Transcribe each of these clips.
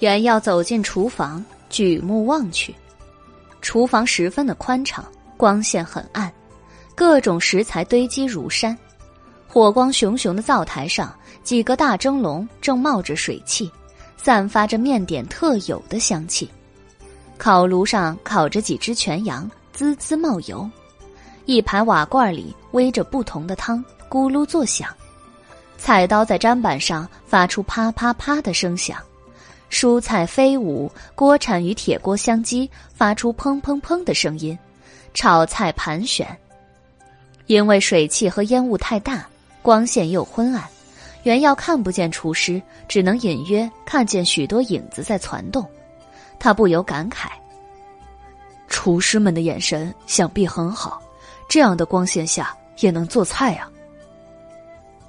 原耀走进厨房，举目望去，厨房十分的宽敞，光线很暗，各种食材堆积如山。火光熊熊的灶台上，几个大蒸笼正冒着水汽，散发着面点特有的香气。烤炉上烤着几只全羊，滋滋冒油。一排瓦罐里煨着不同的汤，咕噜作响。菜刀在砧板上发出啪啪啪的声响。蔬菜飞舞，锅铲与铁锅相击，发出砰砰砰的声音。炒菜盘旋，因为水汽和烟雾太大，光线又昏暗，原耀看不见厨师，只能隐约看见许多影子在攒动。他不由感慨：厨师们的眼神想必很好，这样的光线下也能做菜啊。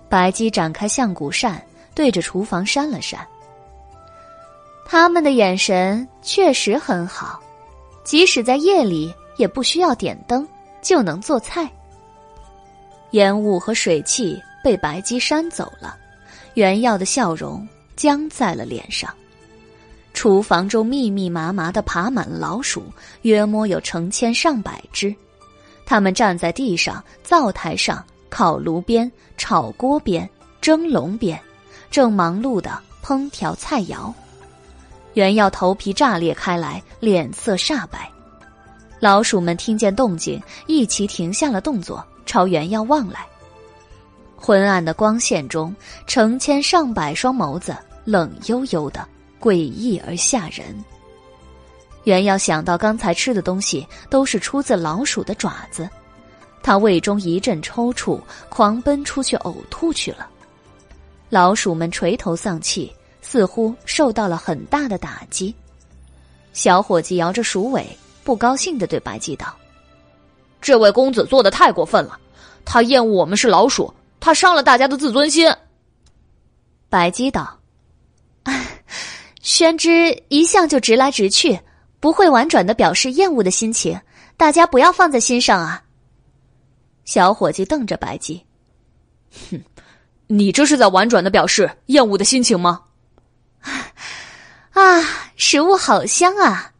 白姬展开象骨扇，对着厨房扇了扇。他们的眼神确实很好，即使在夜里也不需要点灯就能做菜。烟雾和水汽被白鸡扇走了，原耀的笑容僵在了脸上。厨房中密密麻麻的爬满了老鼠，约摸有成千上百只。它们站在地上、灶台上、烤炉边、炒锅边、蒸笼边，正忙碌的烹调菜肴。原耀头皮炸裂开来，脸色煞白。老鼠们听见动静，一齐停下了动作，朝原耀望来。昏暗的光线中，成千上百双眸子冷悠悠的，诡异而吓人。原耀想到刚才吃的东西都是出自老鼠的爪子，他胃中一阵抽搐，狂奔出去呕吐去了。老鼠们垂头丧气。似乎受到了很大的打击，小伙计摇着鼠尾，不高兴的对白姬道：“这位公子做的太过分了，他厌恶我们是老鼠，他伤了大家的自尊心。”白姬道：“宣之一向就直来直去，不会婉转的表示厌恶的心情，大家不要放在心上啊。”小伙计瞪着白姬：“哼，你这是在婉转的表示厌恶的心情吗？” 啊，食物好香啊！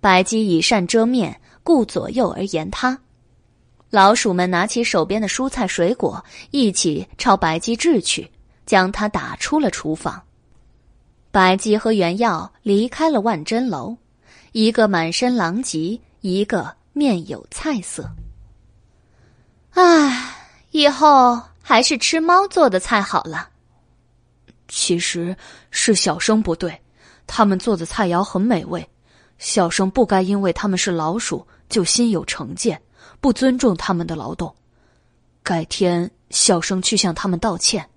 白鸡以扇遮面，顾左右而言他。老鼠们拿起手边的蔬菜水果，一起朝白鸡掷去，将它打出了厨房。白鸡和原耀离开了万珍楼，一个满身狼藉，一个面有菜色。唉，以后还是吃猫做的菜好了。其实是小生不对，他们做的菜肴很美味，小生不该因为他们是老鼠就心有成见，不尊重他们的劳动。改天小生去向他们道歉。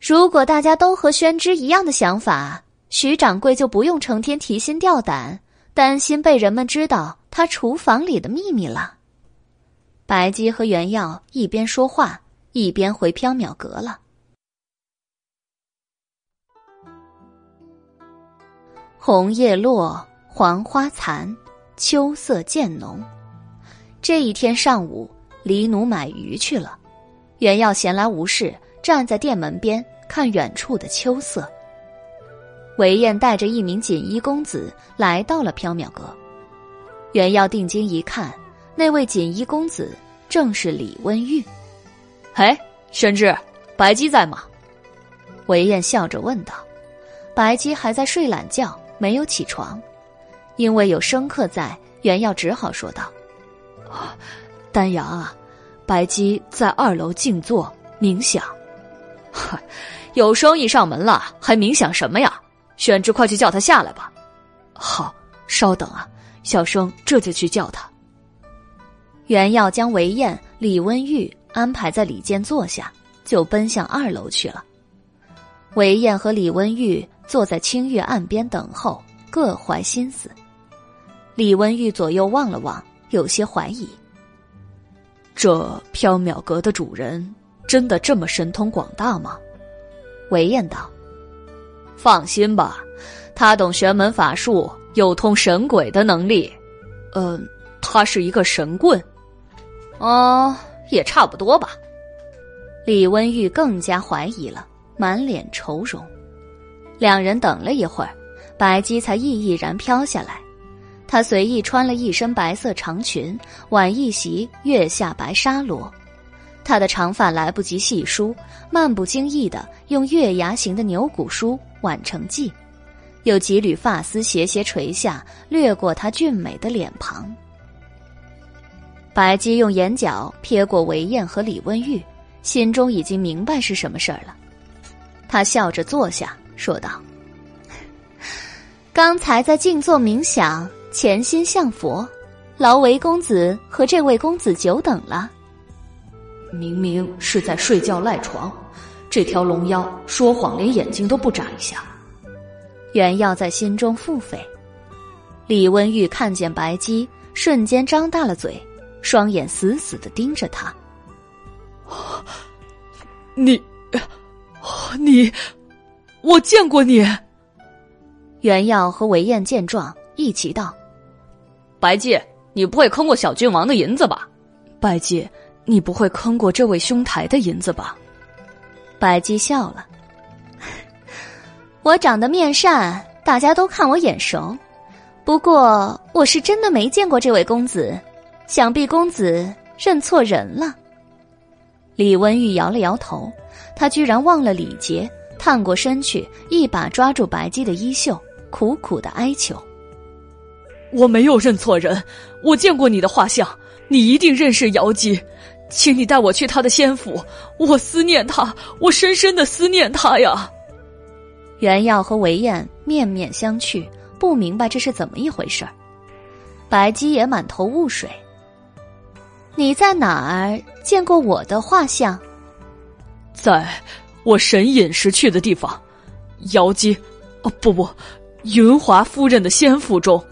如果大家都和宣之一样的想法，徐掌柜就不用成天提心吊胆，担心被人们知道他厨房里的秘密了。白姬和原耀一边说话，一边回缥缈阁了。红叶落，黄花残，秋色渐浓。这一天上午，李奴买鱼去了。原耀闲来无事，站在店门边看远处的秋色。韦燕带着一名锦衣公子来到了缥缈阁。原耀定睛一看，那位锦衣公子正是李温玉。哎，宣之，白姬在吗？韦燕笑着问道。白姬还在睡懒觉。没有起床，因为有生客在，袁耀只好说道：“，丹阳啊，白姬在二楼静坐冥想。有生意上门了，还冥想什么呀？宣之，快去叫他下来吧。好，稍等啊，小生这就去叫他。”袁耀将韦燕、李温玉安排在里间坐下，就奔向二楼去了。韦燕和李温玉。坐在清月岸边等候，各怀心思。李文玉左右望了望，有些怀疑：这缥缈阁的主人真的这么神通广大吗？韦燕道：“放心吧，他懂玄门法术，有通神鬼的能力。嗯，他是一个神棍。哦，也差不多吧。”李文玉更加怀疑了，满脸愁容。两人等了一会儿，白姬才毅毅然飘下来。她随意穿了一身白色长裙，挽一袭月下白纱罗。她的长发来不及细梳，漫不经意的用月牙形的牛骨梳挽成髻，有几缕发丝斜斜垂下，掠过她俊美的脸庞。白姬用眼角瞥过韦燕和李温玉，心中已经明白是什么事儿了。她笑着坐下，说道：“刚才在静坐冥想。”潜心向佛，劳为公子和这位公子久等了。明明是在睡觉赖床，这条龙妖说谎连眼睛都不眨一下。袁耀在心中腹诽。李温玉看见白姬，瞬间张大了嘴，双眼死死的盯着他。你，你，我见过你。袁耀和韦燕见状，一齐道。白姬，你不会坑过小郡王的银子吧？白姬，你不会坑过这位兄台的银子吧？白姬笑了，我长得面善，大家都看我眼熟。不过我是真的没见过这位公子，想必公子认错人了。李温玉摇了摇头，他居然忘了礼节，探过身去，一把抓住白姬的衣袖，苦苦的哀求。我没有认错人，我见过你的画像，你一定认识瑶姬，请你带我去他的仙府，我思念他，我深深的思念他呀。袁耀和韦燕面面相觑，不明白这是怎么一回事儿。白姬也满头雾水。你在哪儿见过我的画像？在我神隐时去的地方，瑶姬，哦不不，云华夫人的仙府中。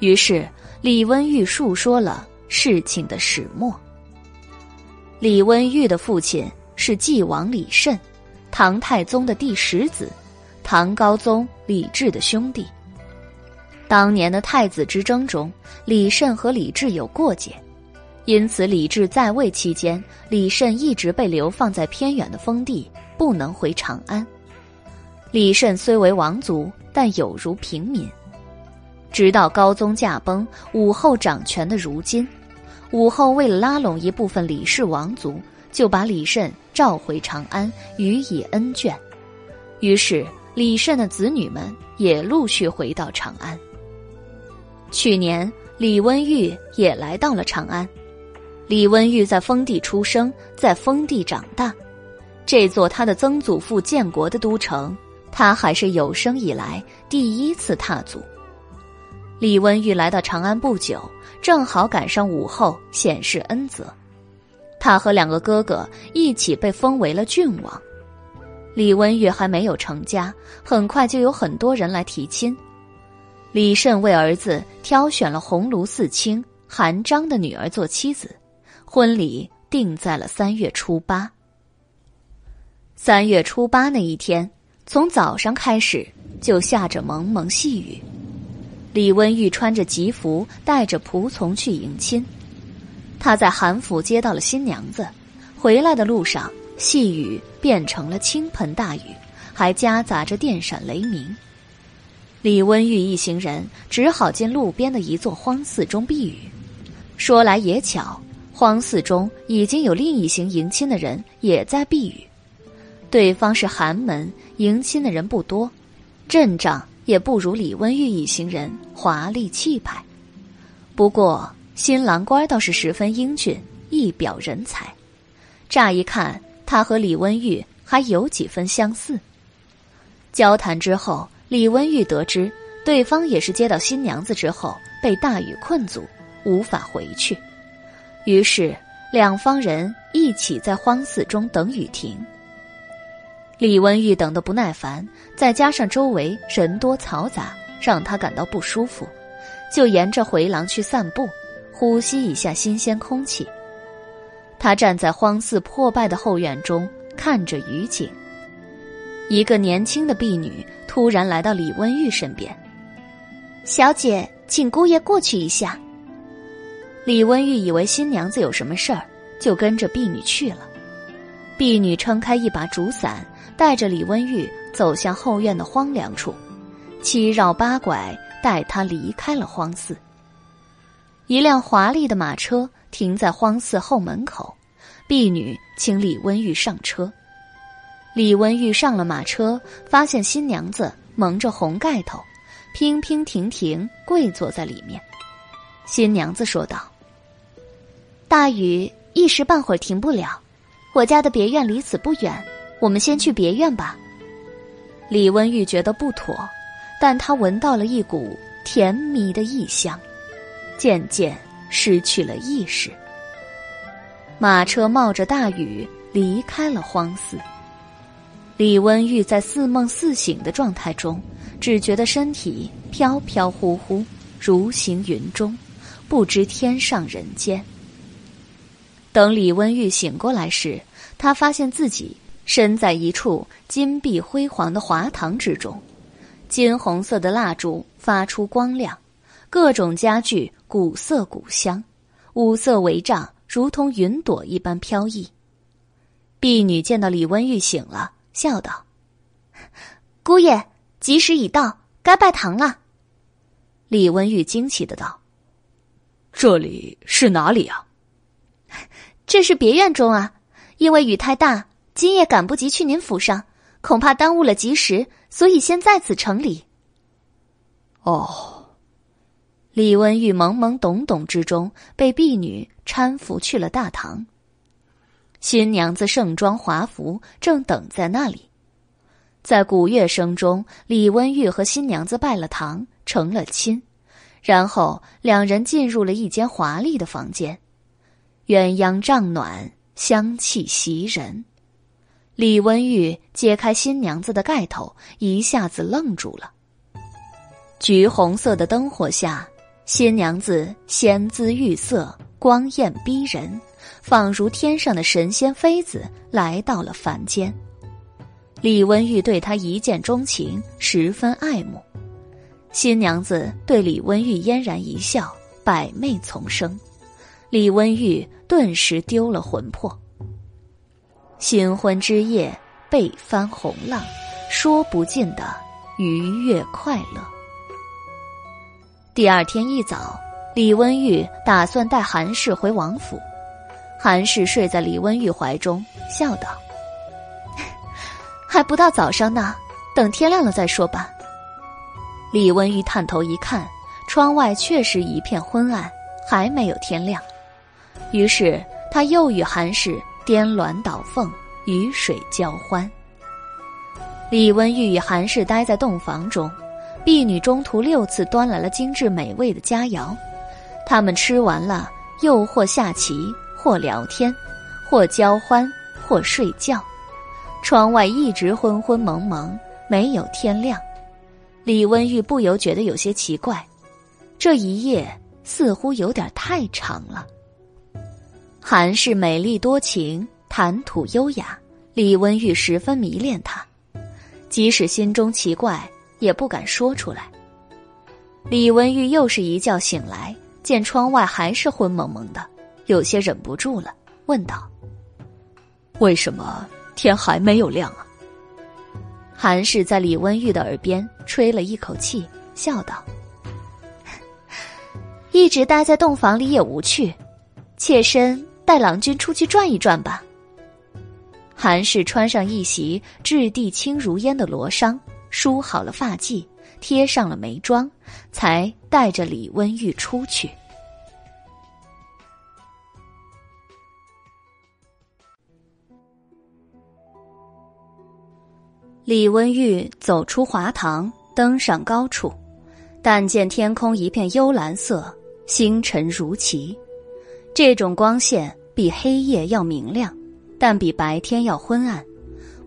于是，李温玉述说了事情的始末。李温玉的父亲是纪王李慎，唐太宗的第十子，唐高宗李治的兄弟。当年的太子之争中，李慎和李治有过节，因此李治在位期间，李慎一直被流放在偏远的封地，不能回长安。李慎虽为王族，但有如平民。直到高宗驾崩，武后掌权的如今，武后为了拉拢一部分李氏王族，就把李慎召回长安，予以恩眷。于是，李慎的子女们也陆续回到长安。去年，李温玉也来到了长安。李温玉在封地出生，在封地长大，这座他的曾祖父建国的都城，他还是有生以来第一次踏足。李温玉来到长安不久，正好赶上武后显示恩泽，他和两个哥哥一起被封为了郡王。李温玉还没有成家，很快就有很多人来提亲。李慎为儿子挑选了鸿胪四卿韩章的女儿做妻子，婚礼定在了三月初八。三月初八那一天，从早上开始就下着蒙蒙细雨。李温玉穿着吉服，带着仆从去迎亲。他在韩府接到了新娘子，回来的路上，细雨变成了倾盆大雨，还夹杂着电闪雷鸣。李温玉一行人只好进路边的一座荒寺中避雨。说来也巧，荒寺中已经有另一行迎亲的人也在避雨。对方是寒门，迎亲的人不多，阵仗。也不如李温玉一行人华丽气派，不过新郎官倒是十分英俊，一表人才。乍一看，他和李温玉还有几分相似。交谈之后，李温玉得知对方也是接到新娘子之后被大雨困阻，无法回去，于是两方人一起在荒寺中等雨停。李温玉等得不耐烦，再加上周围人多嘈杂，让他感到不舒服，就沿着回廊去散步，呼吸一下新鲜空气。他站在荒寺破败的后院中，看着雨景。一个年轻的婢女突然来到李温玉身边：“小姐，请姑爷过去一下。”李温玉以为新娘子有什么事儿，就跟着婢女去了。婢女撑开一把竹伞。带着李温玉走向后院的荒凉处，七绕八拐带他离开了荒寺。一辆华丽的马车停在荒寺后门口，婢女请李温玉上车。李温玉上了马车，发现新娘子蒙着红盖头，娉娉婷婷跪坐在里面。新娘子说道：“大雨一时半会儿停不了，我家的别院离此不远，我们先去别院吧。”李温玉觉得不妥，但他闻到了一股甜蜜的异香。渐渐失去了意识。马车冒着大雨离开了荒寺。李温玉在似梦似醒的状态中，只觉得身体飘飘忽忽，如行云中，不知天上人间。等李温玉醒过来时，他发现自己身在一处金碧辉煌的华堂之中，金红色的蜡烛发出光亮。各种家具古色古香，五色帷帐如同云朵一般飘逸。婢女见到李温玉醒了，笑道：“姑爷，吉时已到，该拜堂了。”李温玉惊奇的道：“这里是哪里啊？”“这是别院中啊，因为雨太大，今夜赶不及去您府上，恐怕耽误了吉时，所以先在此成礼。”“哦。”李温玉懵懵懂懂之中，被婢女搀扶去了大堂。新娘子盛装华服，正等在那里。在鼓乐声中，李温玉和新娘子拜了堂，成了亲。然后两人进入了一间华丽的房间，鸳鸯帐暖，香气袭人。李温玉揭开新娘子的盖头，一下子愣住了。橘红色的灯火下。新娘子仙姿玉色，光艳逼人，仿如天上的神仙妃子来到了凡间。李温玉对她一见钟情，十分爱慕。新娘子对李温玉嫣然一笑，百媚丛生。李温玉顿时丢了魂魄。新婚之夜，被翻红浪，说不尽的愉悦快乐。第二天一早，李温玉打算带韩氏回王府。韩氏睡在李温玉怀中，笑道：“ 还不到早上呢，等天亮了再说吧。”李温玉探头一看，窗外确实一片昏暗，还没有天亮。于是他又与韩氏颠鸾倒凤，鱼水交欢。李温玉与韩氏待在洞房中。婢女中途六次端来了精致美味的佳肴，他们吃完了，又或下棋，或聊天，或交欢，或睡觉。窗外一直昏昏蒙蒙，没有天亮。李温玉不由觉得有些奇怪，这一夜似乎有点太长了。韩氏美丽多情，谈吐优雅，李温玉十分迷恋她，即使心中奇怪。也不敢说出来。李温玉又是一觉醒来，见窗外还是昏蒙蒙的，有些忍不住了，问道：“为什么天还没有亮啊？”韩氏在李温玉的耳边吹了一口气，笑道：“一直待在洞房里也无趣，妾身带郎君出去转一转吧。”韩氏穿上一袭质地轻如烟的罗裳。梳好了发髻，贴上了眉妆，才带着李温玉出去。李温玉走出华堂，登上高处，但见天空一片幽蓝色，星辰如棋。这种光线比黑夜要明亮，但比白天要昏暗。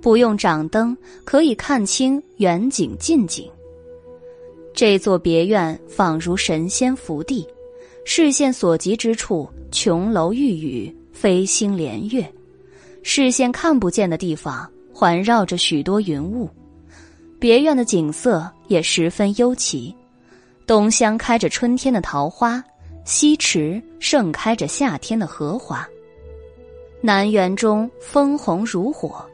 不用掌灯，可以看清远景近景。这座别院仿如神仙福地，视线所及之处，琼楼玉宇，飞星连月；视线看不见的地方，环绕着许多云雾。别院的景色也十分幽奇，东厢开着春天的桃花，西池盛开着夏天的荷花，南园中枫红如火。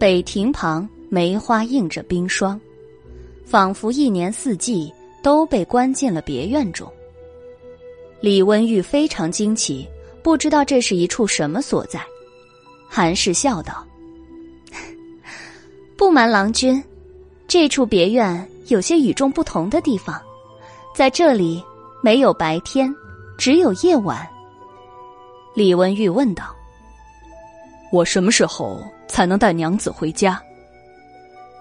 北亭旁梅花映着冰霜，仿佛一年四季都被关进了别院中。李温玉非常惊奇，不知道这是一处什么所在。韩氏笑道：“不瞒郎君，这处别院有些与众不同的地方，在这里没有白天，只有夜晚。”李文玉问道：“我什么时候才能带娘子回家？”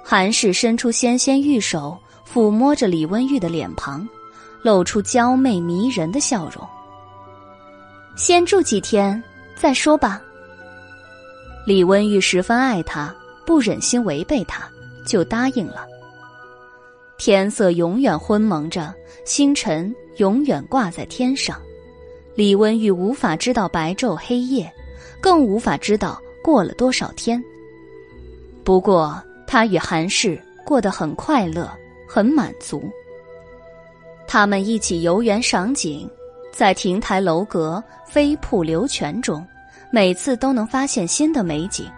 韩氏伸出纤纤玉手，抚摸着李文玉的脸庞，露出娇媚迷人的笑容。“先住几天再说吧。”李温玉十分爱他，不忍心违背他，就答应了。天色永远昏蒙着，星辰永远挂在天上，李温玉无法知道白昼黑夜，更无法知道过了多少天。不过，他与韩氏过得很快乐，很满足。他们一起游园赏景，在亭台楼阁、飞瀑流泉中。每次都能发现新的美景。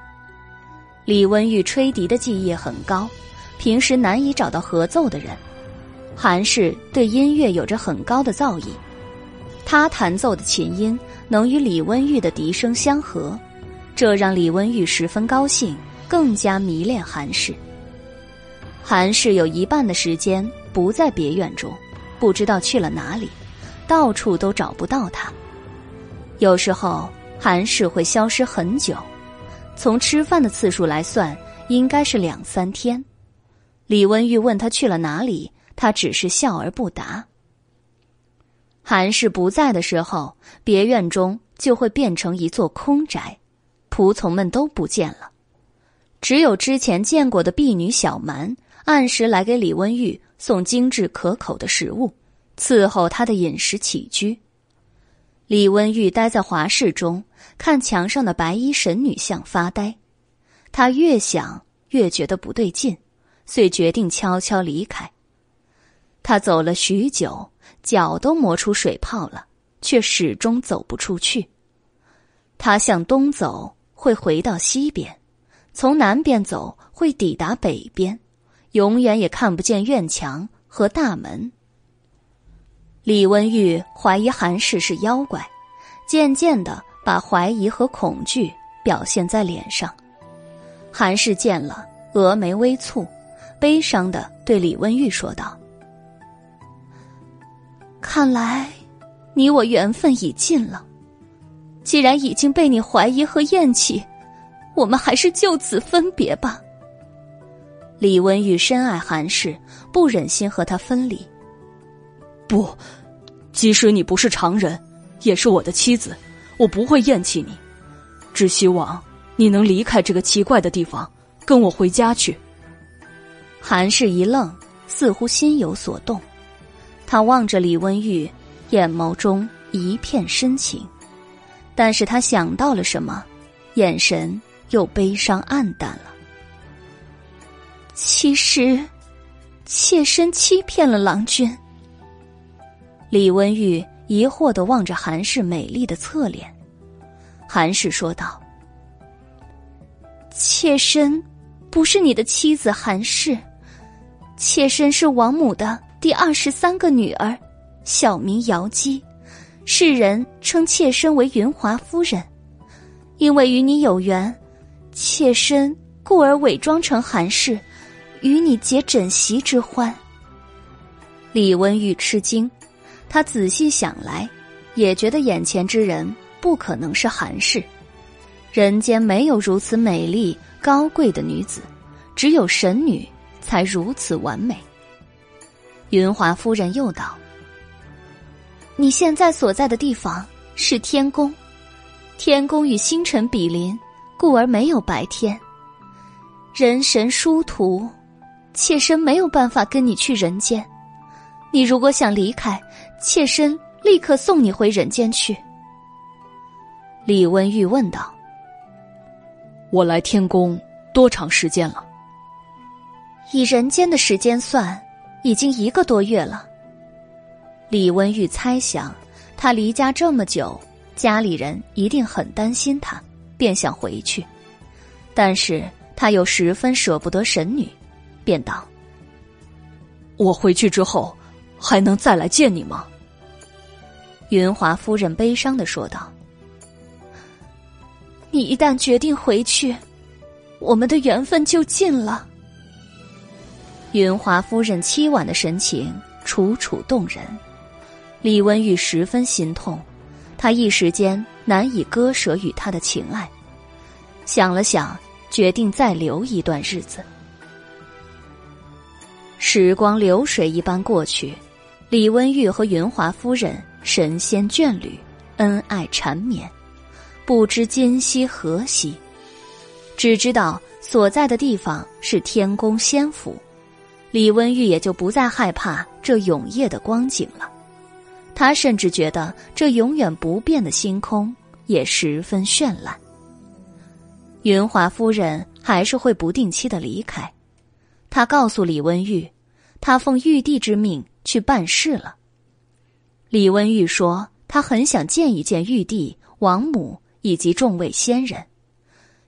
李温玉吹笛的技艺很高，平时难以找到合奏的人。韩氏对音乐有着很高的造诣，他弹奏的琴音能与李温玉的笛声相合，这让李温玉十分高兴，更加迷恋韩氏。韩氏有一半的时间不在别院中，不知道去了哪里，到处都找不到他。有时候。韩氏会消失很久，从吃饭的次数来算，应该是两三天。李温玉问他去了哪里，他只是笑而不答。韩氏不在的时候，别院中就会变成一座空宅，仆从们都不见了，只有之前见过的婢女小蛮按时来给李温玉送精致可口的食物，伺候他的饮食起居。李温玉待在华室中，看墙上的白衣神女像发呆。他越想越觉得不对劲，遂决定悄悄离开。他走了许久，脚都磨出水泡了，却始终走不出去。他向东走，会回到西边；从南边走，会抵达北边，永远也看不见院墙和大门。李温玉怀疑韩氏是妖怪，渐渐的把怀疑和恐惧表现在脸上。韩氏见了，峨眉微蹙，悲伤的对李温玉说道：“看来，你我缘分已尽了。既然已经被你怀疑和厌弃，我们还是就此分别吧。”李文玉深爱韩氏，不忍心和他分离。不，即使你不是常人，也是我的妻子，我不会厌弃你，只希望你能离开这个奇怪的地方，跟我回家去。韩氏一愣，似乎心有所动，他望着李温玉，眼眸中一片深情，但是他想到了什么，眼神又悲伤暗淡了。其实，妾身欺骗了郎君。李温玉疑惑的望着韩氏美丽的侧脸，韩氏说道：“妾身不是你的妻子韩氏，妾身是王母的第二十三个女儿，小名瑶姬，世人称妾身为云华夫人。因为与你有缘，妾身故而伪装成韩氏，与你结枕席之欢。”李温玉吃惊。他仔细想来，也觉得眼前之人不可能是韩氏。人间没有如此美丽高贵的女子，只有神女才如此完美。云华夫人又道：“你现在所在的地方是天宫，天宫与星辰比邻，故而没有白天。人神殊途，妾身没有办法跟你去人间。你如果想离开。”妾身立刻送你回人间去。”李温玉问道。“我来天宫多长时间了？”以人间的时间算，已经一个多月了。李温玉猜想，他离家这么久，家里人一定很担心他，便想回去。但是他。他又十分舍不得神女，便道：“我回去之后，还能再来见你吗？”云华夫人悲伤的说道：“你一旦决定回去，我们的缘分就尽了。”云华夫人凄婉的神情楚楚动人，李文玉十分心痛，他一时间难以割舍与他的情爱，想了想，决定再留一段日子。时光流水一般过去，李文玉和云华夫人神仙眷侣，恩爱缠绵，不知今夕何夕，只知道所在的地方是天宫仙府。李温玉也就不再害怕这永夜的光景了，他甚至觉得这永远不变的星空也十分绚烂。云华夫人还是会不定期的离开，她告诉李温玉，他奉玉帝之命去办事了。李温玉说，他很想见一见玉帝、王母以及众位仙人。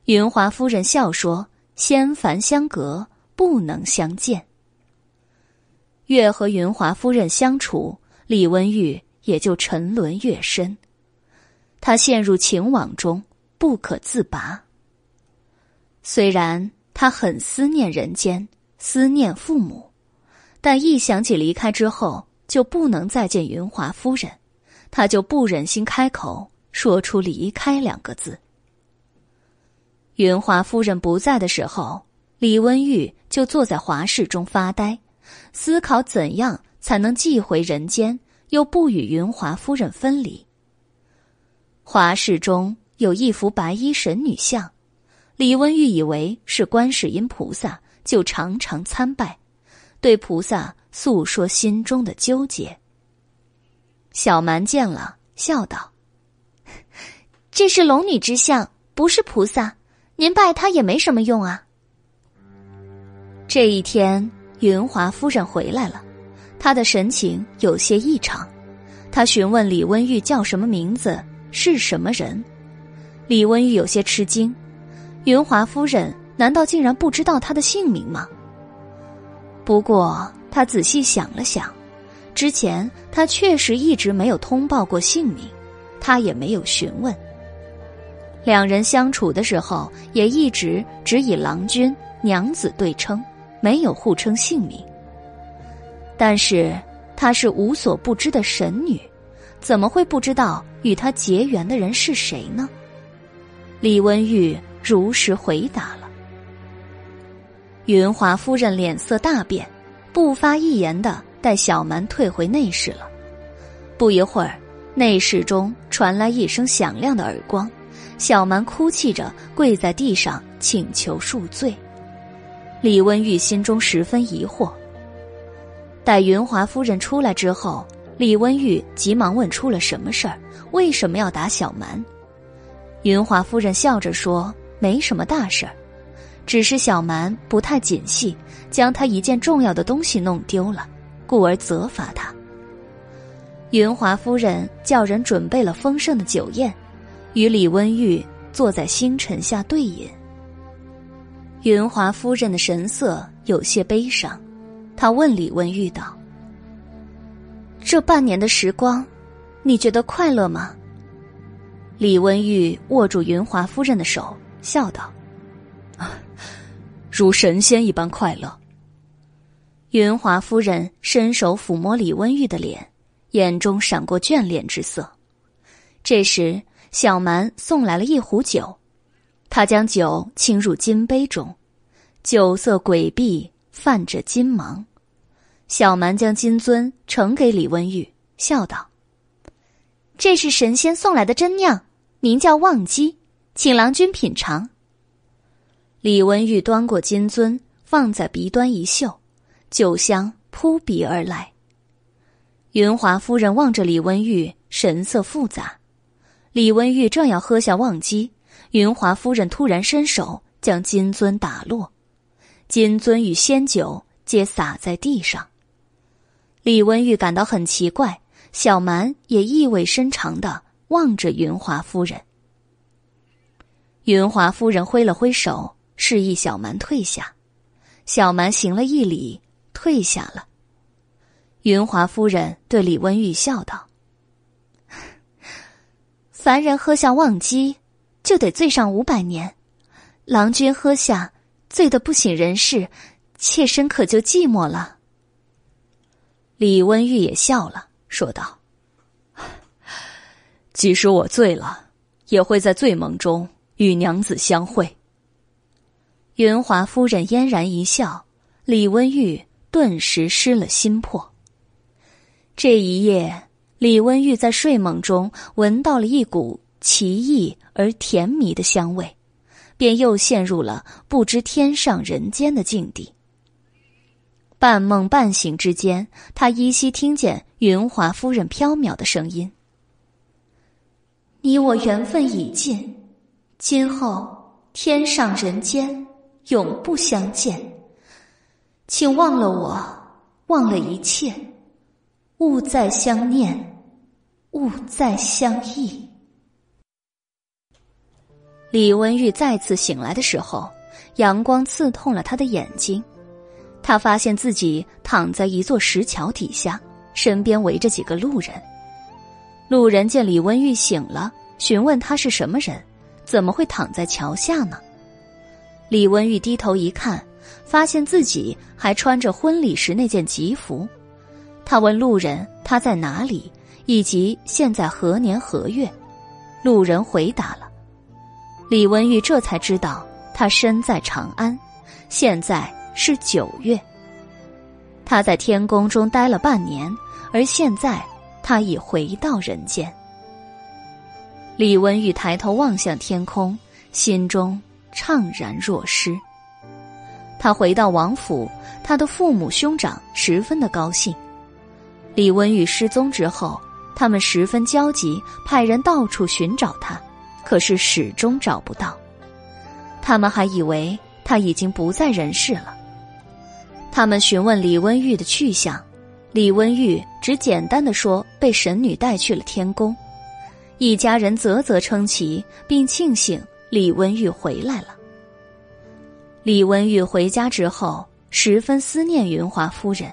云华夫人笑说：“仙凡相隔，不能相见。”越和云华夫人相处，李文玉也就沉沦越深。他陷入情网中不可自拔。虽然他很思念人间，思念父母，但一想起离开之后就不能再见云华夫人，他就不忍心开口说出“离开”两个字。云华夫人不在的时候，李文玉就坐在华室中发呆。思考怎样才能寄回人间，又不与云华夫人分离。华室中有一幅白衣神女像，李温玉以为是观世音菩萨，就常常参拜，对菩萨诉说心中的纠结。小蛮见了，笑道：“这是龙女之像，不是菩萨，您拜她也没什么用啊。”这一天。云华夫人回来了，她的神情有些异常。她询问李温玉叫什么名字，是什么人。李温玉有些吃惊，云华夫人难道竟然不知道他的姓名吗？不过他仔细想了想，之前他确实一直没有通报过姓名，他也没有询问。两人相处的时候，也一直只以郎君、娘子对称。没有互称姓名，但是她是无所不知的神女，怎么会不知道与她结缘的人是谁呢？李文玉如实回答了。云华夫人脸色大变，不发一言的带小蛮退回内室了。不一会儿，内室中传来一声响亮的耳光，小蛮哭泣着跪在地上请求恕罪。李温玉心中十分疑惑。待云华夫人出来之后，李温玉急忙问出了什么事儿，为什么要打小蛮？云华夫人笑着说：“没什么大事儿，只是小蛮不太谨细，将他一件重要的东西弄丢了，故而责罚他。”云华夫人叫人准备了丰盛的酒宴，与李温玉坐在星辰下对饮。云华夫人的神色有些悲伤，她问李文玉道：“这半年的时光，你觉得快乐吗？”李文玉握住云华夫人的手，笑道：“ 如神仙一般快乐。”云华夫人伸手抚摸李温玉的脸，眼中闪过眷恋之色。这时，小蛮送来了一壶酒。他将酒倾入金杯中，酒色诡秘，泛着金芒。小蛮将金樽呈给李温玉，笑道：“这是神仙送来的真酿，名叫忘机，请郎君品尝。”李温玉端过金樽，放在鼻端一嗅，酒香扑鼻而来。云华夫人望着李温玉，神色复杂。李温玉正要喝下忘机。云华夫人突然伸手将金樽打落，金樽与仙酒皆洒在地上。李文玉感到很奇怪，小蛮也意味深长的望着云华夫人。云华夫人挥了挥手，示意小蛮退下。小蛮行了一礼，退下了。云华夫人对李温玉笑道：“凡人喝下忘机，就得醉上五百年。郎君喝下，醉得不省人事，妾身可就寂寞了。”李温玉也笑了，说道：“即使我醉了，也会在醉梦中与娘子相会。”云华夫人嫣然一笑，李温玉顿时失了心魄。这一夜，李温玉在睡梦中闻到了一股奇异而甜蜜的香味，便又陷入了不知天上人间的境地。半梦半醒之间，他依稀听见云华夫人飘渺的声音：“你我缘分已尽，今后天上人间永不相见，请忘了我，忘了一切。”勿再相念，勿再相忆。李文玉再次醒来的时候，阳光刺痛了他的眼睛。他发现自己躺在一座石桥底下，身边围着几个路人。路人见李文玉醒了，询问他是什么人，怎么会躺在桥下呢？李文玉低头一看，发现自己还穿着婚礼时那件吉服。他问路人：“他在哪里？以及现在何年何月？”路人回答了。李文玉这才知道，他身在长安，现在是九月。他在天宫中待了半年，而现在他已回到人间。李文玉抬头望向天空，心中怅然若失。他回到王府，他的父母兄长十分的高兴。李文玉失踪之后，他们十分焦急，派人到处寻找他，可是始终找不到。他们还以为他已经不在人世了。他们询问李温玉的去向，李温玉只简单的说被神女带去了天宫。一家人啧啧称奇，并庆幸李温玉回来了。李温玉回家之后，十分思念云华夫人。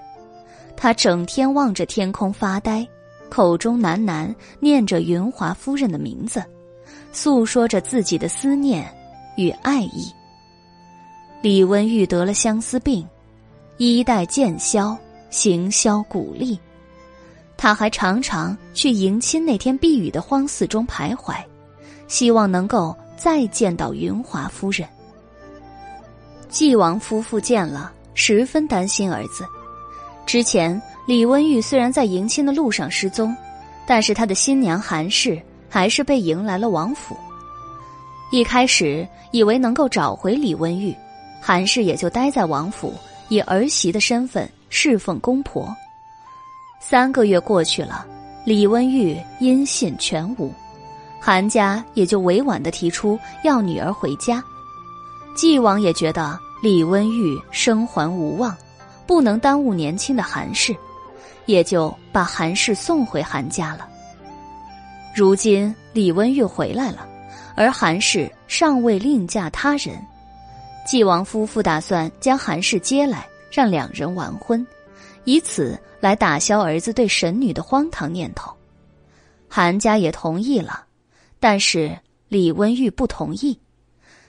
他整天望着天空发呆，口中喃喃念着云华夫人的名字，诉说着自己的思念与爱意。李文玉得了相思病，衣带渐消，行销骨立。他还常常去迎亲那天避雨的荒寺中徘徊，希望能够再见到云华夫人。纪王夫妇见了，十分担心儿子。之前，李温玉虽然在迎亲的路上失踪，但是他的新娘韩氏还是被迎来了王府。一开始以为能够找回李温玉，韩氏也就待在王府，以儿媳的身份侍奉公婆。三个月过去了，李温玉音信全无，韩家也就委婉的提出要女儿回家。纪王也觉得李温玉生还无望。不能耽误年轻的韩氏，也就把韩氏送回韩家了。如今李温玉回来了，而韩氏尚未另嫁他人，纪王夫妇打算将韩氏接来，让两人完婚，以此来打消儿子对神女的荒唐念头。韩家也同意了，但是李温玉不同意，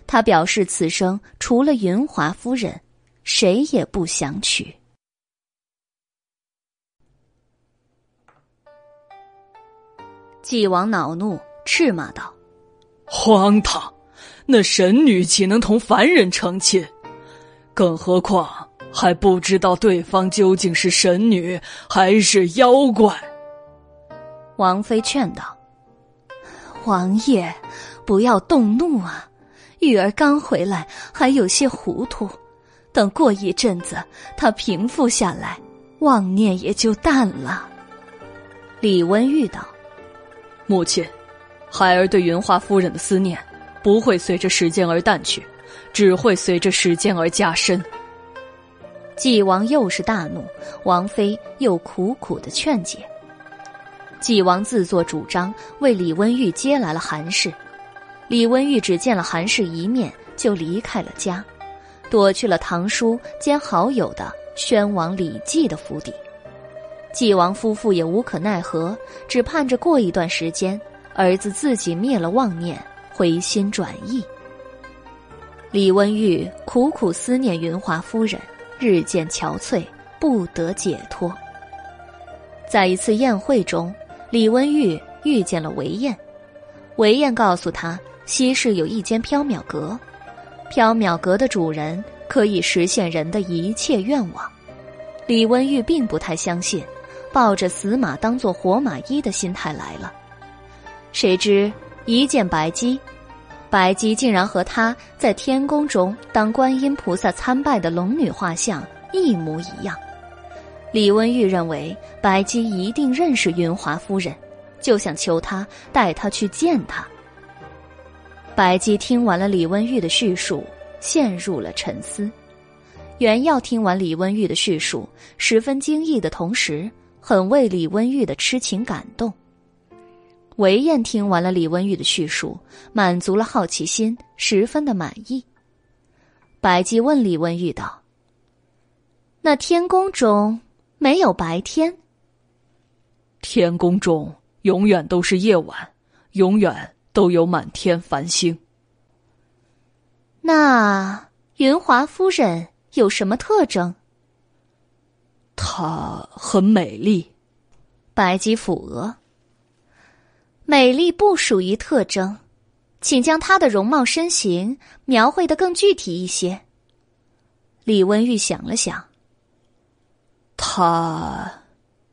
他表示此生除了云华夫人。谁也不想娶。纪王恼怒，斥骂道：“荒唐！那神女岂能同凡人成亲？更何况还不知道对方究竟是神女还是妖怪。”王妃劝道：“王爷，不要动怒啊！玉儿刚回来，还有些糊涂。”等过一阵子，他平复下来，妄念也就淡了。李温玉道：“母亲，孩儿对云华夫人的思念，不会随着时间而淡去，只会随着时间而加深。”纪王又是大怒，王妃又苦苦的劝解。纪王自作主张为李温玉接来了韩氏，李温玉只见了韩氏一面。就离开了家，躲去了堂叔兼好友的宣王李绩的府邸。纪王夫妇也无可奈何，只盼着过一段时间，儿子自己灭了妄念，回心转意。李温玉苦苦思念云华夫人，日渐憔悴，不得解脱。在一次宴会中，李温玉遇见了韦燕，韦燕告诉他，西市有一间缥缈阁，缥缈阁的主人可以实现人的一切愿望。李温玉并不太相信，抱着死马当做活马医的心态来了。谁知一见白姬，白姬竟然和他在天宫中当观音菩萨参拜的龙女画像一模一样。李温玉认为白姬一定认识云华夫人，就想求她带她去见她。白姬听完了李温玉的叙述，陷入了沉思。袁耀听完李温玉的叙述，十分惊异的同时，很为李温玉的痴情感动。韦燕听完了李温玉的叙述，满足了好奇心，十分的满意。白姬问李温玉道：“那天宫中？”没有白天，天宫中永远都是夜晚，永远都有满天繁星。那云华夫人有什么特征？她很美丽。白姬抚额。美丽不属于特征，请将她的容貌身形描绘的更具体一些。李温玉想了想。她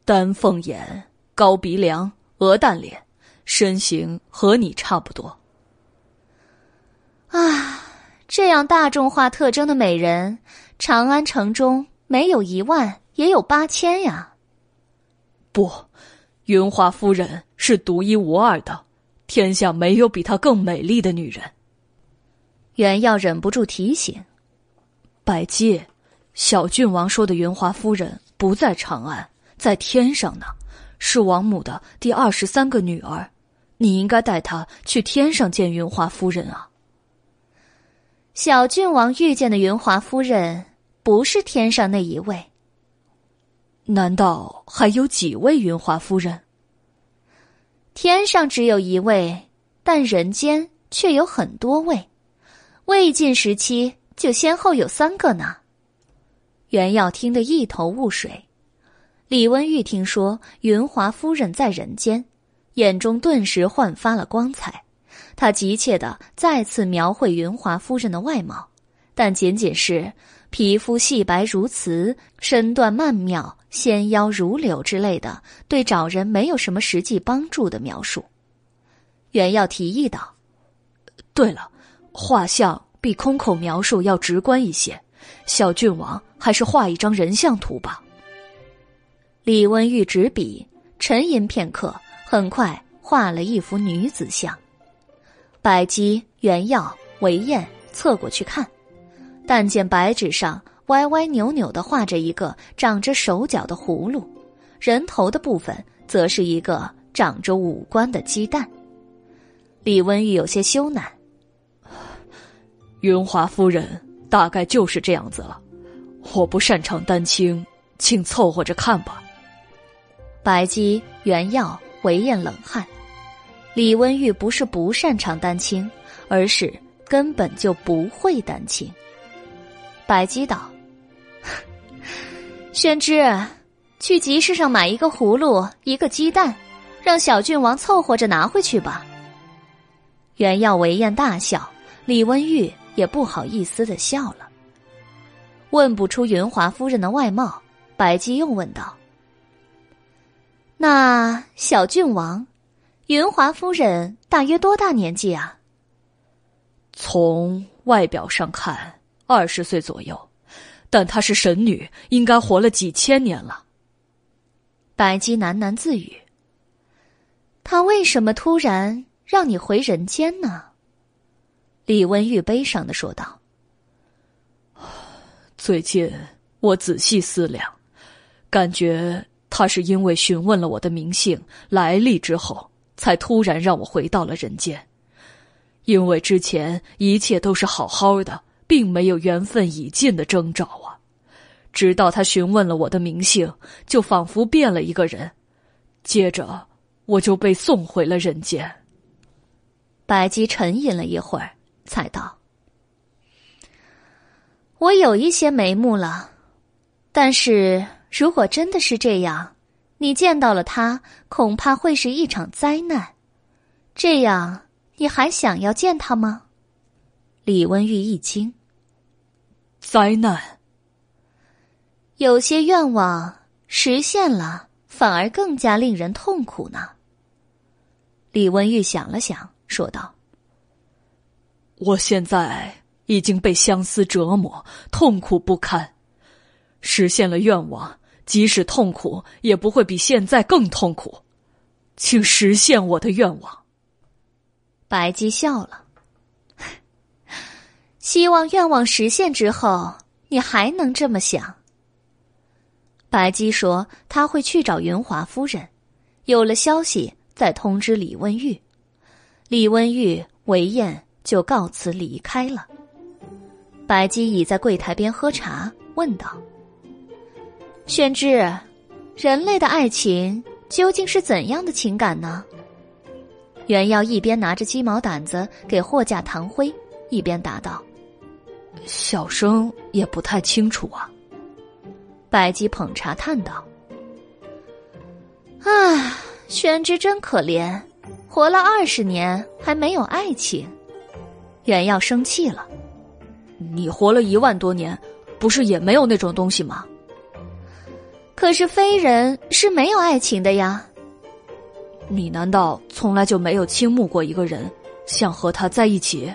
丹凤眼、高鼻梁、鹅蛋脸，身形和你差不多。啊，这样大众化特征的美人，长安城中没有一万也有八千呀。不，云华夫人是独一无二的，天下没有比她更美丽的女人。袁耀忍不住提醒：“百姬，小郡王说的云华夫人。”不在长安，在天上呢，是王母的第二十三个女儿，你应该带她去天上见云华夫人啊。小郡王遇见的云华夫人不是天上那一位，难道还有几位云华夫人？天上只有一位，但人间却有很多位，魏晋时期就先后有三个呢。袁耀听得一头雾水，李温玉听说云华夫人在人间，眼中顿时焕发了光彩。他急切的再次描绘云华夫人的外貌，但仅仅是皮肤细白如瓷，身段曼妙，纤腰如柳之类的，对找人没有什么实际帮助的描述。袁耀提议道：“对了，画像比空口描述要直观一些。”小郡王，还是画一张人像图吧。李温玉执笔沉吟片刻，很快画了一幅女子像。白姬、袁耀、韦燕侧过去看，但见白纸上歪歪扭扭的画着一个长着手脚的葫芦，人头的部分则是一个长着五官的鸡蛋。李温玉有些羞赧：“云华夫人。”大概就是这样子了，我不擅长丹青，请凑合着看吧。白姬、袁耀、韦燕冷汗，李温玉不是不擅长丹青，而是根本就不会丹青。白姬道：“宣之，去集市上买一个葫芦，一个鸡蛋，让小郡王凑合着拿回去吧。”袁耀、为燕大笑，李温玉。也不好意思的笑了。问不出云华夫人的外貌，白姬又问道：“那小郡王，云华夫人大约多大年纪啊？”从外表上看，二十岁左右，但她是神女，应该活了几千年了。白姬喃喃自语：“她为什么突然让你回人间呢？”李温玉悲伤的说道：“ 最近我仔细思量，感觉他是因为询问了我的名姓来历之后，才突然让我回到了人间。因为之前一切都是好好的，并没有缘分已尽的征兆啊。直到他询问了我的名姓，就仿佛变了一个人，接着我就被送回了人间。白姬沉吟了一会儿，才道：“我有一些眉目了，但是如果真的是这样，你见到了他，恐怕会是一场灾难。这样，你还想要见他吗？”李温玉一惊：“灾难。”有些愿望实现了，反而更加令人痛苦呢。李文玉想了想，说道：“我现在已经被相思折磨，痛苦不堪。实现了愿望，即使痛苦，也不会比现在更痛苦。请实现我的愿望。”白姬笑了，希望愿望实现之后，你还能这么想。白姬说：“他会去找云华夫人，有了消息再通知李温玉。”李温玉韦燕就告辞离开了。白姬倚在柜台边喝茶，问道：“宣之，人类的爱情究竟是怎样的情感呢？”袁耀一边拿着鸡毛掸子给货架弹灰，一边答道：“小生也不太清楚啊。”白姬捧茶叹道：“啊，宣之真可怜，活了二十年还没有爱情。”袁耀生气了：“你活了一万多年，不是也没有那种东西吗？可是非人是没有爱情的呀。你难道从来就没有倾慕过一个人，想和他在一起？”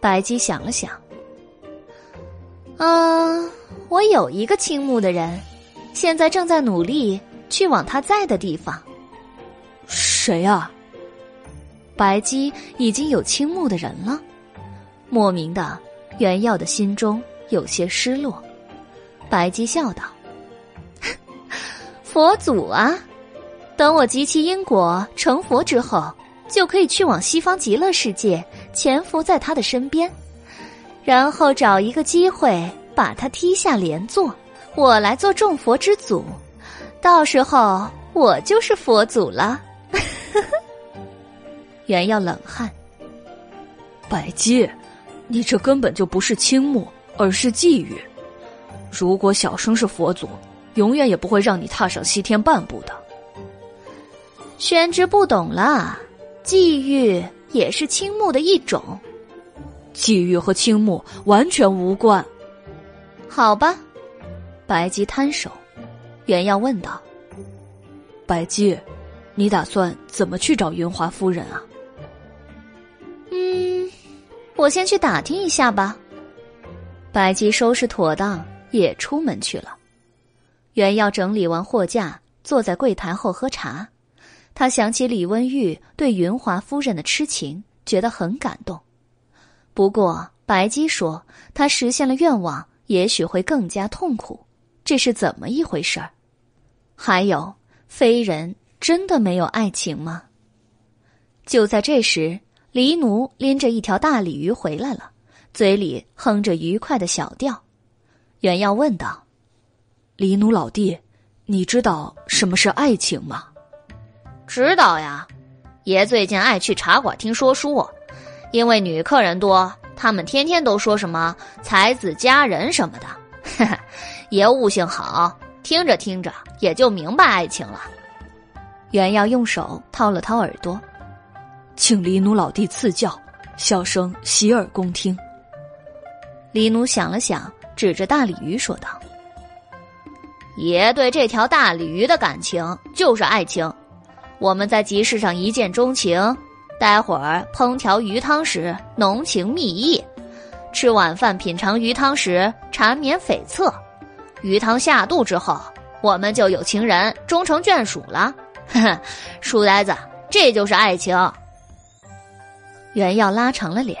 白姬想了想：“啊。”我有一个倾慕的人，现在正在努力去往他在的地方。谁啊？白姬已经有倾慕的人了。莫名的，袁耀的心中有些失落。白姬笑道：“ 佛祖啊，等我集齐因果成佛之后，就可以去往西方极乐世界，潜伏在他的身边，然后找一个机会。”把他踢下莲座，我来做众佛之祖，到时候我就是佛祖了。袁耀冷汗，百姬，你这根本就不是倾慕，而是觊觎。如果小生是佛祖，永远也不会让你踏上西天半步的。宣之不懂了，觊觎也是倾慕的一种，觊觎和倾慕完全无关。好吧，白姬摊手。袁耀问道：“白姬，你打算怎么去找云华夫人啊？”“嗯，我先去打听一下吧。”白姬收拾妥当，也出门去了。袁耀整理完货架，坐在柜台后喝茶。他想起李温玉对云华夫人的痴情，觉得很感动。不过白姬说，他实现了愿望。也许会更加痛苦，这是怎么一回事儿？还有，非人真的没有爱情吗？就在这时，黎奴拎着一条大鲤鱼回来了，嘴里哼着愉快的小调。袁耀问道：“黎奴老弟，你知道什么是爱情吗？”“知道呀，爷最近爱去茶馆听说书，因为女客人多。”他们天天都说什么才子佳人什么的，爷悟性好，听着听着也就明白爱情了。袁耀用手掏了掏耳朵，请黎奴老弟赐教，小生洗耳恭听。黎奴想了想，指着大鲤鱼说道：“爷对这条大鲤鱼的感情就是爱情，我们在集市上一见钟情。”待会儿烹调鱼汤时浓情蜜意，吃晚饭品尝鱼汤时缠绵悱恻，鱼汤下肚之后，我们就有情人终成眷属了。呵呵，书呆子，这就是爱情。袁耀拉长了脸，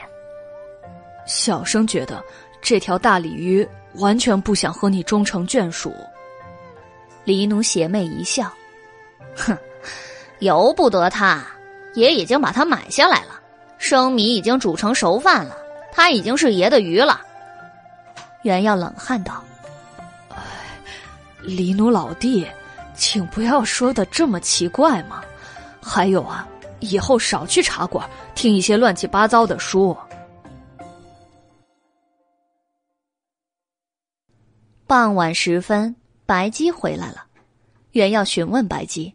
小生觉得这条大鲤鱼完全不想和你终成眷属。黎奴邪魅一笑，哼，由不得他。爷已经把它买下来了，生米已经煮成熟饭了，它已经是爷的鱼了。袁耀冷汗道：“哎，黎奴老弟，请不要说的这么奇怪嘛。还有啊，以后少去茶馆听一些乱七八糟的书。”傍晚时分，白姬回来了。袁耀询问白姬：“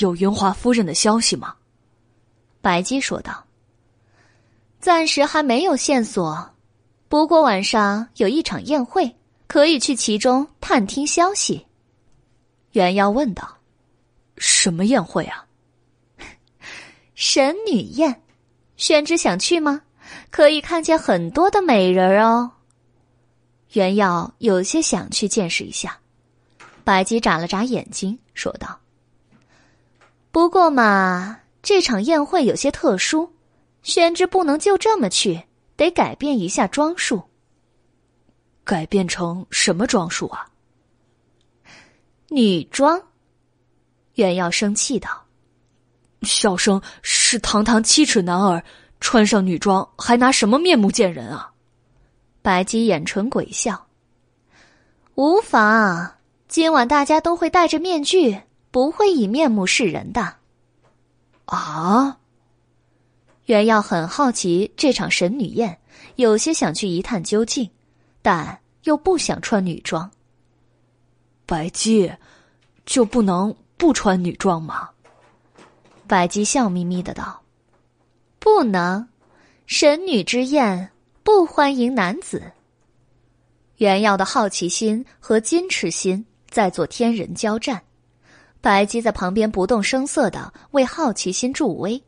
有云华夫人的消息吗？”白姬说道：“暂时还没有线索，不过晚上有一场宴会，可以去其中探听消息。”袁耀问道：“什么宴会啊？”“ 神女宴，宣之想去吗？可以看见很多的美人哦。”袁耀有些想去见识一下。白姬眨了眨眼睛，说道：“不过嘛，这场宴会有些特殊，宣之不能就这么去，得改变一下装束。改变成什么装束啊？女装。”袁耀生气道：“小生是堂堂七尺男儿，穿上女装还拿什么面目见人啊？”白姬掩唇诡笑：“无妨。”今晚大家都会戴着面具，不会以面目示人的。啊！袁耀很好奇这场神女宴，有些想去一探究竟，但又不想穿女装。白姬，就不能不穿女装吗？白姬笑眯眯的道：“不能，神女之宴不欢迎男子。”袁耀的好奇心和矜持心。在做天人交战，白姬在旁边不动声色的为好奇心助威。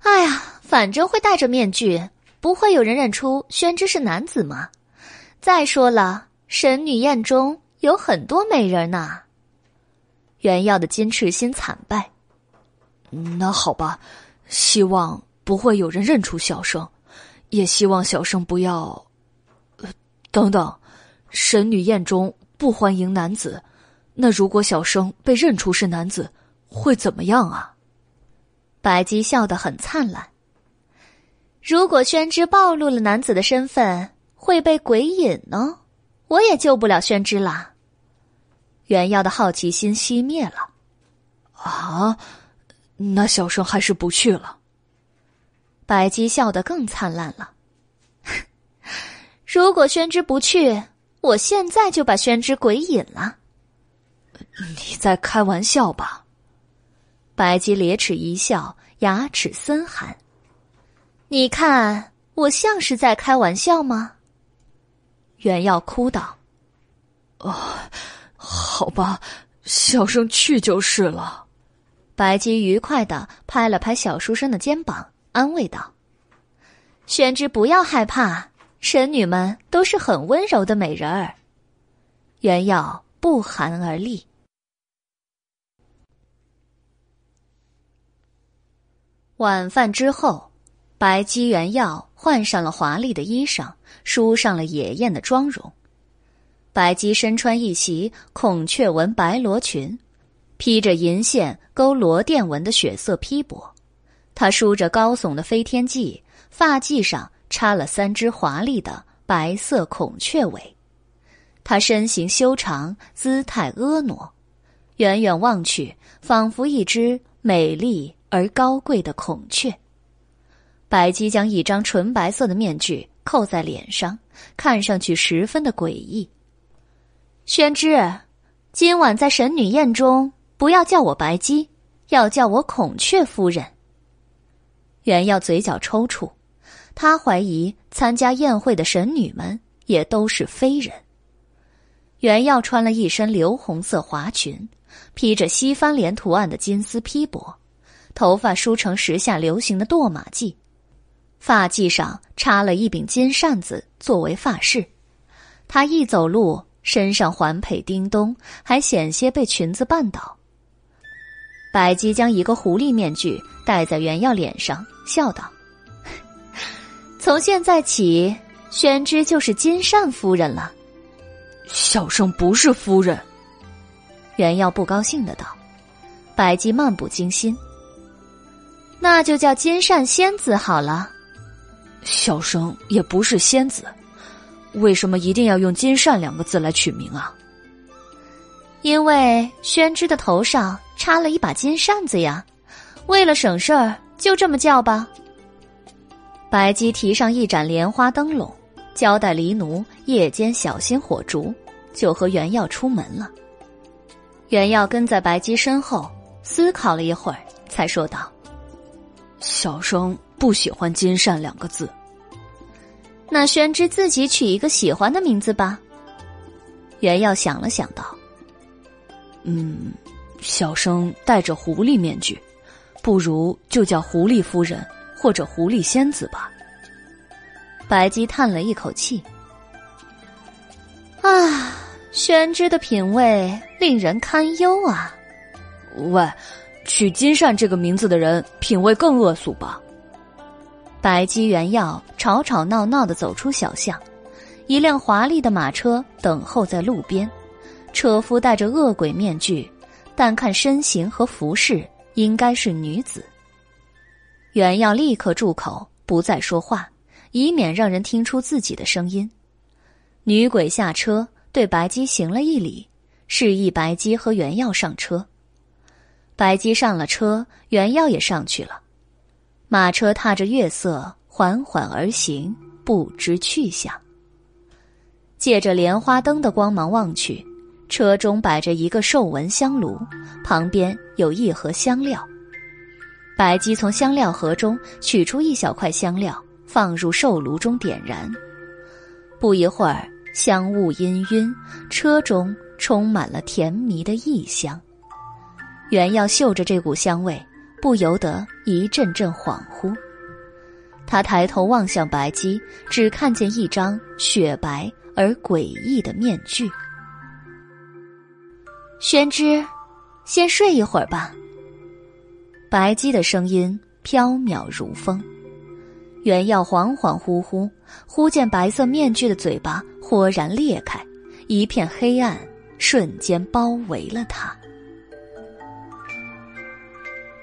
哎呀，反正会戴着面具，不会有人认出宣之是男子吗？再说了，神女宴中有很多美人呢。原耀的矜持心惨败。那好吧，希望不会有人认出小生，也希望小生不要……呃，等等，神女宴中。不欢迎男子，那如果小生被认出是男子，会怎么样啊？白姬笑得很灿烂。如果宣之暴露了男子的身份，会被鬼引呢，我也救不了宣之啦。袁耀的好奇心熄灭了。啊，那小生还是不去了。白姬笑得更灿烂了。如果宣之不去。我现在就把宣之鬼引了。你在开玩笑吧？白姬咧齿一笑，牙齿森寒。你看我像是在开玩笑吗？袁耀哭道：“哦，好吧，小生去就是了。”白姬愉快的拍了拍小书生的肩膀，安慰道：“宣之不要害怕。”神女们都是很温柔的美人儿。袁耀不寒而栗。晚饭之后，白姬、袁耀换上了华丽的衣裳，梳上了野艳的妆容。白姬身穿一袭孔雀纹白罗裙，披着银线勾罗甸纹的血色披帛，她梳着高耸的飞天髻，发髻上。插了三只华丽的白色孔雀尾，她身形修长，姿态婀娜，远远望去，仿佛一只美丽而高贵的孔雀。白姬将一张纯白色的面具扣在脸上，看上去十分的诡异。宣之，今晚在神女宴中，不要叫我白姬，要叫我孔雀夫人。袁耀嘴角抽搐。他怀疑参加宴会的神女们也都是非人。袁耀穿了一身流红色华裙，披着西番莲图案的金丝披帛，头发梳成时下流行的堕马髻，发髻上插了一柄金扇子作为发饰。他一走路，身上环佩叮咚，还险些被裙子绊倒。白姬将一个狐狸面具戴在袁耀脸上，笑道。从现在起，宣之就是金善夫人了。小生不是夫人。袁耀不高兴的道。白姬漫不经心。那就叫金善仙子好了。小生也不是仙子，为什么一定要用“金善”两个字来取名啊？因为宣之的头上插了一把金扇子呀，为了省事儿，就这么叫吧。白姬提上一盏莲花灯笼，交代黎奴夜间小心火烛，就和袁耀出门了。袁耀跟在白姬身后，思考了一会儿，才说道：“小生。”不喜欢“金善”两个字，那宣之自己取一个喜欢的名字吧。袁耀想了想道：“嗯，小生戴着狐狸面具，不如就叫狐狸夫人或者狐狸仙子吧。”白姬叹了一口气：“啊，宣之的品味令人堪忧啊！喂，取金善这个名字的人品味更恶俗吧？”白姬、原耀吵吵闹闹的走出小巷，一辆华丽的马车等候在路边，车夫戴着恶鬼面具，但看身形和服饰应该是女子。原耀立刻住口，不再说话，以免让人听出自己的声音。女鬼下车，对白姬行了一礼，示意白姬和原耀上车。白姬上了车，原耀也上去了。马车踏着月色缓缓而行，不知去向。借着莲花灯的光芒望去，车中摆着一个寿纹香炉，旁边有一盒香料。白姬从香料盒中取出一小块香料，放入寿炉中点燃。不一会儿，香雾氤氲，车中充满了甜蜜的异香。原要嗅着这股香味。不由得一阵阵恍惚，他抬头望向白姬，只看见一张雪白而诡异的面具。宣之，先睡一会儿吧。白姬的声音飘渺如风。原耀恍恍惚惚，忽见白色面具的嘴巴豁然裂开，一片黑暗瞬间包围了他。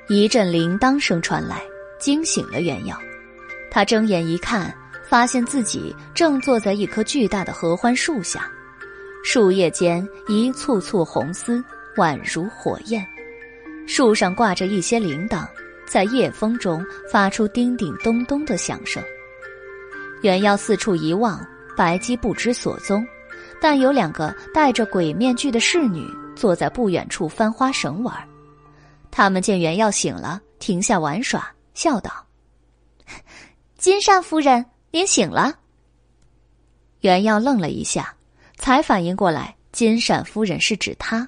一阵铃铛声传来，惊醒了原耀。他睁眼一看，发现自己正坐在一棵巨大的合欢树下，树叶间一簇簇红丝，宛如火焰。树上挂着一些铃铛，在夜风中发出叮叮咚咚的响声。袁耀四处一望，白姬不知所踪，但有两个戴着鬼面具的侍女坐在不远处翻花绳玩。他们见袁耀醒了，停下玩耍，笑道：“ 金善夫人，您醒了。”袁耀愣了一下，才反应过来，金善夫人是指他。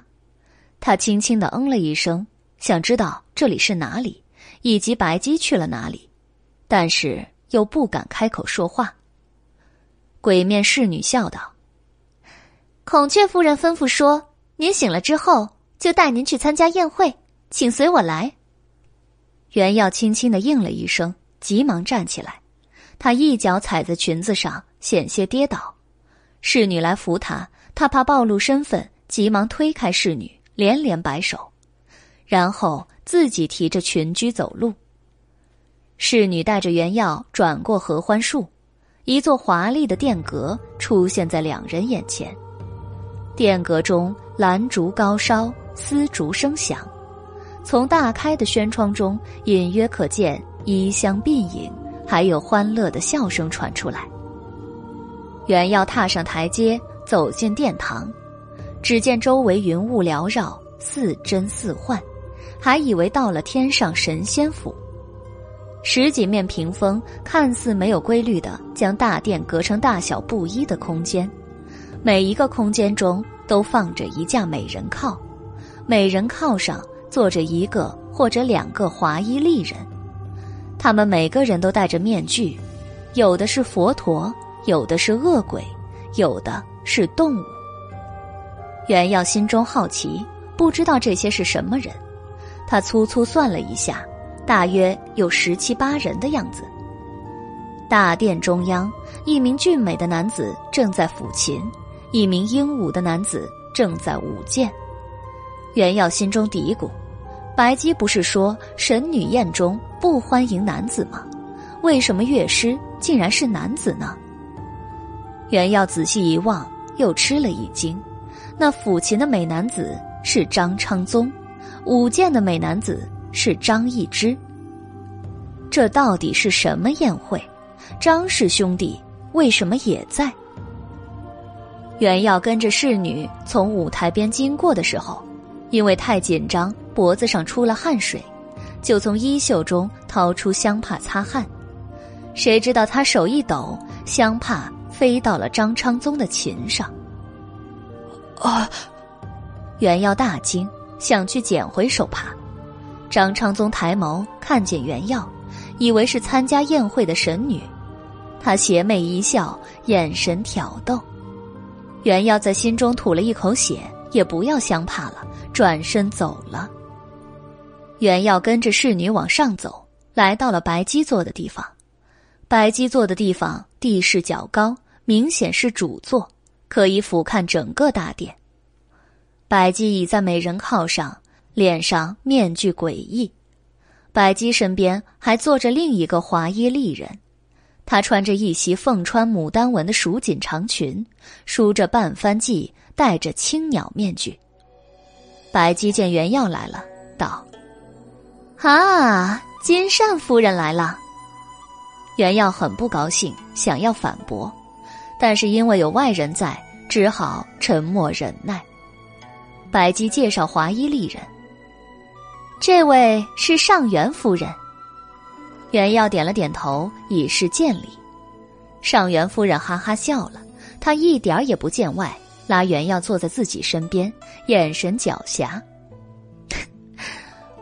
他轻轻的嗯了一声，想知道这里是哪里，以及白姬去了哪里，但是又不敢开口说话。鬼面侍女笑道：“孔雀夫人吩咐说，您醒了之后，就带您去参加宴会。”请随我来。袁耀轻轻的应了一声，急忙站起来。他一脚踩在裙子上，险些跌倒。侍女来扶他，他怕暴露身份，急忙推开侍女，连连摆手，然后自己提着裙裾走路。侍女带着袁耀转过合欢树，一座华丽的殿阁出现在两人眼前。殿阁中兰烛高烧，丝竹声响。从大开的轩窗中，隐约可见衣香鬓影，还有欢乐的笑声传出来。原要踏上台阶，走进殿堂，只见周围云雾缭绕，似真似幻，还以为到了天上神仙府。十几面屏风看似没有规律的将大殿隔成大小不一的空间，每一个空间中都放着一架美人靠，美人靠上。坐着一个或者两个华衣丽人，他们每个人都戴着面具，有的是佛陀，有的是恶鬼，有的是动物。袁耀心中好奇，不知道这些是什么人。他粗粗算了一下，大约有十七八人的样子。大殿中央，一名俊美的男子正在抚琴，一名英武的男子正在舞剑。袁耀心中嘀咕。白姬不是说神女宴中不欢迎男子吗？为什么乐师竟然是男子呢？袁耀仔细一望，又吃了一惊。那抚琴的美男子是张昌宗，舞剑的美男子是张易之。这到底是什么宴会？张氏兄弟为什么也在？袁耀跟着侍女从舞台边经过的时候，因为太紧张，脖子上出了汗水，就从衣袖中掏出香帕擦汗。谁知道他手一抖，香帕飞到了张昌宗的琴上。啊！袁耀大惊，想去捡回手帕。张昌宗抬眸看见袁耀。以为是参加宴会的神女，他邪魅一笑，眼神挑逗。袁耀在心中吐了一口血，也不要香帕了，转身走了。袁耀跟着侍女往上走，来到了白姬坐的地方。白姬坐的地方地势较高，明显是主座，可以俯瞰整个大殿。白姬倚在美人靠上，脸上面具诡异。白姬身边还坐着另一个华衣丽人，她穿着一袭凤穿牡丹纹的蜀锦长裙，梳着半翻髻，戴着青鸟面具。白姬见袁耀来了，道：“啊，金善夫人来了。”袁耀很不高兴，想要反驳，但是因为有外人在，只好沉默忍耐。白姬介绍华衣丽人。这位是上元夫人。袁耀点了点头，以示见礼。上元夫人哈哈笑了，她一点也不见外，拉袁耀坐在自己身边，眼神狡黠。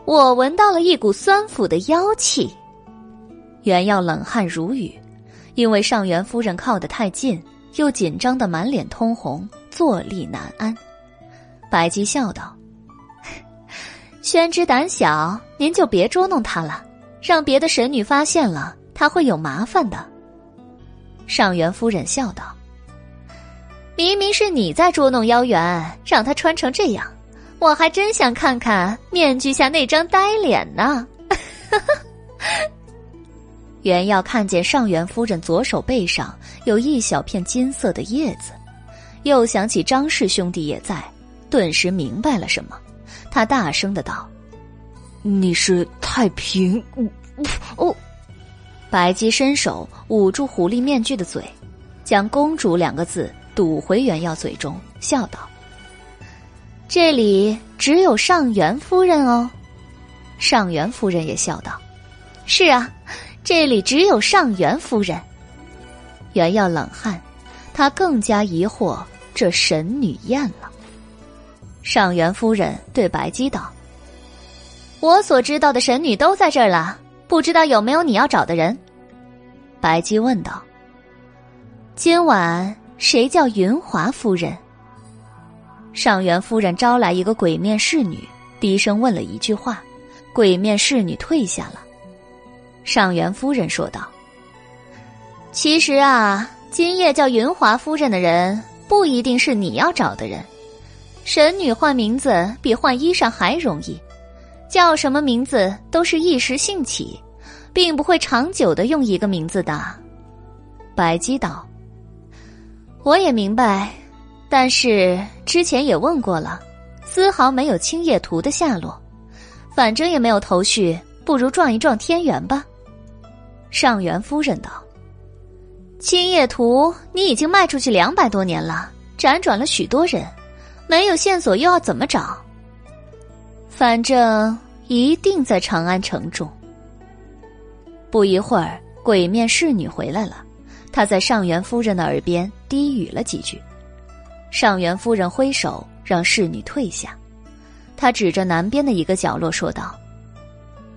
我闻到了一股酸腐的妖气。原耀冷汗如雨，因为上元夫人靠得太近，又紧张的满脸通红，坐立难安。白姬笑道。宣之胆小，您就别捉弄他了，让别的神女发现了，他会有麻烦的。上元夫人笑道：“明明是你在捉弄妖元，让他穿成这样，我还真想看看面具下那张呆脸呢。”袁耀看见上元夫人左手背上有一小片金色的叶子，又想起张氏兄弟也在，顿时明白了什么。他大声的道：“你是太平。”哦，白姬伸手捂住狐狸面具的嘴，将“公主”两个字堵回袁耀嘴中，笑道：“这里只有上元夫人哦。”上元夫人也笑道：“是啊，这里只有上元夫人。”袁耀冷汗，他更加疑惑这神女宴了。上元夫人对白姬道：“我所知道的神女都在这儿了，不知道有没有你要找的人？”白姬问道：“今晚谁叫云华夫人？”上元夫人招来一个鬼面侍女，低声问了一句话，鬼面侍女退下了。上元夫人说道：“其实啊，今夜叫云华夫人的人，不一定是你要找的人。”神女换名字比换衣裳还容易，叫什么名字都是一时兴起，并不会长久的用一个名字的。白姬道：“我也明白，但是之前也问过了，丝毫没有青叶图的下落，反正也没有头绪，不如撞一撞天元吧。”上元夫人道：“青叶图你已经卖出去两百多年了，辗转了许多人。”没有线索又要怎么找？反正一定在长安城中。不一会儿，鬼面侍女回来了，她在上元夫人的耳边低语了几句。上元夫人挥手让侍女退下，她指着南边的一个角落说道：“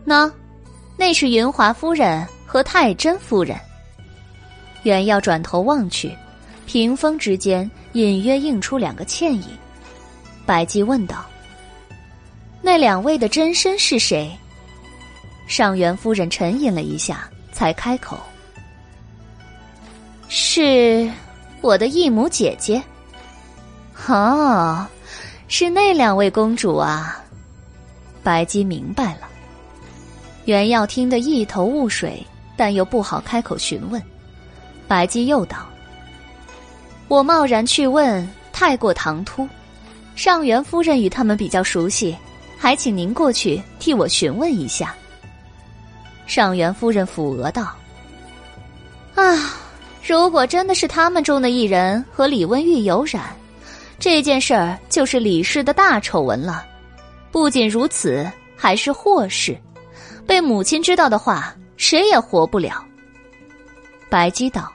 那，那是云华夫人和太真夫人。”袁耀转头望去，屏风之间隐约映出两个倩影。白姬问道：“那两位的真身是谁？”上元夫人沉吟了一下，才开口：“是我的义母姐姐。”哦，是那两位公主啊！白姬明白了。袁耀听得一头雾水，但又不好开口询问。白姬又道：“我贸然去问，太过唐突。上元夫人与他们比较熟悉，还请您过去替我询问一下。”上元夫人抚额道：“啊，如果真的是他们中的一人和李温玉有染，这件事儿就是李氏的大丑闻了。不仅如此，还是祸事。被母亲知道的话，谁也活不了。”白姬道：“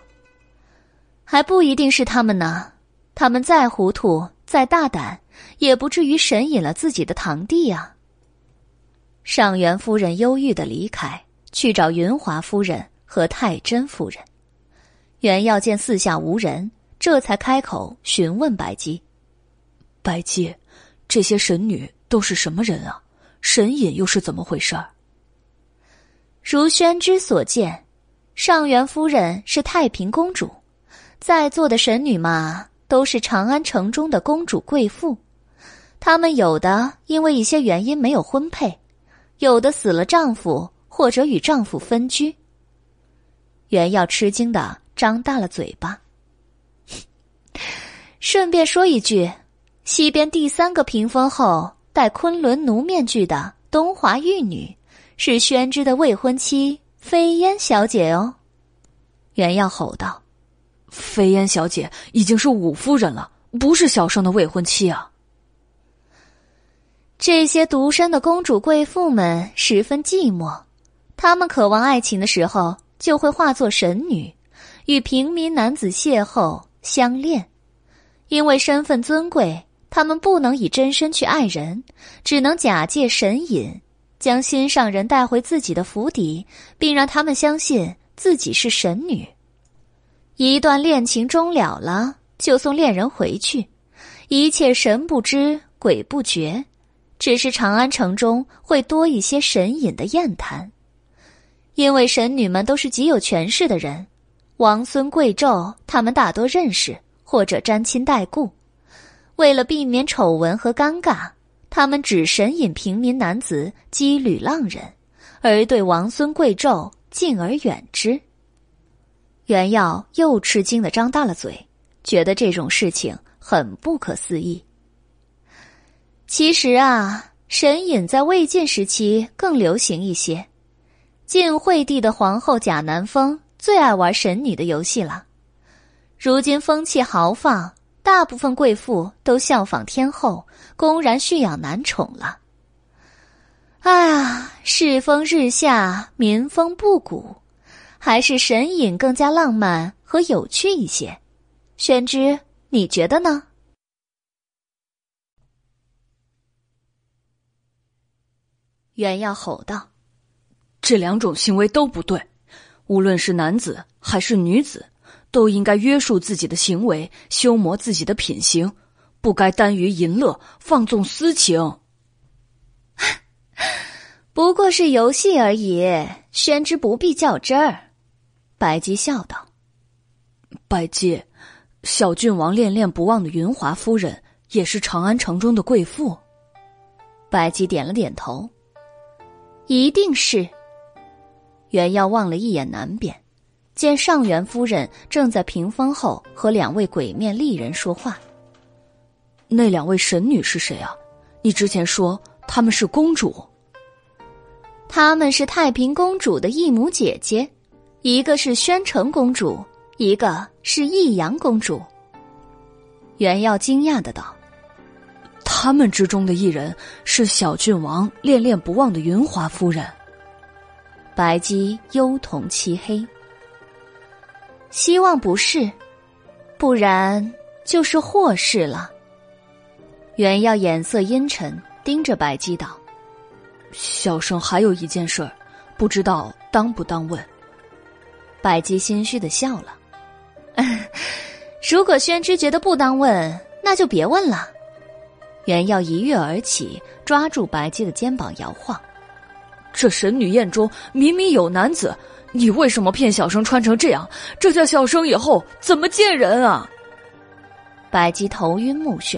还不一定是他们呢。他们再糊涂、再大胆，也不至于神隐了自己的堂弟啊。”上元夫人忧郁的离开。去找云华夫人和太真夫人。袁耀见四下无人，这才开口询问白姬：“白姬，这些神女都是什么人啊？神隐又是怎么回事儿？”如宣之所见，上元夫人是太平公主，在座的神女嘛，都是长安城中的公主贵妇。她们有的因为一些原因没有婚配，有的死了丈夫。或者与丈夫分居。袁耀吃惊的张大了嘴巴。顺便说一句，西边第三个屏风后戴昆仑奴面具的东华玉女，是宣之的未婚妻飞烟小姐哦。袁耀吼道：“飞烟小姐已经是五夫人了，不是小生的未婚妻啊！”这些独身的公主贵妇们十分寂寞。她们渴望爱情的时候，就会化作神女，与平民男子邂逅相恋。因为身份尊贵，他们不能以真身去爱人，只能假借神隐，将心上人带回自己的府邸，并让他们相信自己是神女。一段恋情终了了，就送恋人回去，一切神不知鬼不觉，只是长安城中会多一些神隐的宴谈。因为神女们都是极有权势的人，王孙贵胄，他们大多认识或者沾亲带故。为了避免丑闻和尴尬，他们只神隐平民男子羁旅浪人，而对王孙贵胄敬而远之。袁耀又吃惊的张大了嘴，觉得这种事情很不可思议。其实啊，神隐在魏晋时期更流行一些。晋惠帝的皇后贾南风最爱玩神女的游戏了。如今风气豪放，大部分贵妇都效仿天后，公然蓄养男宠了。哎呀，世风日下，民风不古，还是神隐更加浪漫和有趣一些。宣之，你觉得呢？袁耀吼道。这两种行为都不对，无论是男子还是女子，都应该约束自己的行为，修磨自己的品行，不该耽于淫乐，放纵私情。不过是游戏而已，宣之不必较真儿。白姬笑道：“白姬，小郡王恋恋不忘的云华夫人，也是长安城中的贵妇。”白姬点了点头：“一定是。”袁耀望了一眼南边，见上元夫人正在屏风后和两位鬼面丽人说话。那两位神女是谁啊？你之前说她们是公主。她们是太平公主的异母姐姐，一个是宣城公主，一个是益阳公主。袁耀惊讶的道：“他们之中的一人是小郡王恋恋不忘的云华夫人。”白姬幽瞳漆黑，希望不是，不然就是祸事了。袁耀眼色阴沉，盯着白姬道：“小生还有一件事儿，不知道当不当问。”白姬心虚的笑了：“ 如果宣之觉得不当问，那就别问了。”袁耀一跃而起，抓住白姬的肩膀摇晃。这神女宴中明明有男子，你为什么骗小生穿成这样？这叫小生以后怎么见人啊？白姬头晕目眩，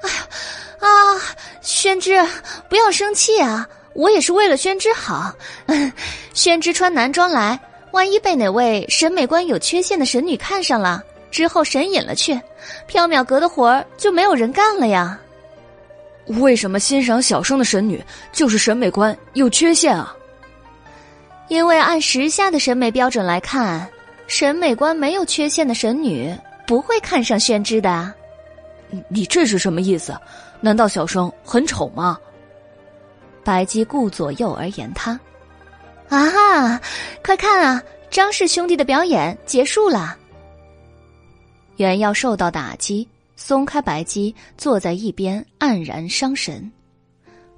哎呀啊！宣之，不要生气啊！我也是为了宣之好。宣之穿男装来，万一被哪位审美观有缺陷的神女看上了，之后神隐了去，缥缈阁的活儿就没有人干了呀。为什么欣赏小生的神女就是审美观有缺陷啊？因为按时下的审美标准来看，审美观没有缺陷的神女不会看上宣之的。你这是什么意思？难道小生很丑吗？白姬顾左右而言他。啊，快看啊！张氏兄弟的表演结束了。袁耀受到打击，松开白姬，坐在一边黯然伤神。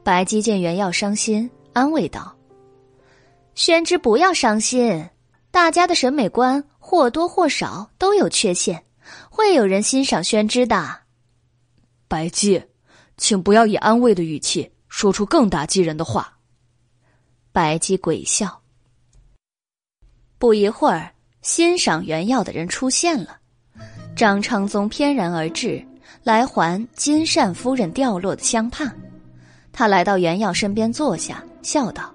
白姬见袁耀伤心，安慰道：“宣之不要伤心，大家的审美观或多或少都有缺陷，会有人欣赏宣之的。”白姬，请不要以安慰的语气说出更打击人的话。白姬鬼笑。不一会儿，欣赏原药的人出现了。张昌宗翩然而至，来还金善夫人掉落的香帕。他来到原药身边坐下，笑道：“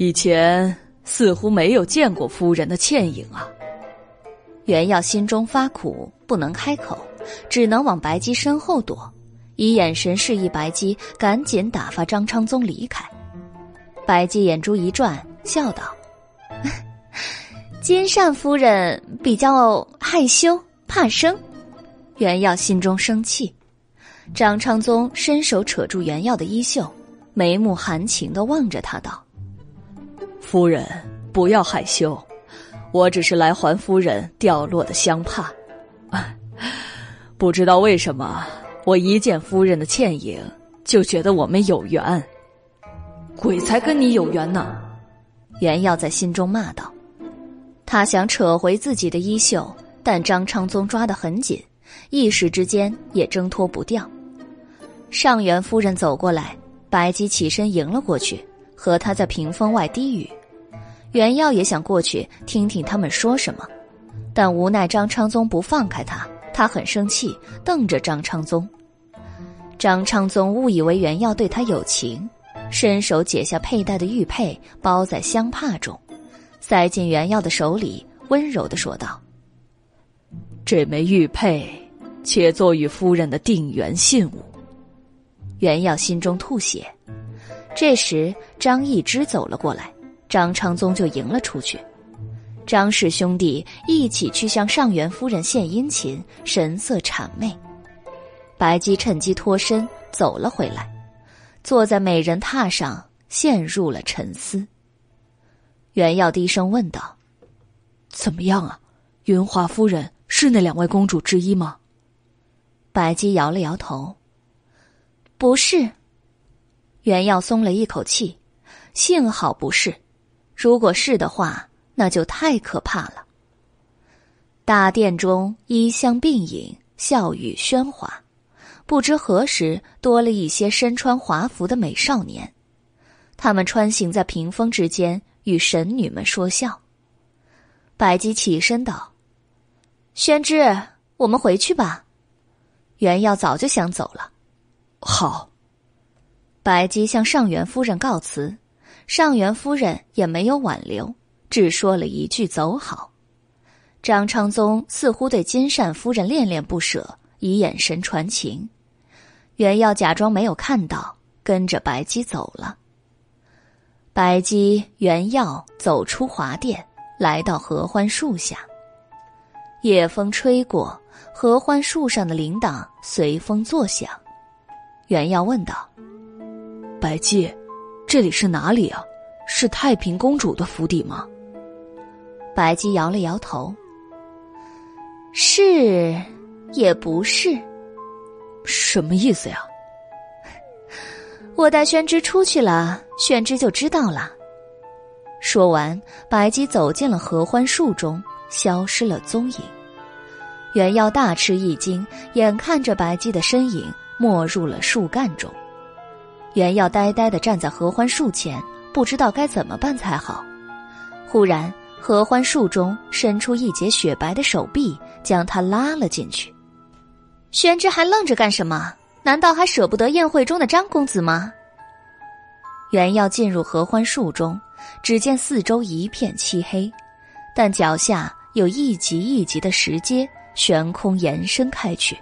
以前似乎没有见过夫人的倩影啊。”袁耀心中发苦，不能开口。只能往白姬身后躲，以眼神示意白姬赶紧打发张昌宗离开。白姬眼珠一转，笑道：“ 金善夫人比较害羞怕生。”袁耀心中生气，张昌宗伸手扯住袁耀的衣袖，眉目含情的望着他道：“夫人不要害羞，我只是来还夫人掉落的香帕。”。不知道为什么，我一见夫人的倩影，就觉得我们有缘。鬼才跟你有缘呢！袁耀在心中骂道。他想扯回自己的衣袖，但张昌宗抓得很紧，一时之间也挣脱不掉。上元夫人走过来，白姬起身迎了过去，和他在屏风外低语。袁耀也想过去听听他们说什么，但无奈张昌宗不放开他。他很生气，瞪着张昌宗。张昌宗误以为袁耀对他有情，伸手解下佩戴的玉佩，包在香帕中，塞进袁耀的手里，温柔的说道：“这枚玉佩，且作与夫人的定缘信物。”袁耀心中吐血。这时，张易之走了过来，张昌宗就迎了出去。张氏兄弟一起去向上元夫人献殷勤，神色谄媚。白姬趁机脱身走了回来，坐在美人榻上，陷入了沉思。袁耀低声问道：“怎么样啊？云华夫人是那两位公主之一吗？”白姬摇了摇头：“不是。”袁耀松了一口气，幸好不是。如果是的话。那就太可怕了。大殿中衣香鬓影，笑语喧哗，不知何时多了一些身穿华服的美少年，他们穿行在屏风之间，与神女们说笑。白姬起身道：“宣之，我们回去吧。”袁耀早就想走了。好。白姬向上元夫人告辞，上元夫人也没有挽留。只说了一句“走好”，张昌宗似乎对金善夫人恋恋不舍，以眼神传情。袁耀假装没有看到，跟着白姬走了。白姬、袁耀走出华殿，来到合欢树下。夜风吹过，合欢树上的铃铛随风作响。袁耀问道：“白姬，这里是哪里啊？是太平公主的府邸吗？”白姬摇了摇头。是，也不是。什么意思呀？我带宣之出去了，宣之就知道了。说完，白姬走进了合欢树中，消失了踪影。袁耀大吃一惊，眼看着白姬的身影没入了树干中。袁耀呆呆的站在合欢树前，不知道该怎么办才好。忽然。合欢树中伸出一截雪白的手臂，将他拉了进去。玄之还愣着干什么？难道还舍不得宴会中的张公子吗？原要进入合欢树中，只见四周一片漆黑，但脚下有一级一级的石阶悬空延伸开去。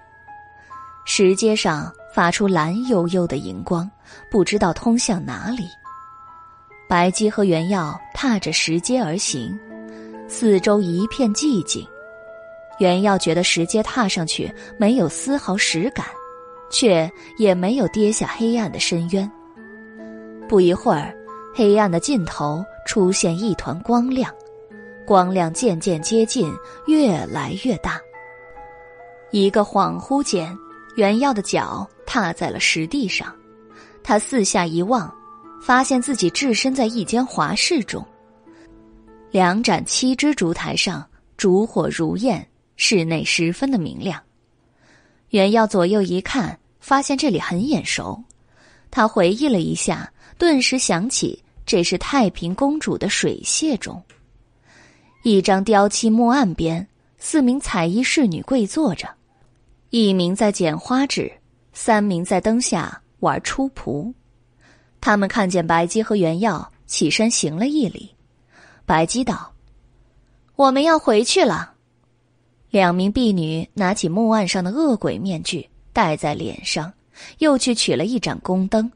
石阶上发出蓝幽幽的荧光，不知道通向哪里。白姬和原耀踏着石阶而行，四周一片寂静。原耀觉得石阶踏上去没有丝毫实感，却也没有跌下黑暗的深渊。不一会儿，黑暗的尽头出现一团光亮，光亮渐渐接近，越来越大。一个恍惚间。原耀的脚踏在了石地上，他四下一望，发现自己置身在一间华室中。两盏七支烛台上烛火如焰，室内十分的明亮。袁耀左右一看，发现这里很眼熟。他回忆了一下，顿时想起这是太平公主的水榭中。一张雕漆木案边，四名彩衣侍女跪坐着。一名在剪花纸，三名在灯下玩出仆。他们看见白姬和袁耀，起身行了一礼。白姬道：“我们要回去了。”两名婢女拿起木案上的恶鬼面具戴在脸上，又去取了一盏宫灯。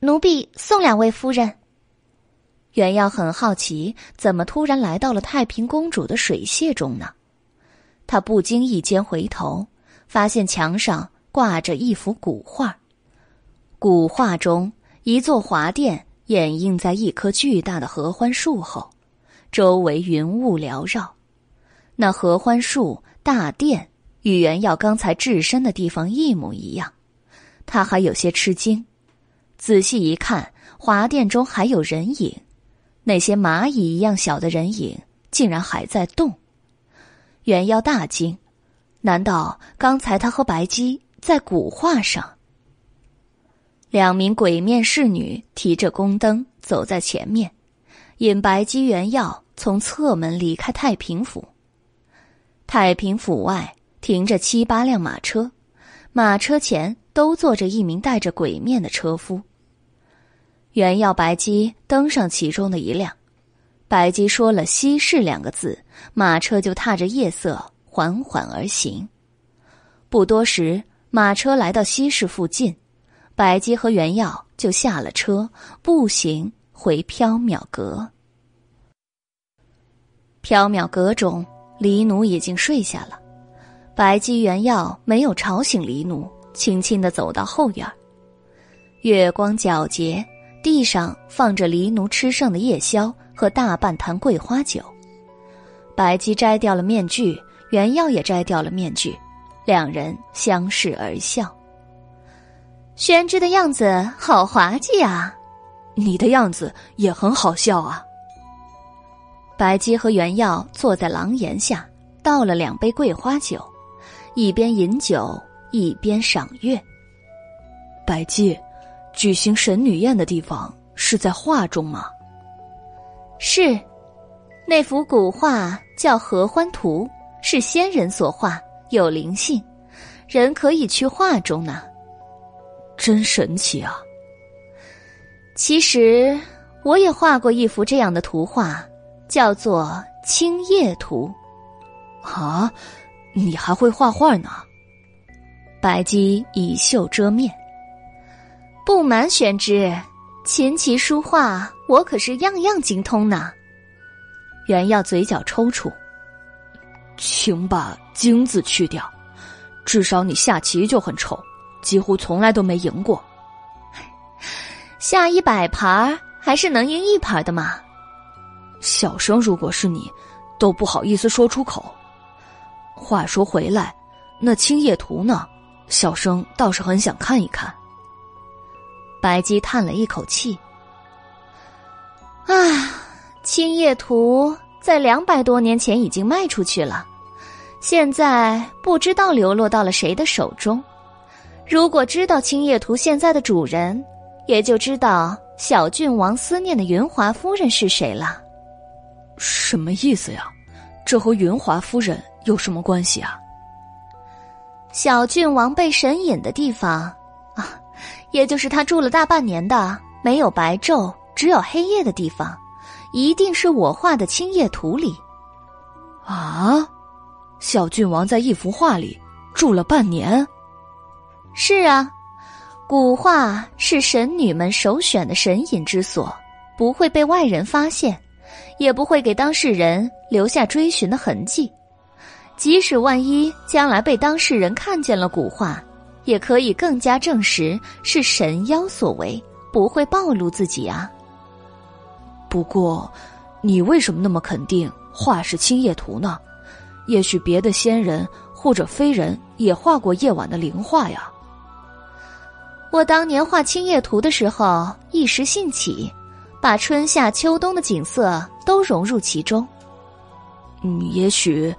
奴婢送两位夫人。袁耀很好奇，怎么突然来到了太平公主的水榭中呢？他不经意间回头，发现墙上挂着一幅古画。古画中，一座华殿掩映在一棵巨大的合欢树后，周围云雾缭绕。那合欢树大殿与原耀刚才置身的地方一模一样，他还有些吃惊。仔细一看，华殿中还有人影，那些蚂蚁一样小的人影竟然还在动。原耀大惊，难道刚才他和白姬在古画上？两名鬼面侍女提着宫灯走在前面，引白姬、原耀从侧门离开太平府。太平府外停着七八辆马车，马车前都坐着一名戴着鬼面的车夫。原耀、白姬登上其中的一辆。白姬说了“西市”两个字，马车就踏着夜色缓缓而行。不多时，马车来到西市附近，白姬和原耀就下了车，步行回缥缈阁。缥缈阁中，黎奴已经睡下了。白姬、原耀没有吵醒黎奴，轻轻的走到后院。月光皎洁，地上放着黎奴吃剩的夜宵。和大半坛桂花酒，白姬摘掉了面具，原耀也摘掉了面具，两人相视而笑。宣之的样子好滑稽啊，你的样子也很好笑啊。白姬和原耀坐在廊檐下，倒了两杯桂花酒，一边饮酒一边赏月。白姬，举行神女宴的地方是在画中吗？是，那幅古画叫《合欢图》，是仙人所画，有灵性，人可以去画中呢。真神奇啊！其实我也画过一幅这样的图画，叫做《青叶图》。啊，你还会画画呢？白姬以袖遮面。不瞒玄之。琴棋书画，我可是样样精通呢。原耀嘴角抽搐，请把“精”字去掉。至少你下棋就很丑，几乎从来都没赢过。下一百盘还是能赢一盘的嘛。小生如果是你，都不好意思说出口。话说回来，那青叶图呢？小生倒是很想看一看。白姬叹了一口气：“啊，青叶图在两百多年前已经卖出去了，现在不知道流落到了谁的手中。如果知道青叶图现在的主人，也就知道小郡王思念的云华夫人是谁了。什么意思呀？这和云华夫人有什么关系啊？小郡王被神隐的地方啊。”也就是他住了大半年的没有白昼，只有黑夜的地方，一定是我画的青叶图里。啊，小郡王在一幅画里住了半年。是啊，古画是神女们首选的神隐之所，不会被外人发现，也不会给当事人留下追寻的痕迹。即使万一将来被当事人看见了古画，也可以更加证实是神妖所为，不会暴露自己啊。不过，你为什么那么肯定？画是青叶图呢，也许别的仙人或者非人也画过夜晚的灵画呀。我当年画青叶图的时候，一时兴起，把春夏秋冬的景色都融入其中。嗯，也许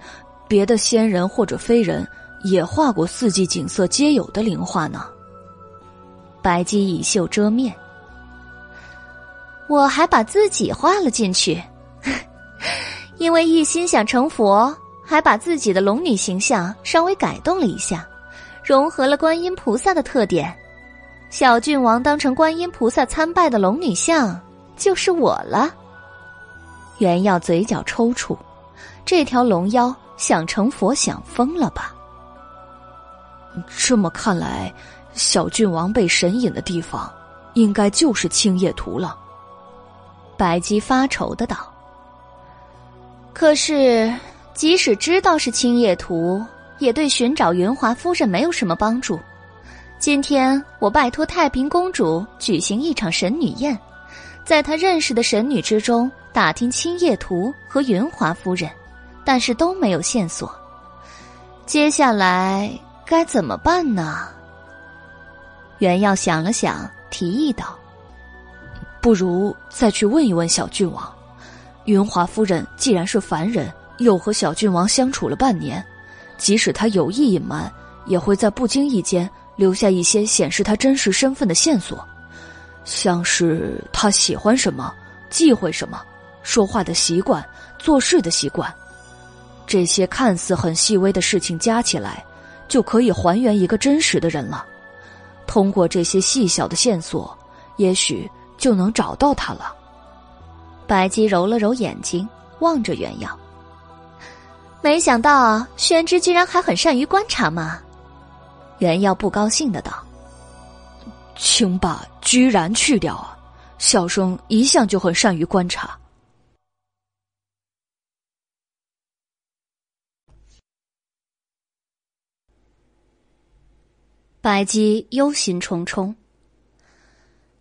别的仙人或者非人也画过四季景色皆有的灵画呢。白姬以袖遮面，我还把自己画了进去。因为一心想成佛，还把自己的龙女形象稍微改动了一下，融合了观音菩萨的特点。小郡王当成观音菩萨参拜的龙女像，就是我了。袁耀嘴角抽搐，这条龙妖想成佛想疯了吧？这么看来，小郡王被神隐的地方，应该就是青叶图了。白姬发愁的道。可是，即使知道是青叶图，也对寻找云华夫人没有什么帮助。今天我拜托太平公主举行一场神女宴，在她认识的神女之中打听青叶图和云华夫人，但是都没有线索。接下来该怎么办呢？袁耀想了想，提议道：“不如再去问一问小郡王。”云华夫人既然是凡人，又和小郡王相处了半年，即使他有意隐瞒，也会在不经意间留下一些显示他真实身份的线索，像是他喜欢什么、忌讳什么、说话的习惯、做事的习惯，这些看似很细微的事情加起来，就可以还原一个真实的人了。通过这些细小的线索，也许就能找到他了。白姬揉了揉眼睛，望着袁耀。没想到宣之居然还很善于观察嘛！袁耀不高兴的道：“请把‘居然’去掉啊！小生一向就很善于观察。”白姬忧心忡忡，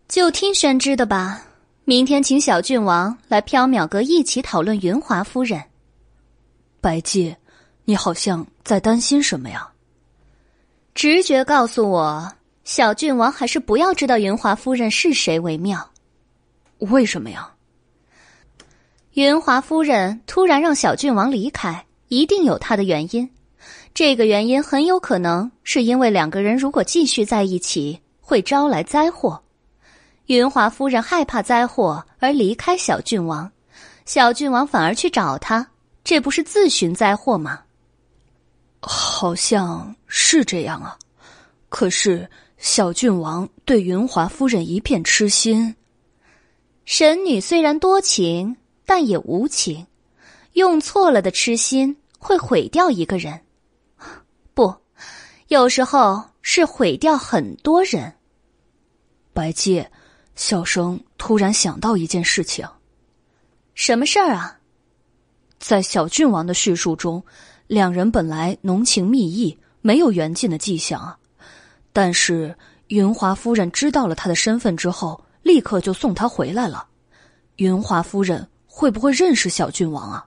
就听宣之的吧。明天请小郡王来缥缈阁一起讨论云华夫人。白姬，你好像在担心什么呀？直觉告诉我，小郡王还是不要知道云华夫人是谁为妙。为什么呀？云华夫人突然让小郡王离开，一定有她的原因。这个原因很有可能是因为两个人如果继续在一起，会招来灾祸。云华夫人害怕灾祸而离开小郡王，小郡王反而去找她，这不是自寻灾祸吗？好像是这样啊。可是小郡王对云华夫人一片痴心。神女虽然多情，但也无情，用错了的痴心会毁掉一个人。不，有时候是毁掉很多人。白姬。小生突然想到一件事情，什么事儿啊？在小郡王的叙述中，两人本来浓情蜜意，没有援进的迹象啊。但是云华夫人知道了他的身份之后，立刻就送他回来了。云华夫人会不会认识小郡王啊？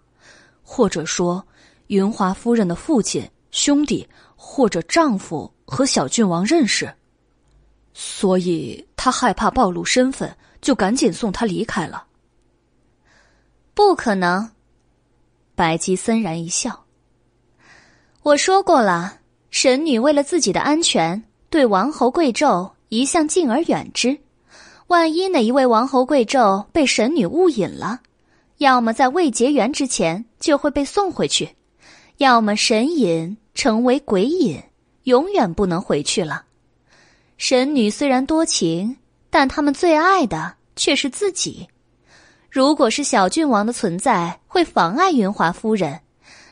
或者说，云华夫人的父亲、兄弟或者丈夫和小郡王认识？所以他害怕暴露身份，就赶紧送他离开了。不可能，白姬森然一笑。我说过了，神女为了自己的安全，对王侯贵胄一向敬而远之。万一哪一位王侯贵胄被神女误引了，要么在未结缘之前就会被送回去，要么神隐成为鬼隐，永远不能回去了。神女虽然多情，但他们最爱的却是自己。如果是小郡王的存在会妨碍云华夫人，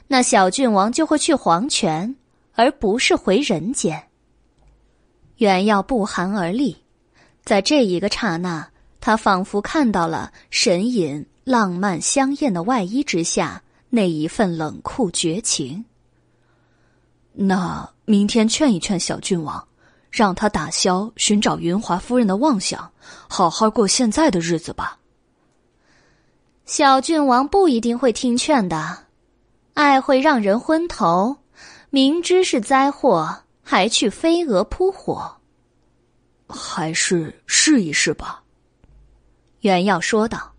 那小郡王就会去黄泉，而不是回人间。袁耀不寒而栗，在这一个刹那，他仿佛看到了神隐浪漫香艳的外衣之下那一份冷酷绝情。那明天劝一劝小郡王，让他打消寻找云华夫人的妄想，好好过现在的日子吧。小郡王不一定会听劝的，爱会让人昏头，明知是灾祸，还去飞蛾扑火。还是试一试吧。袁耀说道。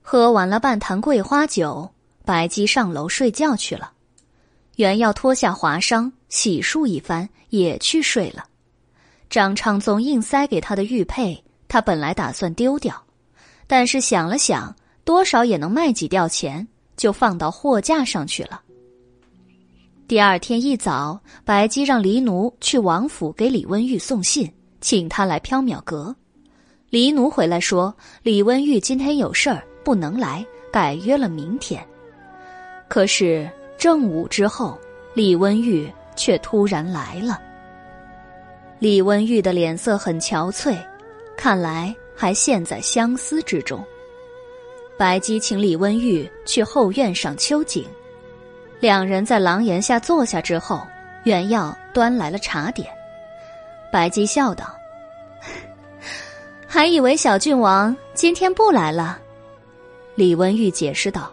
喝完了半坛桂花酒，白姬上楼睡觉去了。袁耀脱下华裳，洗漱一番，也去睡了。张昌宗硬塞给他的玉佩，他本来打算丢掉，但是想了想，多少也能卖几吊钱，就放到货架上去了。第二天一早，白姬让黎奴去王府给李温玉送信，请他来缥缈阁。黎奴回来说，李温玉今天有事儿不能来，改约了明天。可是。正午之后，李温玉却突然来了。李温玉的脸色很憔悴，看来还陷在相思之中。白姬请李温玉去后院赏秋景，两人在廊檐下坐下之后，袁耀端来了茶点。白姬笑道：“ 还以为小郡王今天不来了。”李温玉解释道：“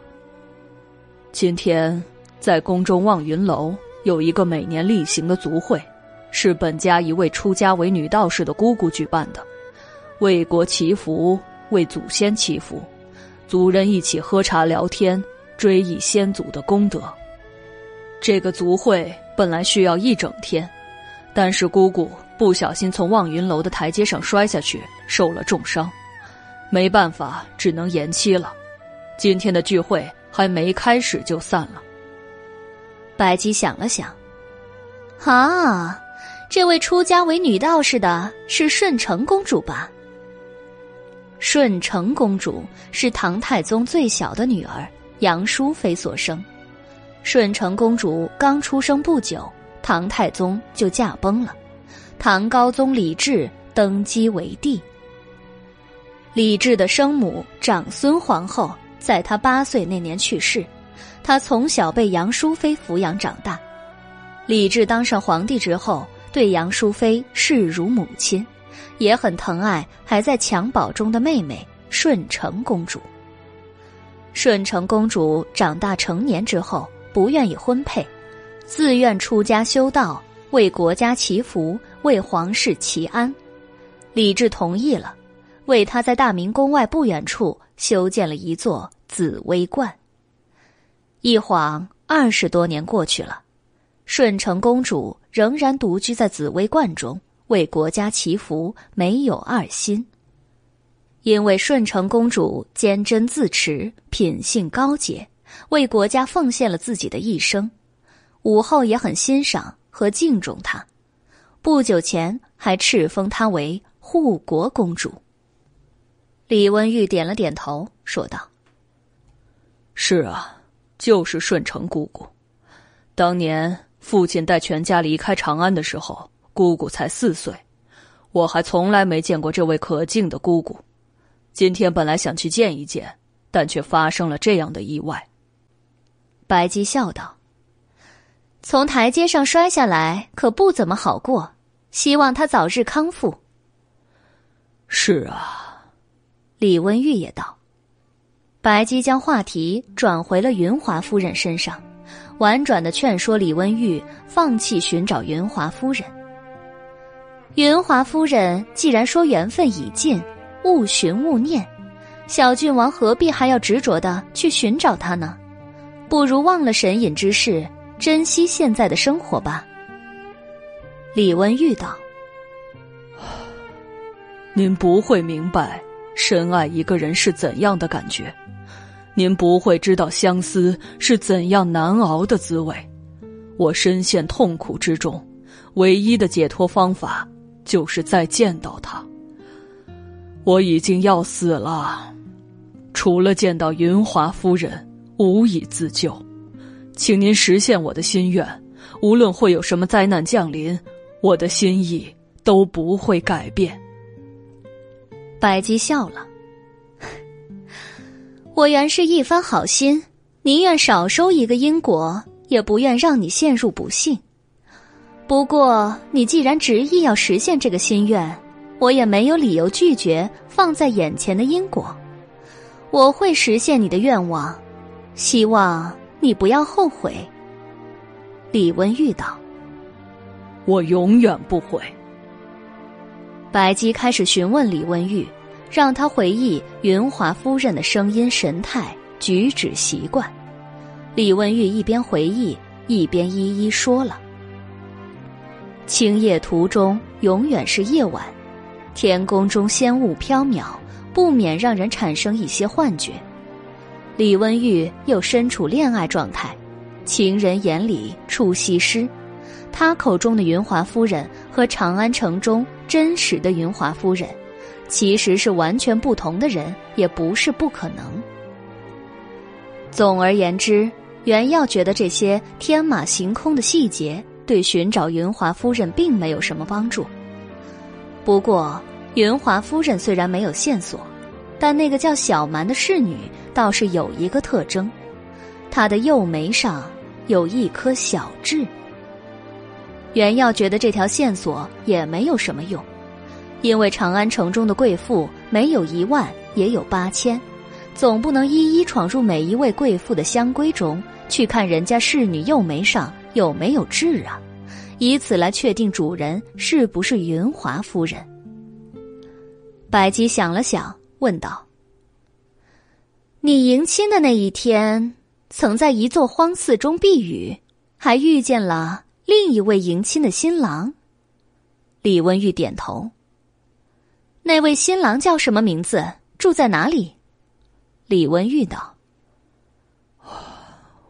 今天。”在宫中望云楼有一个每年例行的族会，是本家一位出家为女道士的姑姑举办的，为国祈福，为祖先祈福，族人一起喝茶聊天，追忆先祖的功德。这个族会本来需要一整天，但是姑姑不小心从望云楼的台阶上摔下去，受了重伤，没办法，只能延期了。今天的聚会还没开始就散了。白姬想了想，啊，这位出家为女道士的是顺承公主吧？顺承公主是唐太宗最小的女儿杨淑妃所生。顺成公主刚出生不久，唐太宗就驾崩了，唐高宗李治登基为帝。李治的生母长孙皇后在他八岁那年去世。他从小被杨淑妃抚养长大，李治当上皇帝之后，对杨淑妃视如母亲，也很疼爱还在襁褓中的妹妹顺成公主。顺成公主长大成年之后，不愿意婚配，自愿出家修道，为国家祈福，为皇室祈安。李治同意了，为他在大明宫外不远处修建了一座紫薇观。一晃二十多年过去了，顺承公主仍然独居在紫薇观中为国家祈福，没有二心。因为顺承公主坚贞自持，品性高洁，为国家奉献了自己的一生，武后也很欣赏和敬重她。不久前还敕封她为护国公主。李温玉点了点头，说道：“是啊。”就是顺承姑姑，当年父亲带全家离开长安的时候，姑姑才四岁，我还从来没见过这位可敬的姑姑。今天本来想去见一见，但却发生了这样的意外。白姬笑道：“从台阶上摔下来，可不怎么好过。希望他早日康复。”是啊，李温玉也道。白姬将话题转回了云华夫人身上，婉转的劝说李温玉放弃寻找云华夫人。云华夫人既然说缘分已尽，勿寻勿念，小郡王何必还要执着的去寻找她呢？不如忘了神隐之事，珍惜现在的生活吧。李温玉道：“您不会明白深爱一个人是怎样的感觉。”您不会知道相思是怎样难熬的滋味，我深陷痛苦之中，唯一的解脱方法就是再见到他。我已经要死了，除了见到云华夫人，无以自救。请您实现我的心愿，无论会有什么灾难降临，我的心意都不会改变。白姬笑了，我原是一番好心，宁愿少收一个因果，也不愿让你陷入不幸。不过，你既然执意要实现这个心愿，我也没有理由拒绝放在眼前的因果。我会实现你的愿望，希望。你不要后悔，李文玉道。我永远不悔。白姬开始询问李文玉，让他回忆云华夫人的声音、神态、举止、习惯。李文玉一边回忆，一边一一说了。青叶途中永远是夜晚，天宫中仙雾飘渺，不免让人产生一些幻觉。李温玉又身处恋爱状态，情人眼里出西施，他口中的云华夫人和长安城中真实的云华夫人，其实是完全不同的人，也不是不可能。总而言之，袁耀觉得这些天马行空的细节对寻找云华夫人并没有什么帮助。不过，云华夫人虽然没有线索。但那个叫小蛮的侍女倒是有一个特征，她的右眉上有一颗小痣。袁耀觉得这条线索也没有什么用，因为长安城中的贵妇没有一万也有八千，总不能一一闯入每一位贵妇的香闺中去看人家侍女右眉上有没有痣啊，以此来确定主人是不是云华夫人。白姬想了想。问道：“你迎亲的那一天，曾在一座荒寺中避雨，还遇见了另一位迎亲的新郎。”李文玉点头。那位新郎叫什么名字？住在哪里？李文玉道：“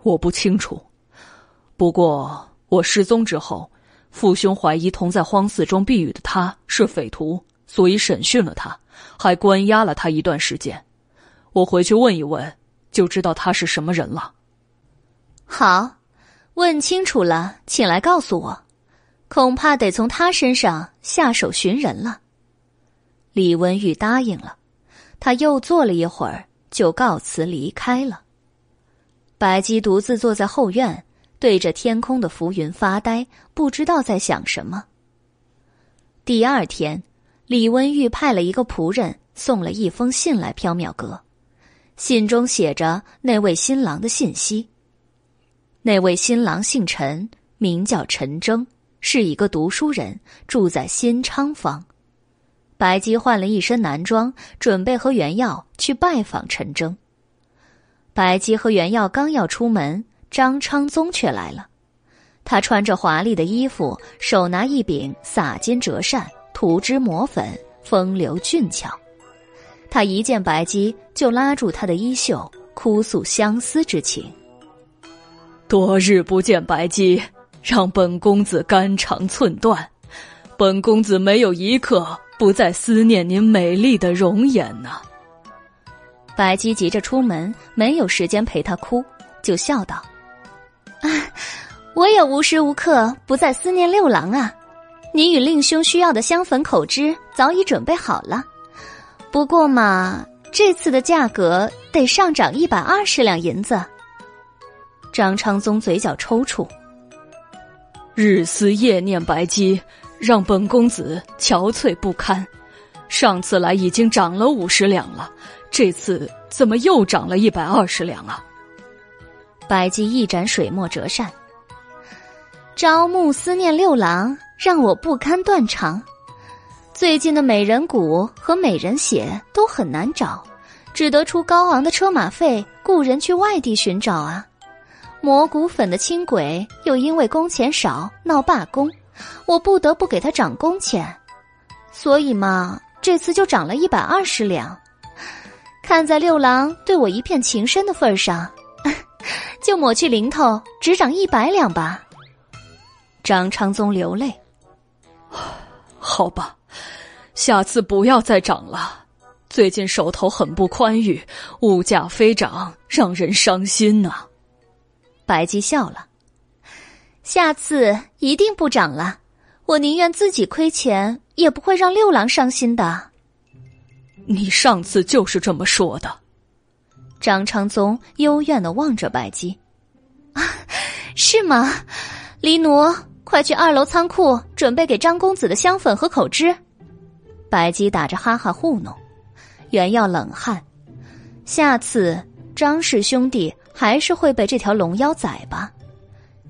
我不清楚。不过我失踪之后，父兄怀疑同在荒寺中避雨的他是匪徒，所以审讯了他。”还关押了他一段时间，我回去问一问，就知道他是什么人了。好，问清楚了，请来告诉我。恐怕得从他身上下手寻人了。李文玉答应了，他又坐了一会儿，就告辞离开了。白姬独自坐在后院，对着天空的浮云发呆，不知道在想什么。第二天。李温玉派了一个仆人送了一封信来缥缈阁，信中写着那位新郎的信息。那位新郎姓陈，名叫陈征，是一个读书人，住在新昌坊。白姬换了一身男装，准备和袁耀去拜访陈征。白姬和袁耀刚要出门，张昌宗却来了。他穿着华丽的衣服，手拿一柄洒金折扇。涂脂抹粉，风流俊俏。他一见白姬，就拉住她的衣袖，哭诉相思之情。多日不见白姬，让本公子肝肠寸断。本公子没有一刻不在思念您美丽的容颜呢。白姬急着出门，没有时间陪他哭，就笑道：“啊，我也无时无刻不在思念六郎啊。”你与令兄需要的香粉口脂早已准备好了，不过嘛，这次的价格得上涨一百二十两银子。张昌宗嘴角抽搐，日思夜念白姬，让本公子憔悴不堪。上次来已经涨了五十两了，这次怎么又涨了一百二十两啊？白姬一展水墨折扇，朝暮思念六郎。让我不堪断肠。最近的美人骨和美人血都很难找，只得出高昂的车马费雇人去外地寻找啊。磨骨粉的轻轨又因为工钱少闹罢工，我不得不给他涨工钱，所以嘛，这次就涨了一百二十两。看在六郎对我一片情深的份上，就抹去零头，只涨一百两吧。张昌宗流泪。好吧，下次不要再涨了。最近手头很不宽裕，物价飞涨，让人伤心呐。白姬笑了，下次一定不涨了。我宁愿自己亏钱，也不会让六郎伤心的。你上次就是这么说的。张昌宗幽怨的望着白姬，啊，是吗？黎奴，快去二楼仓库准备给张公子的香粉和口脂。白姬打着哈哈糊弄，原耀冷汗。下次张氏兄弟还是会被这条龙妖宰吧？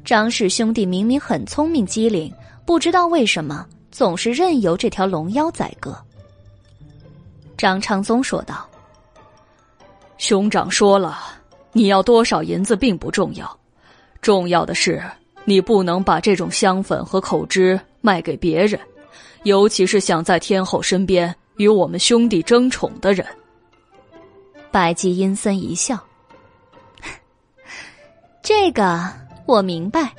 张氏兄弟明明很聪明机灵。不知道为什么总是任由这条龙妖宰割。张昌宗说道：“兄长说了，你要多少银子并不重要，重要的是你不能把这种香粉和口脂卖给别人，尤其是想在天后身边与我们兄弟争宠的人。”白姬阴森一笑：“ 这个我明白，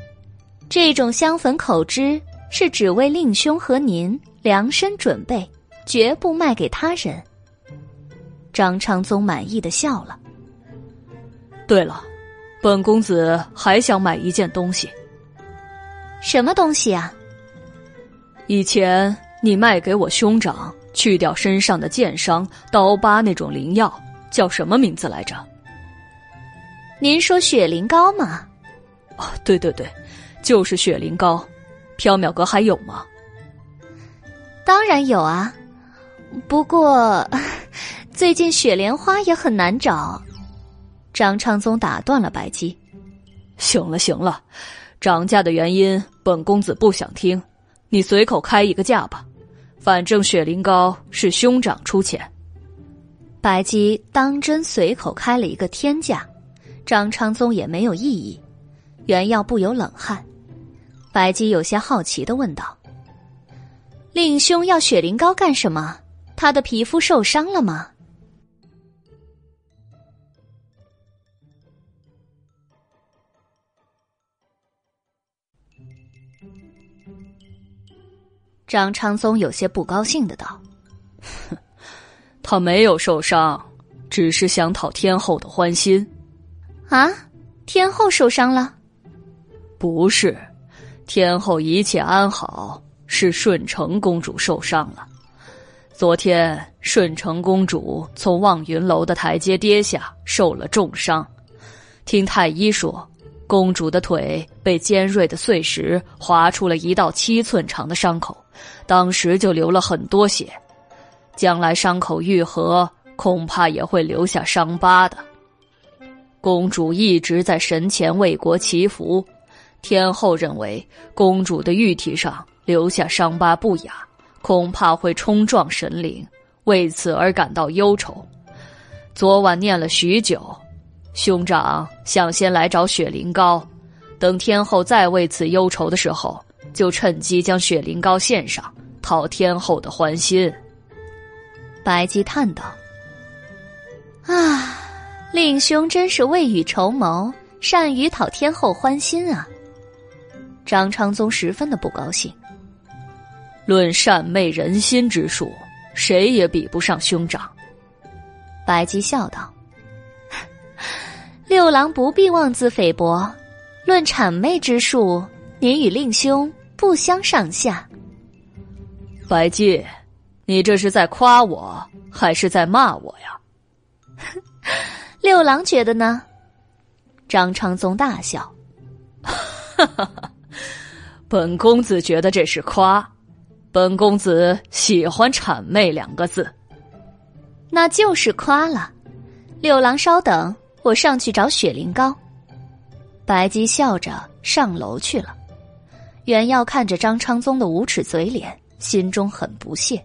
这种香粉口脂。”是只为令兄和您量身准备，绝不卖给他人。张昌宗满意的笑了。对了，本公子还想买一件东西。什么东西啊？以前你卖给我兄长去掉身上的剑伤、刀疤那种灵药，叫什么名字来着？您说雪灵膏吗？哦，对对对，就是雪灵膏。缥缈阁还有吗？当然有啊，不过 最近雪莲花也很难找。张昌宗打断了白姬：“行了行了，涨价的原因本公子不想听，你随口开一个价吧，反正雪灵膏是兄长出钱。”白姬当真随口开了一个天价，张昌宗也没有异议，原耀不由冷汗。白姬有些好奇的问道：“令兄要雪灵膏干什么？他的皮肤受伤了吗？”张昌宗有些不高兴的道：“哼，他没有受伤，只是想讨天后的欢心。”啊，天后受伤了？不是。天后一切安好，是顺成公主受伤了。昨天顺成公主从望云楼的台阶跌下，受了重伤。听太医说，公主的腿被尖锐的碎石划出了一道七寸长的伤口，当时就流了很多血。将来伤口愈合，恐怕也会留下伤疤的。公主一直在神前为国祈福。天后认为公主的玉体上留下伤疤不雅，恐怕会冲撞神灵，为此而感到忧愁。昨晚念了许久，兄长想先来找雪灵膏，等天后再为此忧愁的时候，就趁机将雪灵膏献上，讨天后的欢心。白姬叹道：“啊，令兄真是未雨绸缪，善于讨天后欢心啊！”张昌宗十分的不高兴。论善媚人心之术，谁也比不上兄长。白姬笑道：“六郎不必妄自菲薄，论谄媚之术，您与令兄不相上下。”白姬，你这是在夸我，还是在骂我呀？六郎觉得呢？张昌宗大笑：“哈哈哈。”本公子觉得这是夸，本公子喜欢“谄媚”两个字，那就是夸了。六郎稍等，我上去找雪灵膏。白姬笑着上楼去了。袁耀看着张昌宗的无耻嘴脸，心中很不屑。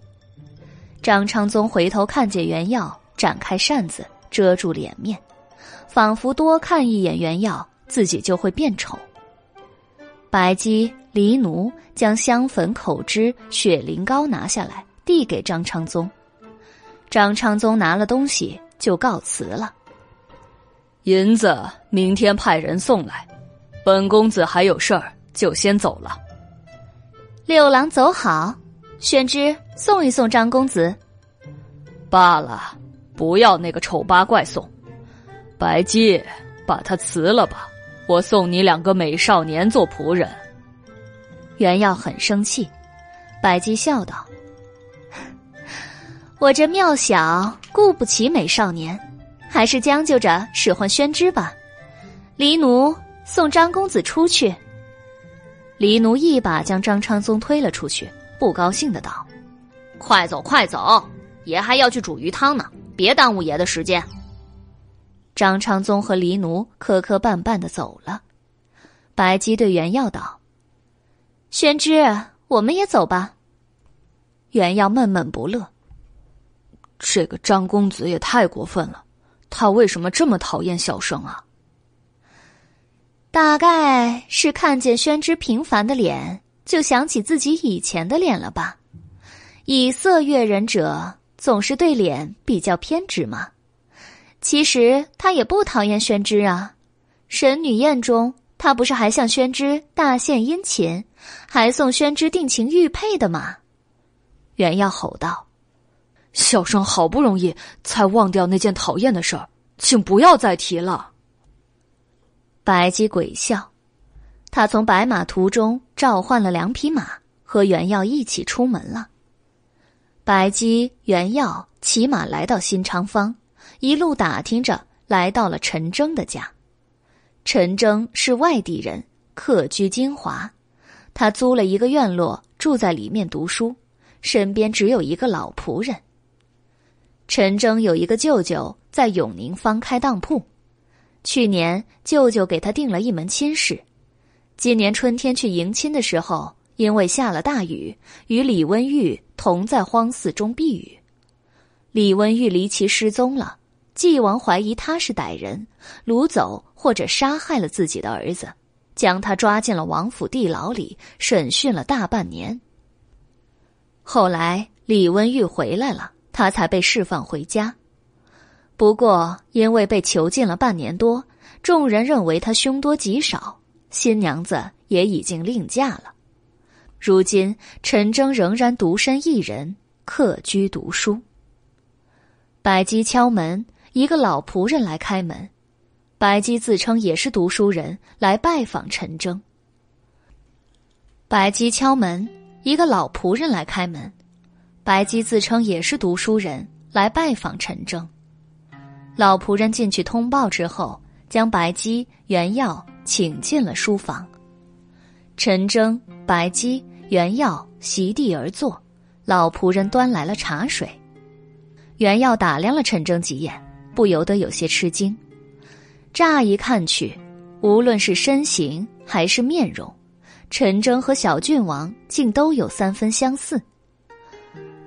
张昌宗回头看见袁耀，展开扇子遮住脸面，仿佛多看一眼袁耀，自己就会变丑。白姬。黎奴将香粉、口脂、雪灵膏拿下来，递给张昌宗。张昌宗拿了东西就告辞了。银子明天派人送来，本公子还有事儿，就先走了。六郎走好，宣之送一送张公子。罢了，不要那个丑八怪送。白姬，把他辞了吧，我送你两个美少年做仆人。袁耀很生气，白姬笑道：“ 我这庙小，顾不起美少年，还是将就着使唤宣之吧。黎奴送张公子出去。”黎奴一把将张昌宗推了出去，不高兴的道：“快走，快走！爷还要去煮鱼汤呢，别耽误爷的时间。”张昌宗和黎奴磕磕绊绊的走了。白姬对袁耀道：“宣之，我们也走吧。”袁耀闷闷不乐：“这个张公子也太过分了，他为什么这么讨厌小生啊？”大概是看见宣之平凡的脸，就想起自己以前的脸了吧？以色悦人者总是对脸比较偏执嘛。其实他也不讨厌宣之啊。神女宴中，他不是还向宣之大献殷勤，还送宣之定情玉佩的吗？袁耀吼道：“小生好不容易才忘掉那件讨厌的事儿，请不要再提了。”白姬鬼笑，他从白马途中召唤了两匹马，和袁耀一起出门了。白姬、袁耀骑马来到新昌坊，一路打听着，来到了陈征的家。陈征是外地人，客居金华，他租了一个院落，住在里面读书，身边只有一个老仆人。陈征有一个舅舅在永宁坊开当铺。去年舅舅给他定了一门亲事，今年春天去迎亲的时候，因为下了大雨，与李温玉同在荒寺中避雨。李温玉离奇失踪了，纪王怀疑他是歹人，掳走或者杀害了自己的儿子，将他抓进了王府地牢里审讯了大半年。后来李温玉回来了，他才被释放回家。不过，因为被囚禁了半年多，众人认为他凶多吉少，新娘子也已经另嫁了。如今，陈征仍然独身一人，客居读书。白姬敲门，一个老仆人来开门。白姬自称也是读书人，来拜访陈征。白姬敲门，一个老仆人来开门。白姬自称也是读书人，来拜访陈征。老仆人进去通报之后，将白姬、袁耀请进了书房。陈征、白姬、袁耀席地而坐，老仆人端来了茶水。袁耀打量了陈征几眼，不由得有些吃惊。乍一看去，无论是身形还是面容，陈征和小郡王竟都有三分相似。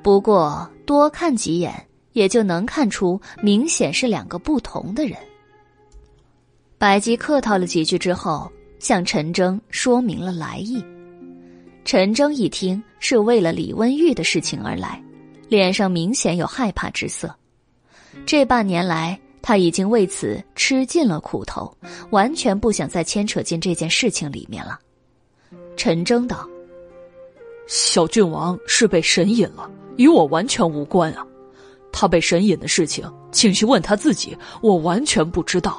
不过多看几眼。也就能看出，明显是两个不同的人。白姬客套了几句之后，向陈征说明了来意。陈征一听是为了李温玉的事情而来，脸上明显有害怕之色。这半年来，他已经为此吃尽了苦头，完全不想再牵扯进这件事情里面了。陈征道：“小郡王是被神隐了，与我完全无关啊。”他被神隐的事情，请去问他自己，我完全不知道。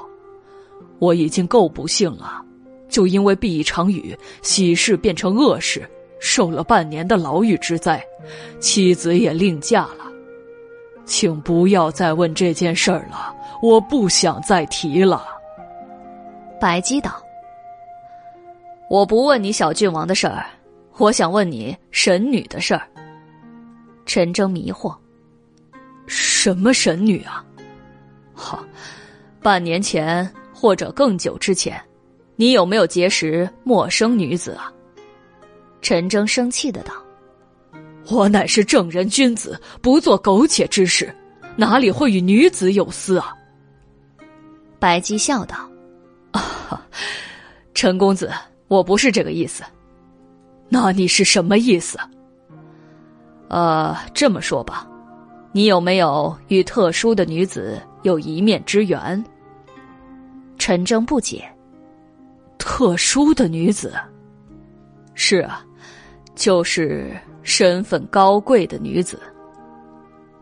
我已经够不幸了，就因为避一场雨，喜事变成恶事，受了半年的牢狱之灾，妻子也另嫁了。请不要再问这件事儿了，我不想再提了。白姬道：“我不问你小郡王的事儿，我想问你神女的事儿。”陈征迷惑。什么神女啊？好，半年前或者更久之前，你有没有结识陌生女子啊？陈征生气的道：“我乃是正人君子，不做苟且之事，哪里会与女子有私啊？”白姬笑道：“啊，陈公子，我不是这个意思。那你是什么意思？呃，这么说吧。”你有没有与特殊的女子有一面之缘？陈征不解。特殊的女子，是啊，就是身份高贵的女子。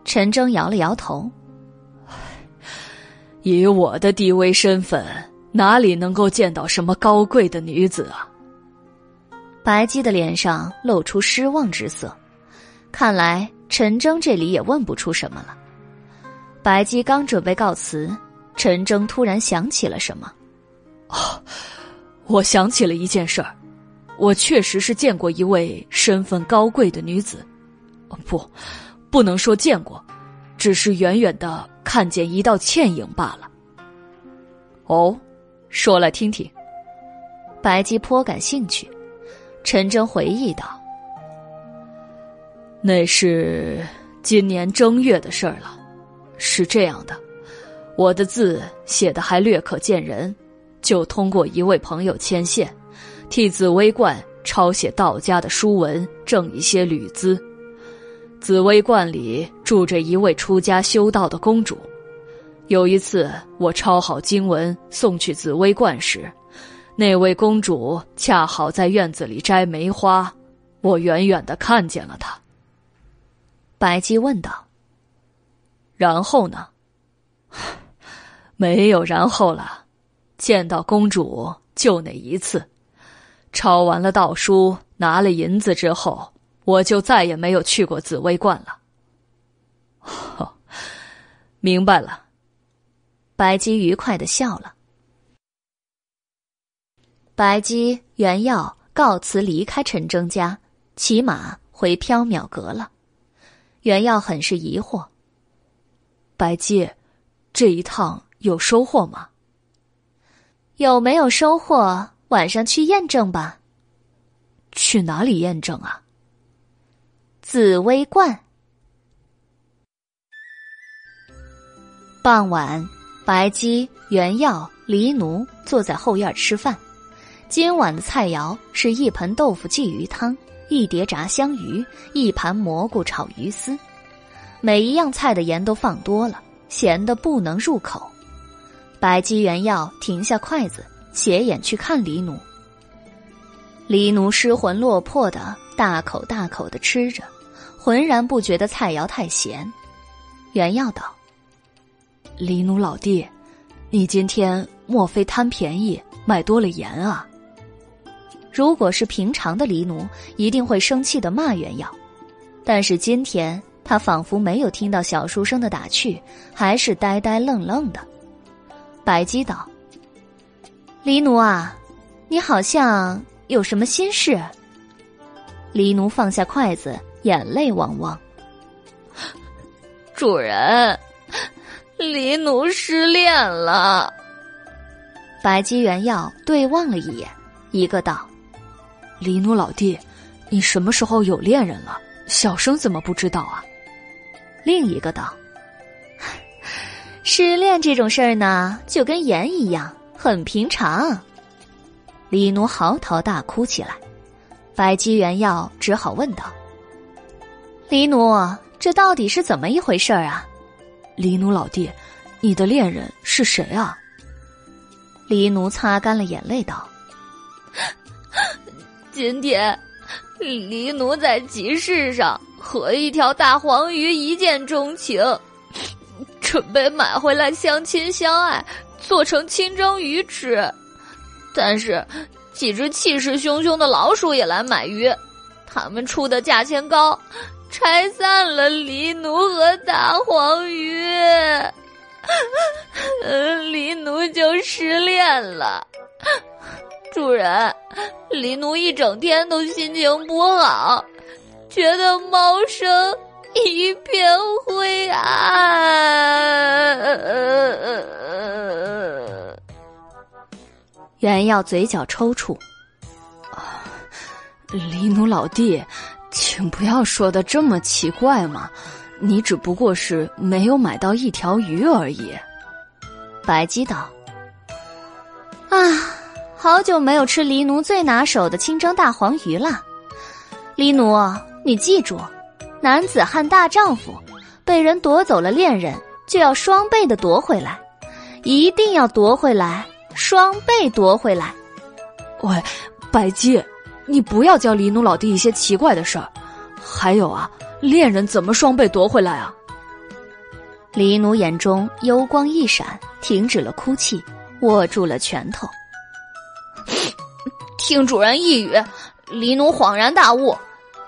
陈征摇了摇头：“以我的低微身份，哪里能够见到什么高贵的女子啊？”白姬的脸上露出失望之色，看来陈征这里也问不出什么了。白姬刚准备告辞，陈征突然想起了什么：“哦，我想起了一件事儿，我确实是见过一位身份高贵的女子。不，不能说见过，只是远远的看见一道倩影罢了。”哦，说来听听。白姬颇感兴趣。陈真回忆道：“那是今年正月的事儿了。是这样的，我的字写的还略可见人，就通过一位朋友牵线，替紫薇观抄写道家的书文，挣一些旅资。紫薇观里住着一位出家修道的公主。有一次，我抄好经文送去紫薇观时。”那位公主恰好在院子里摘梅花，我远远的看见了她。白姬问道：“然后呢？”“没有然后了，见到公主就那一次。抄完了道书，拿了银子之后，我就再也没有去过紫薇观了。”“明白了。”白姬愉快的笑了。白姬、原耀告辞离开陈征家，骑马回缥缈阁了。袁耀很是疑惑：“白姬，这一趟有收获吗？有没有收获？晚上去验证吧。去哪里验证啊？紫薇观。傍晚，白姬、袁耀、黎奴坐在后院吃饭。今晚的菜肴是一盆豆腐鲫鱼汤，一碟炸香鱼，一盘蘑菇炒鱼丝，每一样菜的盐都放多了，咸的不能入口。白姬原要停下筷子，斜眼去看黎奴。黎奴失魂落魄的大口大口的吃着，浑然不觉得菜肴太咸。原耀道：“黎奴老弟，你今天莫非贪便宜买多了盐啊？”如果是平常的黎奴，一定会生气的骂袁耀，但是今天他仿佛没有听到小书生的打趣，还是呆呆愣愣的。白姬道：“黎奴啊，你好像有什么心事？”黎奴放下筷子，眼泪汪汪。主人，黎奴失恋了。白姬、原耀对望了一眼，一个道。黎奴老弟，你什么时候有恋人了？小生怎么不知道啊？另一个道：“ 失恋这种事儿呢，就跟盐一样，很平常。”李奴嚎啕大哭起来，白姬原耀只好问道：“黎奴，这到底是怎么一回事儿啊？”黎奴老弟，你的恋人是谁啊？黎奴擦干了眼泪道。今天，黎奴在集市上和一条大黄鱼一见钟情，准备买回来相亲相爱，做成清蒸鱼吃。但是，几只气势汹汹的老鼠也来买鱼，他们出的价钱高，拆散了黎奴和大黄鱼，黎奴就失恋了。主人，黎奴一整天都心情不好，觉得猫生一片灰暗。原耀嘴角抽搐。黎奴老弟，请不要说的这么奇怪嘛！你只不过是没有买到一条鱼而已。白姬道：“啊。”好久没有吃黎奴最拿手的清蒸大黄鱼了，黎奴，你记住，男子汉大丈夫，被人夺走了恋人，就要双倍的夺回来，一定要夺回来，双倍夺回来。喂，百姬，你不要教黎奴老弟一些奇怪的事儿。还有啊，恋人怎么双倍夺回来啊？黎奴眼中幽光一闪，停止了哭泣，握住了拳头。听主人一语，黎奴恍然大悟。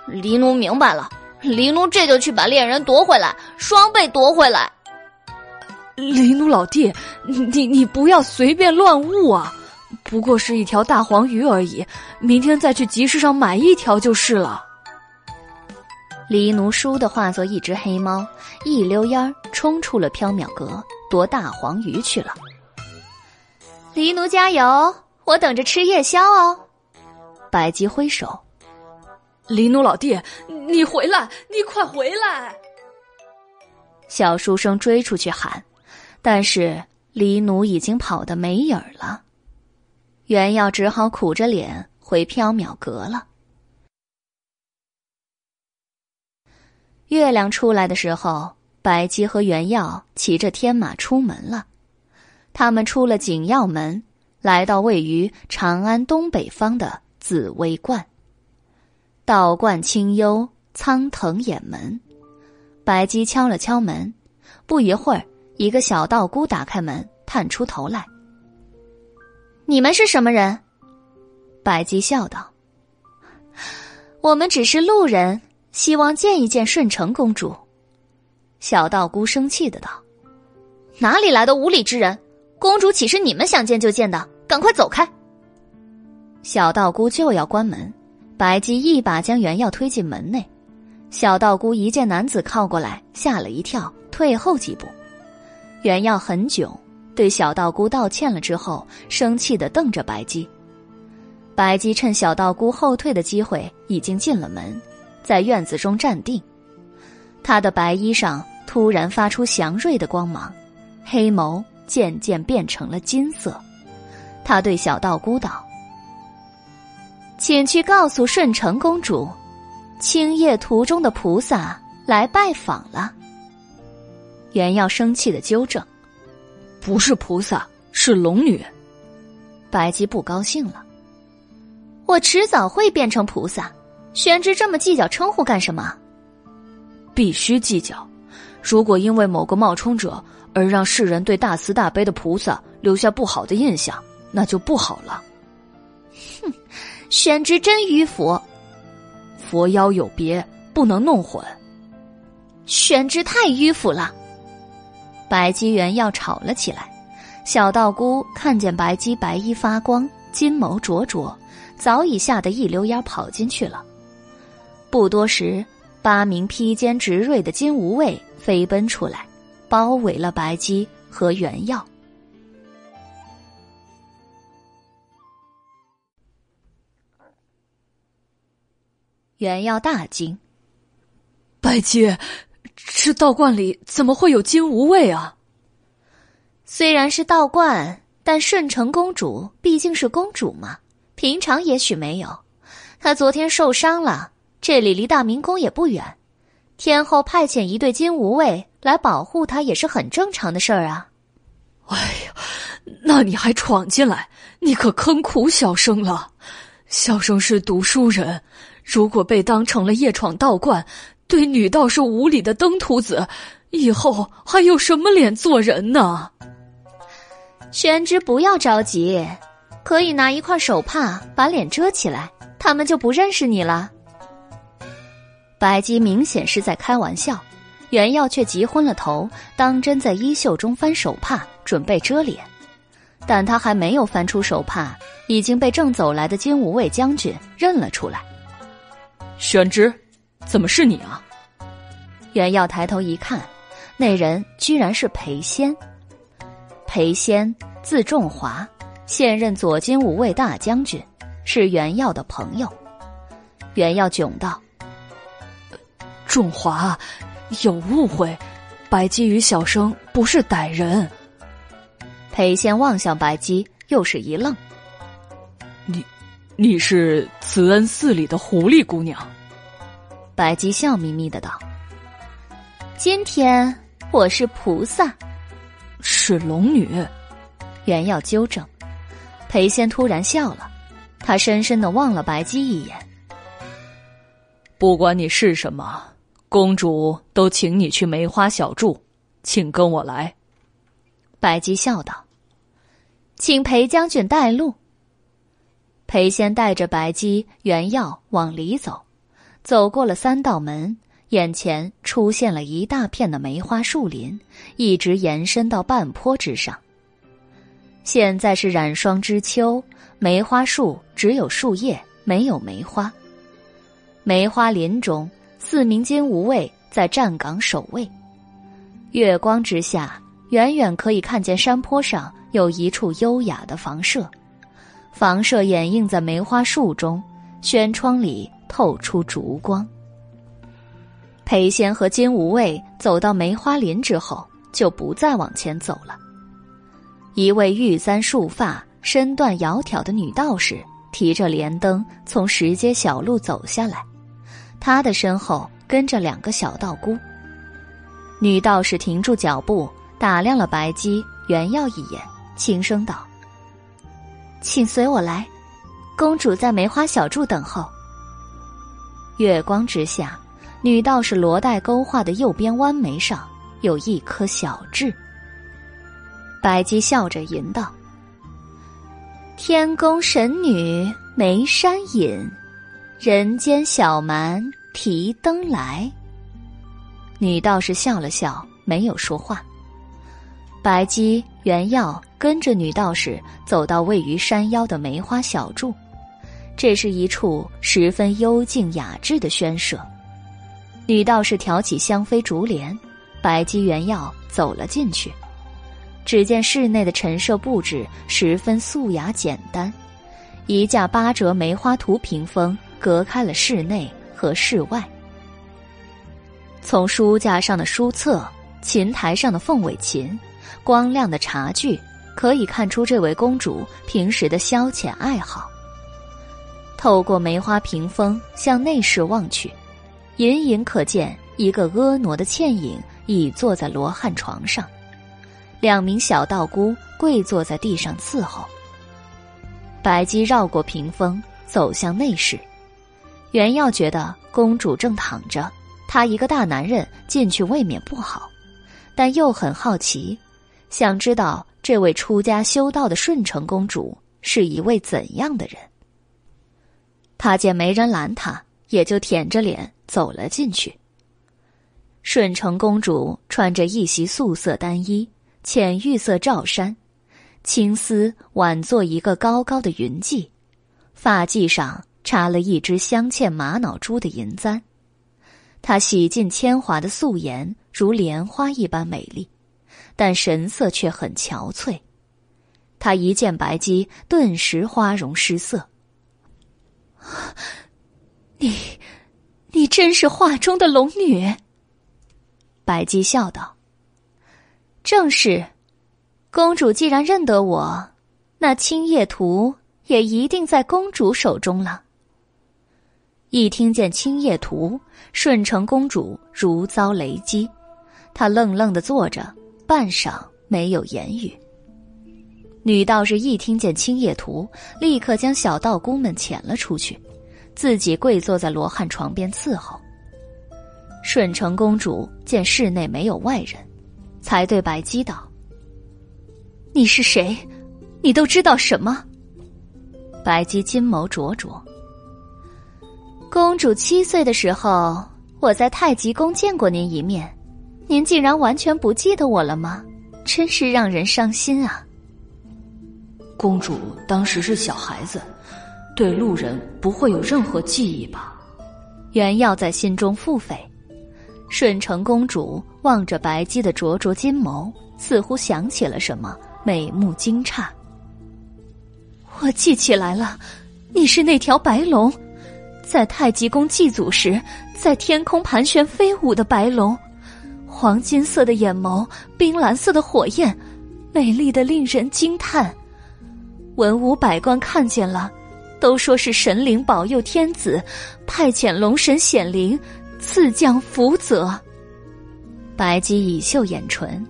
黎奴明白了，黎奴这就去把恋人夺回来，双倍夺回来。黎奴老弟，你你不要随便乱悟啊！不过是一条大黄鱼而已，明天再去集市上买一条就是了。黎奴倏地化作一只黑猫，一溜烟儿冲出了缥缈阁，夺大黄鱼去了。黎奴加油，我等着吃夜宵哦。白姬挥手：“黎奴老弟，你回来，你快回来！”小书生追出去喊，但是黎奴已经跑得没影儿了。袁耀只好苦着脸回缥缈阁了。月亮出来的时候，白姬和袁耀骑着天马出门了。他们出了景耀门，来到位于长安东北方的紫薇观。道观清幽，苍藤掩门。白姬敲了敲门，不一会儿，一个小道姑打开门，探出头来。你们是什么人？白姬笑道：“我们只是路人。”希望见一见顺承公主。小道姑生气的道：“哪里来的无礼之人？公主岂是你们想见就见的？赶快走开！”小道姑就要关门，白姬一把将原耀推进门内。小道姑一见男子靠过来，吓了一跳，退后几步。原耀很囧，对小道姑道歉了之后，生气的瞪着白姬。白姬趁小道姑后退的机会，已经进了门。在院子中站定，他的白衣上突然发出祥瑞的光芒，黑眸渐渐变成了金色。他对小道姑道：“请去告诉顺承公主，青叶途中的菩萨来拜访了。”袁耀生气的纠正：“不是菩萨，是龙女。”白姬不高兴了：“我迟早会变成菩萨。”玄之这么计较称呼干什么？必须计较。如果因为某个冒充者而让世人对大慈大悲的菩萨留下不好的印象，那就不好了。哼，玄之真迂腐。佛妖有别，不能弄混。玄之太迂腐了。白姬元要吵了起来。小道姑看见白姬白衣发光，金眸灼灼，早已吓得一溜烟跑进去了。不多时，八名披肩执锐的金吾卫飞奔出来，包围了白姬和原耀。原耀大惊：“白姬，这道观里怎么会有金无畏啊？”虽然是道观，但顺承公主毕竟是公主嘛，平常也许没有。她昨天受伤了。这里离大明宫也不远，天后派遣一对金无畏来保护她也是很正常的事儿啊。哎呀，那你还闯进来，你可坑苦小生了。小生是读书人，如果被当成了夜闯道观、对女道士无礼的登徒子，以后还有什么脸做人呢？玄之，不要着急，可以拿一块手帕把脸遮起来，他们就不认识你了。白姬明显是在开玩笑，袁耀却急昏了头，当真在衣袖中翻手帕，准备遮脸。但他还没有翻出手帕，已经被正走来的金吾卫将军认了出来。玄之，怎么是你啊？袁耀抬头一看，那人居然是裴仙。裴仙字仲华，现任左金吾卫大将军，是袁耀的朋友。袁耀囧道。仲华，有误会，白姬与小生不是歹人。裴仙望向白姬，又是一愣：“你，你是慈恩寺里的狐狸姑娘？”白姬笑眯眯的道：“今天我是菩萨，是龙女。”原要纠正，裴仙突然笑了，他深深的望了白姬一眼：“不管你是什么。”公主都请你去梅花小筑，请跟我来。”白姬笑道：“请裴将军带路。”裴仙带着白姬、原耀往里走，走过了三道门，眼前出现了一大片的梅花树林，一直延伸到半坡之上。现在是染霜之秋，梅花树只有树叶，没有梅花。梅花林中，四名金吾卫在站岗守卫。月光之下，远远可以看见山坡上有一处优雅的房舍，房舍掩映在梅花树中，轩窗里透出烛光。裴仙和金无畏走到梅花林之后，就不再往前走了。一位玉簪束发、身段窈窕的女道士提着莲灯从石阶小路走下来，她的身后跟着两个小道姑。女道士停住脚步，打量了白姬、原耀一眼，轻声道：“请随我来，公主在梅花小筑等候。”月光之下，女道士罗带勾画的右边弯眉上有一颗小痣。白姬笑着吟道：“天宫神女眉山隐，人间小蛮提灯来。”女道士笑了笑，没有说话。白姬、原要跟着女道士走到位于山腰的梅花小筑，这是一处十分幽静雅致的轩舍。女道士挑起香妃竹帘，白姬、原耀走了进去。只见室内的陈设布置十分素雅简单，一架八折梅花图屏风隔开了室内和室外。从书架上的书册、琴台上的凤尾琴、光亮的茶具，可以看出这位公主平时的消遣爱好。透过梅花屏风向内室望去，隐隐可见一个婀娜的倩影倚坐在罗汉床上。两名小道姑跪坐在地上伺候。白姬绕过屏风，走向内室。袁耀觉得公主正躺着，他一个大男人进去未免不好，但又很好奇，想知道这位出家修道的顺承公主是一位怎样的人。他见没人拦他，也就舔着脸走了进去。顺承公主穿着一袭素色单衣。浅玉色罩衫，青丝挽作一个高高的云髻，发髻上插了一只镶嵌玛瑙珠的银簪。她洗尽铅华的素颜如莲花一般美丽，但神色却很憔悴。他一见白姬，顿时花容失色。你，你真是画中的龙女。白姬笑道。正是，公主既然认得我，那青叶图也一定在公主手中了。一听见青叶图，顺成公主如遭雷击，她愣愣的坐着，半晌没有言语。女道士一听见青叶图，立刻将小道姑们遣了出去，自己跪坐在罗汉床边伺候。顺承公主见室内没有外人。才对白姬道：“你是谁？你都知道什么？”白姬金眸灼灼。公主七岁的时候，我在太极宫见过您一面，您竟然完全不记得我了吗？真是让人伤心啊！公主当时是小孩子，对路人不会有任何记忆吧？原耀在心中腹诽。顺成公主望着白姬的灼灼金眸，似乎想起了什么，美目惊诧。我记起来了，你是那条白龙，在太极宫祭祖时，在天空盘旋飞舞的白龙，黄金色的眼眸，冰蓝色的火焰，美丽的令人惊叹。文武百官看见了，都说是神灵保佑天子，派遣龙神显灵。赐将福泽。白姬以秀眼唇。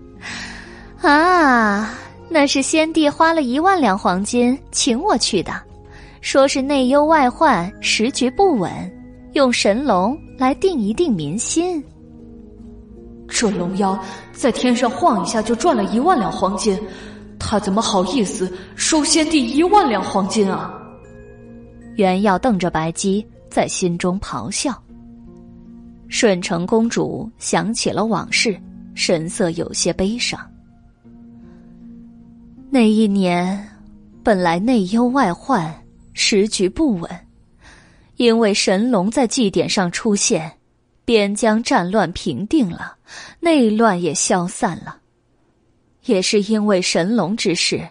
啊，那是先帝花了一万两黄金请我去的，说是内忧外患，时局不稳，用神龙来定一定民心。这龙妖在天上晃一下就赚了一万两黄金，他怎么好意思收先帝一万两黄金啊？袁耀瞪着白姬，在心中咆哮。顺承公主想起了往事，神色有些悲伤。那一年，本来内忧外患，时局不稳，因为神龙在祭典上出现。边疆战乱平定了，内乱也消散了。也是因为神龙之事，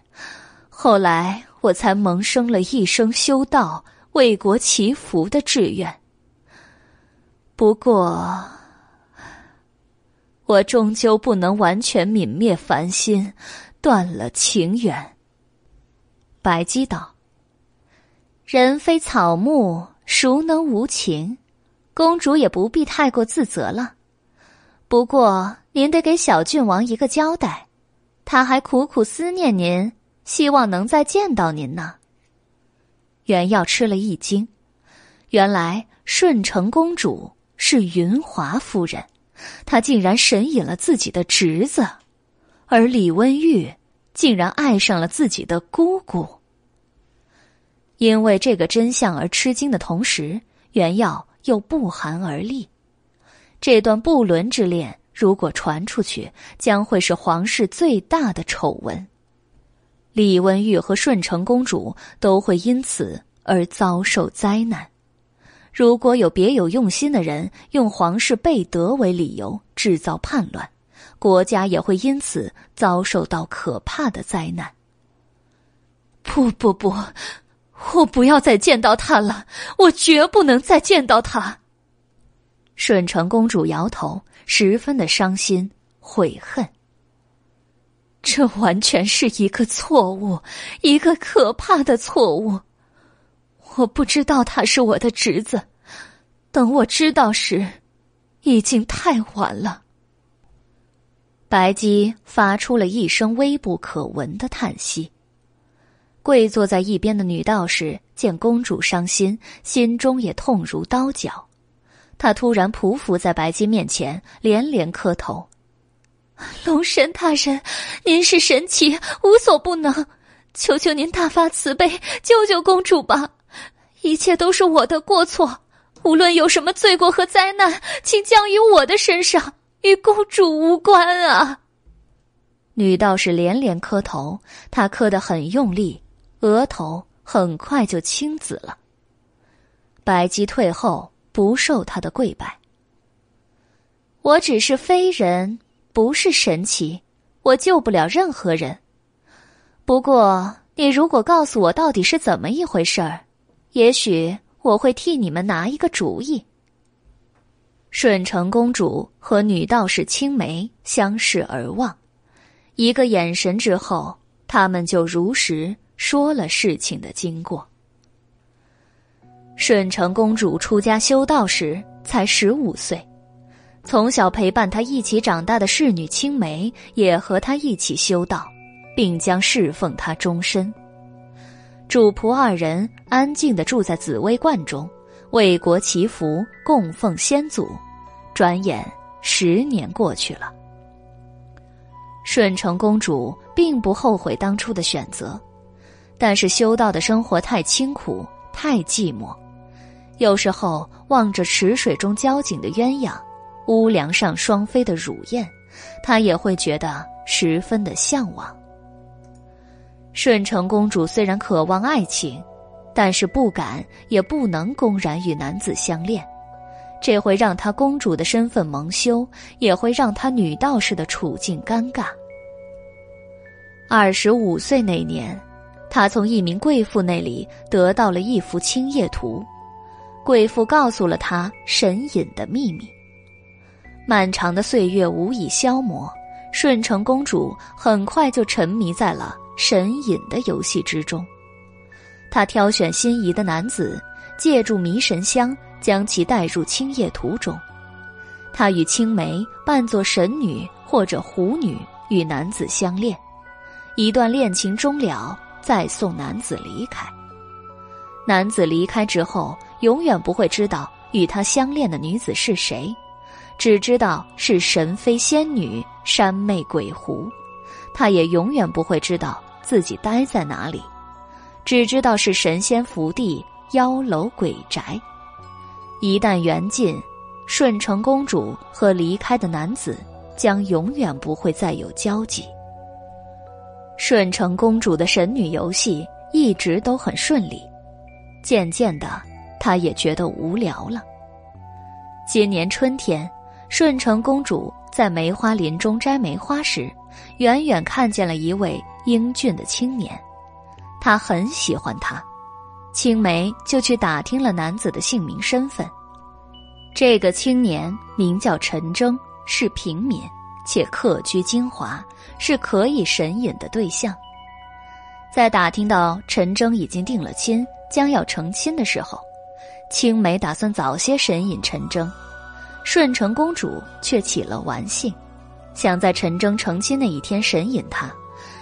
后来我才萌生了一生修道、为国祈福的志愿。不过，我终究不能完全泯灭凡心，断了情缘。白姬道：“人非草木，孰能无情？”公主也不必太过自责了，不过您得给小郡王一个交代，他还苦苦思念您，希望能再见到您呢。袁耀吃了一惊，原来顺承公主是云华夫人，她竟然神隐了自己的侄子，而李温玉竟然爱上了自己的姑姑。因为这个真相而吃惊的同时，袁耀。又不寒而栗，这段不伦之恋如果传出去，将会是皇室最大的丑闻。李文玉和顺承公主都会因此而遭受灾难。如果有别有用心的人用皇室背德为理由制造叛乱，国家也会因此遭受到可怕的灾难。不不不！我不要再见到他了，我绝不能再见到他。顺承公主摇头，十分的伤心悔恨。这完全是一个错误，一个可怕的错误。我不知道他是我的侄子，等我知道时，已经太晚了。白姬发出了一声微不可闻的叹息。跪坐在一边的女道士见公主伤心，心中也痛如刀绞。他突然匍匐在白姬面前，连连磕头：“龙神大人，您是神奇，无所不能，求求您大发慈悲，救救公主吧！一切都是我的过错，无论有什么罪过和灾难，请降于我的身上，与公主无关啊！”女道士连连磕头，她磕得很用力。额头很快就青紫了。白姬退后，不受他的跪拜。我只是非人，不是神奇，我救不了任何人。不过，你如果告诉我到底是怎么一回事儿，也许我会替你们拿一个主意。顺成公主和女道士青梅相视而望，一个眼神之后，他们就如实。说了事情的经过。顺承公主出家修道时才十五岁，从小陪伴她一起长大的侍女青梅也和她一起修道，并将侍奉她终身。主仆二人安静的住在紫薇观中，为国祈福，供奉先祖。转眼十年过去了，顺承公主并不后悔当初的选择。但是修道的生活太清苦，太寂寞。有时候望着池水中交颈的鸳鸯，屋梁上双飞的乳燕，他也会觉得十分的向往。顺承公主虽然渴望爱情，但是不敢也不能公然与男子相恋，这会让她公主的身份蒙羞，也会让她女道士的处境尴尬。二十五岁那年。他从一名贵妇那里得到了一幅青叶图，贵妇告诉了他神隐的秘密。漫长的岁月无以消磨，顺承公主很快就沉迷在了神隐的游戏之中。她挑选心仪的男子，借助迷神香将其带入青叶图中。她与青梅扮作神女或者狐女与男子相恋，一段恋情终了。再送男子离开。男子离开之后，永远不会知道与他相恋的女子是谁，只知道是神妃仙女、山魅鬼狐，他也永远不会知道自己待在哪里，只知道是神仙福地、妖楼鬼宅。一旦缘尽，顺承公主和离开的男子将永远不会再有交集。顺承公主的神女游戏一直都很顺利，渐渐的，他也觉得无聊了。今年春天，顺承公主在梅花林中摘梅花时，远远看见了一位英俊的青年，她很喜欢他，青梅就去打听了男子的姓名身份。这个青年名叫陈征，是平民。且客居金华，是可以神隐的对象。在打听到陈征已经定了亲，将要成亲的时候，青梅打算早些神隐陈征，顺承公主却起了玩性，想在陈征成亲那一天神隐他，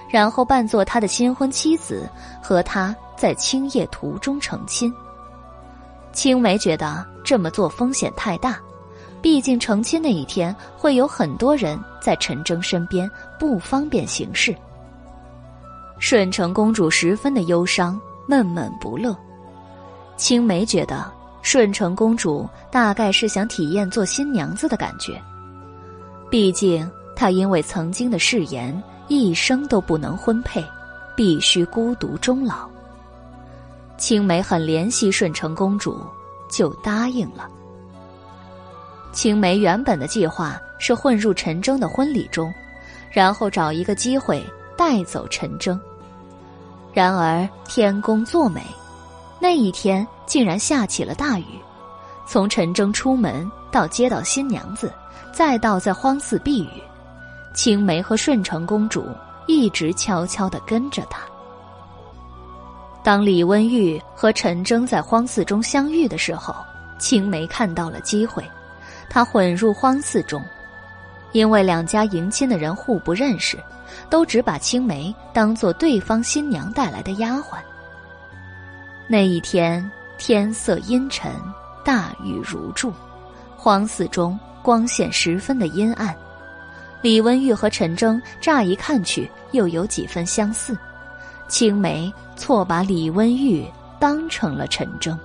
然后扮作他的新婚妻子，和他在青叶途中成亲。青梅觉得这么做风险太大。毕竟成亲那一天会有很多人在陈征身边，不方便行事。顺承公主十分的忧伤，闷闷不乐。青梅觉得顺承公主大概是想体验做新娘子的感觉，毕竟她因为曾经的誓言，一生都不能婚配，必须孤独终老。青梅很怜惜顺承公主，就答应了。青梅原本的计划是混入陈征的婚礼中，然后找一个机会带走陈征。然而天公作美，那一天竟然下起了大雨。从陈征出门到接到新娘子，再到在荒寺避雨，青梅和顺成公主一直悄悄地跟着他。当李温玉和陈征在荒寺中相遇的时候，青梅看到了机会。她混入荒寺中，因为两家迎亲的人互不认识，都只把青梅当做对方新娘带来的丫鬟。那一天天色阴沉，大雨如注，荒寺中光线十分的阴暗。李温玉和陈征乍一看去又有几分相似，青梅错把李温玉当成了陈征。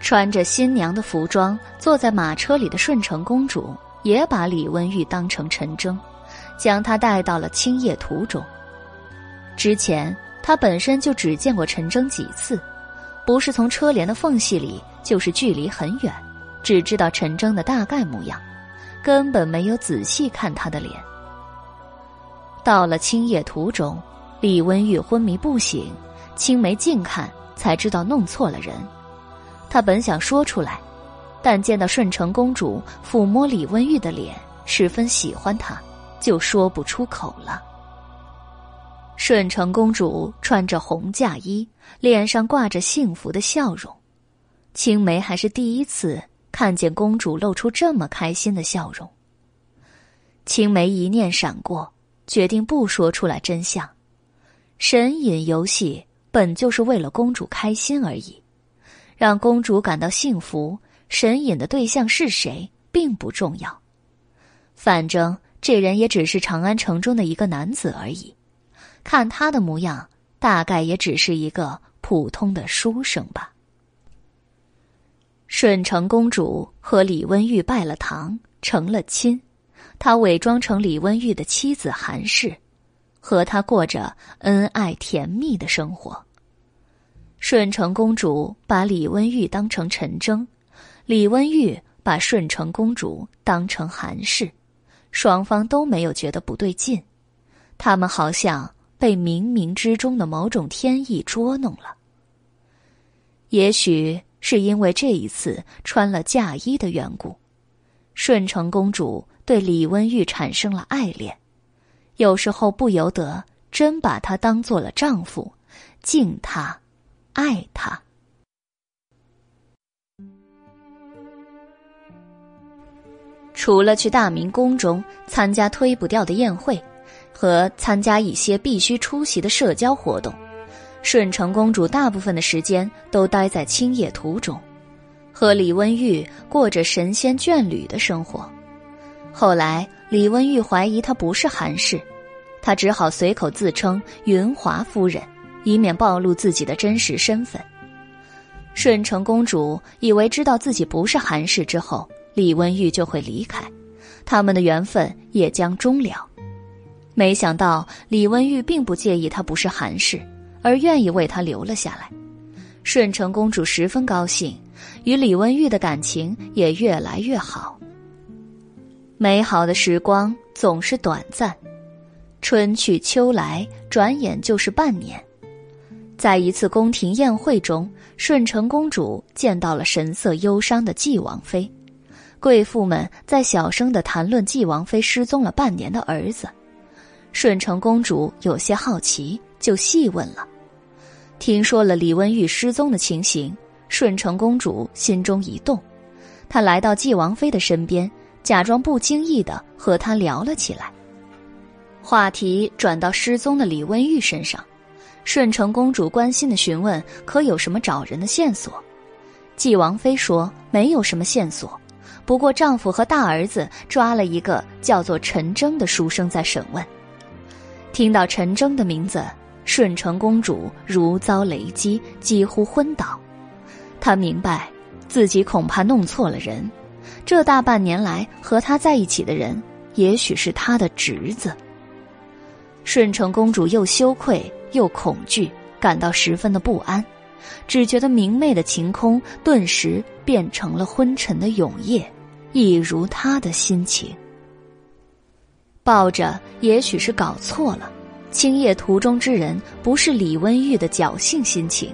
穿着新娘的服装坐在马车里的顺承公主，也把李温玉当成陈征，将他带到了青叶途中。之前他本身就只见过陈征几次，不是从车帘的缝隙里，就是距离很远，只知道陈征的大概模样，根本没有仔细看他的脸。到了青叶途中，李温玉昏迷不醒，青梅近看才知道弄错了人。他本想说出来，但见到顺承公主抚摸李温玉的脸，十分喜欢她，就说不出口了。顺承公主穿着红嫁衣，脸上挂着幸福的笑容，青梅还是第一次看见公主露出这么开心的笑容。青梅一念闪过，决定不说出来真相。神隐游戏本就是为了公主开心而已。让公主感到幸福，神隐的对象是谁并不重要，反正这人也只是长安城中的一个男子而已。看他的模样，大概也只是一个普通的书生吧。顺承公主和李温玉拜了堂，成了亲，她伪装成李温玉的妻子韩氏，和他过着恩爱甜蜜的生活。顺承公主把李温玉当成陈征，李温玉把顺承公主当成韩氏，双方都没有觉得不对劲，他们好像被冥冥之中的某种天意捉弄了。也许是因为这一次穿了嫁衣的缘故，顺承公主对李温玉产生了爱恋，有时候不由得真把她当做了丈夫，敬她。爱她。除了去大明宫中参加推不掉的宴会，和参加一些必须出席的社交活动，顺承公主大部分的时间都待在青叶途中，和李温玉过着神仙眷侣的生活。后来，李温玉怀疑他不是韩氏，他只好随口自称云华夫人，以免暴露自己的真实身份。顺承公主以为知道自己不是韩氏之后，李温玉就会离开，他们的缘分也将终了。没想到李温玉并不介意他不是韩氏，而愿意为他留了下来。顺成公主十分高兴，与李温玉的感情也越来越好。美好的时光总是短暂，春去秋来，转眼就是半年。在一次宫廷宴会中，顺成公主见到了神色忧伤的纪王妃，贵妇们在小声的谈论纪王妃失踪了半年的儿子。顺成公主有些好奇，就细问了。听说了李温玉失踪的情形，顺成公主心中一动，她来到纪王妃的身边，假装不经意的和她聊了起来。话题转到失踪的李温玉身上。顺成公主关心的询问：“可有什么找人的线索？”纪王妃说：“没有什么线索，不过丈夫和大儿子抓了一个叫做陈征的书生在审问。”听到陈征的名字，顺承公主如遭雷击，几乎昏倒。她明白，自己恐怕弄错了人。这大半年来和她在一起的人，也许是她的侄子。顺承公主又羞愧。又恐惧，感到十分的不安，只觉得明媚的晴空顿时变成了昏沉的永夜，一如他的心情。抱着也许是搞错了，青叶途中之人不是李温玉的侥幸心情，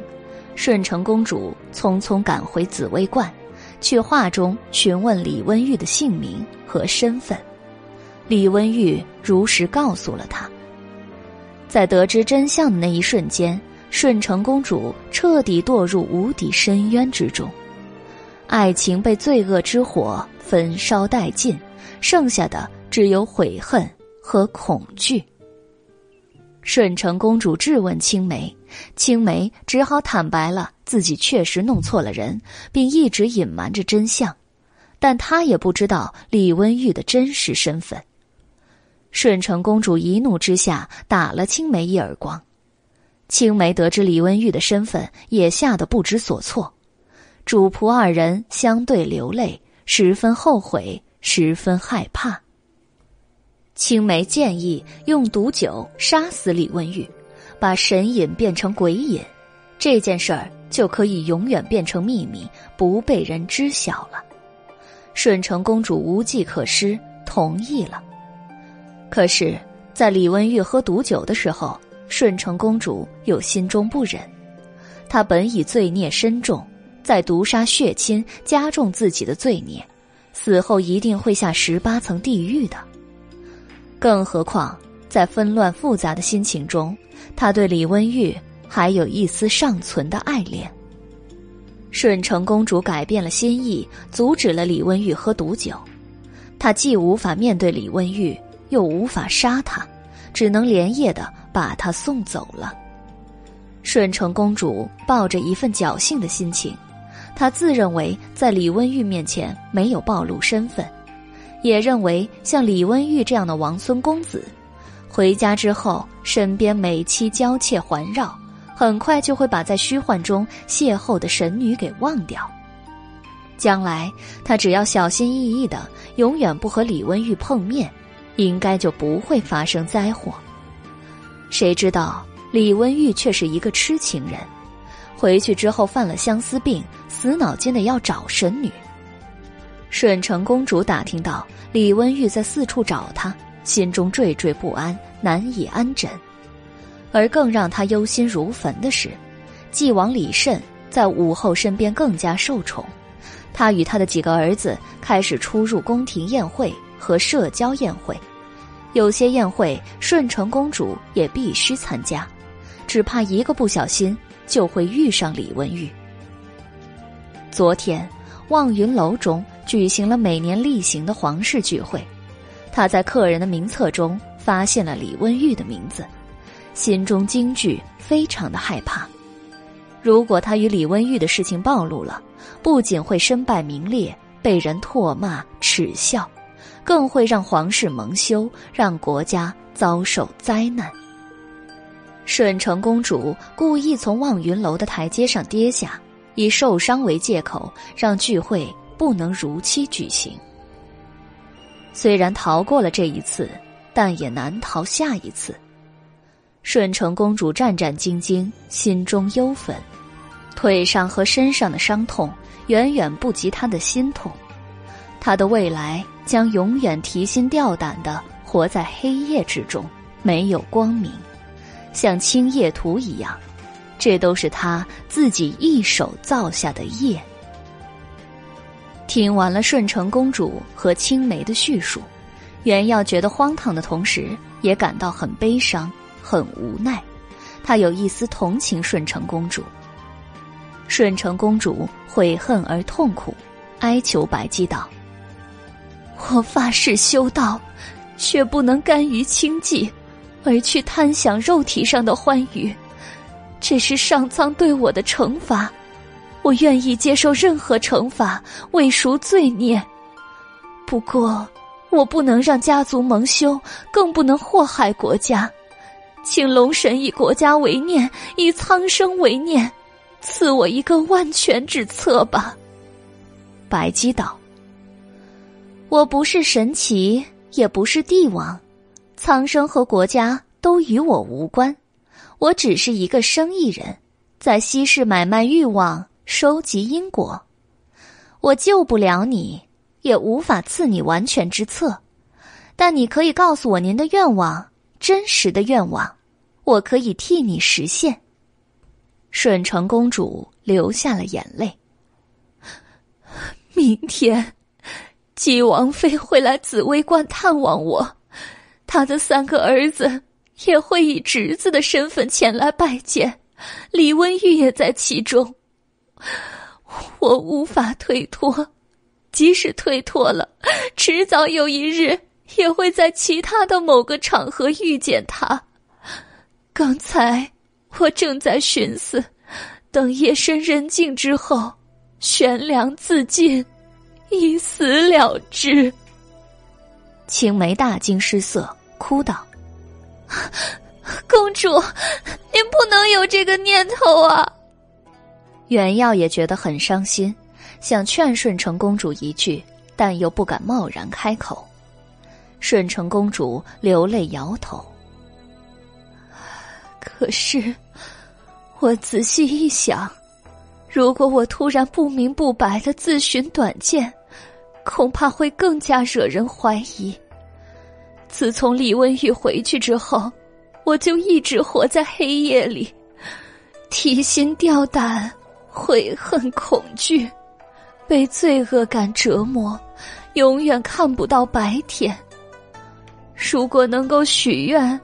顺承公主匆匆赶回紫薇观，去画中询问李温玉的姓名和身份，李温玉如实告诉了他。在得知真相的那一瞬间，顺承公主彻底堕入无底深渊之中，爱情被罪恶之火焚烧殆尽，剩下的只有悔恨和恐惧。顺承公主质问青梅，青梅只好坦白了自己确实弄错了人，并一直隐瞒着真相，但她也不知道李温玉的真实身份。顺承公主一怒之下打了青梅一耳光，青梅得知李温玉的身份，也吓得不知所措。主仆二人相对流泪，十分后悔，十分害怕。青梅建议用毒酒杀死李温玉，把神隐变成鬼隐，这件事儿就可以永远变成秘密，不被人知晓了。顺承公主无计可施，同意了。可是，在李温玉喝毒酒的时候，顺承公主又心中不忍。她本已罪孽深重，再毒杀血亲，加重自己的罪孽，死后一定会下十八层地狱的。更何况，在纷乱复杂的心情中，他对李温玉还有一丝尚存的爱恋。顺承公主改变了心意，阻止了李温玉喝毒酒。她既无法面对李温玉。又无法杀他，只能连夜的把他送走了。顺承公主抱着一份侥幸的心情，她自认为在李温玉面前没有暴露身份，也认为像李温玉这样的王孙公子，回家之后身边美妻娇妾环绕，很快就会把在虚幻中邂逅的神女给忘掉。将来他只要小心翼翼的，永远不和李温玉碰面。应该就不会发生灾祸。谁知道李温玉却是一个痴情人，回去之后犯了相思病，死脑筋的要找神女。顺成公主打听到李温玉在四处找他，心中惴惴不安，难以安枕。而更让她忧心如焚的是，继王李慎在武后身边更加受宠，他与他的几个儿子开始出入宫廷宴会。和社交宴会，有些宴会顺成公主也必须参加，只怕一个不小心就会遇上李温玉。昨天，望云楼中举行了每年例行的皇室聚会，他在客人的名册中发现了李温玉的名字，心中惊惧，非常的害怕。如果他与李温玉的事情暴露了，不仅会身败名裂，被人唾骂耻笑，更会让皇室蒙羞，让国家遭受灾难。顺承公主故意从望云楼的台阶上跌下，以受伤为借口，让聚会不能如期举行。虽然逃过了这一次，但也难逃下一次。顺承公主战战兢兢，心中忧愤，腿上和身上的伤痛远远不及她的心痛。她的未来将永远提心吊胆的活在黑夜之中，没有光明。像青叶图一样，这都是他自己一手造下的业。听完了顺承公主和青梅的叙述，袁耀觉得荒唐的同时，也感到很悲伤、很无奈。他有一丝同情顺承公主。顺承公主悔恨而痛苦，哀求白姬道：“我发誓修道，却不能甘于清寂。”而去贪享肉体上的欢愉，这是上苍对我的惩罚。我愿意接受任何惩罚，为赎罪孽。不过，我不能让家族蒙羞，更不能祸害国家。请龙神以国家为念，以苍生为念，赐我一个万全之策吧。白姬道：“我不是神奇，也不是帝王。”苍生和国家都与我无关，我只是一个生意人，在西市买卖欲望，收集因果。我救不了你，也无法赐你完全之策，但你可以告诉我您的愿望，真实的愿望，我可以替你实现。顺成公主流下了眼泪。明天，姬王妃会来紫薇观探望我。他的三个儿子也会以侄子的身份前来拜见，李温玉也在其中。我无法推脱，即使推脱了，迟早有一日也会在其他的某个场合遇见他。刚才我正在寻思，等夜深人静之后，悬梁自尽，以死了之。青梅大惊失色，哭道：“公主，您不能有这个念头啊！”袁耀也觉得很伤心，想劝顺承公主一句，但又不敢贸然开口。顺承公主流泪摇头。可是，我仔细一想，如果我突然不明不白的自寻短见，恐怕会更加惹人怀疑。自从李温玉回去之后，我就一直活在黑夜里，提心吊胆，悔恨恐惧，被罪恶感折磨，永远看不到白天。如果能够许愿，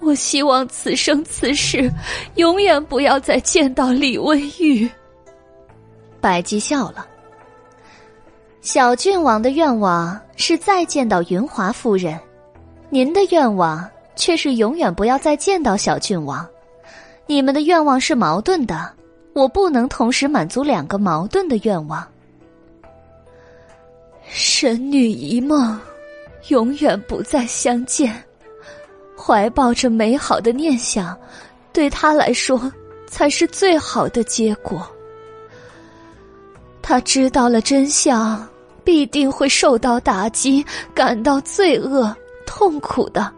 我希望此生此世，永远不要再见到李文玉。白姬笑了。小郡王的愿望是再见到云华夫人，您的愿望却是永远不要再见到小郡王。你们的愿望是矛盾的，我不能同时满足两个矛盾的愿望。神女一梦，永远不再相见。怀抱着美好的念想，对他来说才是最好的结果。他知道了真相。必定会受到打击，感到罪恶、痛苦的。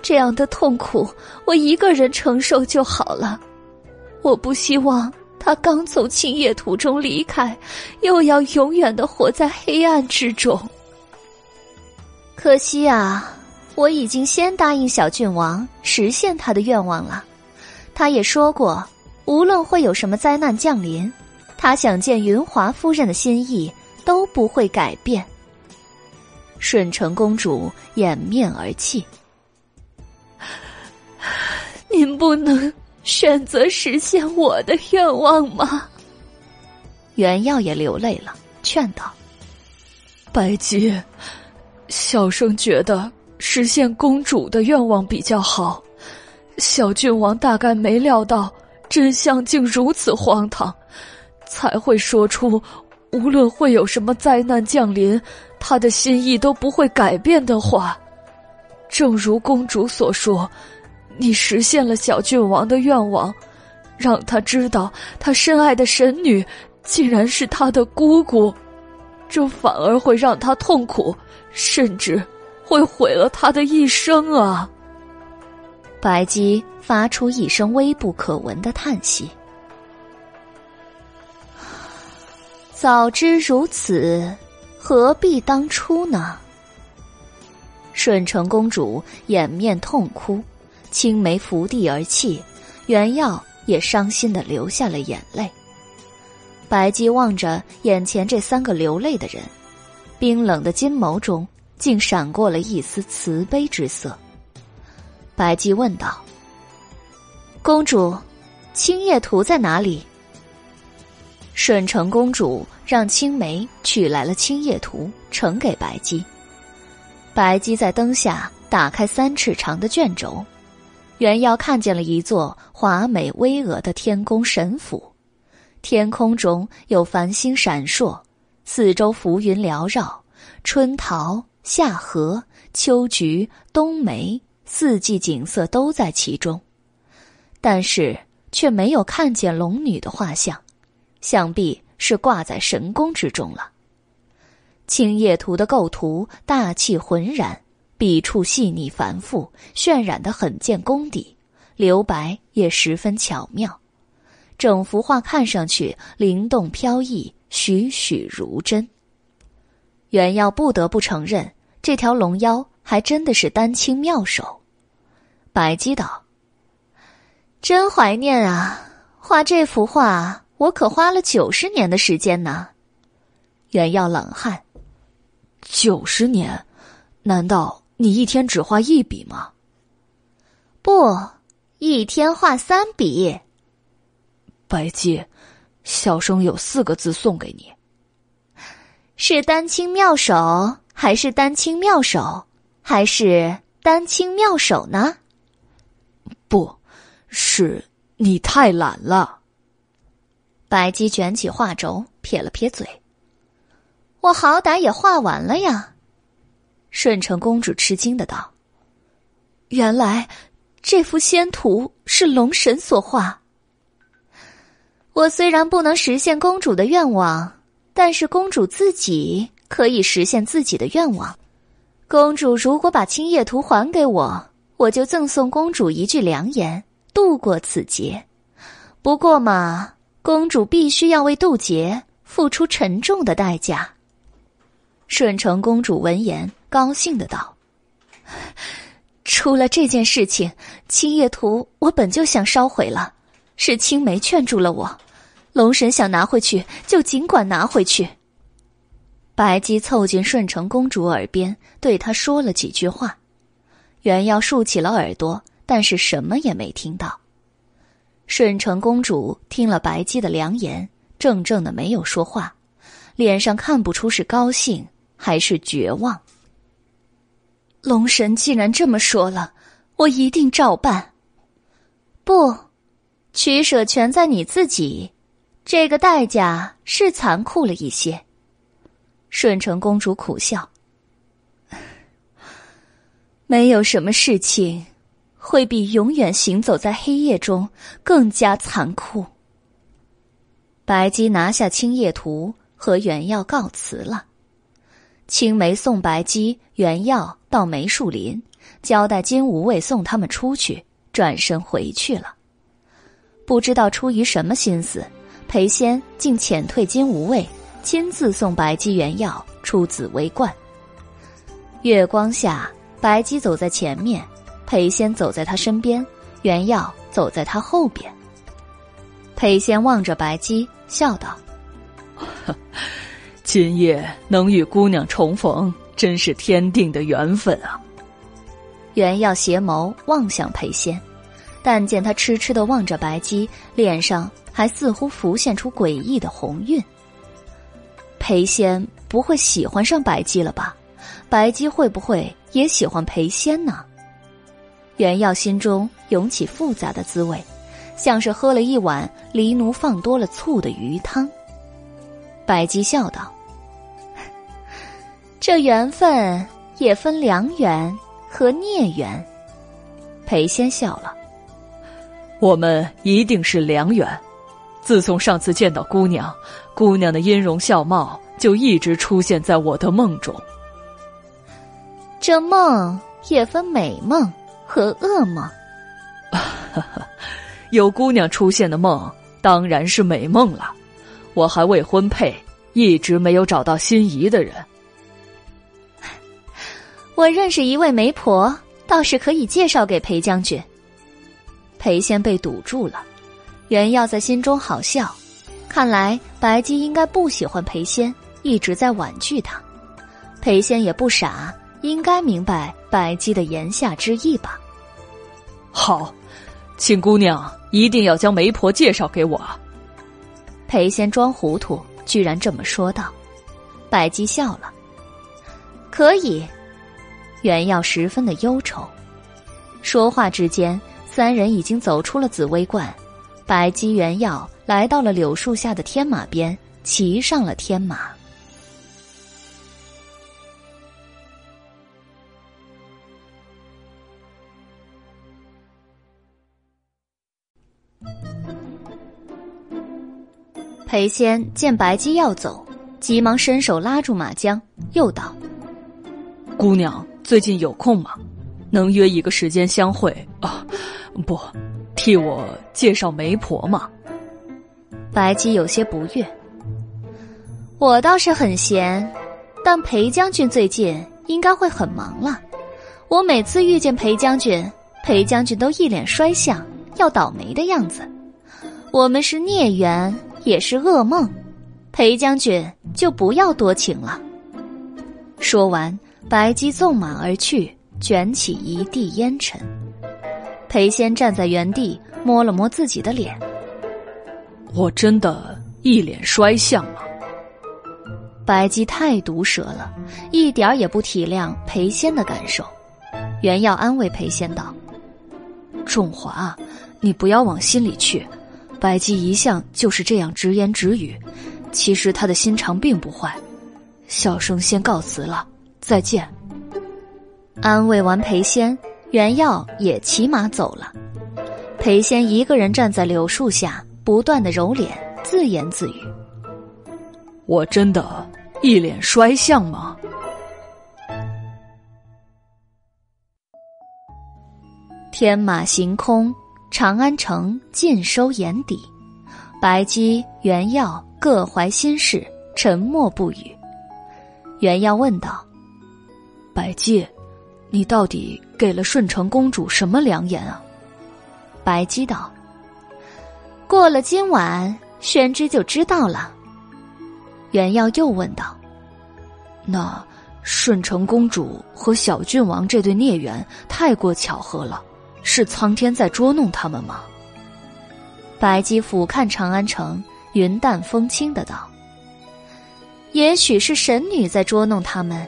这样的痛苦，我一个人承受就好了。我不希望他刚从青叶途中离开，又要永远的活在黑暗之中。可惜啊，我已经先答应小郡王实现他的愿望了。他也说过，无论会有什么灾难降临，他想见云华夫人的心意。都不会改变。顺承公主掩面而泣。您不能选择实现我的愿望吗？袁耀也流泪了，劝道：“白姬，小生觉得实现公主的愿望比较好。小郡王大概没料到真相竟如此荒唐，才会说出无论会有什么灾难降临，他的心意都不会改变的话。正如公主所说，你实现了小郡王的愿望，让他知道他深爱的神女竟然是他的姑姑，这反而会让他痛苦，甚至会毁了他的一生啊！白姬发出一声微不可闻的叹息。早知如此，何必当初呢？顺承公主掩面痛哭，青梅伏地而泣，原耀也伤心的流下了眼泪。白姬望着眼前这三个流泪的人，冰冷的金眸中竟闪过了一丝慈悲之色。白姬问道：“公主，青叶图在哪里？”顺承公主让青梅取来了青叶图，呈给白姬。白姬在灯下打开三尺长的卷轴，袁耀看见了一座华美巍峨的天宫神府，天空中有繁星闪烁，四周浮云缭绕，春桃、夏荷、秋菊、冬梅，四季景色都在其中，但是却没有看见龙女的画像，想必是挂在神宫之中了。青叶图的构图大气浑然，笔触细腻繁复，渲染的很见功底，留白也十分巧妙，整幅画看上去灵动飘逸，栩栩如真。袁耀不得不承认，这条龙妖还真的是丹青妙手。白姬道：“真怀念啊，画这幅画我可花了九十年的时间呢。”袁耀冷汗。九十年，难道你一天只画一笔吗？不，一天画三笔。白姬，小生有四个字送给你。是丹青妙手，还是丹青妙手，还是丹青妙手呢？不，是你太懒了。白姬卷起画轴，撇了撇嘴。我好歹也画完了呀，顺承公主吃惊的道：“原来这幅仙图是龙神所画。我虽然不能实现公主的愿望，但是公主自己可以实现自己的愿望。公主如果把青叶图还给我，我就赠送公主一句良言，度过此劫。不过嘛，公主必须要为渡劫付出沉重的代价。”顺承公主闻言，高兴的道：“出了这件事情，青叶图我本就想烧毁了，是青梅劝住了我。龙神想拿回去，就尽管拿回去。”白姬凑近顺承公主耳边，对她说了几句话。原要竖起了耳朵，但是什么也没听到。顺承公主听了白姬的良言，怔怔的没有说话，脸上看不出是高兴。还是绝望。龙神既然这么说了，我一定照办。不，取舍全在你自己。这个代价是残酷了一些。顺承公主苦笑，没有什么事情会比永远行走在黑夜中更加残酷。白姬拿下青叶图，和原耀告辞了。青梅送白姬、原耀到梅树林，交代金无畏送他们出去，转身回去了。不知道出于什么心思，裴仙竟遣退金无畏，亲自送白姬、原耀出紫薇观。月光下，白姬走在前面，裴仙走在他身边，原耀走在他后边。裴仙望着白姬，笑道。今夜能与姑娘重逢，真是天定的缘分啊！原耀斜眸望向裴仙，但见他痴痴的望着白姬，脸上还似乎浮现出诡异的红晕。裴仙不会喜欢上白姬了吧？白姬会不会也喜欢裴仙呢？原耀心中涌起复杂的滋味，像是喝了一碗黎奴放多了醋的鱼汤。白姬笑道：“这缘分也分良缘和孽缘。”裴仙笑了：“我们一定是良缘。自从上次见到姑娘，姑娘的音容笑貌就一直出现在我的梦中。这梦也分美梦和噩梦。有姑娘出现的梦当然是美梦了。我还未婚配。”一直没有找到心仪的人。我认识一位媒婆，倒是可以介绍给裴将军。裴仙被堵住了，袁耀在心中好笑，看来白姬应该不喜欢裴仙，一直在婉拒他。裴仙也不傻，应该明白白姬的言下之意吧？好，请姑娘一定要将媒婆介绍给我。裴仙装糊涂。居然这么说道，白姬笑了。可以，袁耀十分的忧愁。说话之间，三人已经走出了紫薇观。白姬、袁耀来到了柳树下的天马边，骑上了天马。裴仙见白姬要走，急忙伸手拉住马缰，又道：“姑娘最近有空吗？能约一个时间相会啊？不，替我介绍媒婆吗？”白姬有些不悦：“我倒是很闲，但裴将军最近应该会很忙了。我每次遇见裴将军，裴将军都一脸衰相，要倒霉的样子。我们是孽缘。”也是噩梦，裴将军就不要多情了。说完，白姬纵马而去，卷起一地烟尘。裴仙站在原地，摸了摸自己的脸。我真的一脸衰相吗？白姬太毒舌了，一点儿也不体谅裴仙的感受。原要安慰裴仙道：“仲华，你不要往心里去。”白姬一向就是这样直言直语，其实他的心肠并不坏。小生先告辞了，再见。安慰完裴仙，袁耀也骑马走了。裴仙一个人站在柳树下，不断的揉脸，自言自语：“我真的一脸衰相吗？”天马行空。长安城尽收眼底，白姬、袁耀各怀心事，沉默不语。袁耀问道：“白姬，你到底给了顺承公主什么良言啊？”白姬道：“过了今晚，宣之就知道了。”袁耀又问道：“那顺承公主和小郡王这对孽缘太过巧合了。”是苍天在捉弄他们吗？白姬俯瞰长安城，云淡风轻的道：“也许是神女在捉弄他们，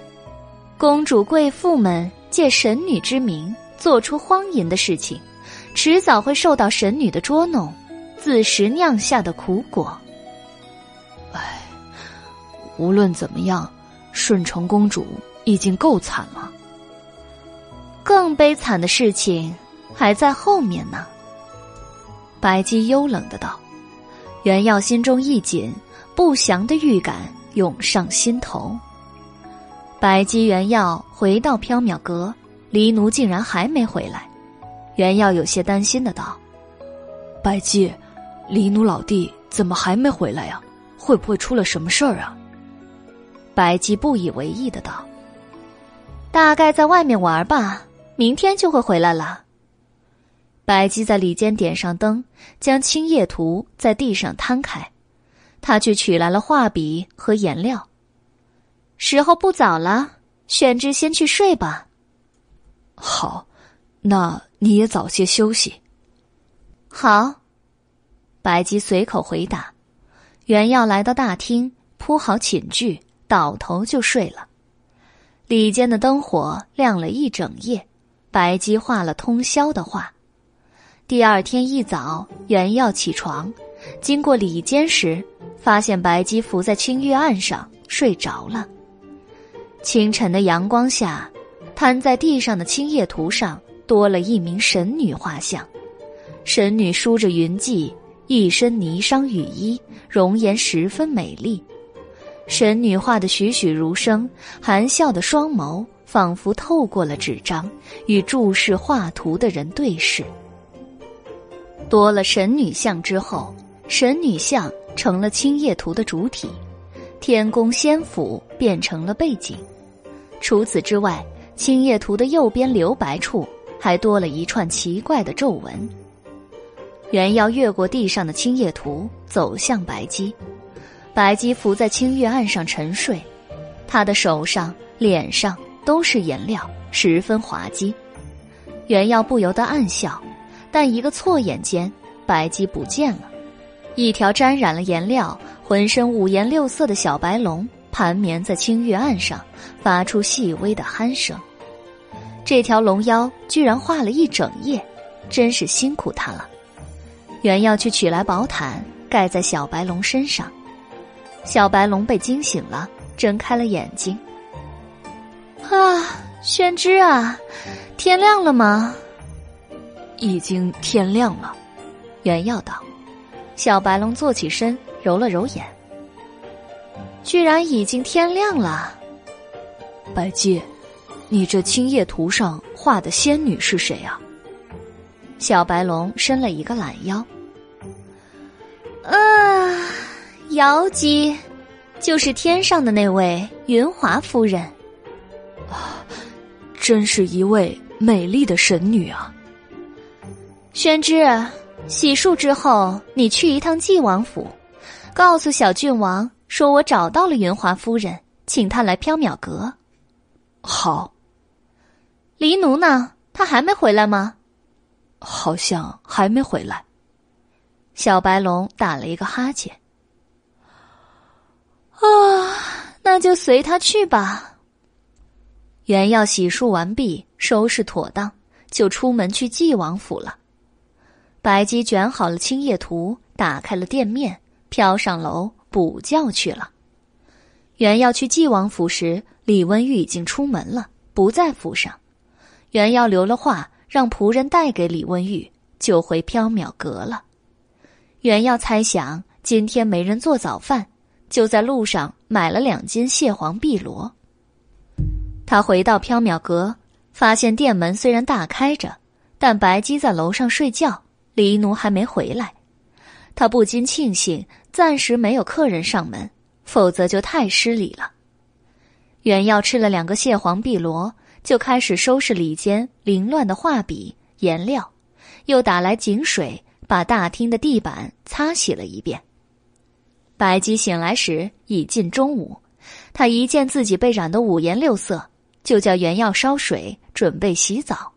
公主贵妇们借神女之名做出荒淫的事情，迟早会受到神女的捉弄，自食酿下的苦果。”唉，无论怎么样，顺承公主已经够惨了，更悲惨的事情。还在后面呢。白姬幽冷的道：“袁耀心中一紧，不祥的预感涌上心头。”白姬、原耀回到缥缈阁，黎奴竟然还没回来。原耀有些担心的道：“白姬，黎奴老弟怎么还没回来呀？会不会出了什么事儿啊？”白姬不以为意的道：“大概在外面玩吧，明天就会回来了。”白姬在里间点上灯，将青叶图在地上摊开，他去取来了画笔和颜料。时候不早了，宣之先去睡吧。好，那你也早些休息。好，白姬随口回答。原耀来到大厅，铺好寝具，倒头就睡了。里间的灯火亮了一整夜，白姬画了通宵的画。第二天一早，原耀起床，经过里间时，发现白姬伏在青玉案上睡着了。清晨的阳光下，摊在地上的青叶图上多了一名神女画像。神女梳着云髻，一身霓裳羽衣，容颜十分美丽。神女画的栩栩如生，含笑的双眸仿佛透过了纸张，与注视画图的人对视。多了神女像之后，神女像成了青叶图的主体，天宫仙府变成了背景。除此之外，青叶图的右边留白处还多了一串奇怪的皱纹。原要越过地上的青叶图，走向白姬。白姬伏在青玉案上沉睡，她的手上、脸上都是颜料，十分滑稽。原要不由得暗笑，但一个错眼间，白姬不见了。一条沾染了颜料、浑身五颜六色的小白龙。盘绵在青玉案上，发出细微的鼾声。这条龙妖居然画了一整夜，真是辛苦他了。原要去取来宝毯盖在小白龙身上，小白龙被惊醒了，睁开了眼睛。啊，宣之啊，天亮了吗？已经天亮了。原要道。小白龙坐起身，揉了揉眼。居然已经天亮了，白姬，你这青叶图上画的仙女是谁啊？小白龙伸了一个懒腰。啊，瑶姬，就是天上的那位云华夫人。啊，真是一位美丽的神女啊！宣之，洗漱之后，你去一趟晋王府，告诉小郡王。说我找到了云华夫人，请她来缥缈阁。好。黎奴呢？他还没回来吗？好像还没回来。小白龙打了一个哈欠。啊，那就随他去吧。原要洗漱完毕，收拾妥当，就出门去纪王府了。白姬卷好了青叶图，打开了店面，飘上楼。补觉去了。原要去纪王府时，李温玉已经出门了，不在府上。原要留了话，让仆人带给李温玉，就回缥缈阁了。原要猜想今天没人做早饭，就在路上买了两斤蟹黄碧螺。他回到缥缈阁，发现店门虽然大开着，但白姬在楼上睡觉，黎奴还没回来。他不禁庆幸。暂时没有客人上门，否则就太失礼了。原耀吃了两个蟹黄碧螺，就开始收拾里间凌乱的画笔、颜料，又打来井水，把大厅的地板擦洗了一遍。白姬醒来时已近中午，他一见自己被染得五颜六色，就叫原耀烧水准备洗澡。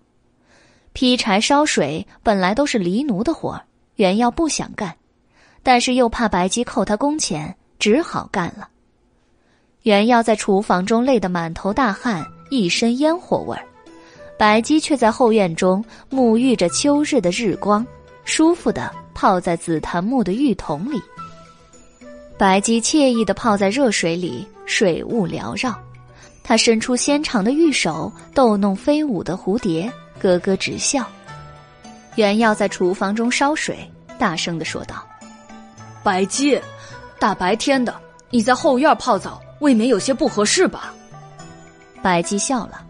劈柴、烧水本来都是黎奴的活儿，原耀不想干。但是又怕白姬扣他工钱，只好干了。原耀在厨房中累得满头大汗，一身烟火味儿，白姬却在后院中沐浴着秋日的日光，舒服的泡在紫檀木的浴桶里。白姬惬意的泡在热水里，水雾缭绕，她伸出纤长的玉手逗弄飞舞的蝴蝶，咯咯直笑。原耀在厨房中烧水，大声的说道。白姬，大白天的，你在后院泡澡，未免有些不合适吧？白姬笑了，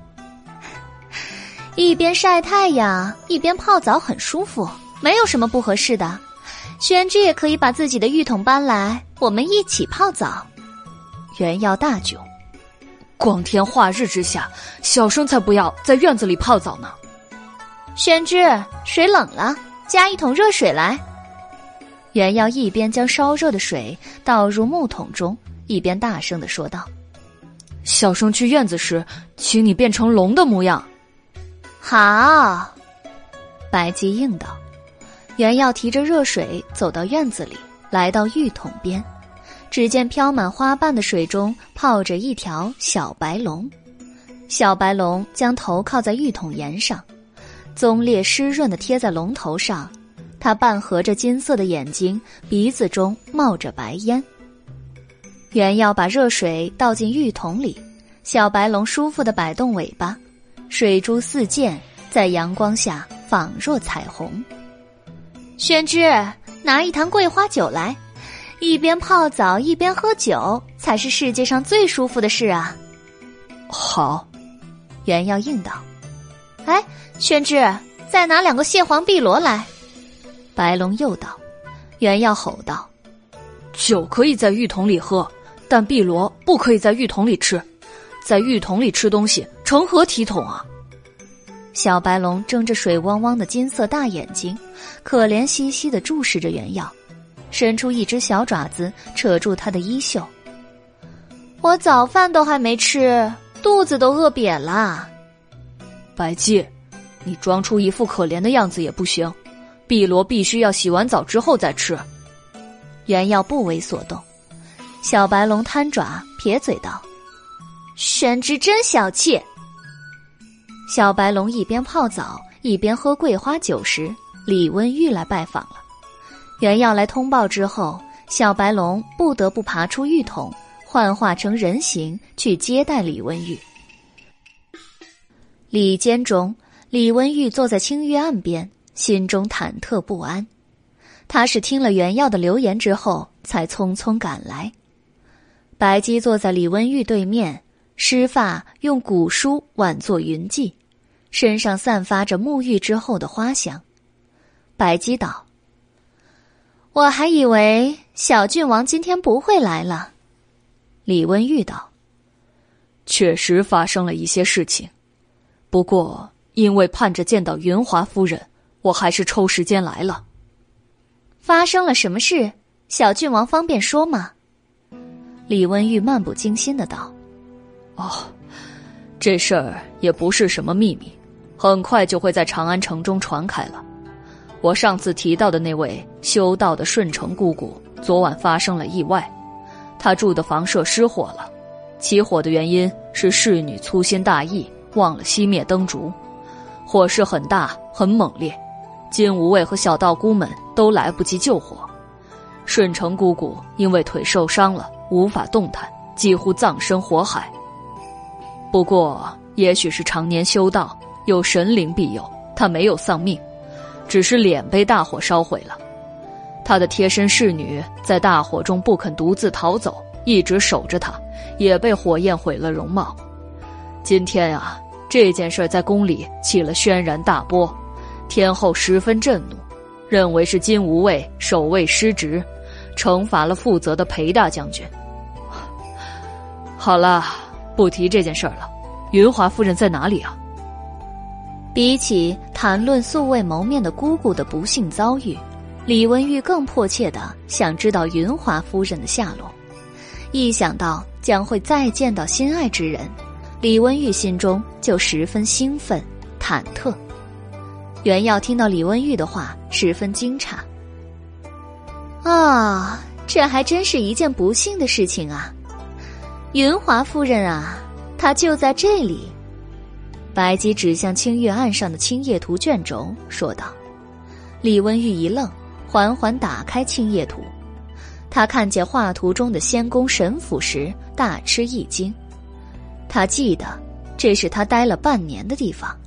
一边晒太阳一边泡澡很舒服，没有什么不合适的。玄之也可以把自己的浴桶搬来，我们一起泡澡。原要大窘，光天化日之下，小生才不要在院子里泡澡呢。玄之，水冷了，加一桶热水来。原要一边将烧热的水倒入木桶中，一边大声的说道：“小生去院子时，请你变成龙的模样。”好，白姬应道。袁耀提着热水走到院子里，来到浴桶边，只见飘满花瓣的水中泡着一条小白龙。小白龙将头靠在浴桶沿上，棕烈湿润的贴在龙头上，它半合着金色的眼睛，鼻子中冒着白烟。原要把热水倒进浴桶里，小白龙舒服的摆动尾巴，水珠四溅，在阳光下仿若彩虹。宣之，拿一坛桂花酒来，一边泡澡一边喝酒，才是世界上最舒服的事啊！好，原要应道。哎。宣之，再拿两个蟹黄碧螺来。白龙又道：“原要吼道，酒可以在浴桶里喝，但碧螺不可以在浴桶里吃。在浴桶里吃东西，成何体统啊！”小白龙睁着水汪汪的金色大眼睛，可怜兮兮的注视着原耀，伸出一只小爪子扯住他的衣袖。我早饭都还没吃，肚子都饿扁了。白姬。你装出一副可怜的样子也不行，碧螺必须要洗完澡之后再吃。原耀不为所动，小白龙摊爪撇嘴道：“玄之真小气。”小白龙一边泡澡一边喝桂花酒时，李温玉来拜访了。原耀来通报之后，小白龙不得不爬出浴桶，幻化成人形去接待李温玉。里间中。李温玉坐在青玉岸边，心中忐忑不安。他是听了袁耀的留言之后，才匆匆赶来。白姬坐在李文玉对面，湿发用古书挽作云髻，身上散发着沐浴之后的花香。白姬道：“我还以为小郡王今天不会来了。”李文玉道：“确实发生了一些事情，不过。”因为盼着见到云华夫人，我还是抽时间来了。发生了什么事？小郡王方便说吗？李文玉漫不经心的道：“哦，这事儿也不是什么秘密，很快就会在长安城中传开了。我上次提到的那位修道的顺城姑姑，昨晚发生了意外，她住的房舍失火了。起火的原因是侍女粗心大意，忘了熄灭灯烛。”火势很大，很猛烈，金无畏和小道姑们都来不及救火。顺成姑姑因为腿受伤了，无法动弹，几乎葬身火海。不过，也许是常年修道，有神灵庇佑，她没有丧命，只是脸被大火烧毁了。她的贴身侍女在大火中不肯独自逃走，一直守着她，也被火焰毁了容貌。今天啊。这件事在宫里起了轩然大波，天后十分震怒，认为是金无畏守卫失职，惩罚了负责的裴大将军。好了，不提这件事了。云华夫人在哪里啊？比起谈论素未谋面的姑姑的不幸遭遇，李文玉更迫切的想知道云华夫人的下落。一想到将会再见到心爱之人。李文玉心中就十分兴奋、忐忑。袁耀听到李温玉的话，十分惊诧。啊，这还真是一件不幸的事情啊！云华夫人啊，她就在这里。白姬指向青月案上的青叶图卷轴，说道。李温玉一愣，缓缓打开青叶图，他看见画图中的仙宫神府时，大吃一惊。他记得，这是他待了半年的地方。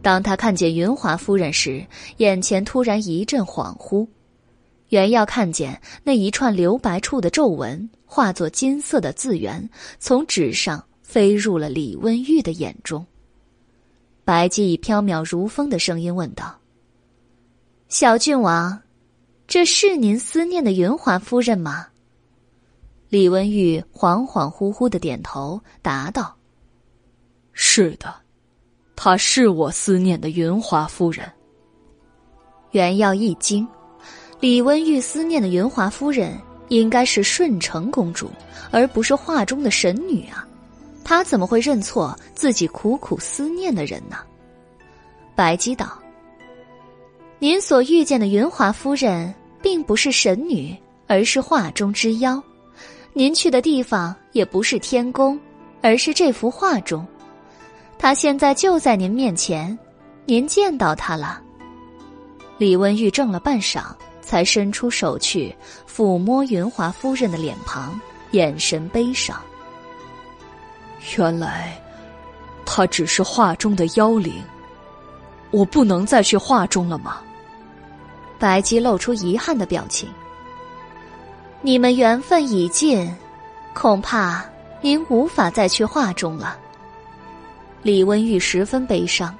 当他看见云华夫人时，眼前突然一阵恍惚。原要看见那一串留白处的皱纹化作金色的字源，从纸上飞入了李温玉的眼中。白姬以飘渺如风的声音问道：“小郡王，这是您思念的云华夫人吗？”李温玉恍恍惚惚的点头，答道：“是的，她是我思念的云华夫人。”袁耀一惊，李温玉思念的云华夫人应该是顺承公主，而不是画中的神女啊！他怎么会认错自己苦苦思念的人呢？白姬道：“您所遇见的云华夫人，并不是神女，而是画中之妖。”您去的地方也不是天宫，而是这幅画中，他现在就在您面前，您见到他了。李温玉怔了半晌，才伸出手去抚摸云华夫人的脸庞，眼神悲伤。原来，他只是画中的妖灵。我不能再去画中了吗？白姬露出遗憾的表情。你们缘分已尽，恐怕您无法再去画中了。李温玉十分悲伤，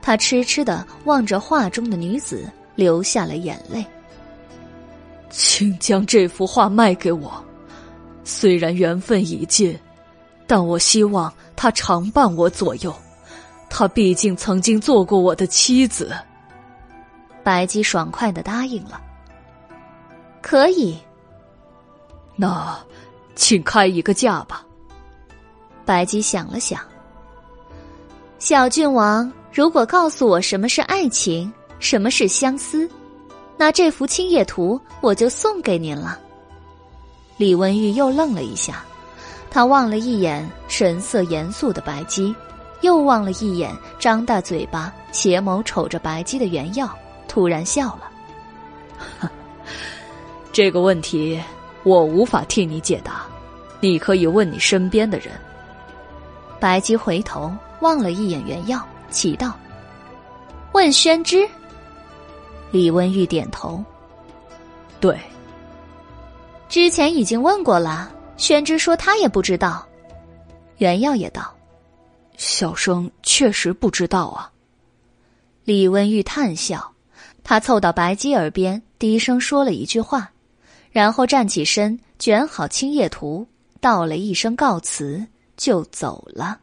他痴痴的望着画中的女子，流下了眼泪。请将这幅画卖给我，虽然缘分已尽，但我希望他常伴我左右。他毕竟曾经做过我的妻子。白姬爽快的答应了。可以。那，请开一个价吧。白姬想了想。小郡王，如果告诉我什么是爱情，什么是相思，那这幅青叶图我就送给您了。李文玉又愣了一下，他望了一眼神色严肃的白姬。又望了一眼张大嘴巴、斜眸瞅着白姬的原耀，突然笑了。这个问题我无法替你解答，你可以问你身边的人。白姬回头望了一眼袁耀，祈道：“问宣之。”李温玉点头：“对。”之前已经问过了，宣之说他也不知道。袁耀也道。小生确实不知道啊。李温玉叹笑，他凑到白姬耳边低声说了一句话，然后站起身，卷好青叶图，道了一声告辞，就走了。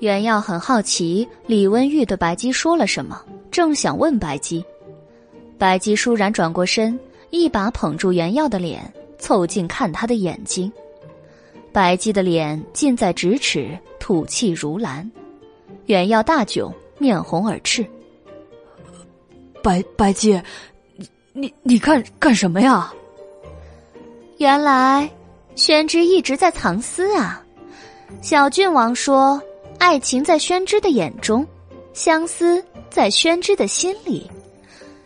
袁耀很好奇李温玉对白姬说了什么，正想问白姬，白姬倏然转过身，一把捧住袁耀的脸。凑近看他的眼睛，白姬的脸近在咫尺，吐气如兰。袁耀大窘，面红耳赤。白白姬，你你你干干什么呀？原来宣之一直在藏私啊！小郡王说，爱情在宣之的眼中，相思在宣之的心里。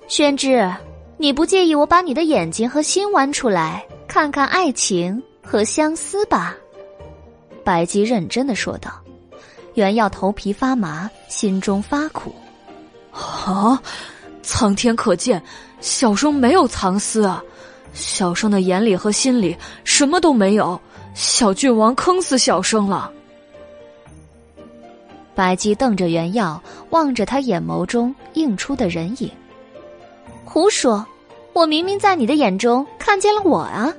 宣之，你不介意我把你的眼睛和心剜出来？看看爱情和相思吧，白姬认真的说道。原耀头皮发麻，心中发苦。啊！苍天可见，小生没有藏私啊！小生的眼里和心里什么都没有，小郡王坑死小生了。白姬瞪着袁耀，望着他眼眸中映出的人影。胡说！我明明在你的眼中看见了我啊！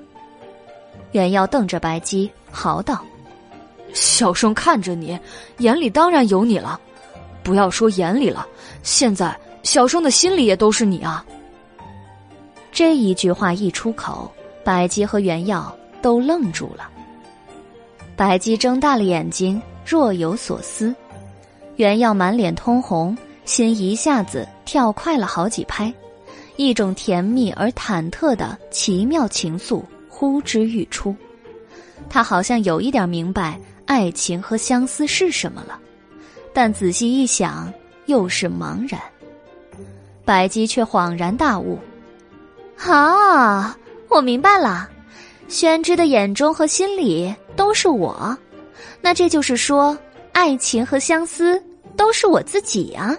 袁耀瞪着白姬，嚎道：“小生看着你，眼里当然有你了。不要说眼里了，现在小生的心里也都是你啊！”这一句话一出口，白姬和袁耀都愣住了。白姬睁大了眼睛，若有所思；袁耀满脸通红，心一下子跳快了好几拍。一种甜蜜而忐忑的奇妙情愫呼之欲出，他好像有一点明白爱情和相思是什么了，但仔细一想又是茫然。白姬却恍然大悟：“啊，我明白了，宣之的眼中和心里都是我，那这就是说，爱情和相思都是我自己啊！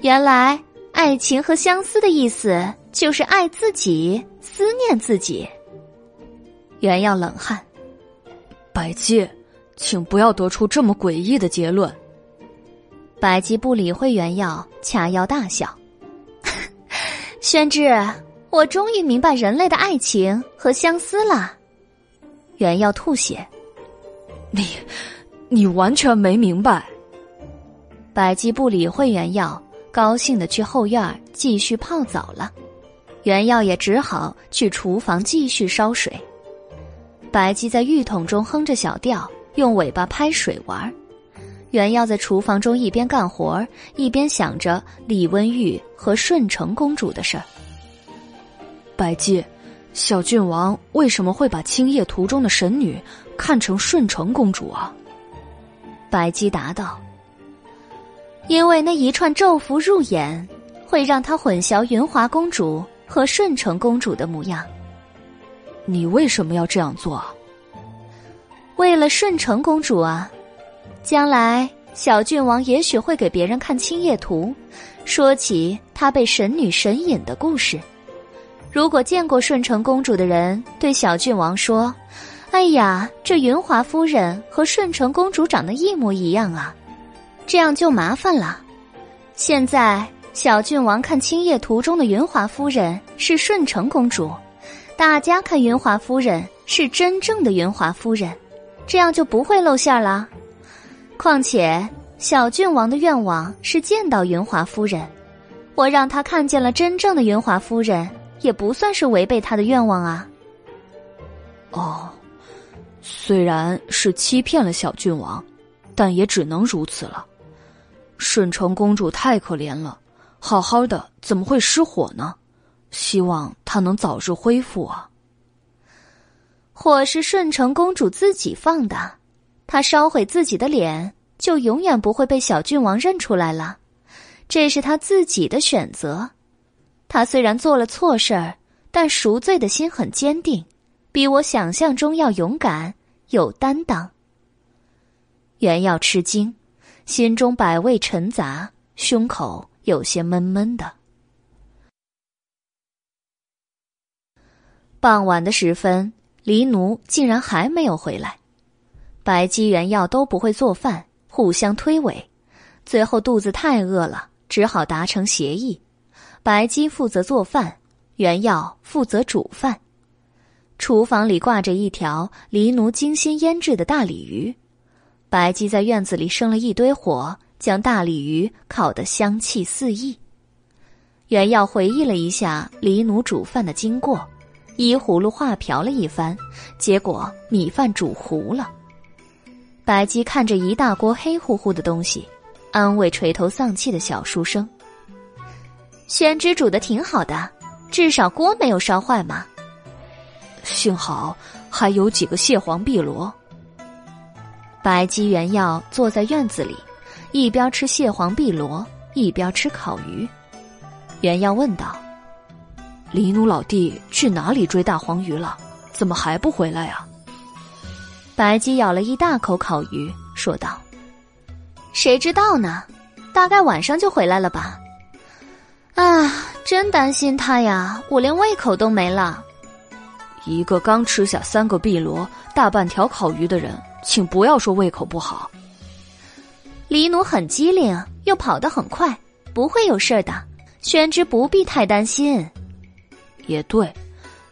原来。”爱情和相思的意思就是爱自己，思念自己。原耀冷汗，白姬，请不要得出这么诡异的结论。白姬不理会原耀，掐腰大笑。宣之，我终于明白人类的爱情和相思了。原耀吐血，你，你完全没明白。白姬不理会原耀。高兴的去后院继续泡澡了，袁耀也只好去厨房继续烧水。白姬在浴桶中哼着小调，用尾巴拍水玩。袁耀在厨房中一边干活一边想着李温玉和顺成公主的事儿。白姬，小郡王为什么会把青叶图中的神女看成顺成公主啊？白姬答道：“因为那一串咒符入眼，会让他混淆云华公主和顺承公主的模样。你为什么要这样做？为了顺承公主啊！将来小郡王也许会给别人看青叶图，说起他被神女神隐的故事。”如果见过顺承公主的人对小郡王说：“哎呀，这云华夫人和顺承公主长得一模一样啊！”这样就麻烦了。现在小郡王看青叶图中的云华夫人是顺承公主，大家看云华夫人是真正的云华夫人，这样就不会露馅了。况且小郡王的愿望是见到云华夫人，我让他看见了真正的云华夫人。也不算是违背他的愿望啊。哦，虽然是欺骗了小郡王，但也只能如此了。顺承公主太可怜了，好好的怎么会失火呢？希望她能早日恢复啊。火是顺承公主自己放的，她烧毁自己的脸，就永远不会被小郡王认出来了。这是她自己的选择。他虽然做了错事儿，但赎罪的心很坚定，比我想象中要勇敢有担当。袁耀吃惊，心中百味陈杂，胸口有些闷闷的。傍晚的时分，黎奴竟然还没有回来。白姬、原耀都不会做饭，互相推诿，最后肚子太饿了，只好达成协议。白姬负责做饭，原耀负责煮饭。厨房里挂着一条黎奴精心腌制的大鲤鱼，白姬在院子里生了一堆火，将大鲤鱼烤得香气四溢。袁耀回忆了一下李奴煮饭的经过，依葫芦画瓢了一番，结果米饭煮糊了。白姬看着一大锅黑乎乎的东西，安慰垂头丧气的小书生。宣之煮的挺好的，至少锅没有烧坏嘛。幸好还有几个蟹黄碧螺。白姬原药坐在院子里，一边吃蟹黄碧螺，一边吃烤鱼。原药问道：“黎奴老弟去哪里追大黄鱼了？怎么还不回来啊？”白姬咬了一大口烤鱼，说道：“谁知道呢？大概晚上就回来了吧。”啊，真担心他呀！我连胃口都没了。一个刚吃下三个碧螺、大半条烤鱼的人，请不要说胃口不好。黎奴很机灵，又跑得很快，不会有事的。宣之不必太担心。也对，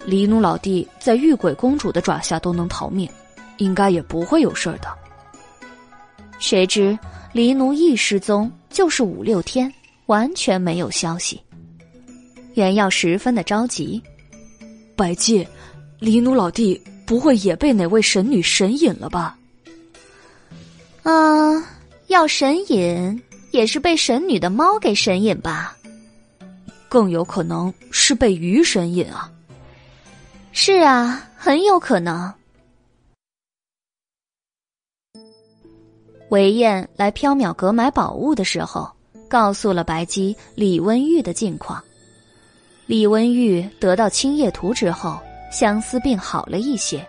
黎奴老弟在玉鬼公主的爪下都能逃命，应该也不会有事的。谁知黎奴一失踪就是五六天。完全没有消息，袁耀十分的着急。百介，黎奴老弟不会也被哪位神女神隐了吧？啊，要神隐也是被神女的猫给神隐吧？更有可能是被鱼神隐啊！是啊，很有可能。韦燕来缥缈阁买宝物的时候。告诉了白姬李温玉的近况。李温玉得到青叶图之后，相思病好了一些，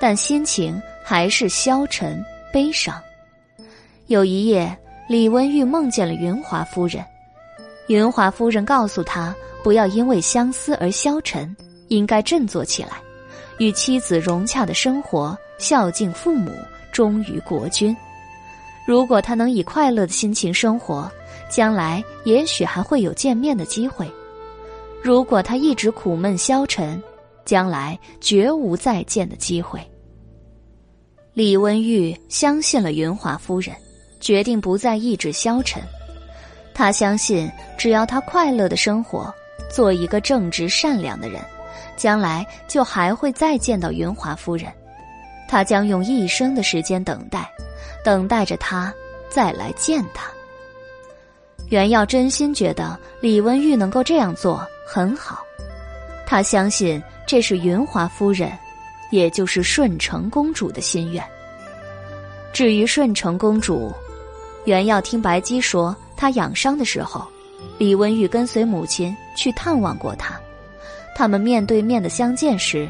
但心情还是消沉悲伤。有一夜，李温玉梦见了云华夫人。云华夫人告诉他，不要因为相思而消沉，应该振作起来，与妻子融洽的生活，孝敬父母，忠于国君。如果他能以快乐的心情生活。将来也许还会有见面的机会，如果他一直苦闷消沉，将来绝无再见的机会。李文玉相信了云华夫人，决定不再意志消沉。他相信，只要他快乐的生活，做一个正直善良的人，将来就还会再见到云华夫人。他将用一生的时间等待，等待着他再来见他。袁耀真心觉得李文玉能够这样做很好，他相信这是云华夫人，也就是顺承公主的心愿。至于顺承公主，原要听白姬说，她养伤的时候，李文玉跟随母亲去探望过她。他们面对面的相见时，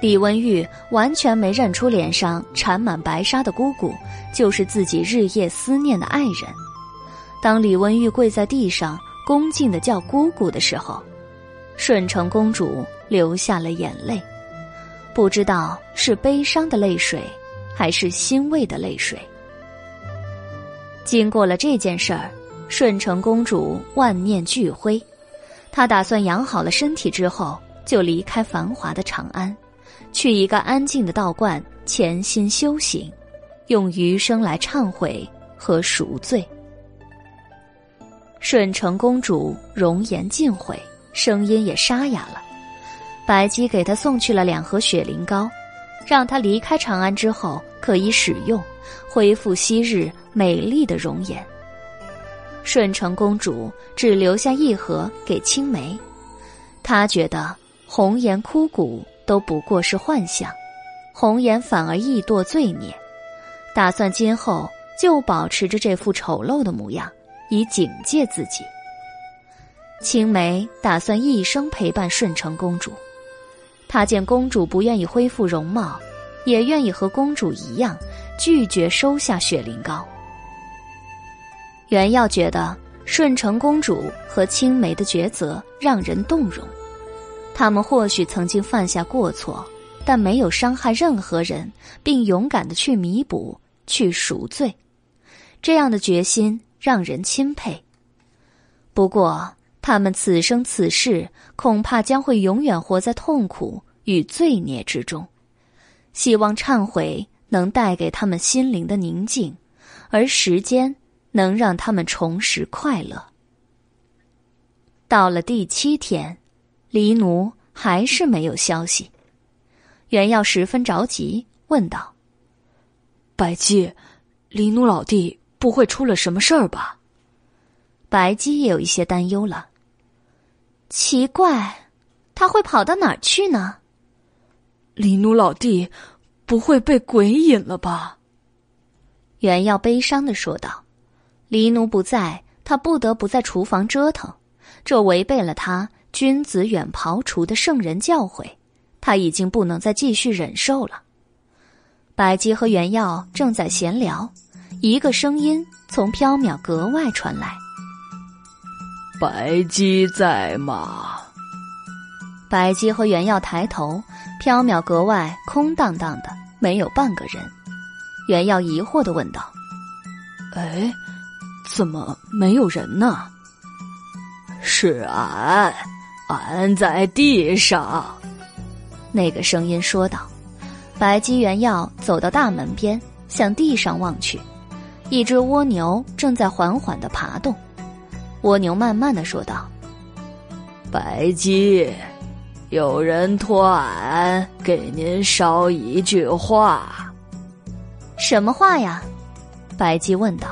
李文玉完全没认出脸上缠满白纱的姑姑就是自己日夜思念的爱人。当李文玉跪在地上恭敬的叫姑姑的时候，顺承公主流下了眼泪，不知道是悲伤的泪水，还是欣慰的泪水。经过了这件事儿，顺承公主万念俱灰。她打算养好了身体之后，就离开繁华的长安，去一个安静的道观潜心修行，用余生来忏悔和赎罪。顺承公主容颜尽毁，声音也沙哑了。白姬给她送去了两盒雪灵膏，让她离开长安之后可以使用，恢复昔日美丽的容颜。顺承公主只留下一盒给青梅，她觉得红颜枯骨都不过是幻象，红颜反而易堕罪孽，打算今后就保持着这副丑陋的模样，以警戒自己。青梅打算一生陪伴顺承公主，她见公主不愿意恢复容貌，也愿意和公主一样拒绝收下雪灵膏。袁耀觉得顺承公主和青梅的抉择让人动容，他们或许曾经犯下过错，但没有伤害任何人，并勇敢的去弥补、去赎罪，这样的决心让人钦佩。不过，他们此生此世恐怕将会永远活在痛苦与罪孽之中。希望忏悔能带给他们心灵的宁静，而时间。能让他们重拾快乐。到了第七天，黎奴还是没有消息，袁耀十分着急，问道：“白姬，黎奴老弟不会出了什么事儿吧？”白姬也有一些担忧了。奇怪，他会跑到哪儿去呢？黎奴老弟不会被鬼引了吧？袁耀悲伤的说道。黎奴不在，他不得不在厨房折腾，这违背了他“君子远庖厨”的圣人教诲，他已经不能再继续忍受了。白姬和袁耀正在闲聊，一个声音从缥缈阁外传来：“白姬在吗？”白姬和袁耀抬头，缥缈阁外空荡荡的，没有半个人。袁耀疑惑的问道：“哎？”怎么没有人呢？是俺，俺在地上。那个声音说道。白姬原耀走到大门边，向地上望去，一只蜗牛正在缓缓的爬动。蜗牛慢慢的说道：“白姬，有人托俺给您捎一句话。”什么话呀？白姬问道。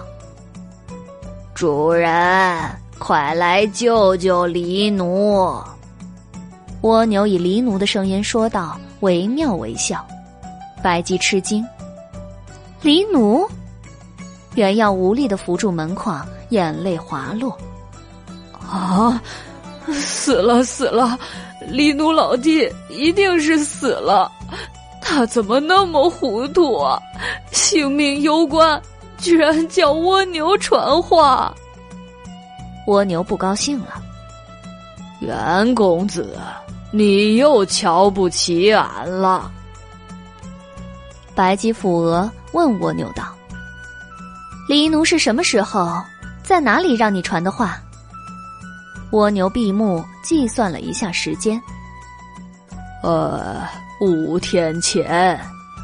主人，快来救救黎奴！蜗牛以黎奴的声音说道，惟妙惟肖。白姬吃惊，黎奴？原要无力的扶住门框，眼泪滑落。啊，死了死了！黎奴老弟一定是死了，他怎么那么糊涂啊？性命攸关。居然叫蜗牛传话，蜗牛不高兴了。袁公子，你又瞧不起俺了。白姬抚额问蜗牛道：“黎奴是什么时候在哪里让你传的话？”蜗牛闭目计算了一下时间，呃，五天前，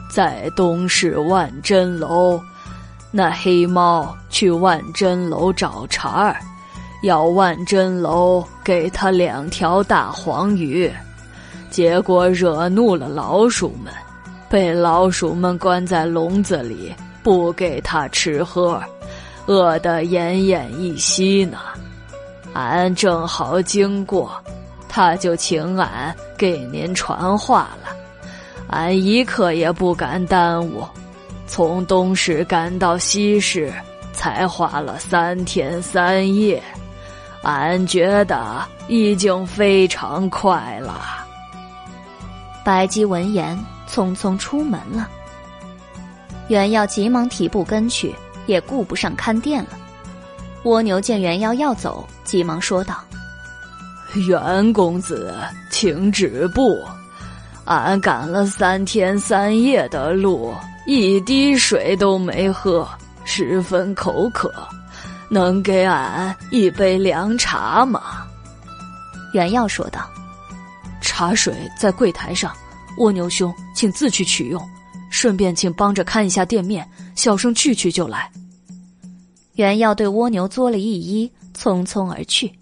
在东市万珍楼。那黑猫去万珍楼找茬儿，要万珍楼给他两条大黄鱼，结果惹怒了老鼠们，被老鼠们关在笼子里，不给他吃喝，饿得奄奄一息呢。俺正好经过，他就请俺给您传话了，俺一刻也不敢耽误。从东市赶到西市，才花了三天三夜，俺觉得已经非常快了。白姬闻言，匆匆出门了。袁耀急忙提步跟去，也顾不上看店了。蜗牛见袁耀要走，急忙说道：“袁公子，请止步！俺赶了三天三夜的路，一滴水都没喝，十分口渴，能给俺一杯凉茶吗？”袁耀说道：“茶水在柜台上，蜗牛兄，请自去取用。”顺便请帮着看一下店面，小生去去就来。袁耀对蜗牛作了一揖，匆匆而去。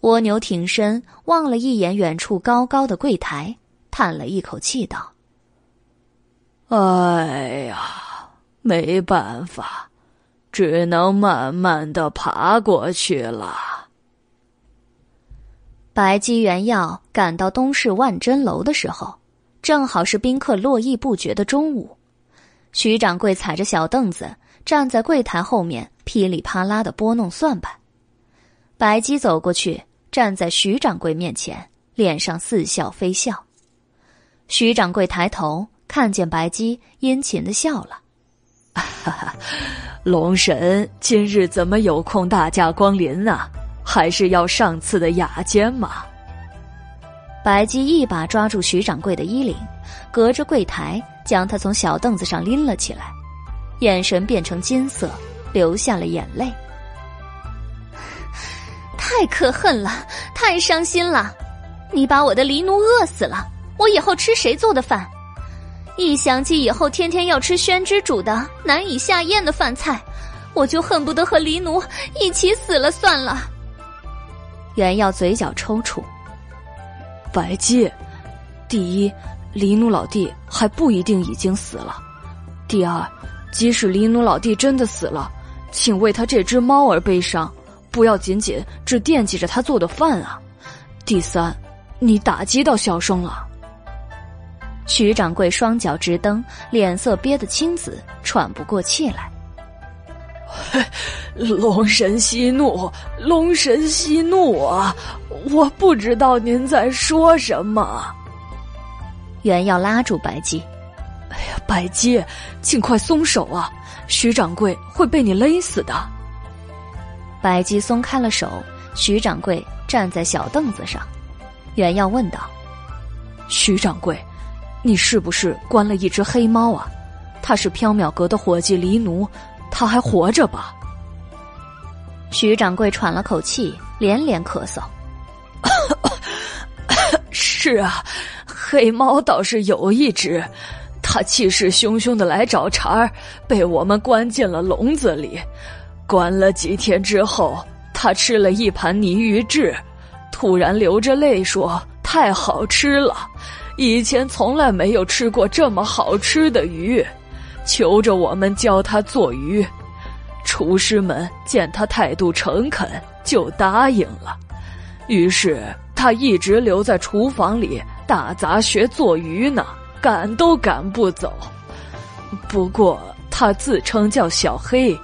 蜗牛挺身望了一眼远处高高的柜台，叹了一口气道：“哎呀，没办法，只能慢慢的爬过去了。”白姬、原耀赶到东市万珍楼的时候。正好是宾客络绎不绝的中午，徐掌柜踩着小凳子站在柜台后面，噼里啪啦的拨弄算盘。白姬走过去，站在徐掌柜面前，脸上似笑非笑。徐掌柜抬头看见白姬，殷勤的笑了：“哈哈，龙神今日怎么有空大驾光临呢？还是要上次的雅间吗？”白姬一把抓住徐掌柜的衣领，隔着柜台将他从小凳子上拎了起来，眼神变成金色，流下了眼泪。太可恨了，太伤心了！你把我的狸奴饿死了，我以后吃谁做的饭？一想起以后天天要吃宣之煮的难以下咽的饭菜，我就恨不得和狸奴一起死了算了。袁耀嘴角抽搐。白姬，第一，黎奴老弟还不一定已经死了；第二，即使黎奴老弟真的死了，请为他这只猫而悲伤，不要仅仅只惦记着他做的饭啊；第三，你打击到小生了。徐掌柜双脚直蹬，脸色憋得青紫，喘不过气来。龙神息怒，龙神息怒啊！我不知道您在说什么。袁耀拉住白姬：“哎呀，白姬，尽快松手啊！徐掌柜会被你勒死的。”白姬松开了手，徐掌柜站在小凳子上。袁耀问道：“徐掌柜，你是不是关了一只黑猫啊？他是缥缈阁的伙计黎奴。”他还活着吧？徐掌柜喘了口气，连连咳嗽。是啊，黑猫倒是有一只，他气势汹汹的来找茬儿，被我们关进了笼子里。关了几天之后，他吃了一盘泥鱼翅，突然流着泪说：“太好吃了，以前从来没有吃过这么好吃的鱼。”求着我们教他做鱼，厨师们见他态度诚恳，就答应了。于是他一直留在厨房里打杂学做鱼呢，赶都赶不走。不过他自称叫小黑，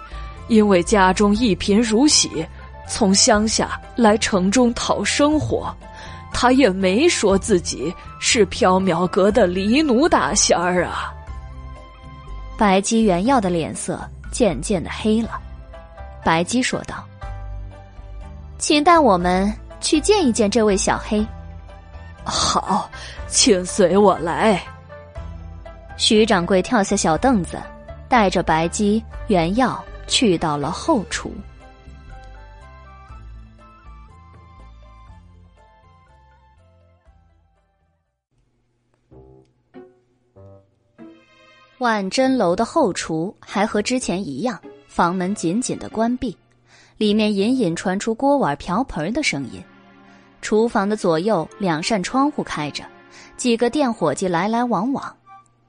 因为家中一贫如洗，从乡下来城中讨生活，他也没说自己是缥缈阁的狸奴大仙儿啊。白姬、原耀的脸色渐渐的黑了。白姬说道：“请带我们去见一见这位小黑。”好，请随我来。徐掌柜跳下小凳子，带着白鸡、原耀去到了后厨。万珍楼的后厨还和之前一样，房门紧紧的关闭，里面隐隐传出锅碗瓢盆的声音。厨房的左右两扇窗户开着，几个店伙计来来往往，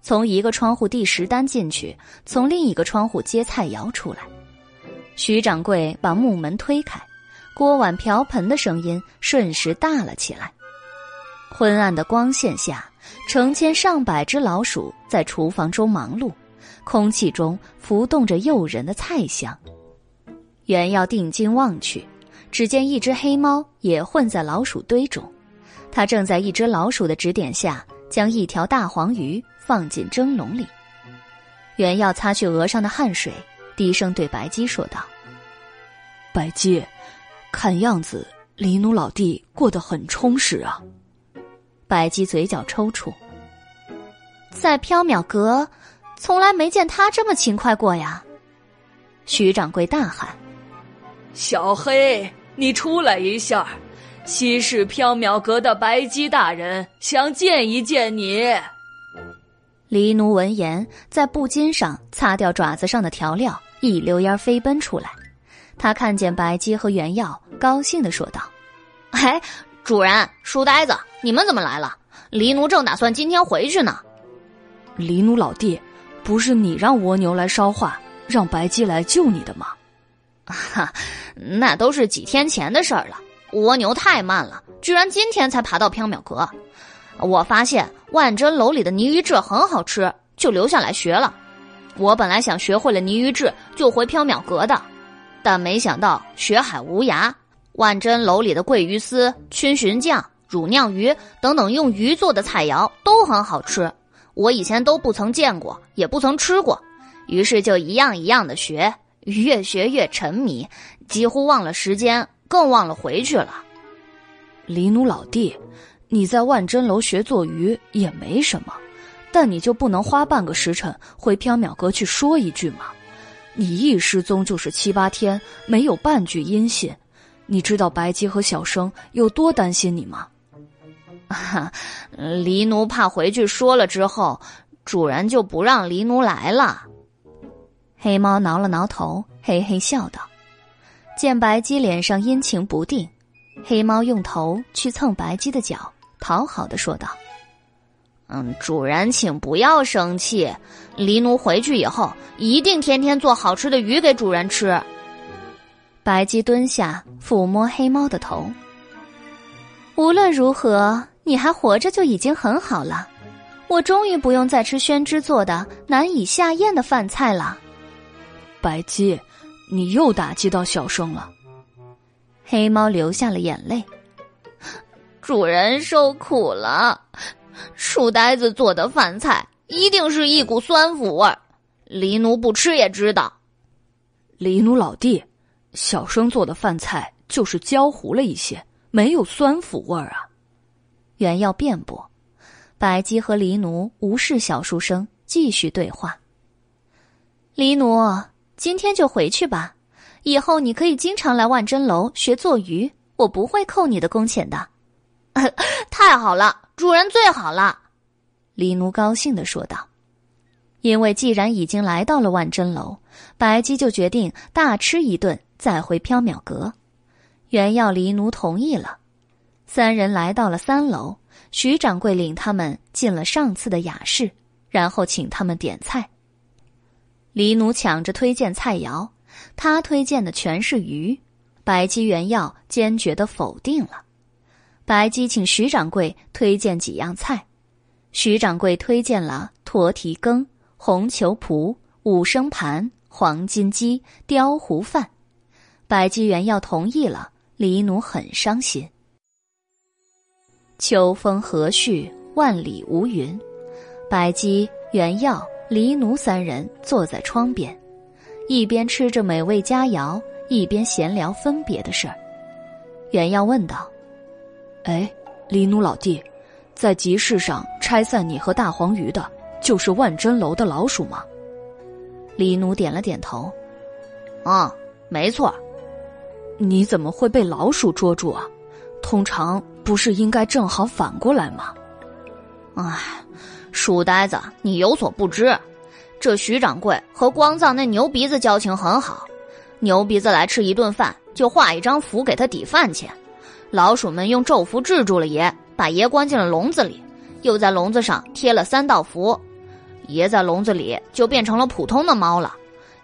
从一个窗户递食单进去，从另一个窗户接菜肴出来。徐掌柜把木门推开，锅碗瓢盆的声音瞬时大了起来。昏暗的光线下，成千上百只老鼠在厨房中忙碌，空气中浮动着诱人的菜香。袁耀定睛望去，只见一只黑猫也混在老鼠堆中，它正在一只老鼠的指点下，将一条大黄鱼放进蒸笼里。袁耀擦去额上的汗水，低声对白姬说道：“白姬，看样子黎奴老弟过得很充实啊。”白姬嘴角抽搐，在缥缈阁，从来没见他这么勤快过呀！徐掌柜大喊：“小黑，你出来一下！西市缥缈阁的白姬大人想见一见你。”黎奴闻言，在布巾上擦掉爪子上的调料，一溜烟飞奔出来。他看见白姬和原药，高兴的说道：“哎。”主人，书呆子，你们怎么来了？黎奴正打算今天回去呢。黎奴老弟，不是你让蜗牛来捎话，让白姬来救你的吗？哈，那都是几天前的事儿了。蜗牛太慢了，居然今天才爬到缥缈阁。我发现万珍楼里的泥鱼制很好吃，就留下来学了。我本来想学会了泥鱼制就回缥缈阁的，但没想到学海无涯。万珍楼里的桂鱼丝、熏寻酱、乳酿鱼等等用鱼做的菜肴都很好吃，我以前都不曾见过，也不曾吃过，于是就一样一样的学，越学越沉迷，几乎忘了时间，更忘了回去了。黎奴老弟，你在万珍楼学做鱼也没什么，但你就不能花半个时辰回缥缈阁去说一句吗？你一失踪就是七八天，没有半句音信。你知道白姬和小生有多担心你吗？哈，黎奴怕回去说了之后，主人就不让离奴来了。黑猫挠了挠头，嘿嘿笑道：“见白姬脸上阴晴不定，黑猫用头去蹭白姬的脚，讨好的说道：‘嗯，主人请不要生气，黎奴回去以后一定天天做好吃的鱼给主人吃。’”白鸡蹲下，抚摸黑猫的头。无论如何，你还活着就已经很好了。我终于不用再吃宣之做的难以下咽的饭菜了。白鸡，你又打击到小生了。黑猫流下了眼泪。主人受苦了，书呆子做的饭菜一定是一股酸腐味儿，黎奴不吃也知道。黎奴老弟。小生做的饭菜就是焦糊了一些，没有酸腐味儿啊。原要辩驳，白姬和黎奴无视小书生，继续对话。黎奴，今天就回去吧，以后你可以经常来万珍楼学做鱼，我不会扣你的工钱的。太好了，主人最好了。黎奴高兴的说道。因为既然已经来到了万珍楼，白姬就决定大吃一顿。再回缥缈阁，原要黎奴同意了。三人来到了三楼，徐掌柜领他们进了上次的雅室，然后请他们点菜。黎奴抢着推荐菜肴，他推荐的全是鱼，白姬原要坚决的否定了。白姬请徐掌柜推荐几样菜，徐掌柜推荐了驼蹄羹、红球脯、五生盘、黄金鸡、雕糊饭。白姬原要同意了，黎奴很伤心。秋风和煦，万里无云。白姬、原耀、黎奴三人坐在窗边，一边吃着美味佳肴，一边闲聊分别的事儿。原耀问道：“哎，李奴老弟，在集市上拆散你和大黄鱼的，就是万珍楼的老鼠吗？”李奴点了点头：“嗯，没错。”你怎么会被老鼠捉住啊？通常不是应该正好反过来吗？哎，书呆子，你有所不知，这徐掌柜和光藏那牛鼻子交情很好。牛鼻子来吃一顿饭，就画一张符给他抵饭钱。老鼠们用咒符制住了爷，把爷关进了笼子里，又在笼子上贴了三道符。爷在笼子里就变成了普通的猫了。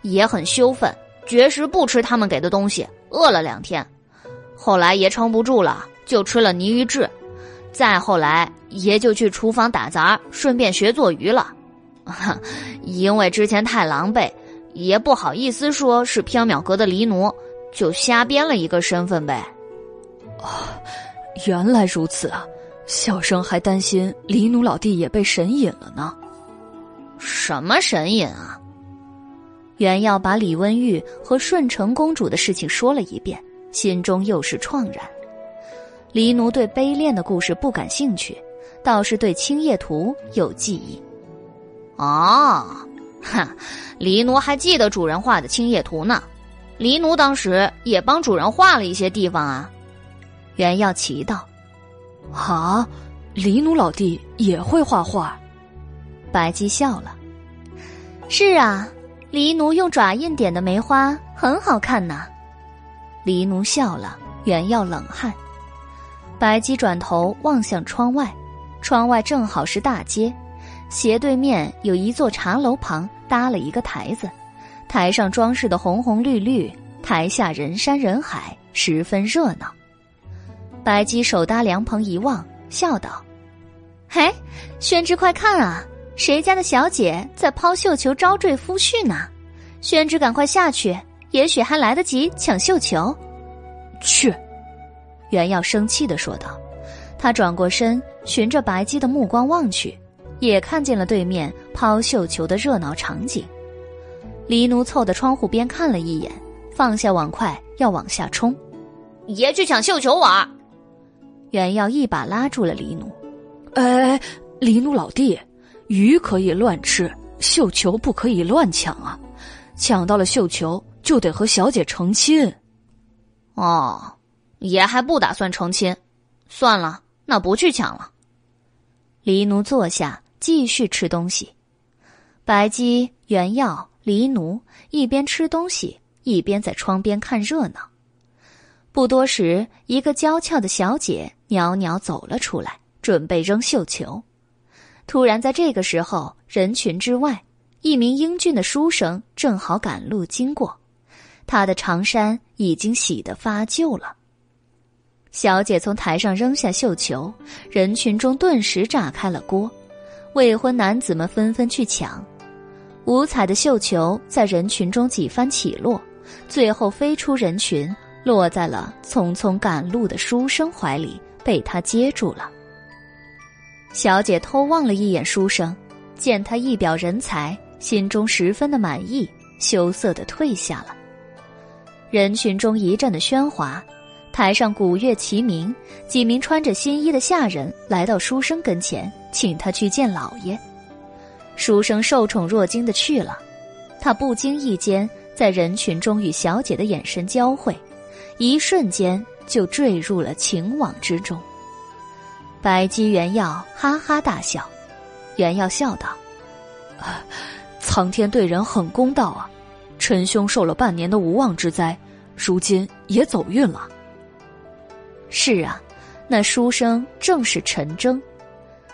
爷很羞愤，绝食不吃他们给的东西。饿了两天，后来爷撑不住了，就吃了泥鱼翅。再后来，爷就去厨房打杂，顺便学做鱼了。因为之前太狼狈，爷不好意思说是缥缈阁的狸奴，就瞎编了一个身份呗。哦，原来如此啊！小生还担心黎奴老弟也被神隐了呢。什么神隐啊？袁耀把李温玉和顺成公主的事情说了一遍，心中又是怆然。黎奴对悲恋的故事不感兴趣，倒是对青叶图有记忆。哦，哼，黎奴还记得主人画的青叶图呢。黎奴当时也帮主人画了一些地方啊。袁耀奇道：“啊，黎奴老弟也会画画？”白姬笑了：“是啊。”黎奴用爪印点的梅花很好看呐。黎奴笑了，袁耀冷汗。白姬转头望向窗外，窗外正好是大街，斜对面有一座茶楼旁搭了一个台子，台上装饰的红红绿绿，台下人山人海，十分热闹。白姬手搭凉棚一望，笑道：“嘿，宣之，快看啊！”谁家的小姐在抛绣球招赘夫婿呢？宣之，赶快下去，也许还来得及抢绣球。去，袁耀生气的说道。他转过身，循着白姬的目光望去，也看见了对面抛绣球的热闹场景。黎奴凑到窗户边看了一眼，放下碗筷要往下冲。爷去抢绣球玩。袁耀一把拉住了黎奴。哎，黎奴老弟。鱼可以乱吃，绣球不可以乱抢啊！抢到了绣球，就得和小姐成亲。哦，爷还不打算成亲，算了，那不去抢了。黎奴坐下，继续吃东西。白姬、原耀、黎奴一边吃东西，一边在窗边看热闹。不多时，一个娇俏的小姐袅袅走了出来，准备扔绣球。突然，在这个时候，人群之外，一名英俊的书生正好赶路经过，他的长衫已经洗得发旧了。小姐从台上扔下绣球，人群中顿时炸开了锅，未婚男子们纷纷去抢，五彩的绣球在人群中几番起落，最后飞出人群，落在了匆匆赶路的书生怀里，被他接住了。小姐偷望了一眼书生，见他一表人才，心中十分的满意，羞涩的退下了。人群中一阵的喧哗，台上鼓乐齐鸣，几名穿着新衣的下人来到书生跟前，请他去见老爷。书生受宠若惊的去了，他不经意间在人群中与小姐的眼神交汇，一瞬间就坠入了情网之中。白姬原耀哈哈大笑，原耀笑道：“苍天对人很公道啊！陈兄受了半年的无妄之灾，如今也走运了。”是啊，那书生正是陈征，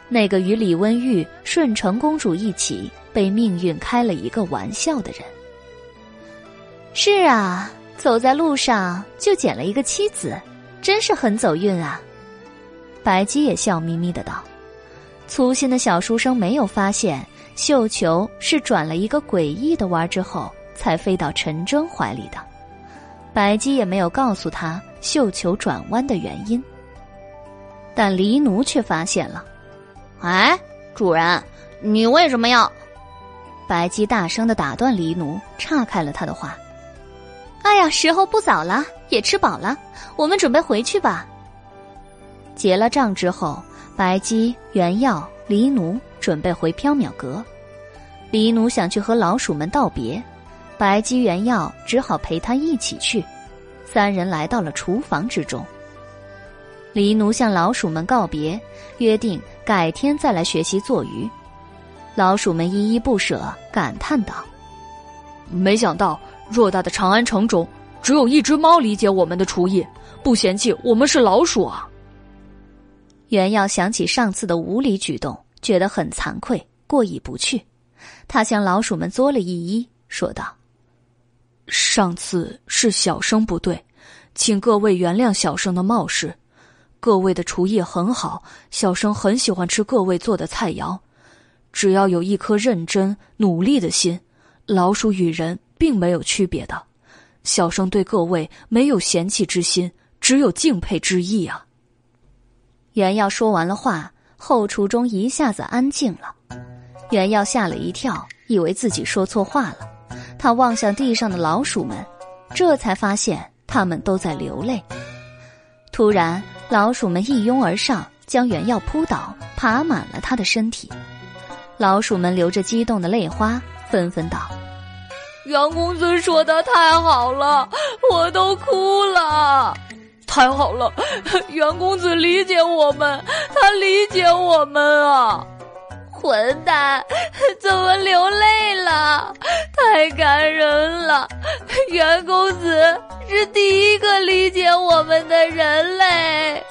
那个与李温玉、顺承公主一起被命运开了一个玩笑的人。是啊，走在路上就捡了一个妻子，真是很走运啊！白姬也笑眯眯的道：“粗心的小书生没有发现绣球是转了一个诡异的弯之后才飞到陈真怀里的。白姬也没有告诉他绣球转弯的原因。但黎奴却发现了。哎，主人，你为什么要？”白姬大声的打断黎奴，岔开了他的话：“哎呀，时候不早了，也吃饱了，我们准备回去吧。”结了账之后，白姬、原耀、黎奴准备回缥缈阁。黎奴想去和老鼠们道别，白姬、原耀只好陪他一起去。三人来到了厨房之中。黎奴向老鼠们告别，约定改天再来学习做鱼。老鼠们依依不舍，感叹道：“没想到偌大的长安城中，只有一只猫理解我们的厨艺，不嫌弃我们是老鼠啊！”袁耀想起上次的无理举动，觉得很惭愧，过意不去。他向老鼠们作了一揖，说道：“上次是小生不对，请各位原谅小生的冒失。各位的厨艺很好，小生很喜欢吃各位做的菜肴。只要有一颗认真努力的心，老鼠与人并没有区别的。小生对各位没有嫌弃之心，只有敬佩之意啊。袁耀说完了话，后厨中一下子安静了。袁耀吓了一跳，以为自己说错话了。他望向地上的老鼠们，这才发现他们都在流泪。突然，老鼠们一拥而上，将袁耀扑倒，爬满了他的身体。老鼠们流着激动的泪花，纷纷道：“袁公子说的太好了，我都哭了。太好了，袁公子理解我们，他理解我们啊！混蛋，怎么流泪了？太感人了，袁公子是第一个理解我们的人类。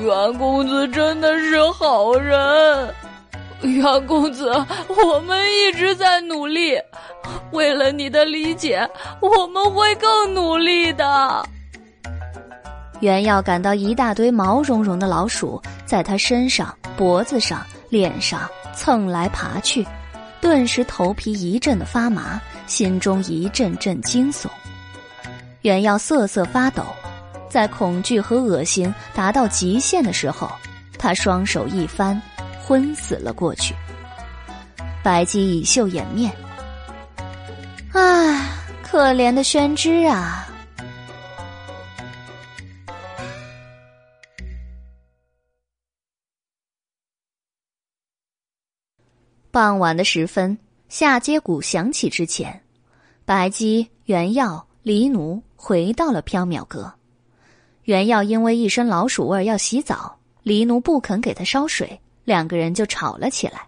袁公子真的是好人。”袁公子，我们一直在努力，为了你的理解，我们会更努力的。袁耀感到一大堆毛茸茸的老鼠在他身上、脖子上、脸上蹭来爬去，顿时头皮一阵的发麻，心中一阵阵惊悚。袁耀瑟瑟发抖，在恐惧和恶心达到极限的时候，他双手一翻。昏死了过去。白姬以袖掩面，唉，可怜的宣之啊！傍晚的时分，下街鼓响起之前，白姬、原耀、黎奴回到了缥缈阁。原耀因为一身老鼠味要洗澡，黎奴不肯给他烧水。两个人就吵了起来。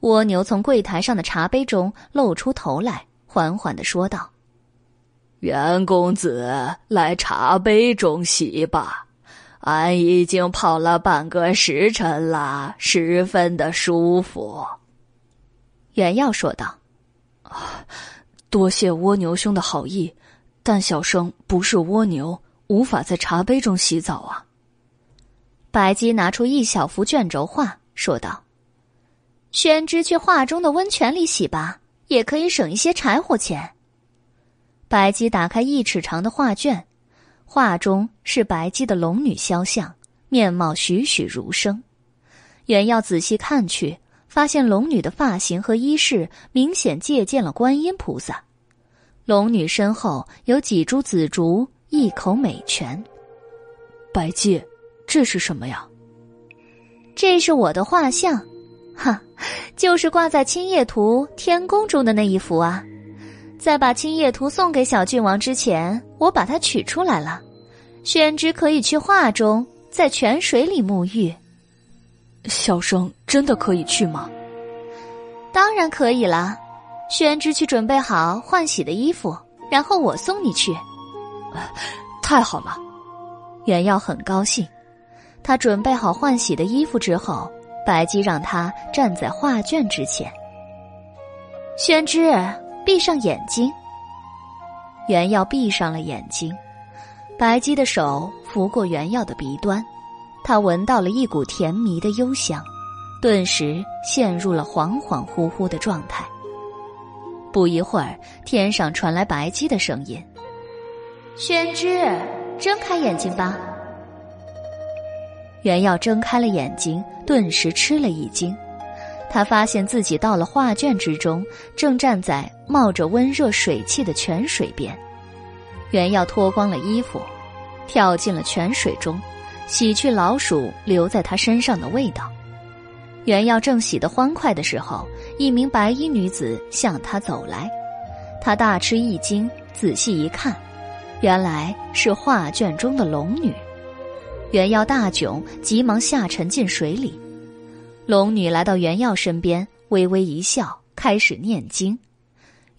蜗牛从柜台上的茶杯中露出头来，缓缓的说道：“袁公子，来茶杯中洗吧，俺已经泡了半个时辰了，十分的舒服。”袁耀说道：“啊，多谢蜗牛兄的好意，但小生不是蜗牛，无法在茶杯中洗澡啊。”白姬拿出一小幅卷轴画，说道：“宣之去画中的温泉里洗吧，也可以省一些柴火钱。”白姬打开一尺长的画卷，画中是白姬的龙女肖像，面貌栩栩如生。原要仔细看去，发现龙女的发型和衣饰明显借鉴了观音菩萨。龙女身后有几株紫竹，一口美泉。白姬。这是什么呀？这是我的画像，哈，就是挂在青叶图天宫中的那一幅啊。在把青叶图送给小郡王之前，我把它取出来了。宣之可以去画中，在泉水里沐浴。小生真的可以去吗？当然可以了。宣之去准备好换洗的衣服，然后我送你去。太好了，袁耀很高兴。他准备好换洗的衣服之后，白姬让他站在画卷之前。宣之，闭上眼睛。原耀闭上了眼睛，白姬的手拂过原耀的鼻端，他闻到了一股甜蜜的幽香，顿时陷入了恍恍惚惚的状态。不一会儿，天上传来白姬的声音：“宣之，睁开眼睛吧。”袁耀睁开了眼睛，顿时吃了一惊。他发现自己到了画卷之中，正站在冒着温热水汽的泉水边。袁耀脱光了衣服，跳进了泉水中，洗去老鼠留在他身上的味道。袁耀正洗得欢快的时候，一名白衣女子向他走来。他大吃一惊，仔细一看，原来是画卷中的龙女。袁耀大窘，急忙下沉进水里。龙女来到袁耀身边，微微一笑，开始念经。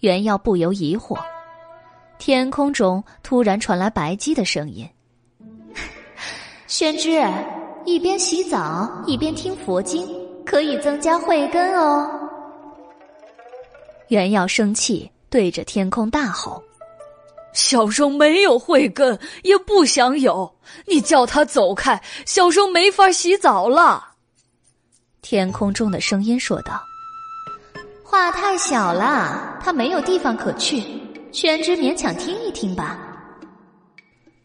袁耀不由疑惑。天空中突然传来白姬的声音：“ 宣之，一边洗澡一边听佛经，可以增加慧根哦。”袁耀生气，对着天空大吼：“小生没有慧根，也不想有。你叫他走开，小生没法洗澡了。天空中的声音说道：“话太小了，他没有地方可去。宣之勉强听一听吧。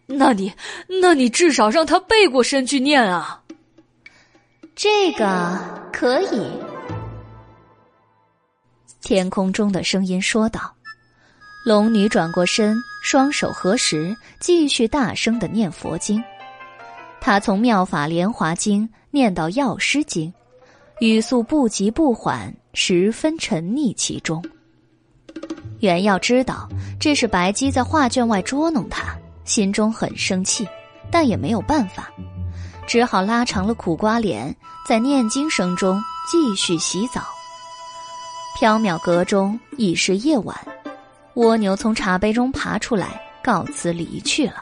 那你，那你至少让他背过身去念啊。这个可以。”天空中的声音说道。龙女转过身，双手合十，继续大声的念佛经。她从《妙法莲华经》念到《药师经》，语速不急不缓，十分沉溺其中。袁耀知道这是白姬在画卷外捉弄他，心中很生气，但也没有办法，只好拉长了苦瓜脸，在念经声中继续洗澡。缥缈阁中已是夜晚。蜗牛从茶杯中爬出来，告辞离去了。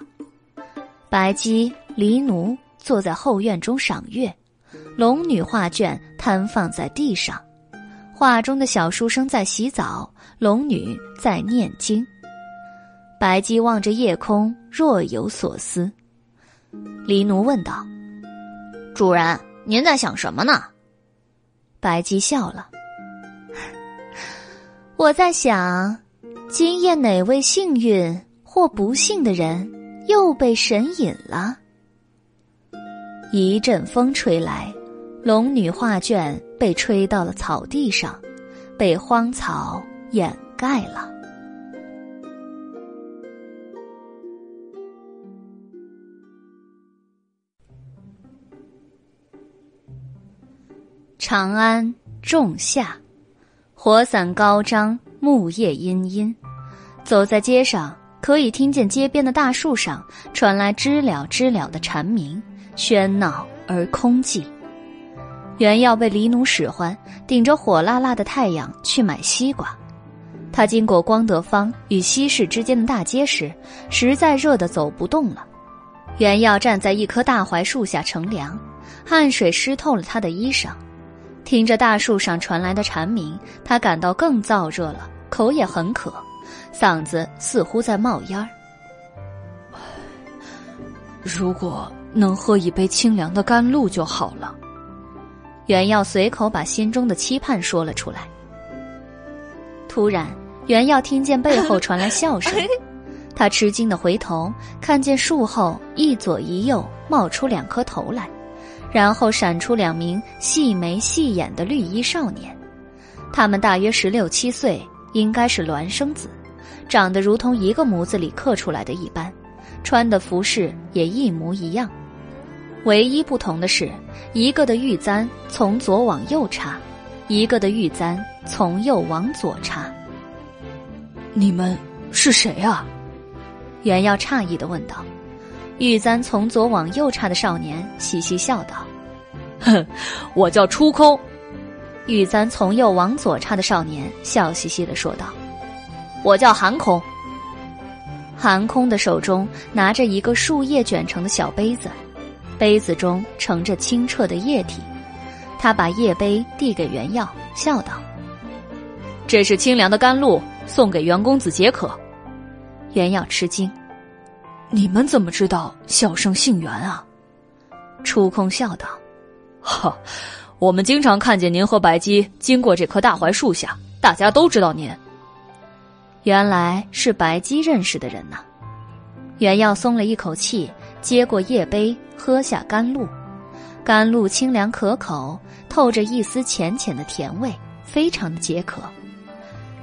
白姬、黎奴坐在后院中赏月，龙女画卷摊放在地上，画中的小书生在洗澡，龙女在念经。白姬望着夜空，若有所思。黎奴问道：“主人，您在想什么呢？”白姬笑了：“ 我在想。”今夜哪位幸运或不幸的人又被神隐了？一阵风吹来，龙女画卷被吹到了草地上，被荒草掩盖了。长安仲夏，火伞高张。木叶阴阴，走在街上，可以听见街边的大树上传来知了知了的蝉鸣，喧闹而空寂。原要被黎奴使唤，顶着火辣辣的太阳去买西瓜。他经过光德坊与西市之间的大街时，实在热得走不动了。原要站在一棵大槐树下乘凉，汗水湿透了他的衣裳。听着大树上传来的蝉鸣，他感到更燥热了，口也很渴，嗓子似乎在冒烟儿。如果能喝一杯清凉的甘露就好了。袁耀随口把心中的期盼说了出来。突然，袁耀听见背后传来笑声，他吃惊的回头，看见树后一左一右冒出两颗头来。然后闪出两名细眉细眼的绿衣少年，他们大约十六七岁，应该是孪生子，长得如同一个模子里刻出来的一般，穿的服饰也一模一样，唯一不同的是，一个的玉簪从左往右插，一个的玉簪从右往左插。你们是谁啊？袁耀诧异的问道。玉簪从左往右插的少年嘻嘻笑道：“ 哼，我叫出空。”玉簪从右往左插的少年笑嘻嘻的说道：“我叫寒空。”寒空的手中拿着一个树叶卷成的小杯子，杯子中盛着清澈的液体。他把叶杯递给袁耀，笑道：“这是清凉的甘露，送给袁公子解渴。”袁耀吃惊。你们怎么知道小生姓袁啊？出空笑道：“哈，我们经常看见您和白姬经过这棵大槐树下，大家都知道您。原来是白姬认识的人呐。”袁耀松了一口气，接过叶杯，喝下甘露。甘露清凉可口，透着一丝浅浅的甜味，非常的解渴。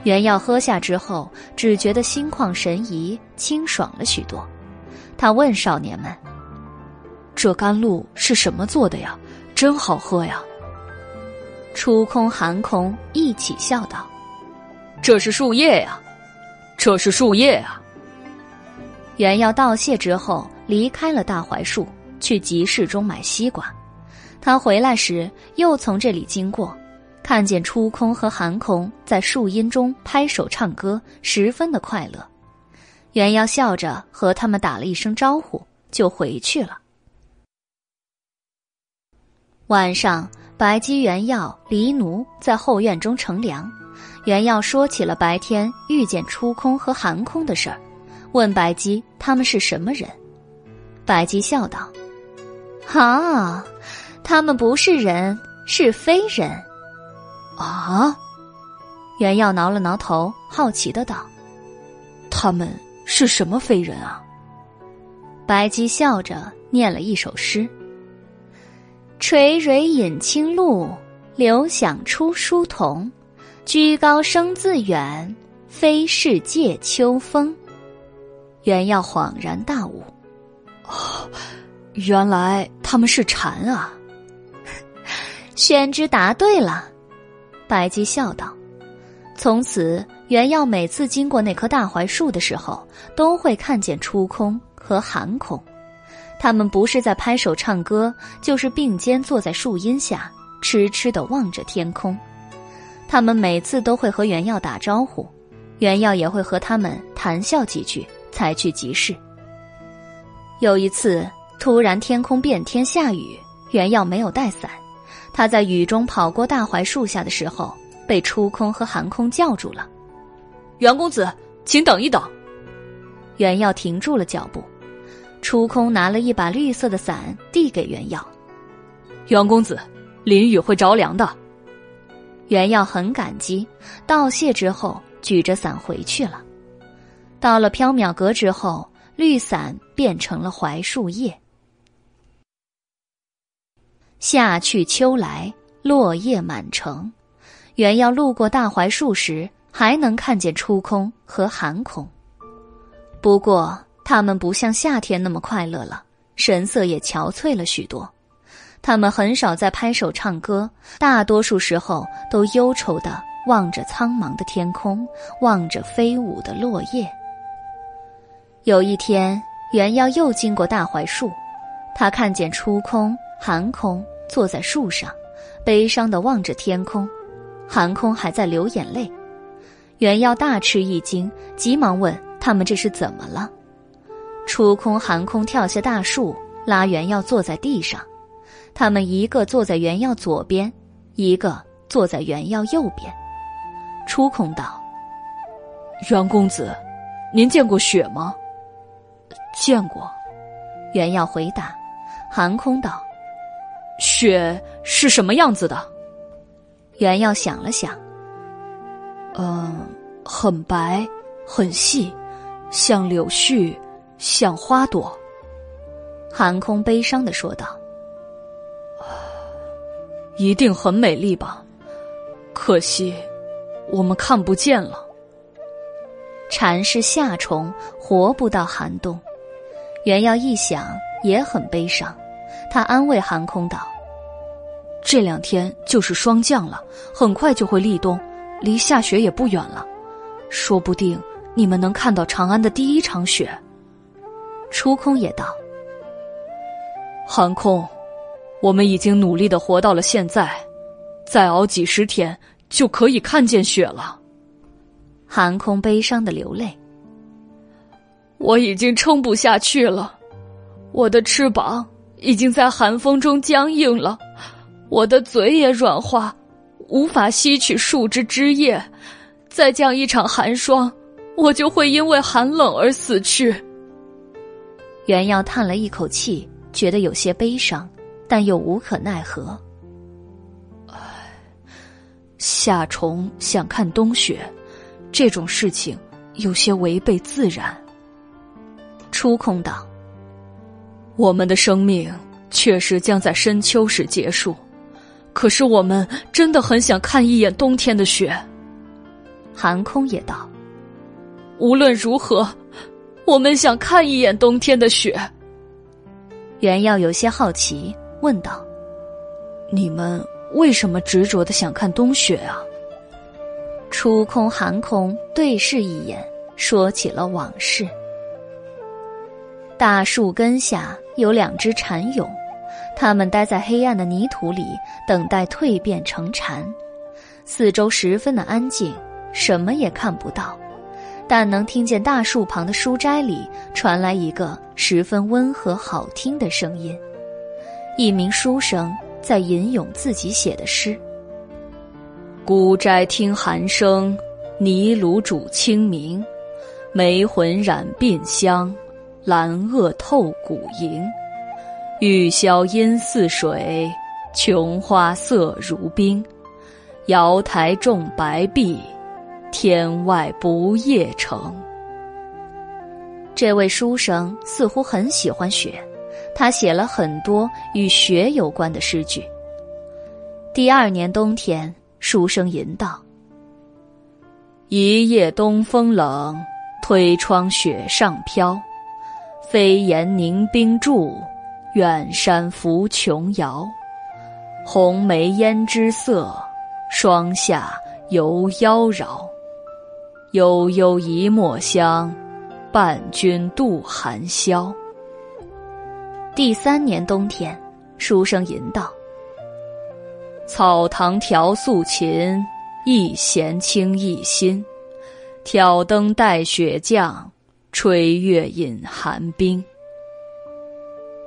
袁耀喝下之后，只觉得心旷神怡，清爽了许多。他问少年们：“这甘露是什么做的呀？真好喝呀！”出空、寒空一起笑道：“这是树叶呀，这是树叶啊！”元要道谢之后，离开了大槐树，去集市中买西瓜。他回来时，又从这里经过，看见出空和寒空在树荫中拍手唱歌，十分的快乐。袁耀笑着和他们打了一声招呼，就回去了。晚上，白姬、袁耀、黎奴在后院中乘凉。袁耀说起了白天遇见初空和寒空的事儿，问白姬他们是什么人。白姬笑道：“啊，他们不是人，是非人。”啊！袁耀挠了挠头，好奇的道：“他们是什么非人啊？”白姬笑着念了一首诗：“垂蕊饮清露，流响出疏桐。居高声自远，非是藉秋风。”袁耀恍然大悟：“哦，原来他们是蝉啊！” 宣之答对了。白姬笑道：“从此，袁耀每次经过那棵大槐树的时候，都会看见初空和寒空。他们不是在拍手唱歌，就是并肩坐在树荫下，痴痴的望着天空。他们每次都会和袁耀打招呼，袁耀也会和他们谈笑几句，才去集市。有一次，突然天空变天下雨，袁耀没有带伞。”他在雨中跑过大槐树下的时候，被初空和寒空叫住了。袁公子，请等一等。袁耀停住了脚步。出空拿了一把绿色的伞递给袁耀。袁公子，淋雨会着凉的。袁耀很感激，道谢之后举着伞回去了。到了缥缈阁之后，绿伞变成了槐树叶。夏去秋来，落叶满城。袁耀路过大槐树时，还能看见初空和寒空。不过，他们不像夏天那么快乐了，神色也憔悴了许多。他们很少在拍手唱歌，大多数时候都忧愁的望着苍茫的天空，望着飞舞的落叶。有一天，原要又经过大槐树，他看见初空。寒空坐在树上，悲伤的望着天空，寒空还在流眼泪。袁耀大吃一惊，急忙问他们这是怎么了。出空、寒空跳下大树，拉袁耀坐在地上。他们一个坐在袁耀左边，一个坐在袁耀右边。出空道：“袁公子，您见过雪吗？”“见过。”袁耀回答。寒空道。雪是什么样子的？袁耀想了想，嗯，很白，很细，像柳絮，像花朵。寒空悲伤的说道：“一定很美丽吧？可惜，我们看不见了。蝉是夏虫，活不到寒冬。”袁耀一想，也很悲伤。他安慰寒空道：“这两天就是霜降了，很快就会立冬，离下雪也不远了，说不定你们能看到长安的第一场雪。”初空也道：“寒空，我们已经努力的活到了现在，再熬几十天就可以看见雪了。”寒空悲伤的流泪：“我已经撑不下去了，我的翅膀。”已经在寒风中僵硬了，我的嘴也软化，无法吸取树枝枝叶。再降一场寒霜，我就会因为寒冷而死去。袁耀叹了一口气，觉得有些悲伤，但又无可奈何。唉，夏虫想看冬雪，这种事情有些违背自然。出空道。我们的生命确实将在深秋时结束，可是我们真的很想看一眼冬天的雪。寒空也道：“无论如何，我们想看一眼冬天的雪。”袁耀有些好奇，问道：“你们为什么执着的想看冬雪啊？”初空、寒空对视一眼，说起了往事。大树根下有两只蝉蛹，他们待在黑暗的泥土里，等待蜕变成蝉。四周十分的安静，什么也看不到，但能听见大树旁的书斋里传来一个十分温和好听的声音。一名书生在吟咏自己写的诗：“孤斋听寒声，泥炉煮清明。”梅魂染鬓香，兰萼透骨莹。玉箫音似水，琼花色如冰。瑶台种白碧，天外不夜城。这位书生似乎很喜欢雪，他写了很多与雪有关的诗句。第二年冬天，书生吟道：“一夜东风冷，推窗雪上飘。飞檐凝冰柱。”远山浮琼瑶，红梅胭脂色，霜下犹妖娆。悠悠一墨香，伴君度寒宵。第三年冬天，书生吟道：“草堂调素琴，一弦清一心。挑灯待雪降，吹月饮寒冰。”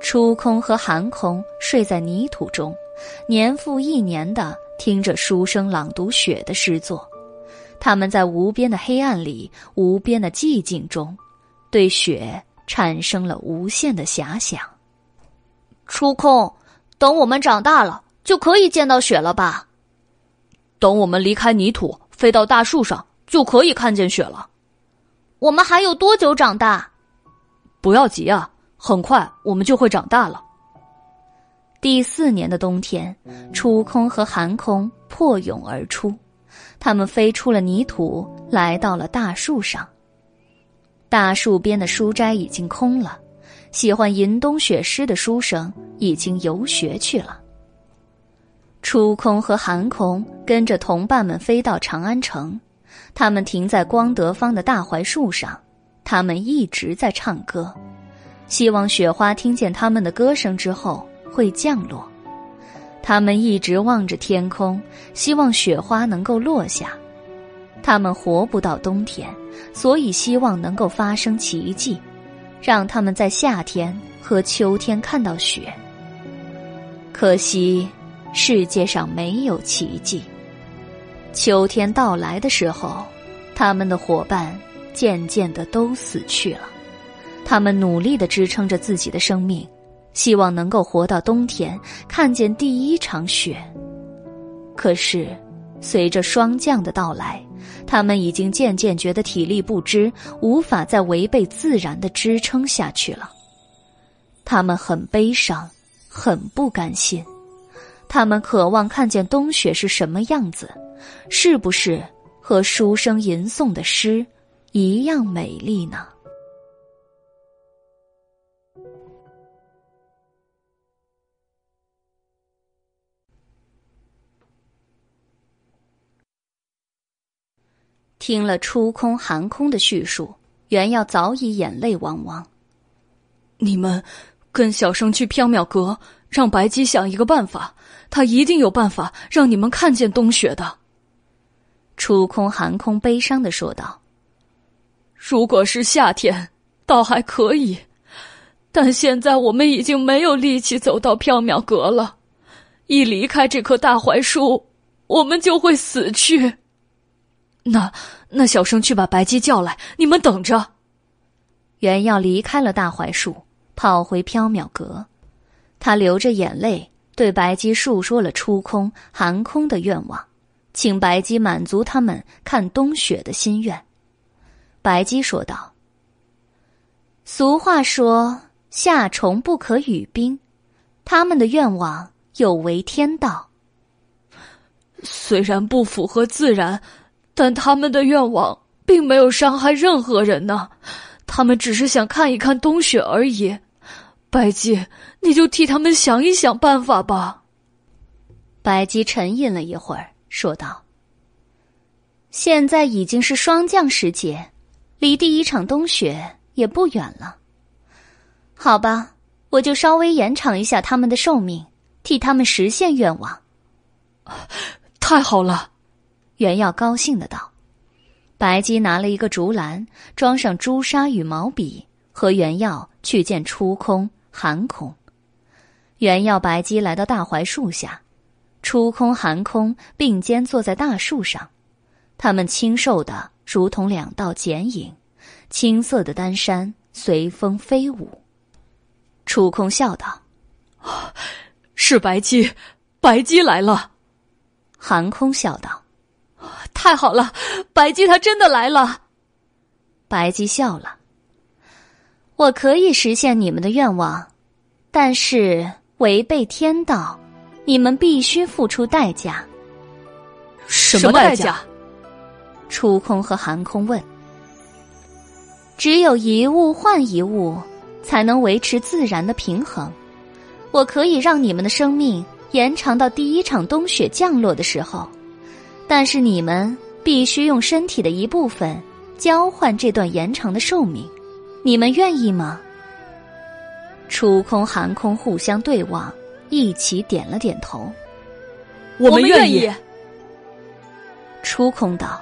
初空和寒空睡在泥土中，年复一年的听着书生朗读雪的诗作。他们在无边的黑暗里、无边的寂静中，对雪产生了无限的遐想。初空，等我们长大了，就可以见到雪了吧？等我们离开泥土，飞到大树上，就可以看见雪了。我们还有多久长大？不要急啊。很快，我们就会长大了。第四年的冬天，初空和寒空破蛹而出，他们飞出了泥土，来到了大树上。大树边的书斋已经空了，喜欢吟冬雪诗的书生已经游学去了。初空和寒空跟着同伴们飞到长安城，他们停在光德坊的大槐树上，他们一直在唱歌。希望雪花听见他们的歌声之后会降落，他们一直望着天空，希望雪花能够落下。他们活不到冬天，所以希望能够发生奇迹，让他们在夏天和秋天看到雪。可惜，世界上没有奇迹。秋天到来的时候，他们的伙伴渐渐的都死去了。他们努力的支撑着自己的生命，希望能够活到冬天，看见第一场雪。可是，随着霜降的到来，他们已经渐渐觉得体力不支，无法再违背自然的支撑下去了。他们很悲伤，很不甘心，他们渴望看见冬雪是什么样子，是不是和书生吟诵的诗一样美丽呢？听了初空寒空的叙述，袁耀早已眼泪汪汪。你们跟小生去缥缈阁，让白姬想一个办法，他一定有办法让你们看见冬雪的。初空寒空悲伤的说道：“如果是夏天，倒还可以，但现在我们已经没有力气走到缥缈阁了。一离开这棵大槐树，我们就会死去。”那那小生去把白姬叫来，你们等着。原耀离开了大槐树，跑回缥缈阁，他流着眼泪对白姬述说了出空寒空的愿望，请白姬满足他们看冬雪的心愿。白姬说道：“俗话说夏虫不可语冰，他们的愿望有违天道，虽然不符合自然。”但他们的愿望并没有伤害任何人呢，他们只是想看一看冬雪而已。白姬，你就替他们想一想办法吧。白姬沉吟了一会儿，说道：“现在已经是霜降时节，离第一场冬雪也不远了。好吧，我就稍微延长一下他们的寿命，替他们实现愿望。太好了。”袁耀高兴的道：“白姬拿了一个竹篮，装上朱砂与毛笔，和袁耀去见初空、寒空。袁耀、白姬来到大槐树下，初空、寒空并肩坐在大树上，他们清瘦的如同两道剪影，青色的丹山随风飞舞。楚空笑道：“是白姬，白姬来了。”寒空笑道：“太好了，白姬她真的来了。”白姬笑了：“我可以实现你们的愿望，但是违背天道，你们必须付出代价。”什么代价？初空和寒空问。只有一物换一物，才能维持自然的平衡。我可以让你们的生命延长到第一场冬雪降落的时候，但是你们必须用身体的一部分交换这段延长的寿命。你们愿意吗？初空、寒空互相对望，一起点了点头。我们愿意。初空道：“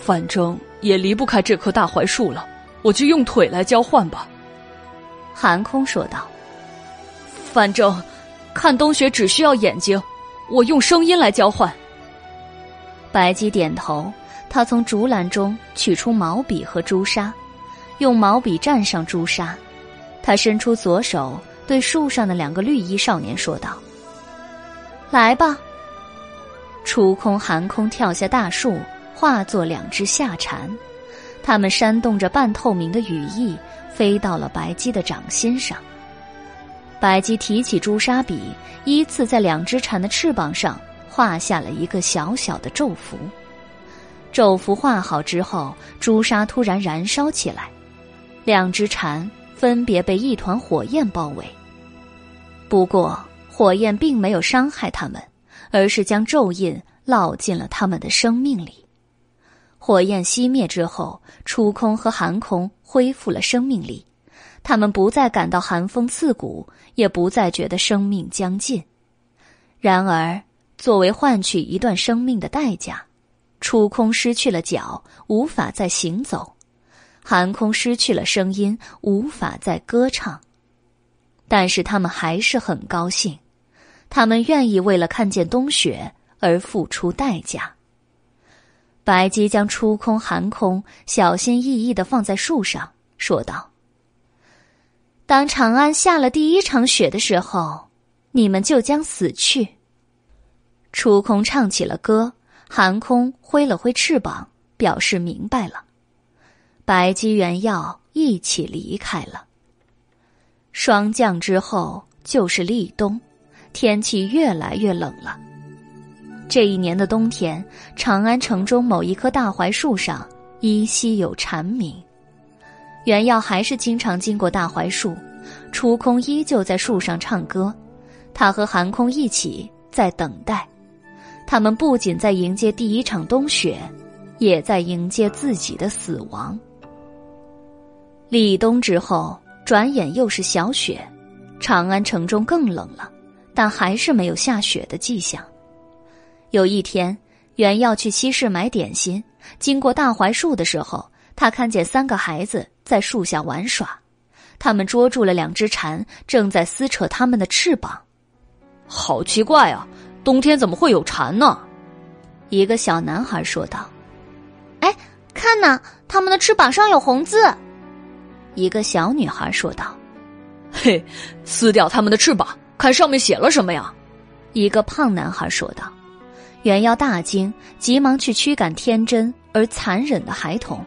反正也离不开这棵大槐树了，我就用腿来交换吧。”寒空说道：“反正看冬雪只需要眼睛，我用声音来交换。”白姬点头，他从竹篮中取出毛笔和朱砂，用毛笔蘸上朱砂，他伸出左手对树上的两个绿衣少年说道：“来吧。”初空、寒空跳下大树，化作两只夏蝉，它们扇动着半透明的羽翼，飞到了白姬的掌心上。白姬提起朱砂笔，依次在两只蝉的翅膀上画下了一个小小的咒符。咒符画好之后，朱砂突然燃烧起来，两只蝉分别被一团火焰包围。不过，火焰并没有伤害它们。而是将咒印烙进了他们的生命里。火焰熄灭之后，初空和寒空恢复了生命力，他们不再感到寒风刺骨，也不再觉得生命将尽。然而，作为换取一段生命的代价，初空失去了脚，无法再行走；寒空失去了声音，无法再歌唱。但是，他们还是很高兴。他们愿意为了看见冬雪而付出代价。白姬将初空、寒空小心翼翼的放在树上，说道：“当长安下了第一场雪的时候，你们就将死去。”初空唱起了歌，寒空挥了挥翅膀，表示明白了。白姬、原耀一起离开了。霜降之后就是立冬。天气越来越冷了。这一年的冬天，长安城中某一棵大槐树上依稀有蝉鸣。袁耀还是经常经过大槐树，初空依旧在树上唱歌，他和寒空一起在等待。他们不仅在迎接第一场冬雪，也在迎接自己的死亡。立冬之后，转眼又是小雪，长安城中更冷了。但还是没有下雪的迹象。有一天，袁耀去西市买点心，经过大槐树的时候，他看见三个孩子在树下玩耍，他们捉住了两只蝉，正在撕扯它们的翅膀。好奇怪啊，冬天怎么会有蝉呢？一个小男孩说道。“哎，看呐，它们的翅膀上有红字。”一个小女孩说道。“嘿，撕掉它们的翅膀。”看上面写了什么呀？一个胖男孩说道。袁耀大惊，急忙去驱赶天真而残忍的孩童。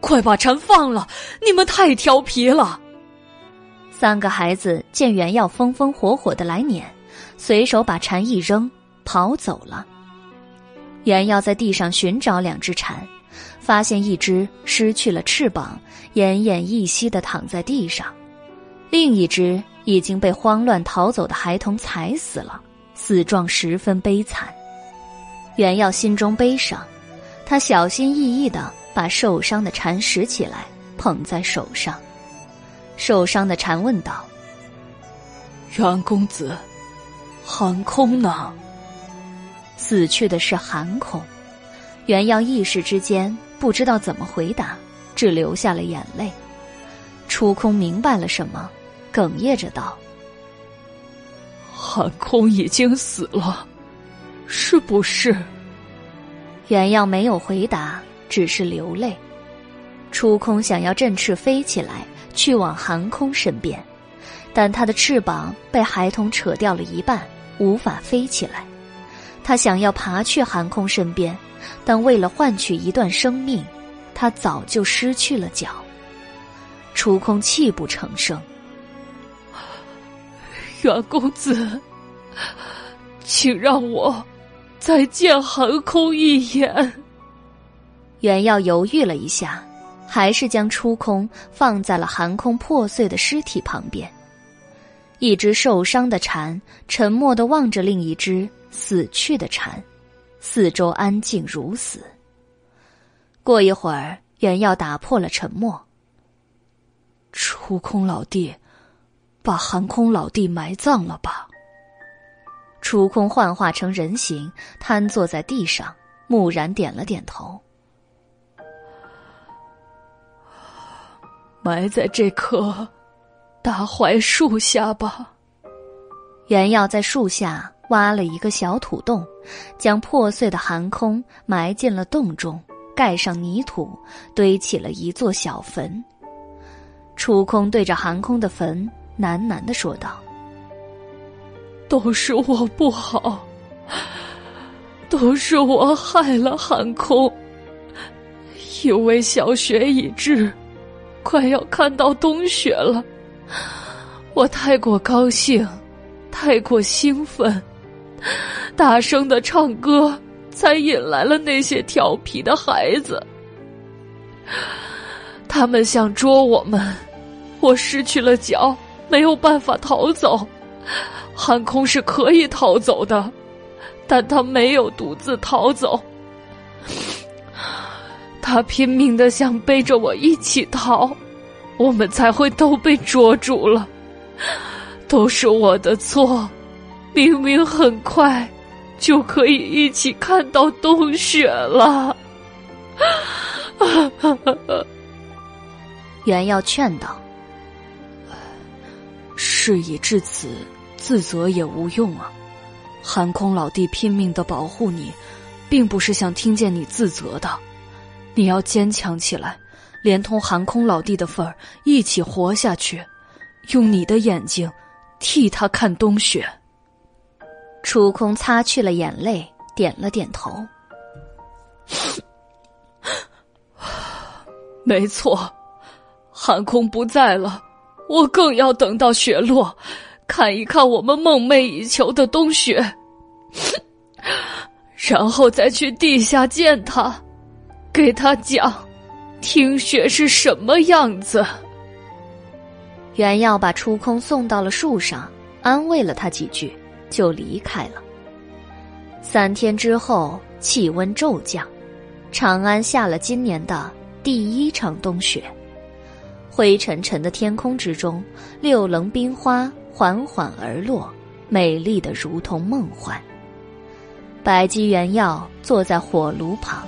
快把蝉放了！你们太调皮了。三个孩子见袁耀风风火火的来撵，随手把蝉一扔，跑走了。袁耀在地上寻找两只蝉，发现一只失去了翅膀，奄奄一息的躺在地上，另一只。已经被慌乱逃走的孩童踩死了，死状十分悲惨。袁耀心中悲伤，他小心翼翼的把受伤的蝉拾起来，捧在手上。受伤的蝉问道：“袁公子，寒空呢？”死去的是寒空。袁耀一时之间不知道怎么回答，只流下了眼泪。初空明白了什么。哽咽着道：“寒空已经死了，是不是？”袁耀没有回答，只是流泪。初空想要振翅飞起来，去往寒空身边，但他的翅膀被孩童扯掉了一半，无法飞起来。他想要爬去寒空身边，但为了换取一段生命，他早就失去了脚。初空泣不成声。袁公子，请让我再见寒空一眼。袁耀犹豫了一下，还是将初空放在了寒空破碎的尸体旁边。一只受伤的蝉沉默的望着另一只死去的蝉，四周安静如死。过一会儿，袁耀打破了沉默。初空老弟，把寒空老弟埋葬了吧。初空幻化成人形，瘫坐在地上，木然点了点头。埋在这棵大槐树下吧。原耀在树下挖了一个小土洞，将破碎的寒空埋进了洞中，盖上泥土，堆起了一座小坟。楚空对着寒空的坟喃喃的说道：“都是我不好，都是我害了寒空，因为小雪已至。”快要看到冬雪了，我太过高兴，太过兴奋，大声的唱歌，才引来了那些调皮的孩子。他们想捉我们，我失去了脚，没有办法逃走。寒空是可以逃走的，但他没有独自逃走。他拼命的想背着我一起逃，我们才会都被捉住了。都是我的错，明明很快就可以一起看到冬雪了。袁耀劝道：“事已至此，自责也无用啊。寒空老弟拼命的保护你，并不是想听见你自责的。”你要坚强起来，连同寒空老弟的份儿一起活下去，用你的眼睛替他看冬雪。楚空擦去了眼泪，点了点头。没错，寒空不在了，我更要等到雪落，看一看我们梦寐以求的冬雪，然后再去地下见他。给他讲，听雪是什么样子。袁耀把初空送到了树上，安慰了他几句，就离开了。三天之后，气温骤降，长安下了今年的第一场冬雪。灰沉沉的天空之中，六棱冰花缓缓而落，美丽的如同梦幻。白姬元耀坐在火炉旁。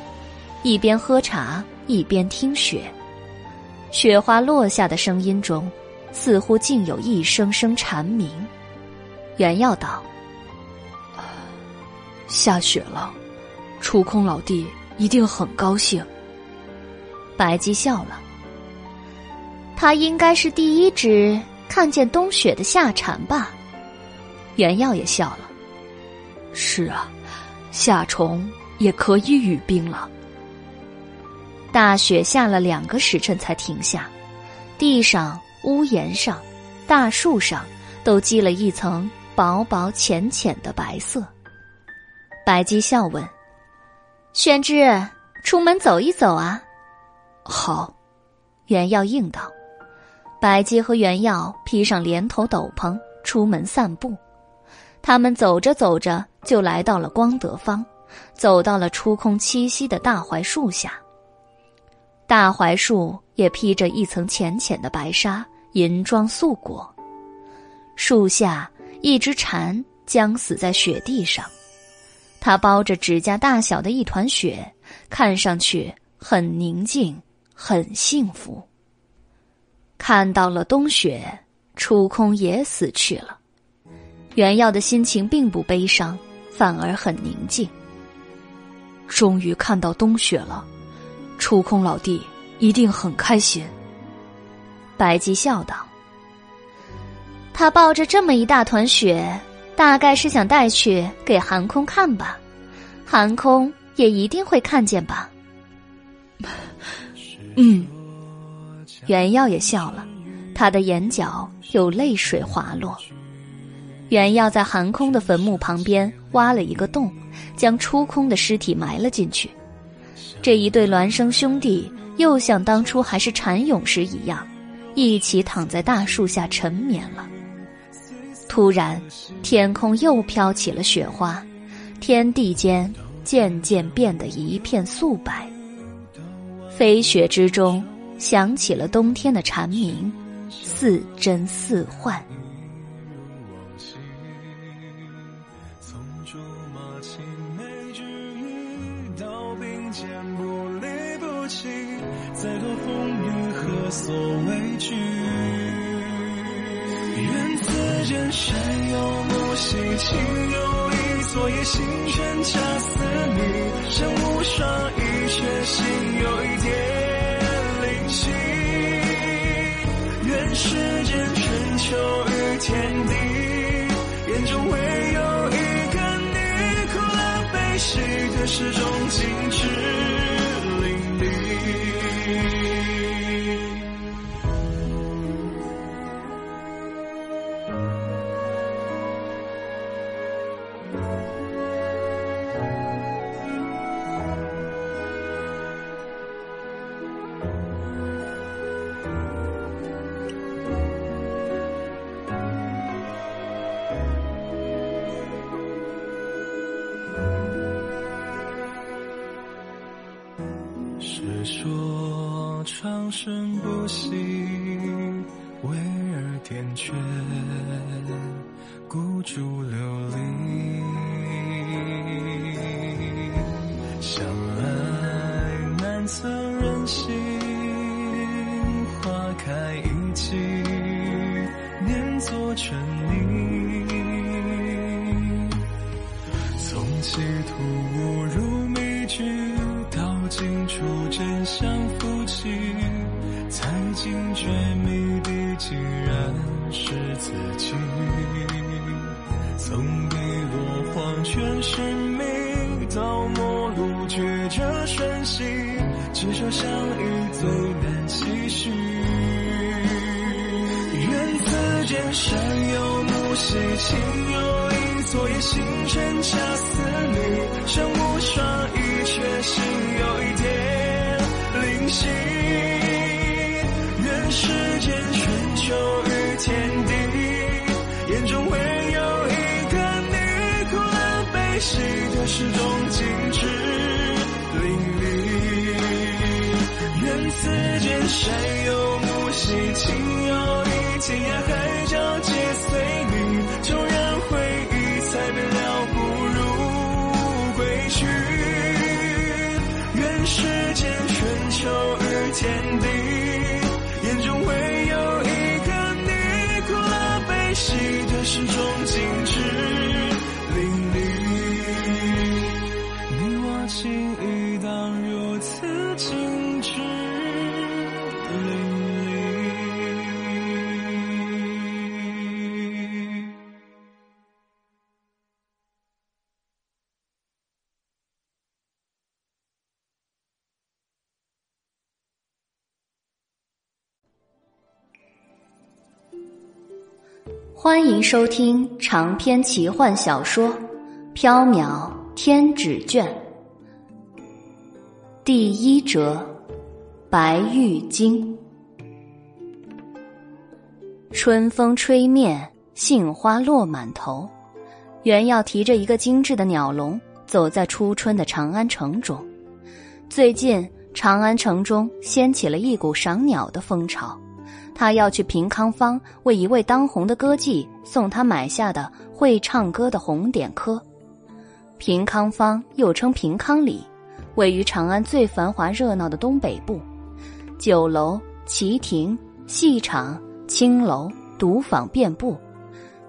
一边喝茶，一边听雪。雪花落下的声音中，似乎竟有一声声蝉鸣。袁耀道：“下雪了，楚空老弟一定很高兴。”白姬笑了。他应该是第一只看见冬雪的夏蝉吧？袁耀也笑了。是啊，夏虫也可以语冰了。大雪下了两个时辰才停下，地上、屋檐上、大树上都积了一层薄薄浅浅的白色。白姬笑问：“宣之，出门走一走啊？”好，袁耀应道。白姬和袁耀披上连头斗篷，出门散步。他们走着走着，就来到了光德坊，走到了出空栖息的大槐树下。大槐树也披着一层浅浅的白纱，银装素裹。树下一只蝉将死在雪地上，它包着指甲大小的一团雪，看上去很宁静，很幸福。看到了冬雪，初空也死去了。袁耀的心情并不悲伤，反而很宁静。终于看到冬雪了。初空老弟，一定很开心。白姬笑道：“他抱着这么一大团雪，大概是想带去给韩空看吧，韩空也一定会看见吧。”嗯，袁耀也笑了，他的眼角有泪水滑落。袁耀在韩空的坟墓旁边挖了一个洞，将初空的尸体埋了进去。这一对孪生兄弟又像当初还是蚕蛹时一样，一起躺在大树下沉眠了。突然，天空又飘起了雪花，天地间渐渐变得一片素白。飞雪之中，响起了冬天的蝉鸣，似真似幻。何所畏惧？愿此间山有木兮卿有意，昨夜星辰恰似你。身无双翼，却心有一点灵犀。愿世间春秋与天地，眼中唯有一个你。苦乐悲喜，得失终尽知。长主流。欢迎收听长篇奇幻小说《缥缈天纸卷》第一折《白玉京》。春风吹面，杏花落满头。原耀提着一个精致的鸟笼，走在初春的长安城中。最近，长安城中掀起了一股赏鸟的风潮。他要去平康坊为一位当红的歌妓送他买下的会唱歌的红点科。平康坊又称平康里，位于长安最繁华热闹的东北部，酒楼、旗亭、戏场、青楼、赌坊遍布，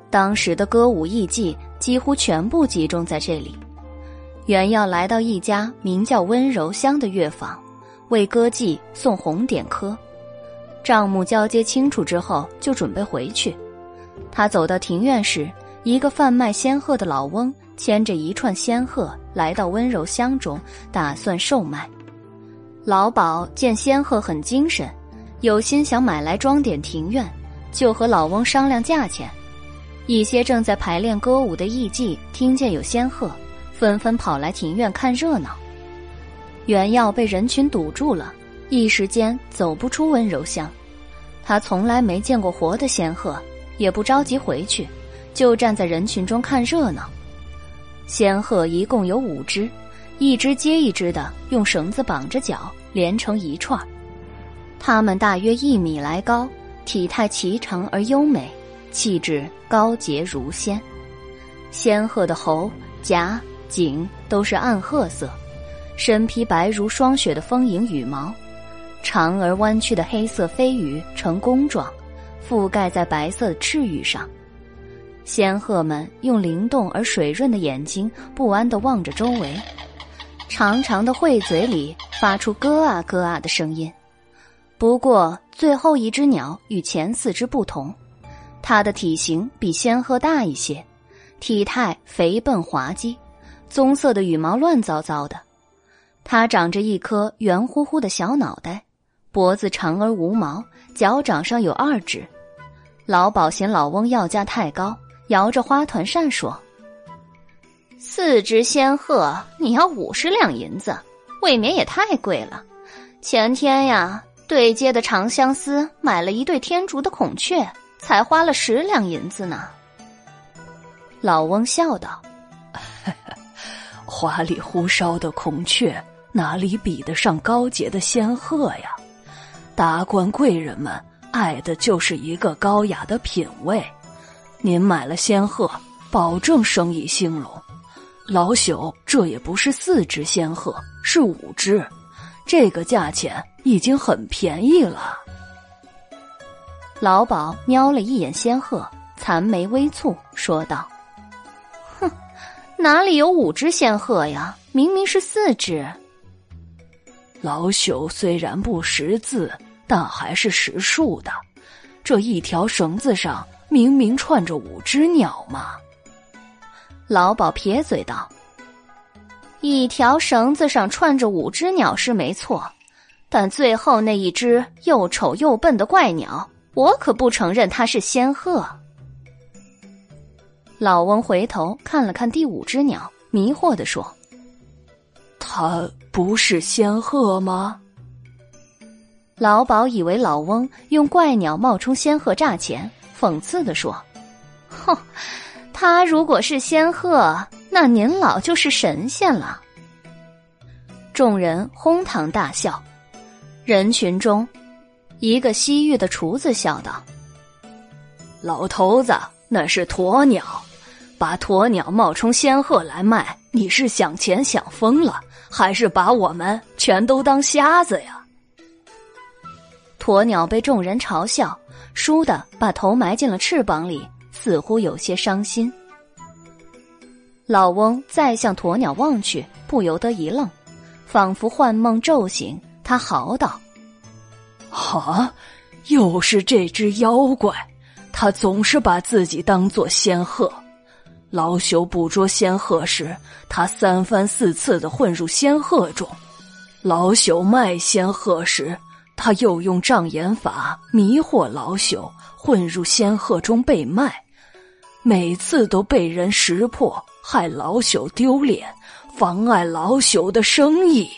当时的歌舞艺伎几乎全部集中在这里。原要来到一家名叫温柔乡的乐坊，为歌妓送红点科。账目交接清楚之后，就准备回去。他走到庭院时，一个贩卖仙鹤的老翁牵着一串仙鹤来到温柔乡中，打算售卖。老鸨见仙鹤很精神，有心想买来装点庭院，就和老翁商量价钱。一些正在排练歌舞的艺妓听见有仙鹤，纷纷跑来庭院看热闹。原要被人群堵住了，一时间走不出温柔乡。他从来没见过活的仙鹤，也不着急回去，就站在人群中看热闹。仙鹤一共有五只，一只接一只的用绳子绑着脚，连成一串。它们大约一米来高，体态颀长而优美。气质高洁如仙，仙鹤的喉、颊、颈都是暗褐色，身披白如霜雪的丰盈羽毛，长而弯曲的黑色飞羽呈弓状，覆盖在白色的翅羽上。仙鹤们用灵动而水润的眼睛不安地望着周围，长长的喙嘴里发出咯啊咯啊的声音。不过，最后一只鸟与前四只不同。它的体型比仙鹤大一些，体态肥笨滑稽，棕色的羽毛乱糟糟的。它长着一颗圆乎乎的小脑袋，脖子长而无毛，脚掌上有二指。老鸨嫌老翁要价太高，摇着花团扇说：“四只仙鹤你要五十两银子，未免也太贵了。前天呀，对街的长相思买了一对天竺的孔雀。”才花了十两银子呢。老翁笑道：“花里胡哨的孔雀哪里比得上高洁的仙鹤呀？达官贵人们爱的就是一个高雅的品味。您买了仙鹤，保证生意兴隆。老朽这也不是四只仙鹤，是五只，这个价钱已经很便宜了。”老鸨瞄了一眼仙鹤，残眉微蹙，说道：“哼，哪里有五只仙鹤呀？明明是四只。老朽虽然不识字，但还是识数的。这一条绳子上明明串着五只鸟嘛。”老鸨撇嘴道：“一条绳子上串着五只鸟是没错，但最后那一只又丑又笨的怪鸟。”我可不承认它是仙鹤。老翁回头看了看第五只鸟，迷惑的说：“它不是仙鹤吗？”老鸨以为老翁用怪鸟冒充仙鹤诈钱，讽刺的说：“哼，他如果是仙鹤，那您老就是神仙了。”众人哄堂大笑，人群中。一个西域的厨子笑道：“老头子，那是鸵鸟，把鸵鸟冒充仙鹤来卖，你是想钱想疯了，还是把我们全都当瞎子呀？”鸵鸟被众人嘲笑，输的把头埋进了翅膀里，似乎有些伤心。老翁再向鸵鸟望去，不由得一愣，仿佛幻梦骤醒，他嚎道。啊！又是这只妖怪，他总是把自己当做仙鹤。老朽捕捉仙鹤时，他三番四次的混入仙鹤中；老朽卖仙鹤时，他又用障眼法迷惑老朽，混入仙鹤中被卖。每次都被人识破，害老朽丢脸，妨碍老朽的生意。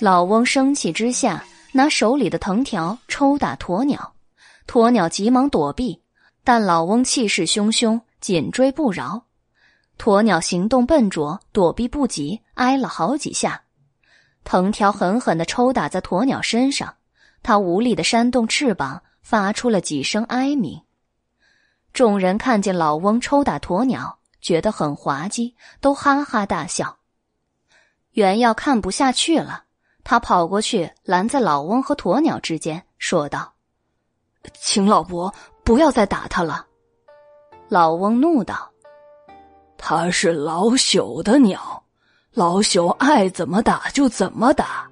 老翁生气之下。拿手里的藤条抽打鸵鸟，鸵鸟急忙躲避，但老翁气势汹汹，紧追不饶。鸵鸟行动笨拙，躲避不及，挨了好几下，藤条狠狠的抽打在鸵鸟身上，它无力的扇动翅膀，发出了几声哀鸣。众人看见老翁抽打鸵鸟，觉得很滑稽，都哈哈大笑。袁耀看不下去了。他跑过去，拦在老翁和鸵鸟之间，说道：“请老伯不要再打他了。”老翁怒道：“他是老朽的鸟，老朽爱怎么打就怎么打。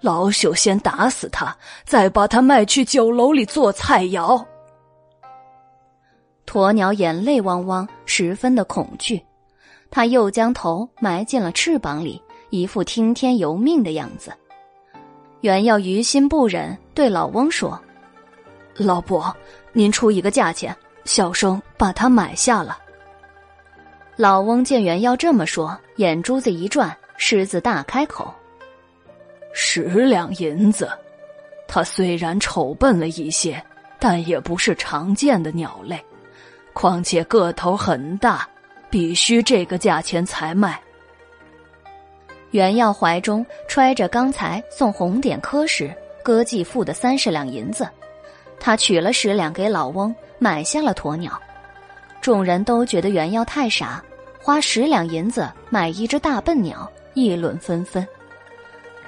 老朽先打死他，再把他卖去酒楼里做菜肴。鸵鸟眼泪汪汪，十分的恐惧，他又将头埋进了翅膀里，一副听天由命的样子。原耀于心不忍，对老翁说：“老伯，您出一个价钱，小生把它买下了。”老翁见原耀这么说，眼珠子一转，狮子大开口。十两银子，它虽然丑笨了一些，但也不是常见的鸟类，况且个头很大，必须这个价钱才卖。袁耀怀中揣着刚才送红点科时歌妓付的三十两银子，他取了十两给老翁，买下了鸵鸟。众人都觉得袁耀太傻，花十两银子买一只大笨鸟，议论纷纷。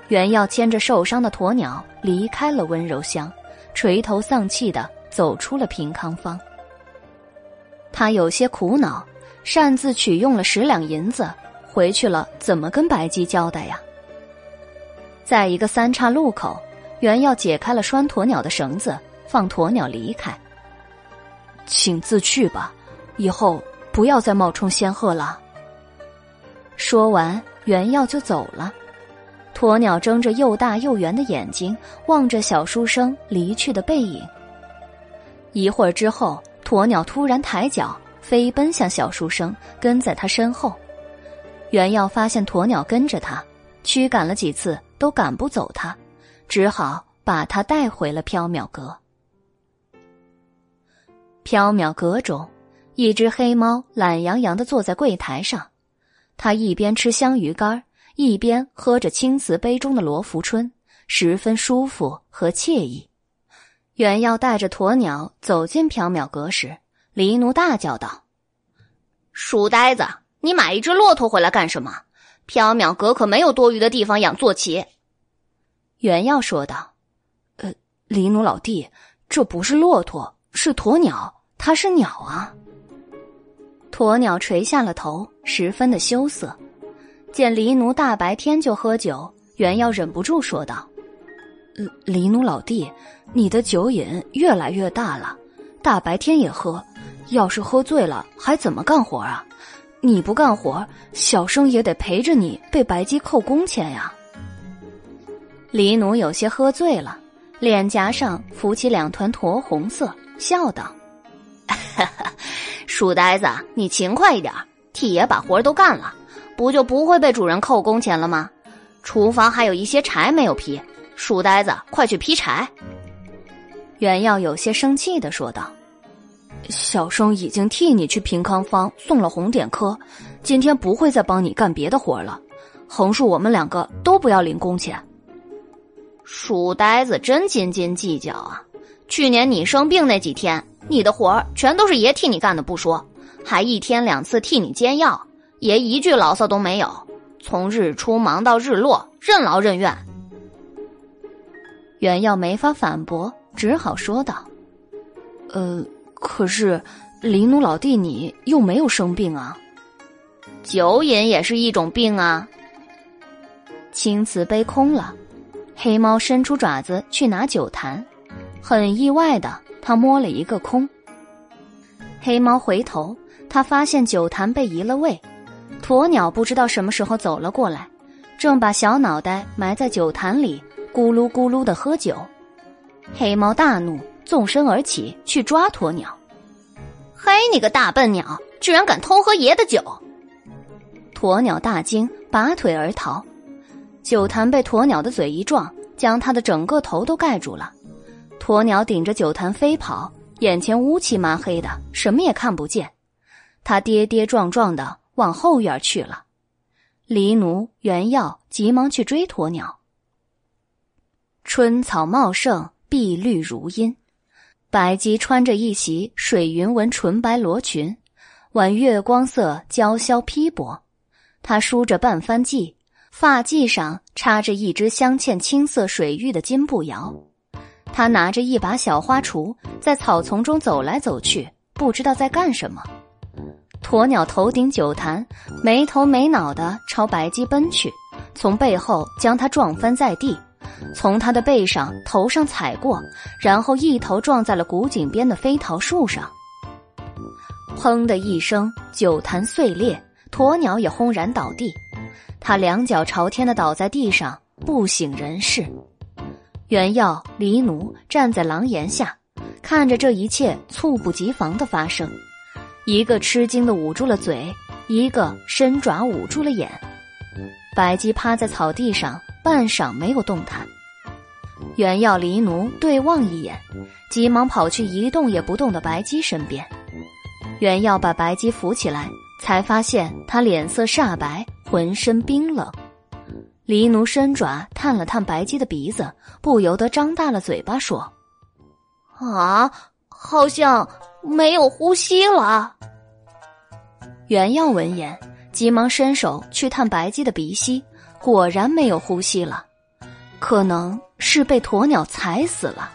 原耀牵着受伤的鸵鸟离开了温柔乡，垂头丧气的走出了平康坊。他有些苦恼，擅自取用了十两银子，回去了怎么跟白姬交代呀？在一个三岔路口，原要解开了拴鸵鸟的绳子，放鸵鸟离开。请自去吧，以后不要再冒充仙鹤了。说完，原耀就走了。鸵鸟睁着又大又圆的眼睛，望着小书生离去的背影。一会儿之后，鸵鸟突然抬脚飞奔向小书生，跟在他身后。原耀发现鸵鸟跟着他，驱赶了几次都赶不走他，只好把他带回了缥缈阁。缥缈阁中，一只黑猫懒洋洋的坐在柜台上，它一边吃香鱼干一边喝着青瓷杯中的罗浮春，十分舒服和惬意。原要带着鸵鸟走进缥缈阁时，黎奴大叫道：“书呆子，你买一只骆驼回来干什么？缥缈阁可没有多余的地方养坐骑。”原要说道：“呃，黎奴老弟，这不是骆驼，是鸵鸟，它是鸟啊。”鸵鸟垂下了头，十分的羞涩。见黎奴大白天就喝酒，原要忍不住说道：“黎奴老弟，你的酒瘾越来越大了，大白天也喝，要是喝醉了还怎么干活啊？你不干活，小生也得陪着你被白鸡扣工钱呀。”黎奴有些喝醉了，脸颊上浮起两团酡红色，笑道：“哈哈书呆子，你勤快一点，替爷把活都干了。”不就不会被主人扣工钱了吗？厨房还有一些柴没有劈，书呆子，快去劈柴。袁耀有些生气的说道：“小生已经替你去平康坊送了红点科，今天不会再帮你干别的活了。横竖我们两个都不要领工钱。”书呆子真斤斤计较啊！去年你生病那几天，你的活儿全都是爷替你干的不说，还一天两次替你煎药。爷一句牢骚都没有，从日出忙到日落，任劳任怨。袁耀没法反驳，只好说道：“呃，可是林奴老弟你又没有生病啊，酒瘾也是一种病啊。”青瓷杯空了，黑猫伸出爪子去拿酒坛，很意外的，他摸了一个空。黑猫回头，他发现酒坛被移了位。鸵鸟不知道什么时候走了过来，正把小脑袋埋在酒坛里，咕噜咕噜的喝酒。黑猫大怒，纵身而起去抓鸵鸟。嘿，你个大笨鸟，居然敢偷喝爷的酒！鸵鸟大惊，拔腿而逃。酒坛被鸵鸟的嘴一撞，将它的整个头都盖住了。鸵鸟顶着酒坛飞跑，眼前乌漆麻黑的，什么也看不见。它跌跌撞撞的。往后院去了，黎奴、原耀急忙去追鸵鸟。春草茂盛，碧绿如茵，白姬穿着一袭水云纹纯白罗裙，挽月光色娇绡披帛。她梳着半翻髻，发髻上插着一只镶嵌青色水玉的金步摇。他拿着一把小花锄，在草丛中走来走去，不知道在干什么。鸵鸟头顶酒坛，没头没脑的朝白鸡奔去，从背后将他撞翻在地，从他的背上、头上踩过，然后一头撞在了古井边的飞桃树上。砰的一声，酒坛碎裂，鸵鸟也轰然倒地，他两脚朝天的倒在地上，不省人事。袁耀、黎奴站在廊檐下，看着这一切猝不及防的发生，一个吃惊的捂住了嘴，一个伸爪捂住了眼。白鸡趴在草地上，半晌没有动弹。袁耀、黎奴对望一眼，急忙跑去一动也不动的白鸡身边。袁耀把白鸡扶起来，才发现他脸色煞白，浑身冰冷。黎奴伸爪探了探白鸡的鼻子，不由得张大了嘴巴说：“啊，好像没有呼吸了。”袁耀闻言。急忙伸手去探白鸡的鼻息，果然没有呼吸了，可能是被鸵鸟踩死了。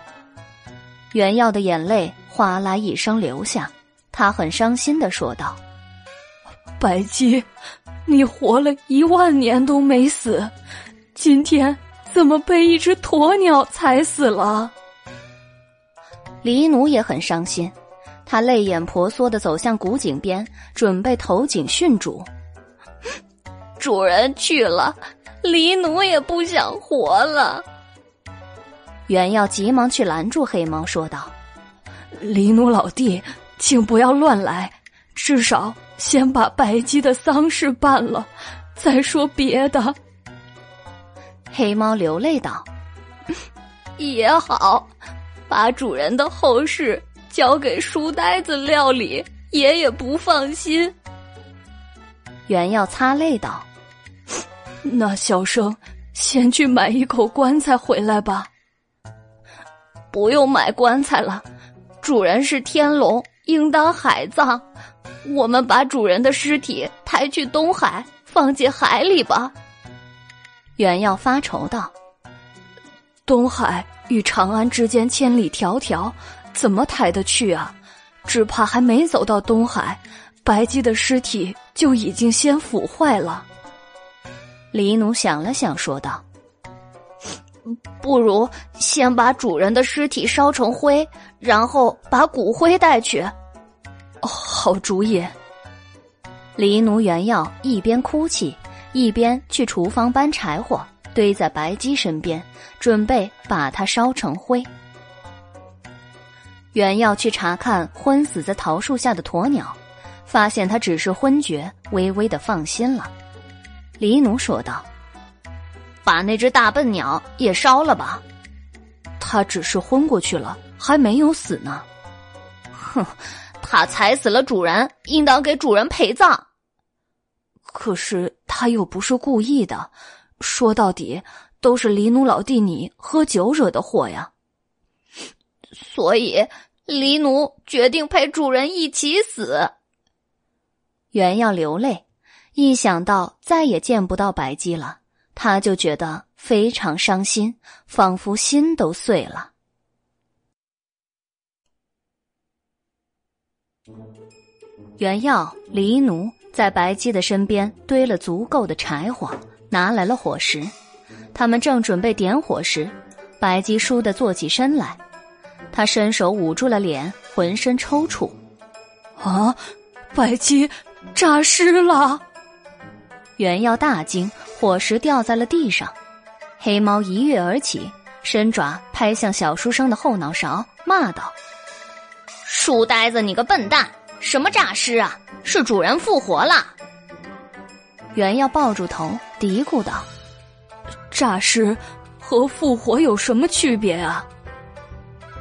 袁耀的眼泪哗啦一声流下，他很伤心的说道：“白鸡，你活了一万年都没死，今天怎么被一只鸵鸟踩死了？”黎奴也很伤心，他泪眼婆娑的走向古井边，准备投井殉主。主人去了，黎奴也不想活了。袁耀急忙去拦住黑猫，说道：“黎奴老弟，请不要乱来，至少先把白鸡的丧事办了，再说别的。”黑猫流泪道：“ 也好，把主人的后事交给书呆子料理，爷爷不放心。”原耀擦泪道。那小生先去买一口棺材回来吧。不用买棺材了，主人是天龙，应当海葬。我们把主人的尸体抬去东海，放进海里吧。袁耀发愁道：“东海与长安之间千里迢迢，怎么抬得去啊？只怕还没走到东海，白鸡的尸体就已经先腐坏了。”黎奴想了想，说道：“不如先把主人的尸体烧成灰，然后把骨灰带去。”好主意。黎奴原要一边哭泣，一边去厨房搬柴火，堆在白鸡身边，准备把它烧成灰。原要去查看昏死在桃树下的鸵鸟，发现它只是昏厥，微微的放心了。黎奴说道：“把那只大笨鸟也烧了吧，它只是昏过去了，还没有死呢。”哼，他踩死了主人，应当给主人陪葬。可是他又不是故意的，说到底都是黎奴老弟你喝酒惹的祸呀。所以黎奴决定陪主人一起死。原要流泪。一想到再也见不到白姬了，他就觉得非常伤心，仿佛心都碎了。袁耀、黎奴在白鸡的身边堆了足够的柴火，拿来了火石。他们正准备点火时，白鸡倏地坐起身来，他伸手捂住了脸，浑身抽搐。啊，白鸡诈尸了！袁耀大惊，火石掉在了地上。黑猫一跃而起，伸爪拍向小书生的后脑勺，骂道：“书呆子，你个笨蛋！什么诈尸啊？是主人复活了！”袁耀抱住头，嘀咕道：“诈尸和复活有什么区别啊？”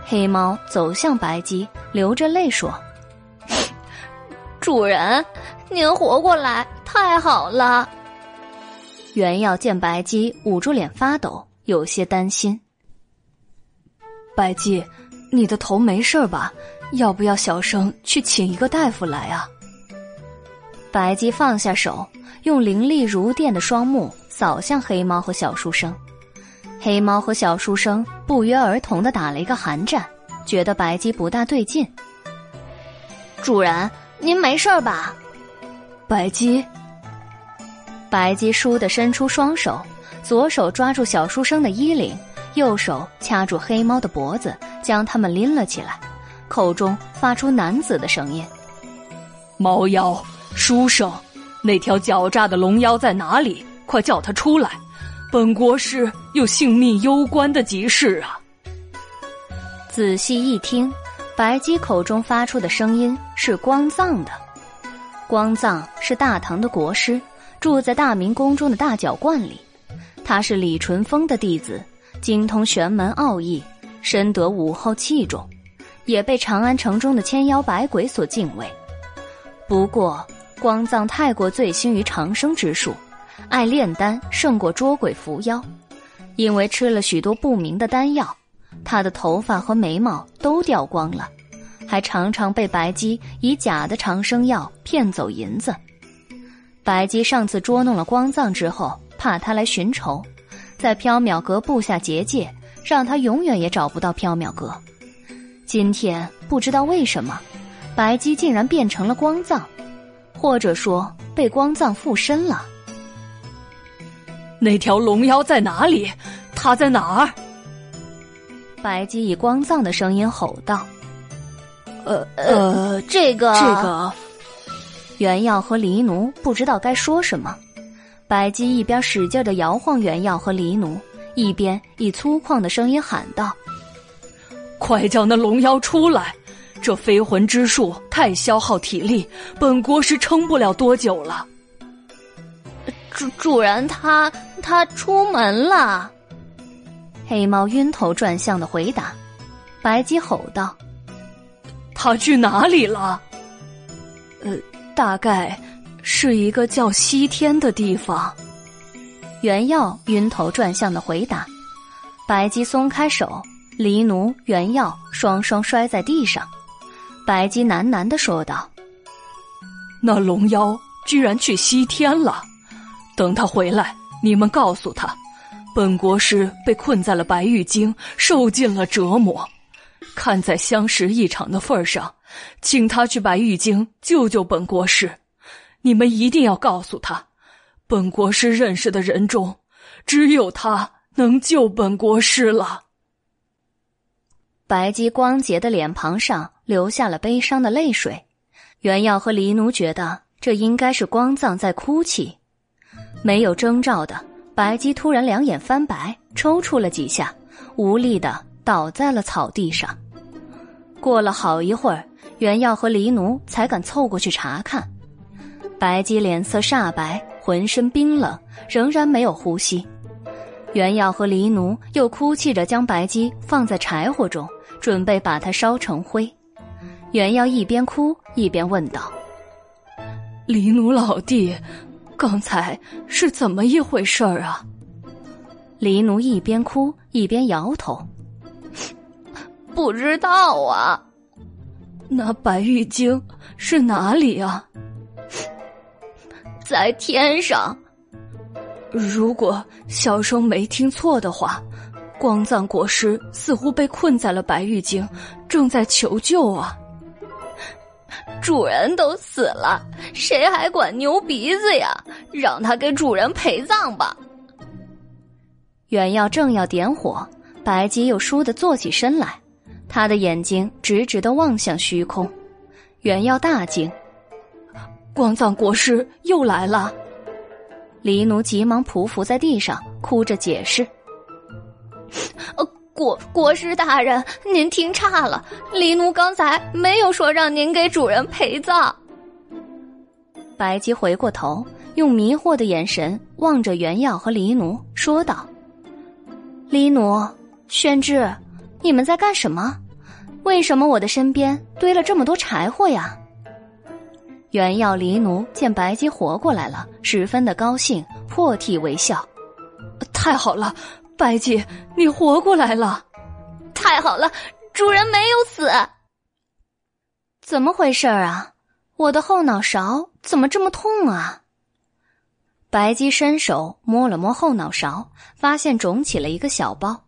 黑猫走向白鸡，流着泪说：“主人，您活过来。”太好了！袁耀见白鸡捂住脸发抖，有些担心。白鸡，你的头没事吧？要不要小生去请一个大夫来啊？白姬放下手，用凌厉如电的双目扫向黑猫和小书生。黑猫和小书生不约而同的打了一个寒战，觉得白姬不大对劲。主人，您没事吧？白姬。白姬倏地伸出双手，左手抓住小书生的衣领，右手掐住黑猫的脖子，将它们拎了起来，口中发出男子的声音：“猫妖，书生，那条狡诈的龙妖在哪里？快叫他出来！本国师有性命攸关的急事啊！”仔细一听，白姬口中发出的声音是光藏的。光藏是大唐的国师，住在大明宫中的大角观里。他是李淳风的弟子，精通玄门奥义，深得武后器重，也被长安城中的千妖百鬼所敬畏。不过，光藏太过醉心于长生之术，爱炼丹胜过捉鬼伏妖，因为吃了许多不明的丹药，他的头发和眉毛都掉光了。还常常被白姬以假的长生药骗走银子。白姬上次捉弄了光藏之后，怕他来寻仇，在缥缈阁布下结界，让他永远也找不到缥缈阁。今天不知道为什么，白姬竟然变成了光藏，或者说被光藏附身了。那条龙妖在哪里？他在哪儿？白姬以光藏的声音吼道。呃呃，这个这个，原耀和黎奴不知道该说什么。白姬一边使劲的摇晃原耀和黎奴，一边以粗犷的声音喊道：“快叫那龙妖出来！这飞魂之术太消耗体力，本国是撑不了多久了。”主主人，他他出门了。黑猫晕头转向的回答。白姬吼道。他去哪里了？呃，大概是一个叫西天的地方。原耀晕头转向的回答。白姬松开手，黎奴、原耀双双摔在地上。白姬喃喃的说道：“那龙妖居然去西天了。等他回来，你们告诉他，本国师被困在了白玉京，受尽了折磨。”看在相识一场的份上，请他去白玉京救救本国师。你们一定要告诉他，本国师认识的人中，只有他能救本国师了。白姬光洁的脸庞上流下了悲伤的泪水。袁耀和黎奴觉得这应该是光藏在哭泣。没有征兆的，白姬突然两眼翻白，抽搐了几下，无力的倒在了草地上。过了好一会儿，袁耀和黎奴才敢凑过去查看。白姬脸色煞白，浑身冰冷，仍然没有呼吸。袁耀和黎奴又哭泣着将白鸡放在柴火中，准备把它烧成灰。袁耀一边哭一边问道：“黎奴老弟，刚才是怎么一回事儿啊？”黎奴一边哭一边摇头。不知道啊，那白玉京是哪里啊？在天上。如果小生没听错的话，光藏国师似乎被困在了白玉京，正在求救啊。主人都死了，谁还管牛鼻子呀？让他给主人陪葬吧。元耀正要点火，白姬又倏地坐起身来。他的眼睛直直的望向虚空，元耀大惊：“光藏国师又来了！”黎奴急忙匍匐在地上，哭着解释：“呃，国国师大人，您听差了，黎奴刚才没有说让您给主人陪葬。”白姬回过头，用迷惑的眼神望着原耀和黎奴，说道：“黎奴，宣志，你们在干什么？”为什么我的身边堆了这么多柴火呀？原药黎奴见白姬活过来了，十分的高兴，破涕为笑。太好了，白姬，你活过来了！太好了，主人没有死。怎么回事啊？我的后脑勺怎么这么痛啊？白姬伸手摸了摸后脑勺，发现肿起了一个小包。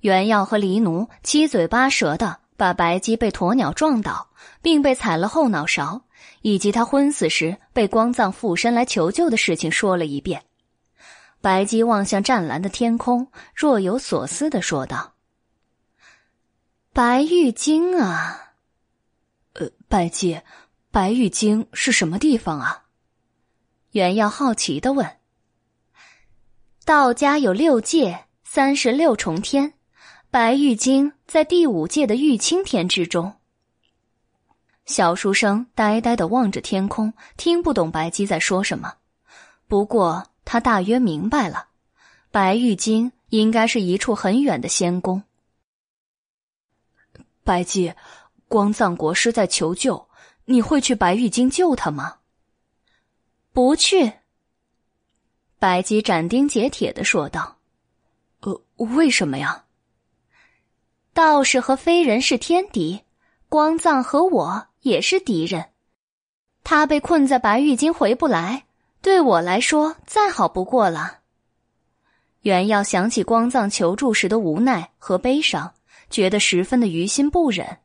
原耀和黎奴七嘴八舌的。把白姬被鸵鸟撞倒，并被踩了后脑勺，以及他昏死时被光藏附身来求救的事情说了一遍。白姬望向湛蓝的天空，若有所思的说道：“白玉京啊，呃，白姬，白玉京是什么地方啊？”袁耀好奇的问。“道家有六界，三十六重天，白玉京在第五界的玉清天之中。”小书生呆呆的望着天空，听不懂白姬在说什么，不过。他大约明白了，白玉京应该是一处很远的仙宫。白姬，光藏国师在求救，你会去白玉京救他吗？不去。白姬斩钉截铁的说道：“呃，为什么呀？道士和非人是天敌，光藏和我也是敌人。他被困在白玉京回不来。”对我来说，再好不过了。袁耀想起光藏求助时的无奈和悲伤，觉得十分的于心不忍。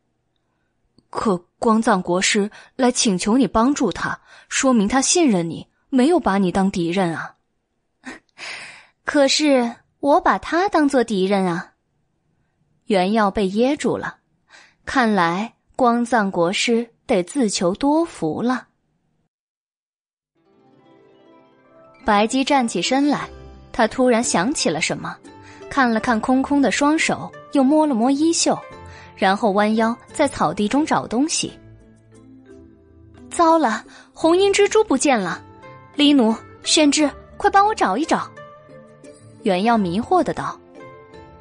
可光藏国师来请求你帮助他，说明他信任你，没有把你当敌人啊。可是我把他当做敌人啊。袁耀被噎住了，看来光藏国师得自求多福了。白姬站起身来，他突然想起了什么，看了看空空的双手，又摸了摸衣袖，然后弯腰在草地中找东西。糟了，红缨蜘蛛不见了！黎奴、宣之，快帮我找一找！袁耀迷惑的道：“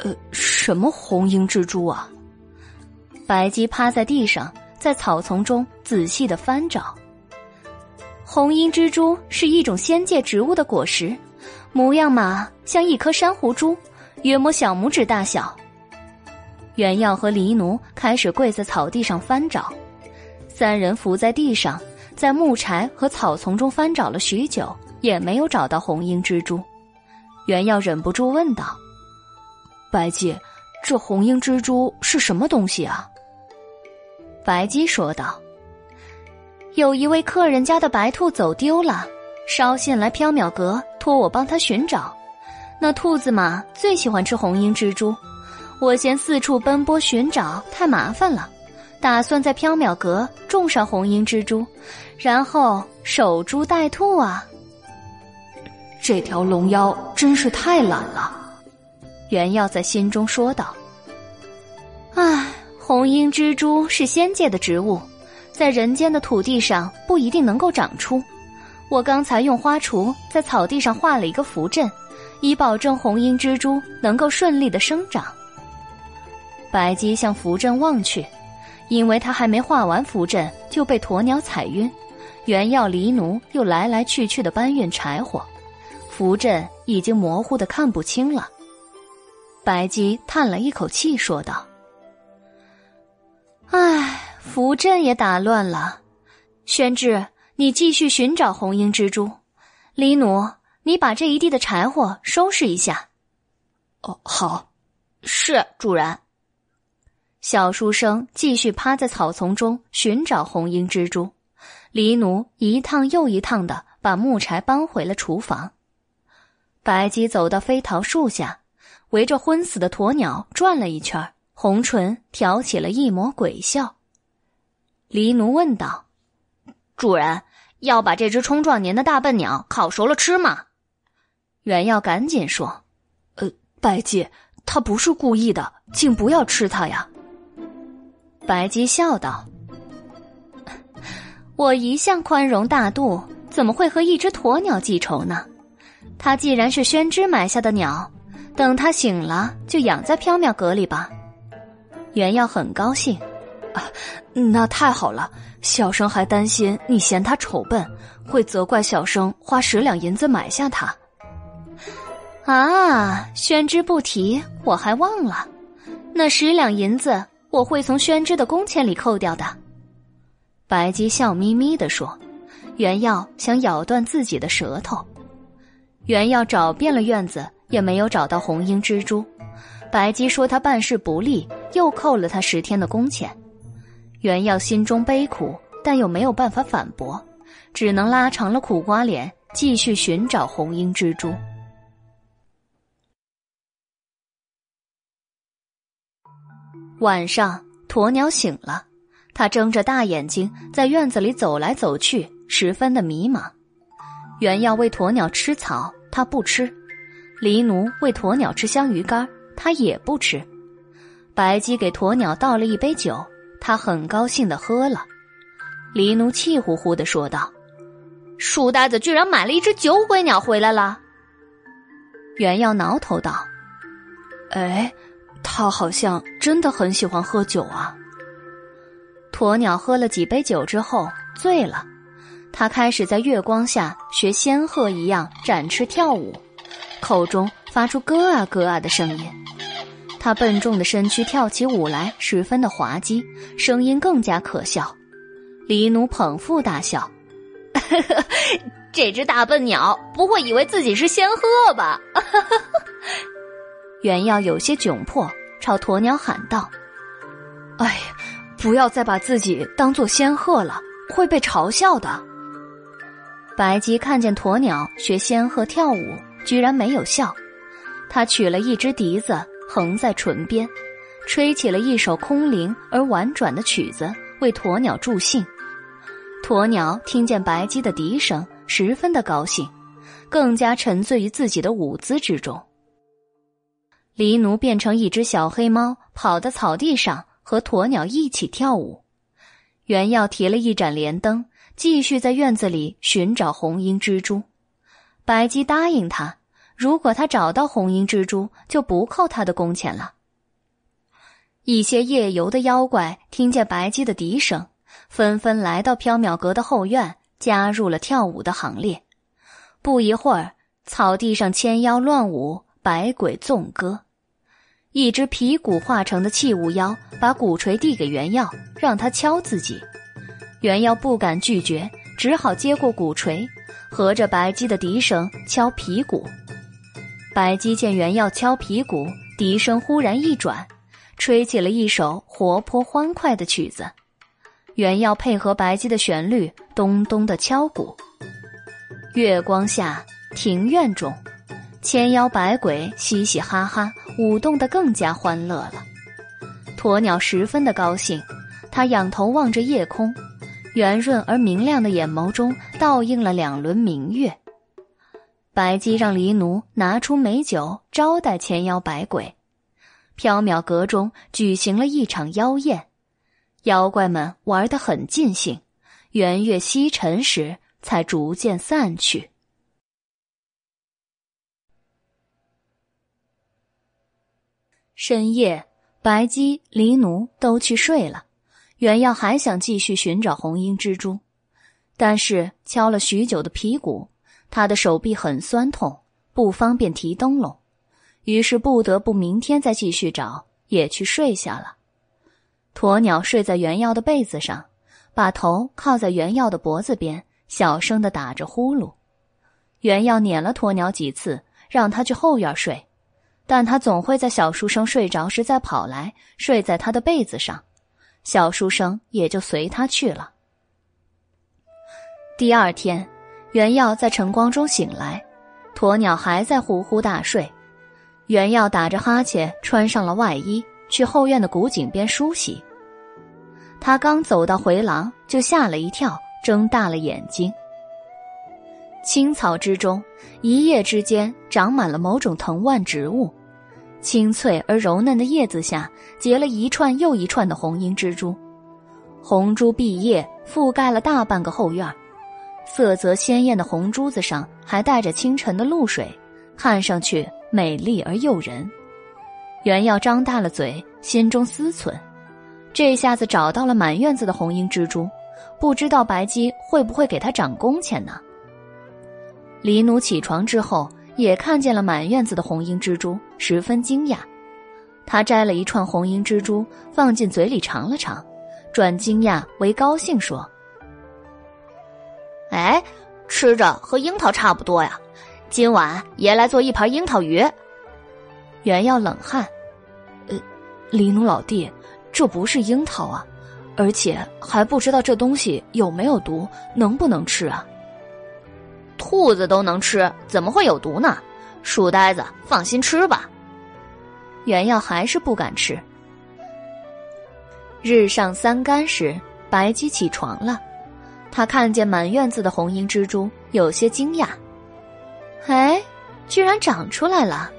呃，什么红缨蜘蛛啊？”白姬趴在地上，在草丛中仔细的翻找。红缨蜘蛛是一种仙界植物的果实，模样嘛像一颗珊瑚珠，约摸小拇指大小。袁耀和黎奴开始跪在草地上翻找，三人伏在地上，在木柴和草丛中翻找了许久，也没有找到红缨蜘蛛。袁耀忍不住问道：“白姬，这红缨蜘蛛是什么东西啊？”白姬说道。有一位客人家的白兔走丢了，捎信来缥缈阁，托我帮他寻找。那兔子嘛，最喜欢吃红缨蜘蛛。我嫌四处奔波寻找太麻烦了，打算在缥缈阁种上红缨蜘蛛，然后守株待兔啊。这条龙妖真是太懒了，袁耀在心中说道。唉，红缨蜘蛛是仙界的植物。在人间的土地上不一定能够长出。我刚才用花锄在草地上画了一个符阵，以保证红缨蜘蛛能够顺利的生长。白姬向符阵望去，因为他还没画完符阵就被鸵鸟踩晕。原要离奴又来来去去的搬运柴火，符阵已经模糊的看不清了。白姬叹了一口气说道：“唉。”符阵也打乱了，宣志，你继续寻找红缨蜘蛛。黎奴，你把这一地的柴火收拾一下。哦，好，是主人。小书生继续趴在草丛中寻找红缨蜘蛛，黎奴一趟又一趟的把木柴搬回了厨房。白姬走到飞桃树下，围着昏死的鸵鸟转了一圈，红唇挑起了一抹鬼笑。黎奴问道：“主人要把这只冲撞年的大笨鸟烤熟了吃吗？”袁耀赶紧说：“呃，白姬，他不是故意的，请不要吃它呀。”白姬笑道：“我一向宽容大度，怎么会和一只鸵鸟记仇呢？它既然是宣之埋下的鸟，等它醒了就养在缥缈阁里吧。”袁耀很高兴。啊，那太好了！小生还担心你嫌他丑笨，会责怪小生花十两银子买下他。啊，宣之不提，我还忘了，那十两银子我会从宣之的工钱里扣掉的。白姬笑眯眯的说：“袁耀想咬断自己的舌头。”袁耀找遍了院子，也没有找到红缨蜘蛛。白姬说他办事不力，又扣了他十天的工钱，袁耀心中悲苦，但又没有办法反驳，只能拉长了苦瓜脸，继续寻找红缨蜘蛛。晚上，鸵鸟醒了，它睁着大眼睛在院子里走来走去，十分的迷茫。袁耀喂鸵鸟吃草，它不吃。黎奴喂鸵鸟吃香鱼干，它也不吃。白鸡给鸵鸟倒了一杯酒，它很高兴的喝了。狸奴气呼呼的说道：“书呆子居然买了一只酒鬼鸟回来了。”原要挠头道：“哎，他好像真的很喜欢喝酒啊。”鸵鸟喝了几杯酒之后醉了，他开始在月光下学仙鹤一样展翅跳舞，口中发出咯啊咯啊的声音。他笨重的身躯跳起舞来，十分的滑稽，声音更加可笑。李奴捧腹大笑：“ 这只大笨鸟不会以为自己是仙鹤吧？” 原耀有些窘迫，朝鸵鸟喊道：“哎，不要再把自己当做仙鹤了，会被嘲笑的。”白鸡看见鸵鸟学仙鹤跳舞，居然没有笑，他取了一只笛子，横在唇边，吹起了一首空灵而婉转的曲子，为鸵鸟助兴。鸵鸟听见白鸡的笛声，十分的高兴，更加沉醉于自己的舞姿之中。狸奴变成一只小黑猫，跑到草地上和鸵鸟一起跳舞。原耀提了一盏莲灯，继续在院子里寻找红缨蜘蛛。白鸡答应他，如果他找到红缨蜘蛛，就不扣他的工钱了。一些夜游的妖怪听见白鸡的笛声。纷纷来到缥缈阁的后院，加入了跳舞的行列。不一会儿，草地上千妖乱舞，百鬼纵歌。一只皮鼓化成的器物妖把鼓槌递给原耀，让他敲自己。原耀不敢拒绝，只好接过鼓槌，合着白鸡的笛声敲皮鼓。白鸡见原耀敲皮鼓，笛声忽然一转，吹起了一首活泼欢快的曲子。原要配合白鸡的旋律，咚咚的敲鼓。月光下，庭院中，千妖百鬼嘻嘻哈哈，舞动得更加欢乐了。鸵鸟十分的高兴，它仰头望着夜空，圆润而明亮的眼眸中倒映了两轮明月。白姬让狸奴拿出美酒招待千妖百鬼，缥缈阁中举行了一场妖宴。妖怪们玩得很尽兴，圆月西沉时才逐渐散去。深夜，白姬、狸奴都去睡了，原耀还想继续寻找红缨蜘蛛，但是敲了许久的皮鼓，他的手臂很酸痛，不方便提灯笼，于是不得不明天再继续找，也去睡下了。鸵鸟睡在原耀的被子上，把头靠在原耀的脖子边，小声的打着呼噜。原耀撵了鸵鸟几次，让他去后院睡，但他总会在小书生睡着时再跑来，睡在他的被子上，小书生也就随他去了。第二天，原耀在晨光中醒来，鸵鸟还在呼呼大睡，原耀打着哈欠，穿上了外衣。去后院的古井边梳洗。他刚走到回廊，就吓了一跳，睁大了眼睛。青草之中，一夜之间长满了某种藤蔓植物，青翠而柔嫩的叶子下结了一串又一串的红缨蜘蛛，红珠碧叶覆盖了大半个后院，色泽鲜艳的红珠子上还带着清晨的露水，看上去美丽而诱人。原耀张大了嘴，心中思忖：这下子找到了满院子的红缨蜘蛛，不知道白鸡会不会给他涨工钱呢？李奴起床之后，也看见了满院子的红缨蜘蛛，十分惊讶。他摘了一串红缨蜘蛛，放进嘴里尝了尝，转惊讶为高兴，说：“哎，吃着和樱桃差不多呀！今晚爷来做一盘樱桃鱼。”原耀冷汗，呃，黎奴老弟，这不是樱桃啊，而且还不知道这东西有没有毒，能不能吃啊？兔子都能吃，怎么会有毒呢？书呆子，放心吃吧。原耀还是不敢吃。日上三竿时，白鸡起床了。他看见满院子的红缨蜘蛛，有些惊讶。哎，居然长出来了！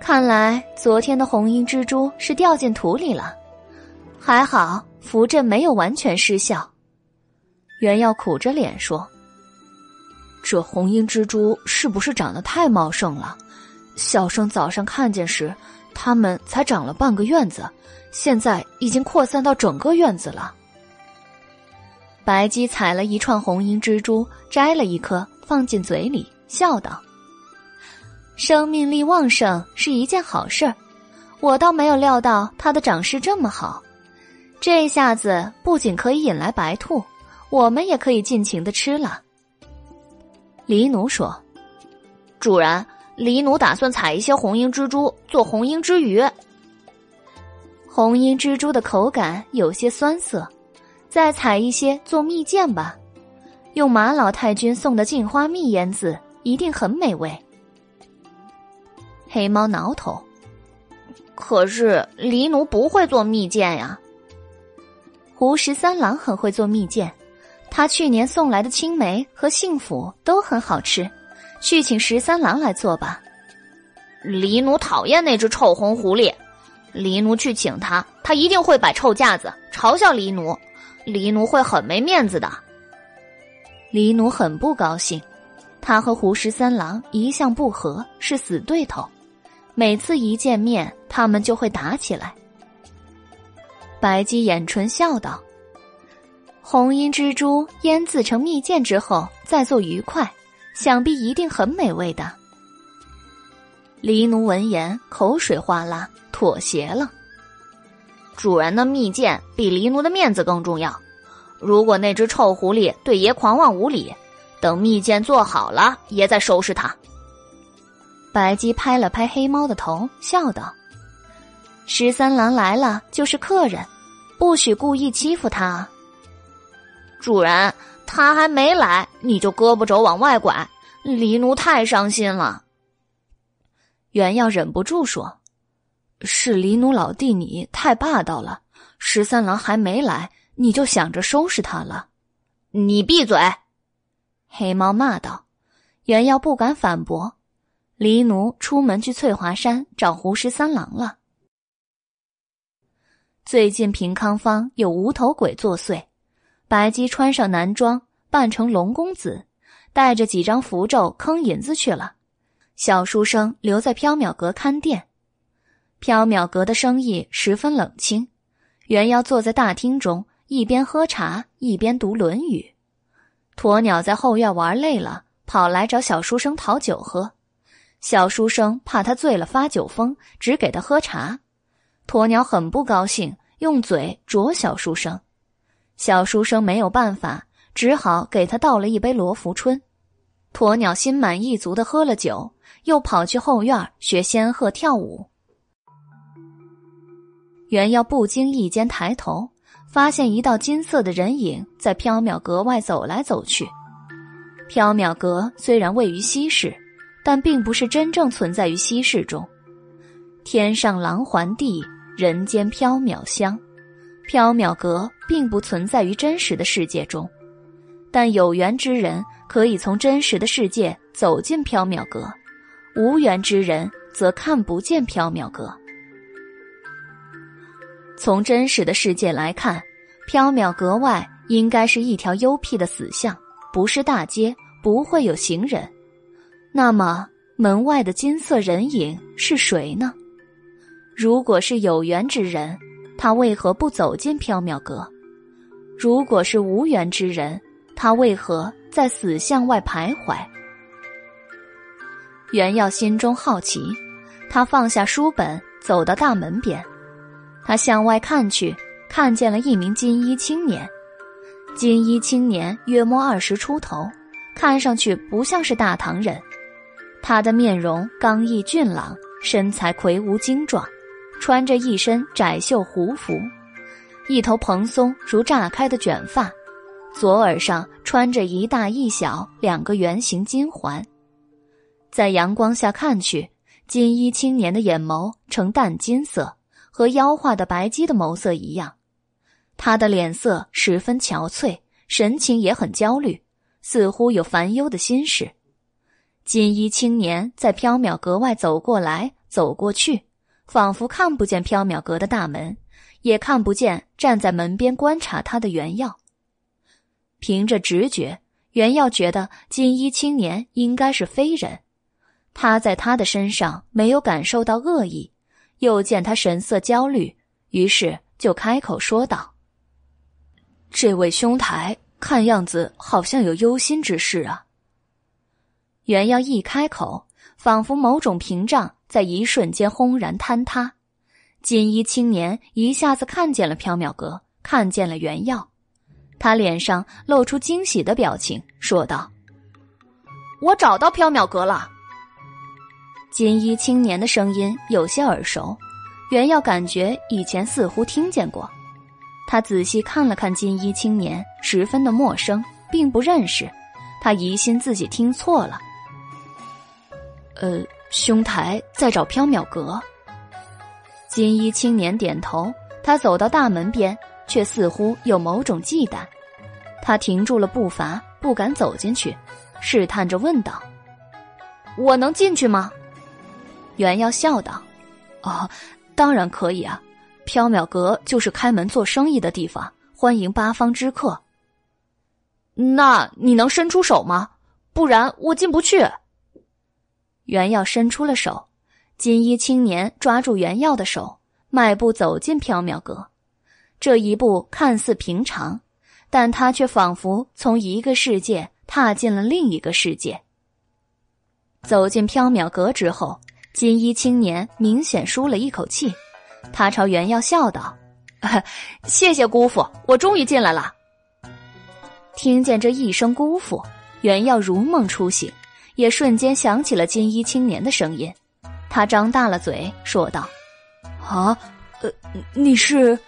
看来昨天的红缨蜘蛛是掉进土里了。还好符阵没有完全失效。袁耀苦着脸说：“这红缨蜘蛛是不是长得太茂盛了？小生早上看见时，它们才长了半个院子，现在已经扩散到整个院子了。”白鸡采了一串红缨蜘蛛，摘了一颗放进嘴里，笑道：“生命力旺盛是一件好事儿，我倒没有料到它的长势这么好。这下子不仅可以引来白兔，我们也可以尽情的吃了。”黎奴说：“主人，黎奴打算采一些红缨蜘蛛做红缨之鱼。红缨蜘蛛的口感有些酸涩。”再采一些做蜜饯吧，用马老太君送的镜花蜜腌制，一定很美味。黑猫挠头，可是黎奴不会做蜜饯呀。胡十三郎很会做蜜饯，他去年送来的青梅和幸福都很好吃，去请十三郎来做吧。黎奴讨厌那只臭红狐狸，黎奴去请他，他一定会摆臭架子，嘲笑黎奴。黎奴会很没面子的。黎奴很不高兴，他和胡十三郎一向不和，是死对头，每次一见面，他们就会打起来。白姬掩唇笑道：“红缨蜘蛛腌制成蜜饯之后，再做鱼块，想必一定很美味的。”黎奴闻言，口水哗啦，妥协了。主人的蜜饯比狸奴的面子更重要。如果那只臭狐狸对爷狂妄无礼，等蜜饯做好了，爷再收拾他。白鸡拍了拍黑猫的头，笑道：“十三郎来了就是客人，不许故意欺负他。”主人，他还没来，你就胳膊肘往外拐，黎奴太伤心了。原耀忍不住说。是黎奴老弟，你太霸道了。十三郎还没来，你就想着收拾他了。你闭嘴！黑猫骂道。原耀不敢反驳。黎奴出门去翠华山找胡十三郎了。最近平康坊有无头鬼作祟，白姬穿上男装，扮成龙公子，带着几张符咒坑银子去了。小书生留在缥缈阁看店。缥缈阁的生意十分冷清，原要坐在大厅中，一边喝茶一边读《论语》。鸵鸟在后院玩累了，跑来找小书生讨酒喝。小书生怕他醉了发酒疯，只给他喝茶。鸵鸟很不高兴，用嘴啄小书生。小书生没有办法，只好给他倒了一杯罗浮春。鸵鸟心满意足的喝了酒，又跑去后院学仙鹤跳舞。原要不经意间抬头，发现一道金色的人影在缥缈阁外走来走去。缥缈阁虽然位于西市，但并不是真正存在于西市中。天上狼环地，人间缥缈香。缥缈阁并不存在于真实的世界中，但有缘之人可以从真实的世界走进缥缈阁，无缘之人则看不见缥缈阁。从真实的世界来看，缥缈阁外应该是一条幽僻的死巷，不是大街，不会有行人。那么，门外的金色人影是谁呢？如果是有缘之人，他为何不走进缥缈阁？如果是无缘之人，他为何在死巷外徘徊？袁耀心中好奇，他放下书本，走到大门边。他向外看去，看见了一名金衣青年。金衣青年约摸二十出头，看上去不像是大唐人。他的面容刚毅俊朗，身材魁梧精壮，穿着一身窄袖胡服，一头蓬松如炸开的卷发，左耳上穿着一大一小两个圆形金环。在阳光下看去，金衣青年的眼眸呈淡金色。和妖化的白鸡的眸色一样，他的脸色十分憔悴，神情也很焦虑，似乎有烦忧的心事。金衣青年在缥缈阁外走过来走过去，仿佛看不见缥缈阁的大门，也看不见站在门边观察他的原耀。凭着直觉，袁耀觉得金衣青年应该是非人。他在他的身上没有感受到恶意，又见他神色焦虑，于是就开口说道：“这位兄台看样子好像有忧心之事啊。”袁耀一开口，仿佛某种屏障在一瞬间轰然坍塌。金衣青年一下子看见了缥缈阁，看见了袁耀，他脸上露出惊喜的表情，说道：“我找到缥缈阁了。”金衣青年的声音有些耳熟，袁耀感觉以前似乎听见过。他仔细看了看金衣青年，十分的陌生，并不认识。他疑心自己听错了。呃，兄台在找缥缈阁。金衣青年点头，他走到大门边，却似乎有某种忌惮。他停住了步伐，不敢走进去，试探着问道：“我能进去吗？”袁耀笑道：“哦，当然可以啊！缥缈阁就是开门做生意的地方，欢迎八方之客。那你能伸出手吗？不然我进不去。”袁耀伸出了手，金衣青年抓住袁耀的手，迈步走进缥缈阁。这一步看似平常，但他却仿佛从一个世界踏进了另一个世界。走进缥缈阁之后。金衣青年明显舒了一口气，他朝袁耀笑道：“ 谢谢姑父，我终于进来了。”听见这一声“姑父”，袁耀如梦初醒，也瞬间想起了金衣青年的声音。他张大了嘴说道：“啊，呃，你是？”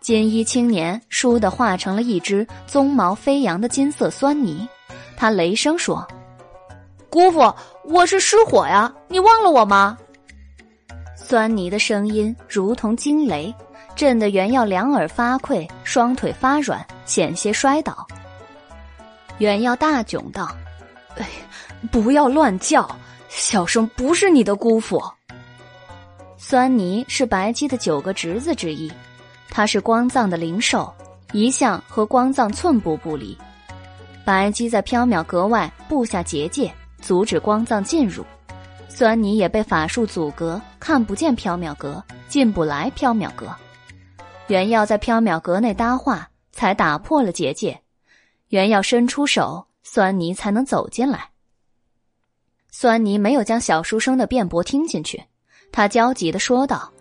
金衣青年倏地化成了一只鬃毛飞扬的金色酸泥，他雷声说。姑父，我是失火呀，你忘了我吗？酸泥的声音如同惊雷，震得袁耀两耳发聩，双腿发软，险些摔倒。袁耀大窘道：“哎，不要乱叫，小生不是你的姑父。”酸泥是白姬的九个侄子之一，他是光藏的灵兽，一向和光藏寸步不离。白姬在缥缈阁外布下结界。阻止光藏进入，酸泥也被法术阻隔，看不见缥缈阁，进不来缥缈阁。原耀在缥缈阁内搭话，才打破了结界。原耀伸出手，酸泥才能走进来。酸泥没有将小书生的辩驳听进去，他焦急的说道：“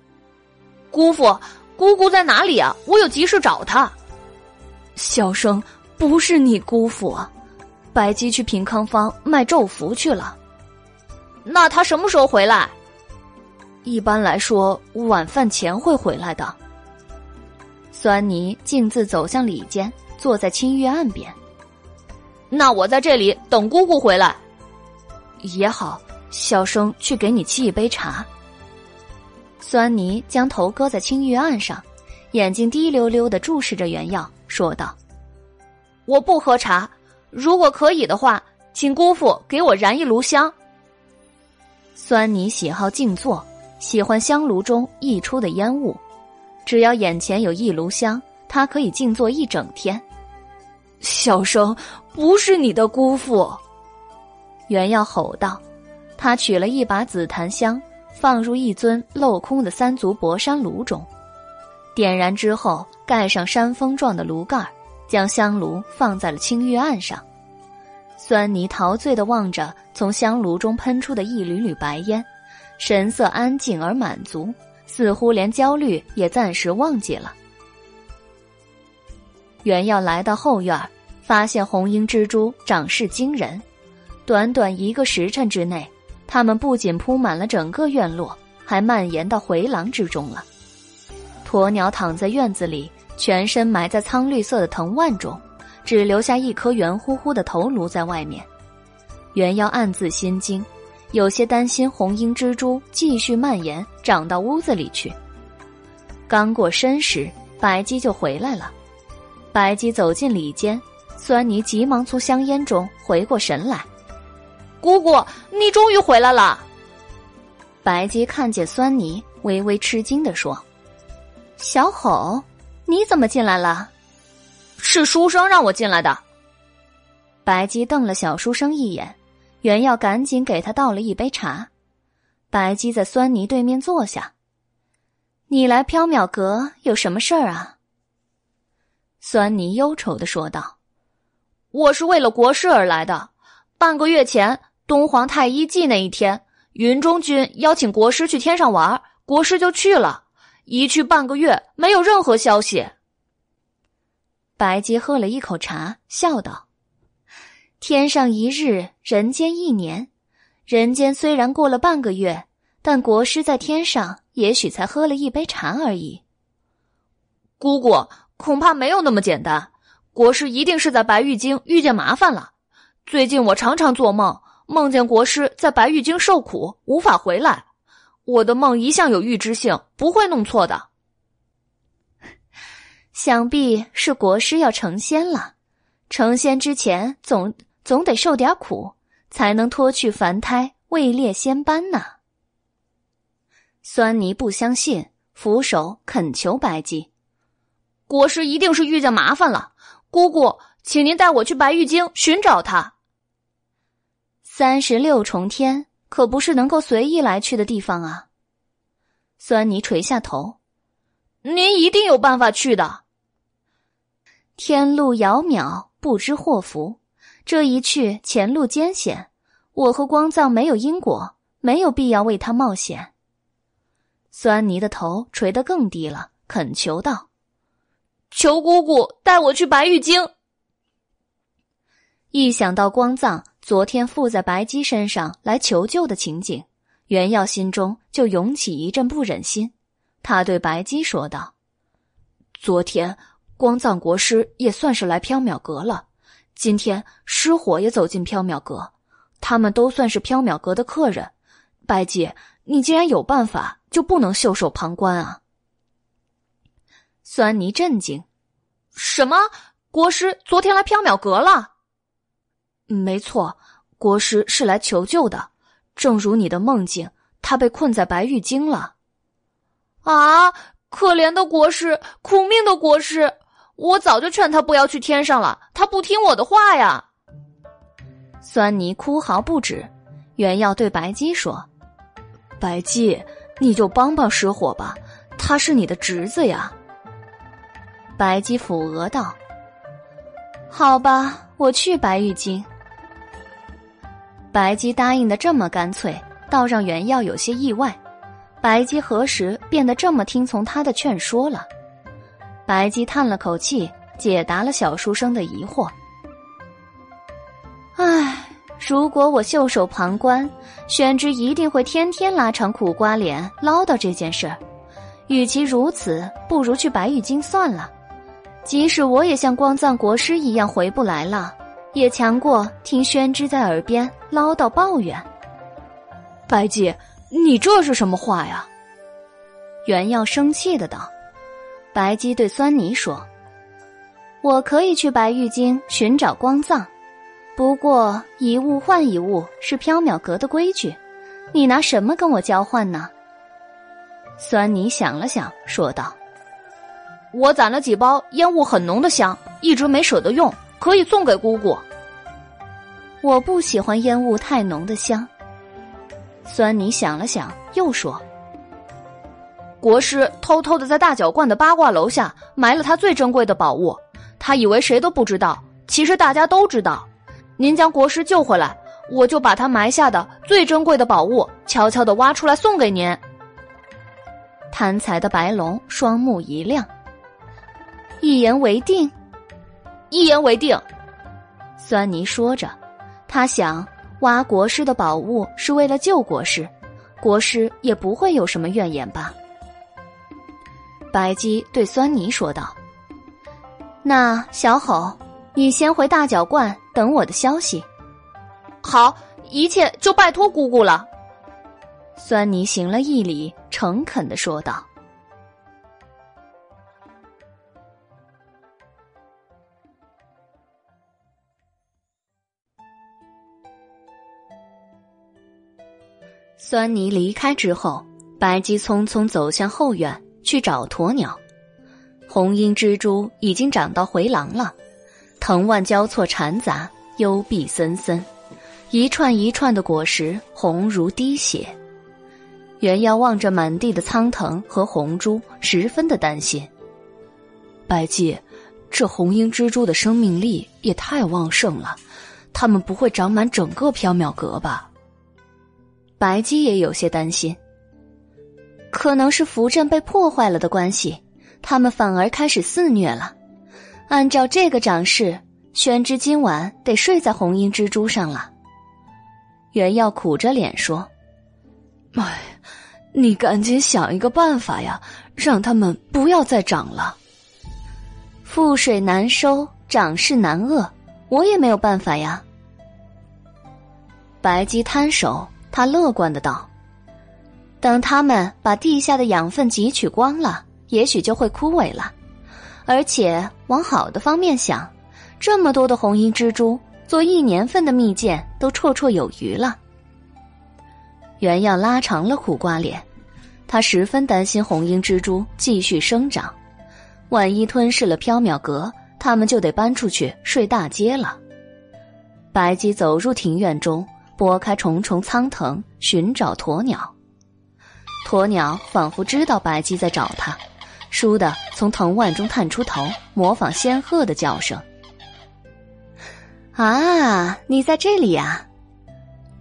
姑父，姑姑在哪里啊？我有急事找他。”小生不是你姑父啊。白姬去平康坊卖咒符去了，那他什么时候回来？一般来说，晚饭前会回来的。酸泥径自走向里间，坐在青玉案边。那我在这里等姑姑回来，也好。小生去给你沏一杯茶。酸泥将头搁在青玉案上，眼睛滴溜溜的注视着原药，说道：“我不喝茶。”如果可以的话，请姑父给我燃一炉香。酸泥喜好静坐，喜欢香炉中溢出的烟雾。只要眼前有一炉香，他可以静坐一整天。小生不是你的姑父，原耀吼道。他取了一把紫檀香，放入一尊镂空的三足博山炉中，点燃之后，盖上山峰状的炉盖。将香炉放在了青玉案上，酸泥陶醉的望着从香炉中喷出的一缕缕白烟，神色安静而满足，似乎连焦虑也暂时忘记了。原要来到后院，发现红缨蜘蛛长势惊人，短短一个时辰之内，它们不仅铺满了整个院落，还蔓延到回廊之中了。鸵鸟躺在院子里。全身埋在苍绿色的藤蔓中，只留下一颗圆乎乎的头颅在外面。元妖暗自心惊，有些担心红缨蜘蛛继续蔓延，长到屋子里去。刚过身时，白姬就回来了。白姬走进里间，酸妮急忙从香烟中回过神来：“姑姑，你终于回来了。”白姬看见酸妮，微微吃惊的说：“小吼，你怎么进来了？”“是书生让我进来的。”白姬瞪了小书生一眼，原要赶紧给他倒了一杯茶。白姬在酸泥对面坐下。你来缥缈阁有什么事儿啊？酸泥忧愁的说道：“我是为了国师而来的。半个月前，东皇太一祭那一天，云中君邀请国师去天上玩，国师就去了。一去半个月，没有任何消息。”白姬喝了一口茶，笑道：“天上一日，人间一年。人间虽然过了半个月，但国师在天上。”也许才喝了一杯茶而已。姑姑恐怕没有那么简单，国师一定是在白玉京遇见麻烦了。最近我常常做梦，梦见国师在白玉京受苦，无法回来。我的梦一向有预知性，不会弄错的。想必是国师要成仙了，成仙之前总总得受点苦，才能脱去凡胎，位列仙班呢。酸泥不相信，俯首恳求白姬：“国师一定是遇见麻烦了，姑姑，请您带我去白玉京寻找他。”三十六重天可不是能够随意来去的地方啊！酸泥垂下头：“您一定有办法去的。天路遥渺，不知祸福，这一去前路艰险，我和光藏没有因果，没有必要为他冒险。”酸泥的头垂得更低了，恳求道：“求姑姑带我去白玉京。”一想到光藏昨天附在白姬身上来求救的情景，袁耀心中就涌起一阵不忍心。他对白姬说道：“昨天光藏国师也算是来缥缈阁了，今天失火也走进缥缈阁，他们都算是缥缈阁的客人。白姬，你既然有办法。”就不能袖手旁观啊！酸泥震惊：“什么？国师昨天来缥缈阁了？”“没错，国师是来求救的。正如你的梦境，他被困在白玉京了。”“啊！可怜的国师，苦命的国师！我早就劝他不要去天上了，他不听我的话呀！”酸泥哭嚎不止。原要对白姬说：“白姬。”你就帮帮失火吧，他是你的侄子呀。白姬抚额道：“好吧，我去白玉京。”白姬答应的这么干脆，倒让袁耀有些意外。白姬何时变得这么听从他的劝说了？白姬叹了口气，解答了小书生的疑惑：“唉。”如果我袖手旁观，宣之一定会天天拉长苦瓜脸唠叨这件事。与其如此，不如去白玉京算了。即使我也像光藏国师一样回不来了，也强过听宣之在耳边唠叨抱怨。白姬，你这是什么话呀？袁耀生气的道。白姬对酸泥说：“我可以去白玉京寻找光藏。”不过一物换一物是缥缈阁的规矩，你拿什么跟我交换呢？酸泥想了想，说道：“我攒了几包烟雾很浓的香，一直没舍得用，可以送给姑姑。”我不喜欢烟雾太浓的香。酸泥想了想，又说：“国师偷偷的在大角观的八卦楼下埋了他最珍贵的宝物，他以为谁都不知道，其实大家都知道。”您将国师救回来，我就把他埋下的最珍贵的宝物悄悄的挖出来送给您。贪财的白龙双目一亮，一言为定，一言为定。酸泥说着，他想挖国师的宝物是为了救国师，国师也不会有什么怨言吧。白姬对酸泥说道：“那小吼。”你先回大脚观等我的消息。好，一切就拜托姑姑了。酸泥行了一礼，诚恳的说道。酸泥离开之后，白姬匆匆走向后院去找鸵鸟。红缨蜘蛛已经长到回廊了，藤蔓交错缠杂，幽闭森森，一串一串的果实红如滴血。原要望着满地的苍藤和红珠，十分的担心。白姬，这红缨蜘蛛的生命力也太旺盛了，它们不会长满整个缥缈阁吧？白姬也有些担心，可能是符阵被破坏了的关系，他们反而开始肆虐了。按照这个长势，宣之今晚得睡在红缨蜘蛛上了。袁耀苦着脸说：“哎。”你赶紧想一个办法呀，让他们不要再长了。覆水难收，长势难遏，我也没有办法呀。白姬摊手，他乐观的道：“等他们把地下的养分汲取光了，也许就会枯萎了。而且往好的方面想，这么多的红衣蜘蛛，做一年份的蜜饯都绰绰有余了。”原样拉长了苦瓜脸，他十分担心红缨蜘蛛继续生长，万一吞噬了缥缈阁，他们就得搬出去睡大街了。白姬走入庭院中，拨开重重苍藤，寻找鸵鸟。鸵鸟仿佛知道白姬在找它，倏地从藤蔓中探出头，模仿仙鹤的叫声：“啊，你在这里呀！”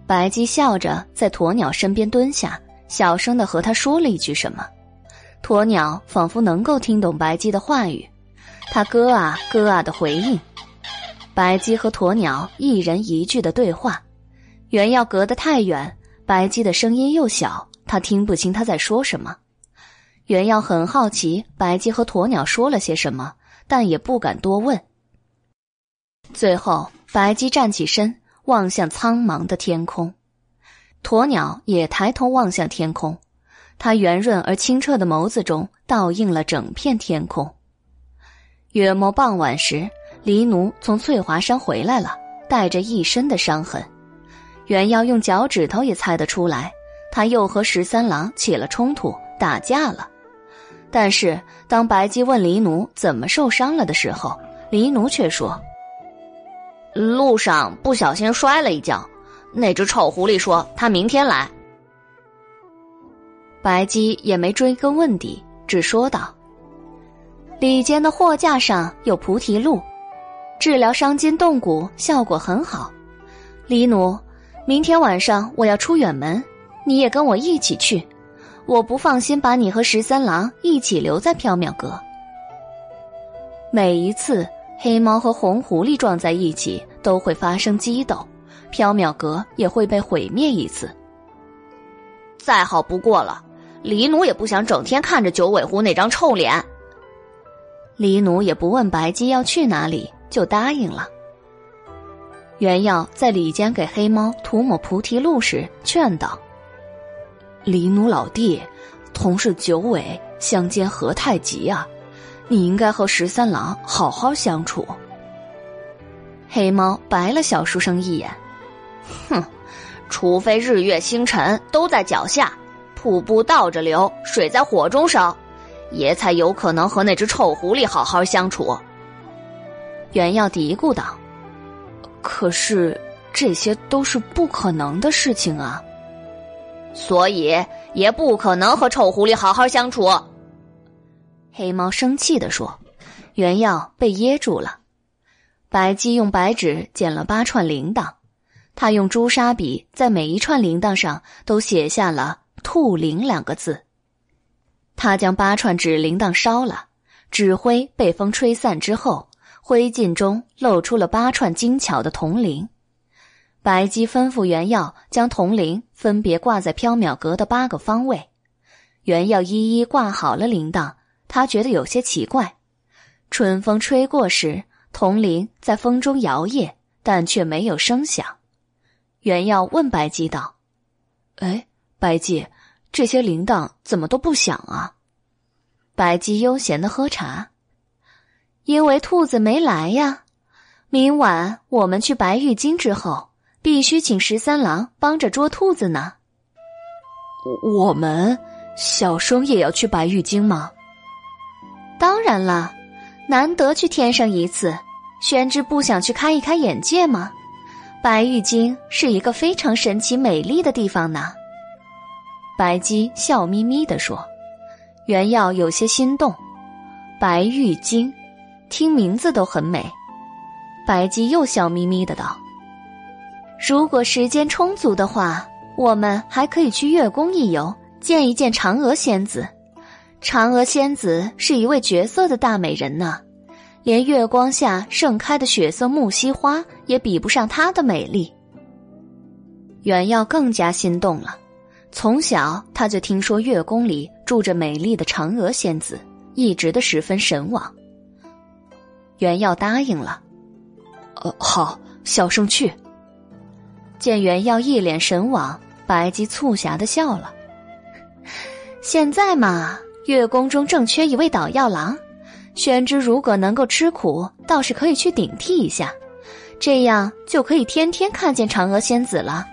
白姬笑着在鸵鸟身边蹲下，小声的和他说了一句什么。鸵鸟仿佛能够听懂白姬的话语，它咯啊咯啊的回应。白姬和鸵鸟一人一句的对话，原要隔得太远，白姬的声音又小，他听不清他在说什么。原要很好奇白姬和鸵鸟说了些什么，但也不敢多问。最后，白姬站起身。望向苍茫的天空，鸵鸟也抬头望向天空，它圆润而清澈的眸子中倒映了整片天空。月末傍晚时，黎奴从翠华山回来了，带着一身的伤痕。原要用脚趾头也猜得出来，他又和十三郎起了冲突，打架了。但是当白姬问黎奴怎么受伤了的时候，黎奴却说。路上不小心摔了一跤，那只臭狐狸说他明天来。白姬也没追根问底，只说道：“里间的货架上有菩提露，治疗伤筋动骨效果很好。黎奴，明天晚上我要出远门，你也跟我一起去。我不放心把你和十三郎一起留在缥缈阁。每一次。”黑猫和红狐狸撞在一起都会发生激斗，缥缈阁也会被毁灭一次。再好不过了，黎奴也不想整天看着九尾狐那张臭脸。黎奴也不问白姬要去哪里，就答应了。原耀在里间给黑猫涂抹菩提露时劝道：“黎奴老弟，同是九尾，相煎何太急啊！”你应该和十三郎好好相处。黑猫白了小书生一眼，哼，除非日月星辰都在脚下，瀑布倒着流，水在火中烧，爷才有可能和那只臭狐狸好好相处。原耀嘀咕道：“可是这些都是不可能的事情啊，所以也不可能和臭狐狸好好相处。”黑猫生气地说：“原药被噎住了。”白姬用白纸剪了八串铃铛，他用朱砂笔在每一串铃铛上都写下了“兔铃”两个字。他将八串纸铃铛烧了，纸灰被风吹散之后，灰烬中露出了八串精巧的铜铃。白姬吩咐原药将铜铃分别挂在缥缈阁的八个方位，原药一一挂好了铃铛。他觉得有些奇怪，春风吹过时，铜铃在风中摇曳，但却没有声响。原耀问白姬道：“哎，白姬，这些铃铛怎么都不响啊？”白姬悠闲的喝茶，因为兔子没来呀。明晚我们去白玉京之后，必须请十三郎帮着捉兔子呢。我们小生也要去白玉京吗？当然了，难得去天上一次，宣之不想去开一开眼界吗？白玉京是一个非常神奇美丽的地方呢。白姬笑眯眯地说：“原耀有些心动。白玉京，听名字都很美。”白姬又笑眯眯的道：“如果时间充足的话，我们还可以去月宫一游，见一见嫦娥仙子。嫦娥仙子是一位绝色的大美人呢，连月光下盛开的血色木樨花也比不上她的美丽。”袁耀更加心动了。从小他就听说月宫里住着美丽的嫦娥仙子，一直的十分神往。袁耀答应了，呃，好，小生去。见袁耀一脸神往，白姬促狭的笑了。现在嘛，月宫中正缺一位捣药郎，宣之如果能够吃苦，倒是可以去顶替一下，这样就可以天天看见嫦娥仙子了。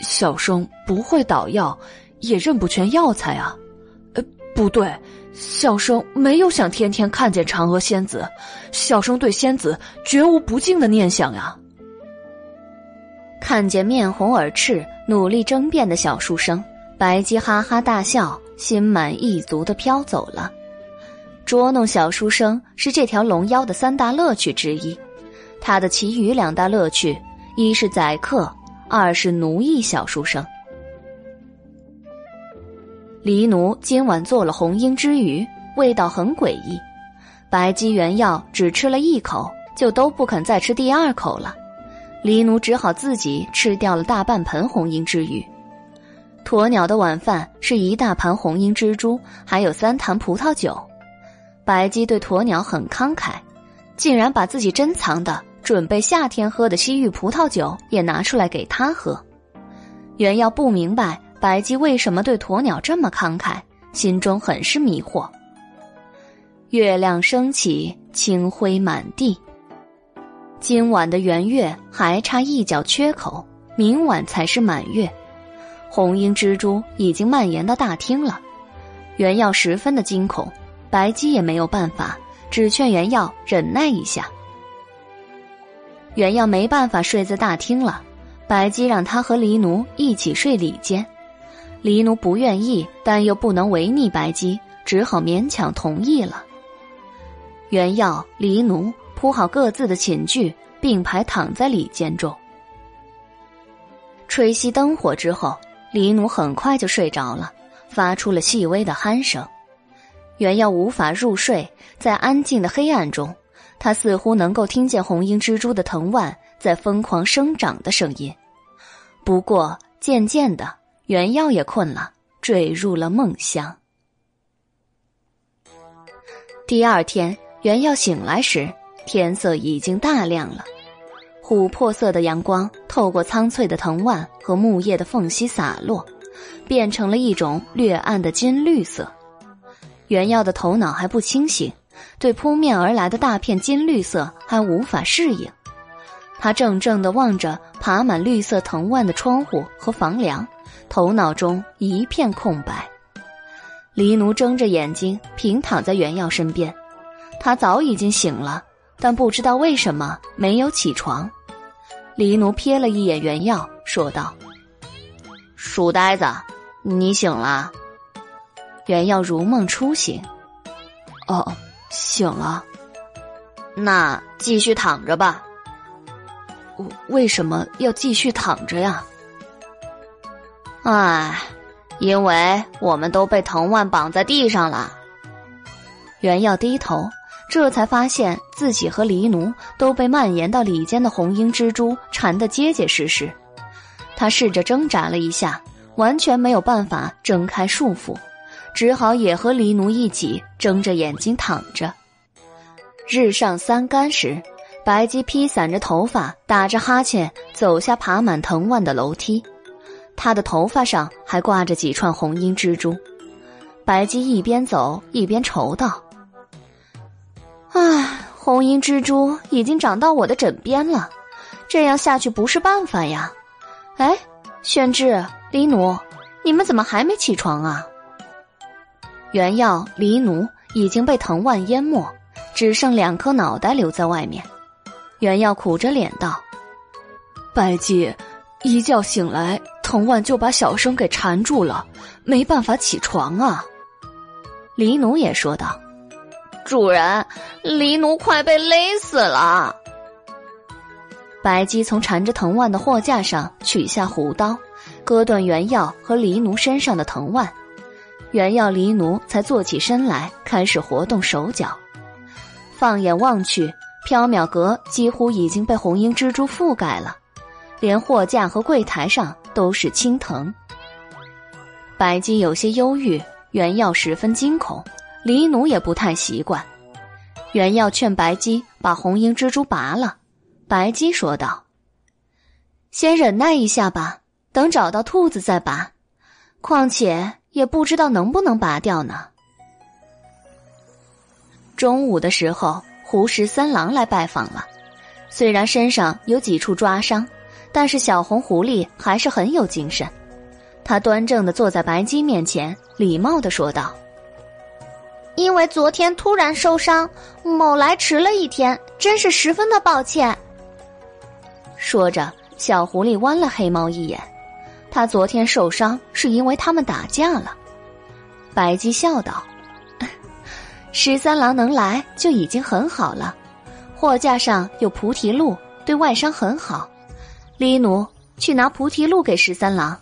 小生不会捣药，也认不全药材啊。呃，不对，小生没有想天天看见嫦娥仙子，小生对仙子绝无不敬的念想呀。看见面红耳赤、努力争辩的小书生，白姬哈哈大笑，心满意足的飘走了。捉弄小书生是这条龙妖的三大乐趣之一，他的其余两大乐趣，一是宰客。二是奴役小书生。黎奴今晚做了红缨之鱼，味道很诡异。白姬原药只吃了一口，就都不肯再吃第二口了。黎奴只好自己吃掉了大半盆红缨之鱼。鸵鸟的晚饭是一大盘红缨蜘蛛，还有三坛葡萄酒。白姬对鸵鸟很慷慨，竟然把自己珍藏的。准备夏天喝的西域葡萄酒也拿出来给他喝。原耀不明白白姬为什么对鸵鸟这么慷慨，心中很是迷惑。月亮升起，清辉满地。今晚的圆月还差一角缺口，明晚才是满月。红缨蜘蛛已经蔓延到大厅了，原耀十分的惊恐，白姬也没有办法，只劝原耀忍耐一下。原耀没办法睡在大厅了，白姬让他和黎奴一起睡里间，黎奴不愿意，但又不能违逆白姬，只好勉强同意了。原耀、黎奴铺好各自的寝具，并排躺在里间中。吹熄灯火之后，黎奴很快就睡着了，发出了细微的鼾声。原耀无法入睡，在安静的黑暗中。他似乎能够听见红缨蜘蛛的藤蔓在疯狂生长的声音，不过渐渐的，原耀也困了，坠入了梦乡。第二天，原耀醒来时，天色已经大亮了，琥珀色的阳光透过苍翠的藤蔓和木叶的缝隙洒落，变成了一种略暗的金绿色。原耀的头脑还不清醒。对扑面而来的大片金绿色还无法适应，他怔怔地望着爬满绿色藤蔓的窗户和房梁，头脑中一片空白。黎奴睁着眼睛平躺在原耀身边，他早已经醒了，但不知道为什么没有起床。黎奴瞥了一眼原耀，说道：“书呆子，你醒了。”原耀如梦初醒，哦。醒了，那继续躺着吧。为什么要继续躺着呀？唉，因为我们都被藤蔓绑在地上了。原耀低头，这才发现自己和黎奴都被蔓延到里间的红缨蜘蛛缠得结结实实。他试着挣扎了一下，完全没有办法挣开束缚。只好也和黎奴一起睁着眼睛躺着。日上三竿时，白姬披散着头发，打着哈欠走下爬满藤蔓的楼梯。他的头发上还挂着几串红缨蜘蛛。白姬一边走一边愁道：“唉，红缨蜘蛛已经长到我的枕边了，这样下去不是办法呀。”哎，宣志、黎奴。你们怎么还没起床啊？原药、黎奴已经被藤蔓淹没，只剩两颗脑袋留在外面。原药苦着脸道：“白姬，一觉醒来，藤蔓就把小生给缠住了，没办法起床啊。”黎奴也说道：“主人，黎奴快被勒死了。”白姬从缠着藤蔓的货架上取下胡刀，割断原药和黎奴身上的藤蔓。原药黎奴才坐起身来，开始活动手脚。放眼望去，缥缈阁几乎已经被红缨蜘蛛覆盖了，连货架和柜台上都是青藤。白姬有些忧郁，原药十分惊恐，黎奴也不太习惯。原药劝白姬把红缨蜘蛛拔了，白姬说道：“先忍耐一下吧，等找到兔子再拔。况且……”也不知道能不能拔掉呢。中午的时候，胡十三郎来拜访了。虽然身上有几处抓伤，但是小红狐狸还是很有精神。他端正的坐在白姬面前，礼貌的说道：“因为昨天突然受伤，某来迟了一天，真是十分的抱歉。”说着，小狐狸剜了黑猫一眼。他昨天受伤是因为他们打架了，白姬笑道：“ 十三郎能来就已经很好了，货架上有菩提露，对外伤很好。黎奴去拿菩提露给十三郎。”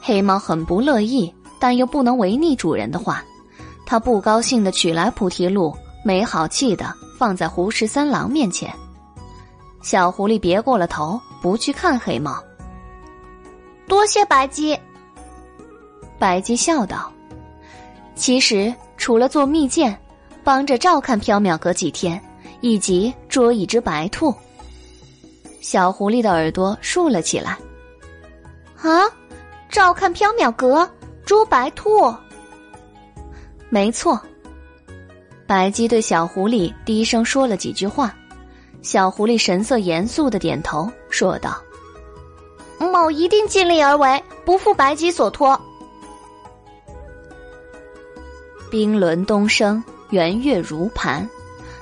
黑猫很不乐意，但又不能违逆主人的话，他不高兴的取来菩提露，没好气的放在胡十三郎面前。小狐狸别过了头，不去看黑猫。多谢白姬。白姬笑道：“其实除了做蜜饯，帮着照看缥缈阁几天，以及捉一只白兔。”小狐狸的耳朵竖了起来。啊，照看缥缈阁，捉白兔。没错。白姬对小狐狸低声说了几句话，小狐狸神色严肃的点头说道。某一定尽力而为，不负白姬所托。冰轮东升，圆月如盘，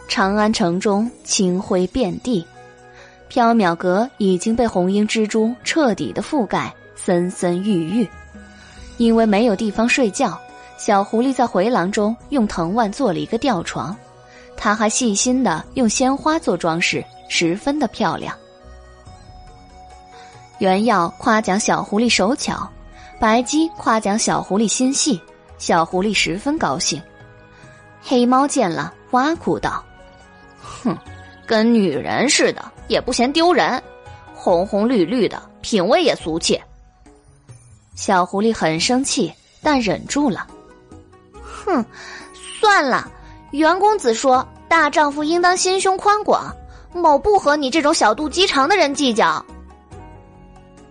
长安城中清辉遍地。缥缈阁已经被红缨蜘蛛彻底的覆盖，森森郁郁。因为没有地方睡觉，小狐狸在回廊中用藤蔓做了一个吊床，他还细心的用鲜花做装饰，十分的漂亮。原药夸奖小狐狸手巧，白姬夸奖小狐狸心细，小狐狸十分高兴。黑猫见了，挖苦道：“哼，跟女人似的，也不嫌丢人，红红绿绿的，品味也俗气。”小狐狸很生气，但忍住了。哼，算了，袁公子说大丈夫应当心胸宽广，某不和你这种小肚鸡肠的人计较。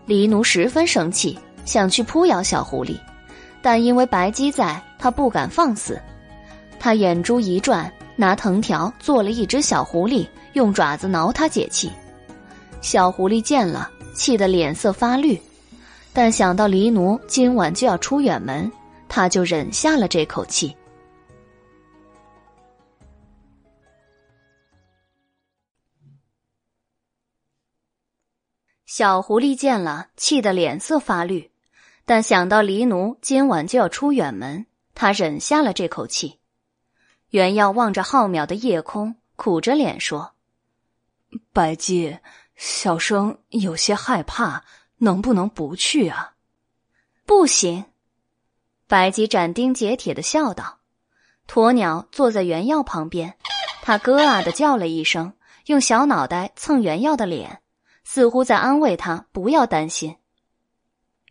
黎奴十分生气，想去扑咬小狐狸，但因为白姬在，他不敢放肆。他眼珠一转，拿藤条做了一只小狐狸，用爪子挠它解气。小狐狸见了，气得脸色发绿，但想到黎奴今晚就要出远门，他就忍下了这口气。小狐狸见了，气得脸色发绿，但想到黎奴今晚就要出远门，他忍下了这口气。原耀望着浩渺的夜空，苦着脸说：“白姬，小生有些害怕，能不能不去啊？”“不行。”白姬斩钉截铁的笑道。鸵鸟坐在原耀旁边，它咯啊的叫了一声，用小脑袋蹭原耀的脸。似乎在安慰他，不要担心。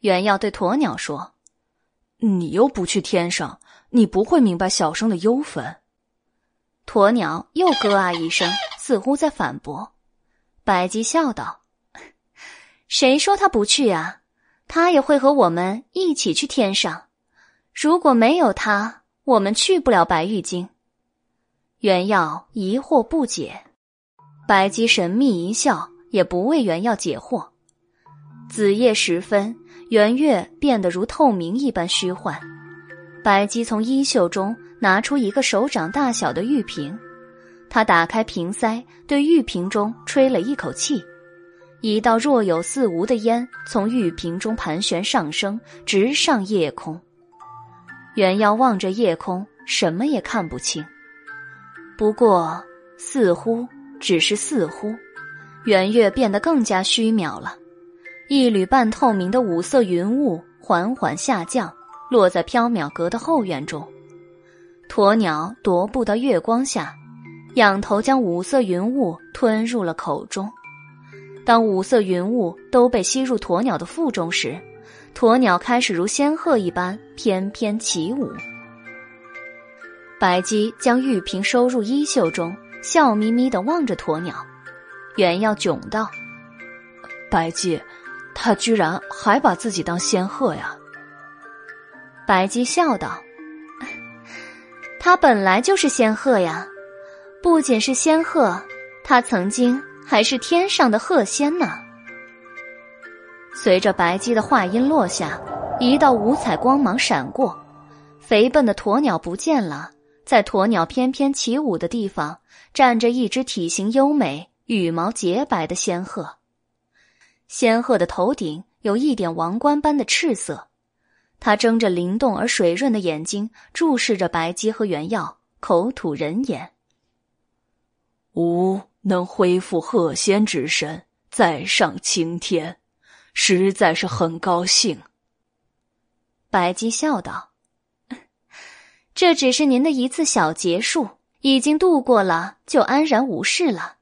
原耀对鸵鸟说：“你又不去天上，你不会明白小生的忧愤。”鸵鸟又咯啊一声，似乎在反驳。白姬笑道：“谁说他不去啊？他也会和我们一起去天上。如果没有他，我们去不了白玉京。”元耀疑惑不解，白姬神秘一笑。也不为元耀解惑。子夜时分，圆月变得如透明一般虚幻。白姬从衣袖中拿出一个手掌大小的玉瓶，他打开瓶塞，对玉瓶中吹了一口气，一道若有似无的烟从玉瓶中盘旋上升，直上夜空。元妖望着夜空，什么也看不清。不过，似乎只是似乎，圆月变得更加虚渺了。一缕半透明的五色云雾缓缓下降，落在缥缈阁的后院中。鸵鸟踱步到月光下，仰头将五色云雾吞入了口中。当五色云雾都被吸入鸵鸟的腹中时，鸵鸟开始如仙鹤一般翩翩起舞。白姬将玉瓶收入衣袖中，笑眯眯的望着鸵鸟。原要囧道：“白姬。”他居然还把自己当仙鹤呀！白姬笑道：“他本来就是仙鹤呀，不仅是仙鹤，他曾经还是天上的鹤仙呢。”随着白姬的话音落下，一道五彩光芒闪过，肥笨的鸵鸟不见了。在鸵鸟翩翩起舞的地方，站着一只体型优美、羽毛洁白的仙鹤。仙鹤的头顶有一点王冠般的赤色，它睁着灵动而水润的眼睛，注视着白姬和原耀，口吐人言：“吾能恢复鹤仙之身，再上青天，实在是很高兴。”白姬笑道：“ 这只是您的一次小劫数，已经度过了，就安然无事了。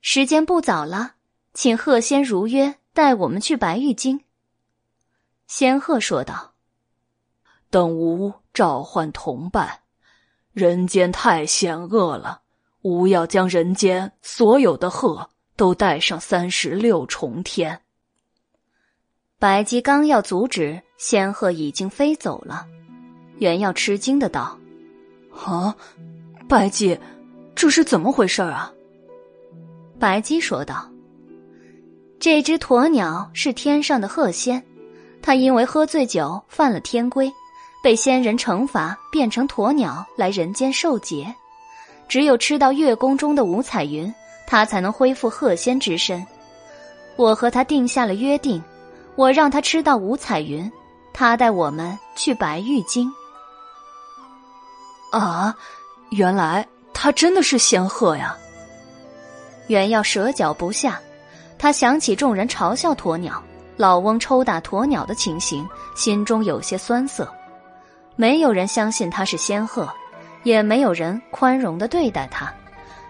时间不早了。”请鹤仙如约带我们去白玉京。仙鹤说道：“等吾召唤同伴，人间太险恶了，吾要将人间所有的鹤都带上三十六重天。”白姬刚要阻止，仙鹤已经飞走了。原耀吃惊的道：“啊，白姬，这是怎么回事啊？”白姬说道。这只鸵鸟是天上的鹤仙，它因为喝醉酒犯了天规，被仙人惩罚变成鸵鸟来人间受劫。只有吃到月宫中的五彩云，他才能恢复鹤仙之身。我和他定下了约定，我让他吃到五彩云，他带我们去白玉京。啊，原来他真的是仙鹤呀！原要舌脚不下。他想起众人嘲笑鸵鸟、老翁抽打鸵鸟的情形，心中有些酸涩。没有人相信他是仙鹤，也没有人宽容的对待他。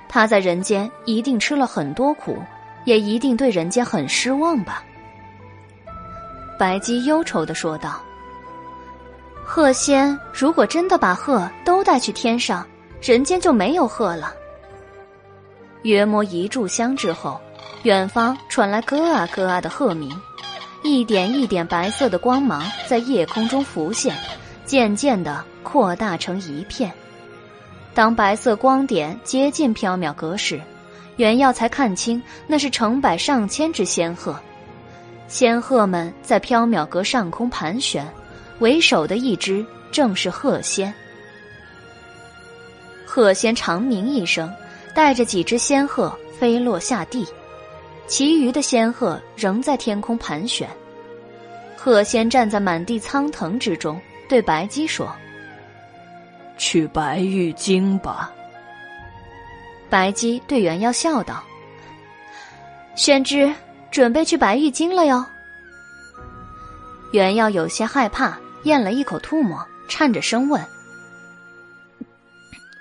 他在人间一定吃了很多苦，也一定对人间很失望吧？白姬忧愁的说道：“鹤仙如果真的把鹤都带去天上，人间就没有鹤了。”约摸一炷香之后。远方传来咯啊咯啊的鹤鸣，一点一点白色的光芒在夜空中浮现，渐渐的扩大成一片。当白色光点接近缥缈阁时，袁耀才看清那是成百上千只仙鹤。仙鹤们在缥缈阁上空盘旋，为首的一只正是鹤仙。鹤仙长鸣一声，带着几只仙鹤飞落下地。其余的仙鹤仍在天空盘旋。鹤仙站在满地苍藤之中，对白姬说：“去白玉京吧。”白姬对元妖笑道：“宣之准备去白玉京了哟。”元耀有些害怕，咽了一口吐沫，颤着声问：“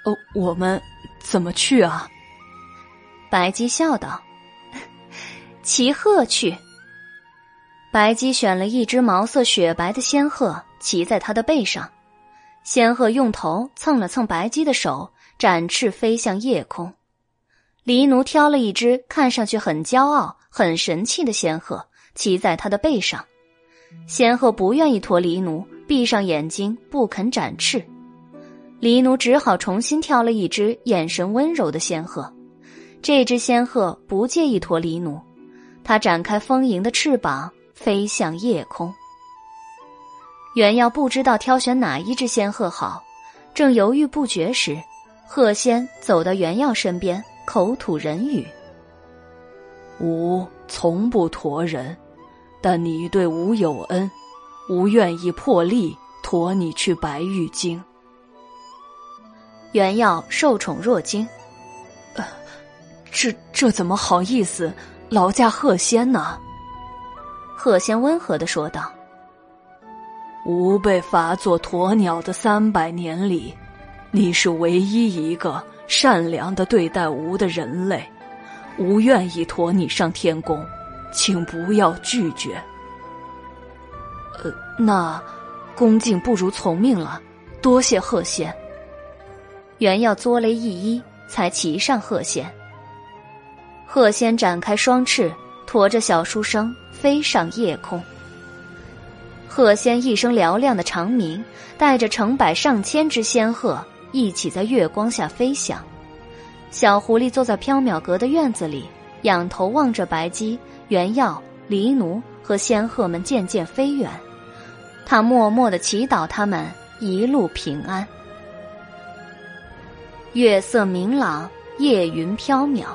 哦，我们怎么去啊？”白姬笑道。骑鹤去。白姬选了一只毛色雪白的仙鹤，骑在它的背上。仙鹤用头蹭了蹭白姬的手，展翅飞向夜空。黎奴挑了一只看上去很骄傲、很神气的仙鹤，骑在它的背上。仙鹤不愿意驮黎奴，闭上眼睛不肯展翅。黎奴只好重新挑了一只眼神温柔的仙鹤。这只仙鹤不介意驮黎奴。它展开丰盈的翅膀，飞向夜空。原耀不知道挑选哪一只仙鹤好，正犹豫不决时，鹤仙走到原耀身边，口吐人语：“吾从不驮人，但你对吾有恩，吾愿意破例驮你去白玉京。”原耀受宠若惊：“呃，这这怎么好意思？劳驾鹤仙呢？”鹤仙温和的说道。吾被罚做鸵鸟的三百年里，你是唯一一个善良的对待吾的人类。吾愿意驮你上天宫，请不要拒绝。呃，那恭敬不如从命了，多谢鹤仙。原要作雷一一，才骑上鹤仙。鹤仙展开双翅，驮着小书生飞上夜空。鹤仙一声嘹亮的长鸣，带着成百上千只仙鹤一起在月光下飞翔。小狐狸坐在缥缈阁的院子里，仰头望着白姬、原耀、狸奴和仙鹤们渐渐飞远。他默默的祈祷他们一路平安。月色明朗，夜云飘渺，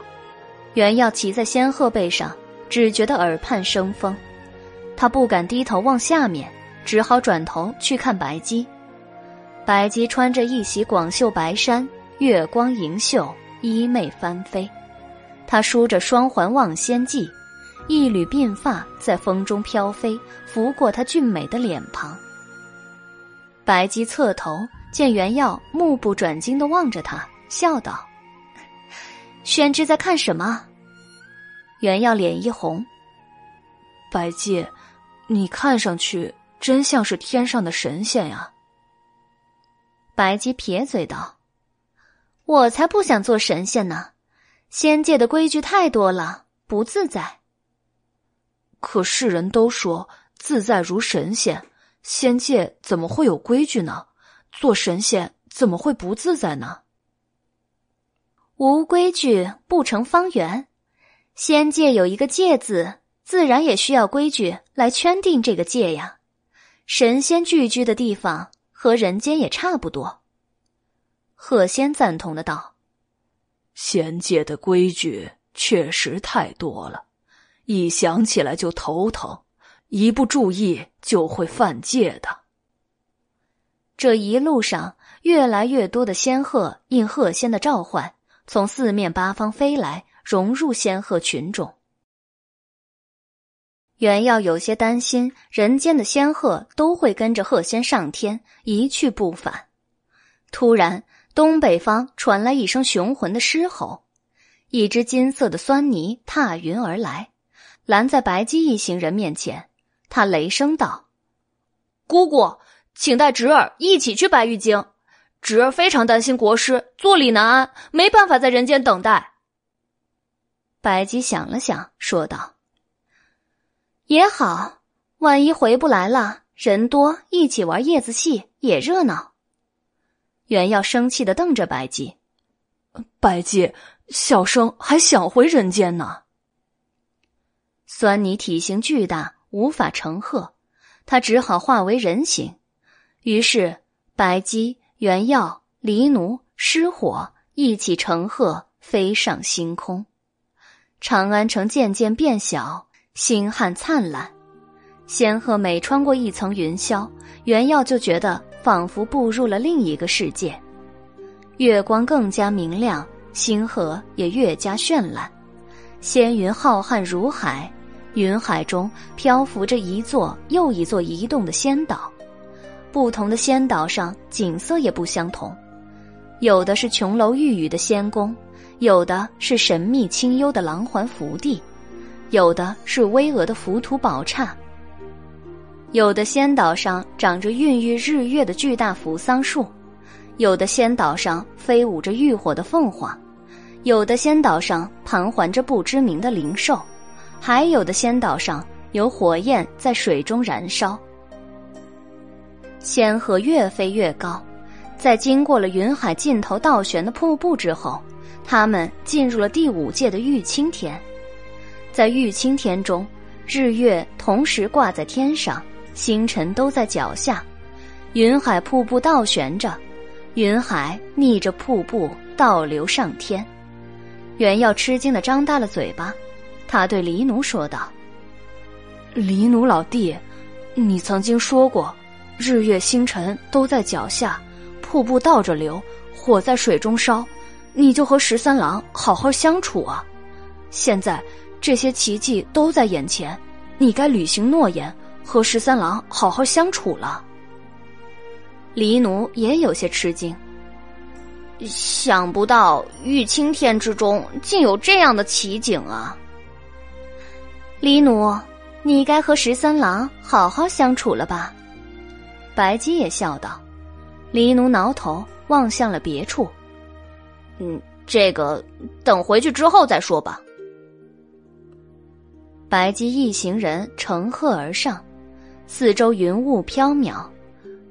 原耀骑在仙鹤背上，只觉得耳畔生风。他不敢低头望下面，只好转头去看白姬。白姬穿着一袭广袖白衫，月光盈袖，衣袂翻飞。她梳着双环望仙髻，一缕鬓发在风中飘飞，拂过她俊美的脸庞。白姬侧头见袁耀目不转睛的望着他，笑道：“宣之在看什么？”袁耀脸一红，白姬。你看上去真像是天上的神仙呀。白姬撇嘴道：“我才不想做神仙呢，仙界的规矩太多了，不自在。可世人都说自在如神仙，仙界怎么会有规矩呢？做神仙怎么会不自在呢？无规矩不成方圆，仙界有一个界字。”自然也需要规矩来圈定这个界呀。神仙聚居的地方和人间也差不多。鹤仙赞同的道：“仙界的规矩确实太多了，一想起来就头疼，一不注意就会犯戒的。”这一路上，越来越多的仙鹤应鹤仙的召唤，从四面八方飞来，融入仙鹤群众。原要有些担心，人间的仙鹤都会跟着鹤仙上天，一去不返。突然，东北方传来一声雄浑的狮吼，一只金色的酸泥踏云而来，拦在白姬一行人面前。他雷声道：“姑姑，请带侄儿一起去白玉京。侄儿非常担心国师坐立难安，没办法在人间等待。”白姬想了想，说道。也好，万一回不来了，人多一起玩叶子戏也热闹。袁耀生气的瞪着白姬，白姬，小生还想回人间呢。酸泥体型巨大，无法乘鹤，他只好化为人形。于是，白姬、袁耀、黎奴、失火一起乘鹤飞上星空，长安城渐渐变小。星汉灿烂，仙鹤每穿过一层云霄，原耀就觉得仿佛步入了另一个世界。月光更加明亮，星河也越加绚烂。仙云浩瀚如海，云海中漂浮着一座又一座移动的仙岛。不同的仙岛上景色也不相同，有的是琼楼玉宇的仙宫，有的是神秘清幽的廊环福地。有的是巍峨的浮屠宝刹，有的仙岛上长着孕育日月的巨大扶桑树，有的仙岛上飞舞着浴火的凤凰，有的仙岛上盘桓着不知名的灵兽，还有的仙岛上有火焰在水中燃烧。仙鹤越飞越高，在经过了云海尽头倒悬的瀑布之后，他们进入了第五界的玉清天。在玉清天中，日月同时挂在天上，星辰都在脚下，云海瀑布倒悬着，云海逆着瀑布倒流上天。袁耀吃惊的张大了嘴巴，他对黎奴说道：“黎奴老弟，你曾经说过，日月星辰都在脚下，瀑布倒着流，火在水中烧，你就和十三郎好好相处啊！现在这些奇迹都在眼前，你该履行诺言，和十三郎好好相处了。”黎奴也有些吃惊。想不到玉清天之中竟有这样的奇景啊！黎奴，你该和十三郎好好相处了吧？白姬也笑道。黎奴挠头望向了别处。嗯，这个等回去之后再说吧。白姬一行人乘鹤而上，四周云雾飘渺。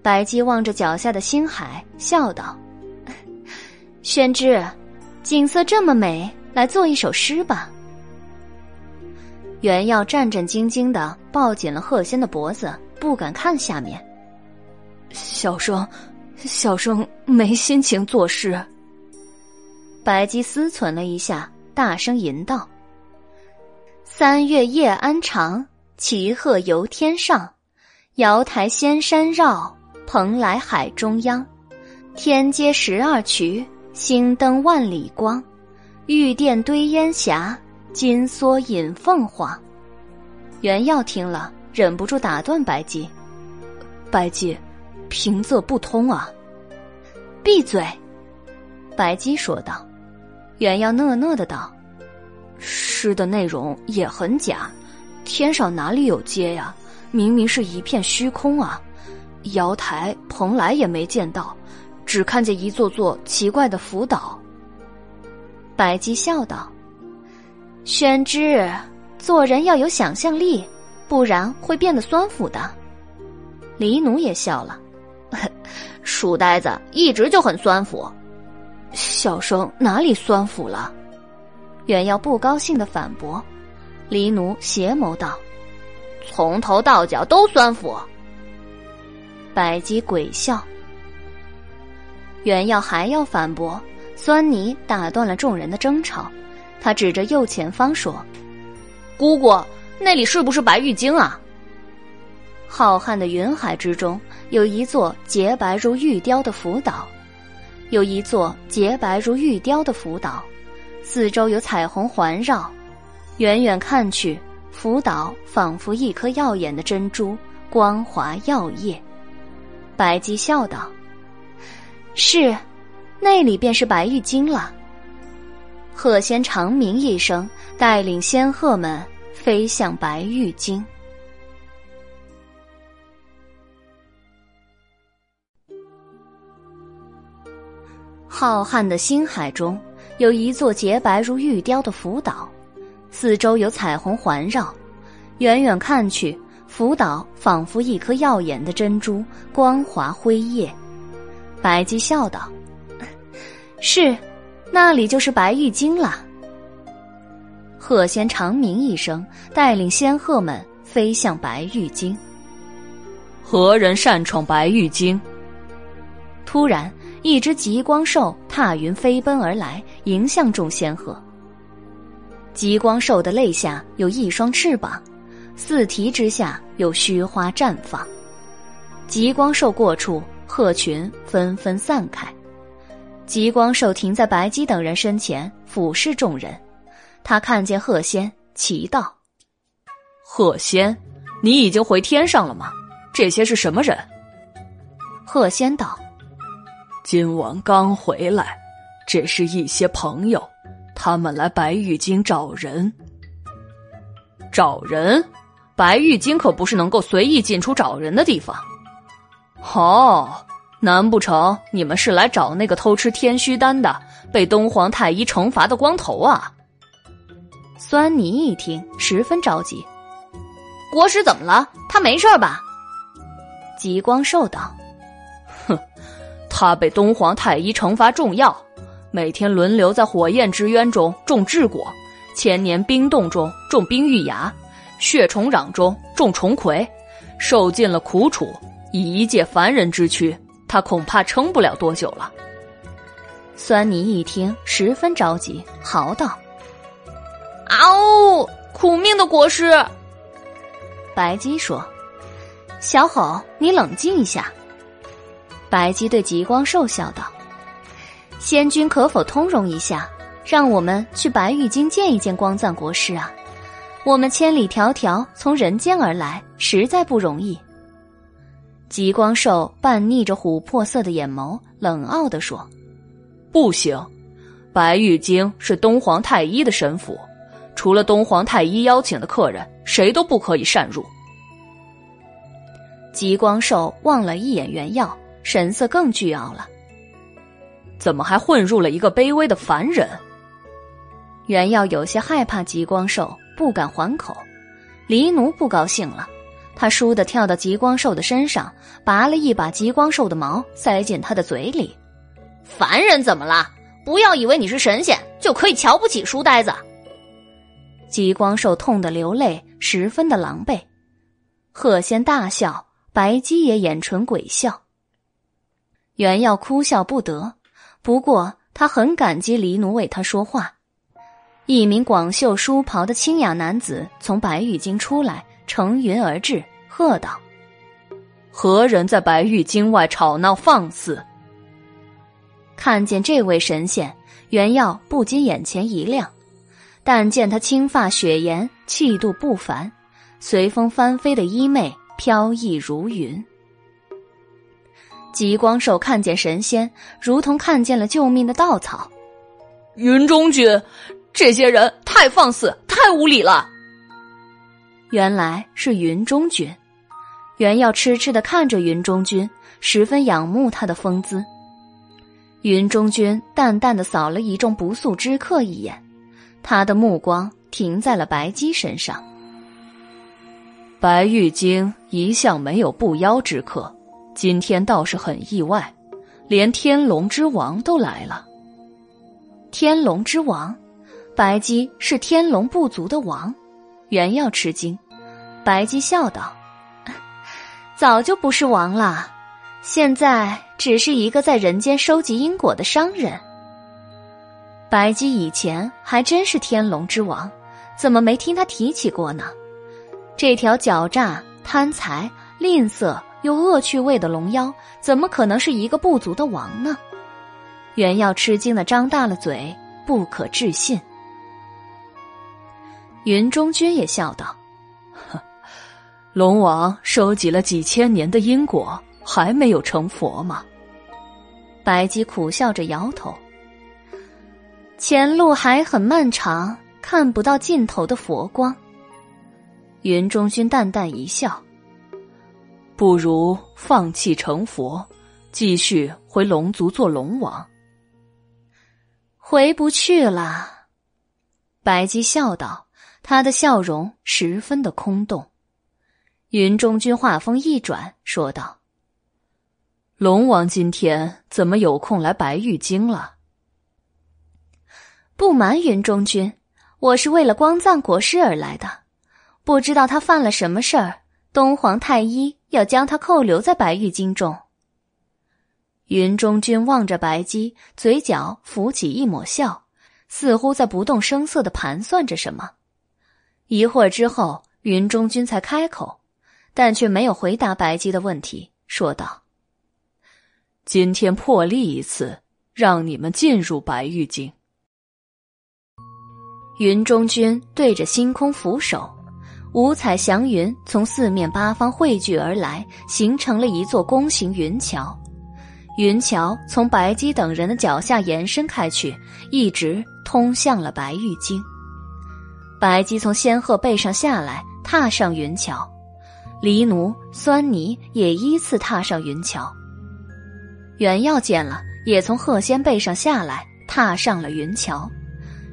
白姬望着脚下的星海，笑道。宣之，景色这么美，来做一首诗吧。袁耀战战兢兢的抱紧了贺仙的脖子，不敢看下面。小生，小生没心情作诗。白姬思忖了一下，大声吟道：“三月夜安长，骑鹤游天上，瑶台仙山绕，蓬莱海中央，天阶十二衢。”星灯万里光，玉殿堆烟霞，金梭引凤凰。袁耀听了，忍不住打断白姬：“白姬，平仄不通啊！”闭嘴！白姬说道。袁耀讷讷的道：“诗的内容也很假，天上哪里有街呀？明明是一片虚空啊！瑶台、蓬莱也没见到。”只看见一座座奇怪的浮岛。白姬笑道：“宣之，做人要有想象力，不然会变得酸腐的。”黎奴也笑了：“ 书呆子一直就很酸腐。”小生哪里酸腐了？袁耀不高兴的反驳。黎奴邪眸道：“从头到脚都酸腐。”白姬鬼笑。袁耀还要反驳，酸泥打断了众人的争吵。他指着右前方说：“姑姑，那里是不是白玉京啊？”浩瀚的云海之中，有一座洁白如玉雕的浮岛，有一座洁白如玉雕的浮岛，四周有彩虹环绕。远远看去，浮岛仿佛一颗耀眼的珍珠，光滑耀夜。白姬笑道。是，那里便是白玉京了。鹤仙长鸣一声，带领仙鹤们飞向白玉京。浩瀚的星海中，有一座洁白如玉雕的福岛，四周有彩虹环绕。远远看去，福岛仿佛一颗耀眼的珍珠，光滑辉夜。白姬笑道：“是，那里就是白玉京了。”鹤仙长鸣一声，带领仙鹤们飞向白玉京。何人擅闯白玉京？突然，一只极光兽踏云飞奔而来，迎向众仙鹤。极光兽的肋下有一双翅膀，四蹄之下有虚花绽放。极光兽过处。鹤群纷纷散开，极光兽停在白姬等人身前，俯视众人。他看见鹤仙，奇道：“鹤仙，你已经回天上了吗？这些是什么人？”鹤仙道：“今晚刚回来，这是一些朋友，他们来白玉京找人。找人？白玉京可不是能够随意进出找人的地方。”哦，难不成你们是来找那个偷吃天须丹的、被东皇太一惩罚的光头啊？酸泥一听，十分着急。国师怎么了？他没事吧？极光兽道：“哼，他被东皇太一惩罚重药，每天轮流在火焰之渊中种智果，千年冰冻中种冰玉芽，血虫壤中种虫葵，受尽了苦楚。”以一介凡人之躯，他恐怕撑不了多久了。酸泥一听，十分着急，嚎道：“嗷！苦命的国师！”白姬说：“小吼，你冷静一下。”白姬对极光兽笑道：“仙君可否通融一下，让我们去白玉京见一见光赞国师啊？我们千里迢迢从人间而来，实在不容易。”极光兽半睨着琥珀色的眼眸，冷傲地说。不行，白玉京是东皇太一的神府，除了东皇太一邀请的客人，谁都不可以擅入。极光兽望了一眼原耀，神色更倨傲了。怎么还混入了一个卑微的凡人？原耀有些害怕极光兽，不敢还口。黎奴不高兴了，他倏地跳到极光兽的身上，拔了一把极光兽的毛，塞进他的嘴里。凡人怎么了？不要以为你是神仙就可以瞧不起书呆子。极光兽痛得流泪，十分的狼狈。鹤仙大笑，白姬也眼唇鬼笑。原耀哭笑不得，不过他很感激黎奴为他说话。一名广袖书袍的清雅男子从白玉京出来，乘云而至，喝道：“何人在白玉京外吵闹放肆？”看见这位神仙，袁耀不禁眼前一亮。但见他青发雪颜，气度不凡，随风翻飞的衣袂飘逸如云。极光兽看见神仙，如同看见了救命的稻草。云中君，这些人太放肆，太无礼了。原来是云中君，袁耀痴痴的看着云中君，十分仰慕他的风姿。云中君淡淡的扫了一众不速之客一眼，他的目光停在了白姬身上。白玉京一向没有不邀之客，今天倒是很意外，连天龙之王都来了。天龙之王，白姬是天龙部族的王，原要吃惊。白姬笑道：“ 早就不是王了。”现在只是一个在人间收集因果的商人。白姬以前还真是天龙之王，怎么没听他提起过呢？这条狡诈、贪财、吝啬又恶趣味的龙妖，怎么可能是一个部族的王呢？原耀吃惊的张大了嘴，不可置信。云中君也笑道：“龙王收集了几千年的因果。”还没有成佛吗？白姬苦笑着摇头。前路还很漫长，看不到尽头的佛光。云中君淡淡一笑：“不如放弃成佛，继续回龙族做龙王。”回不去了。白姬笑道，他的笑容十分的空洞。云中君话锋一转，说道。龙王今天怎么有空来白玉京了？不瞒云中君，我是为了光藏国师而来的。不知道他犯了什么事儿，东皇太一要将他扣留在白玉京中。云中君望着白姬，嘴角浮起一抹笑，似乎在不动声色的盘算着什么。一会儿之后，云中君才开口，但却没有回答白姬的问题，说道。今天破例一次，让你们进入白玉京。云中君对着星空俯首，五彩祥云从四面八方汇聚而来，形成了一座弓形云桥。云桥从白姬等人的脚下延伸开去，一直通向了白玉京。白姬从仙鹤背上下来，踏上云桥，黎奴、酸泥也依次踏上云桥。袁耀见了，也从鹤仙背上下来，踏上了云桥。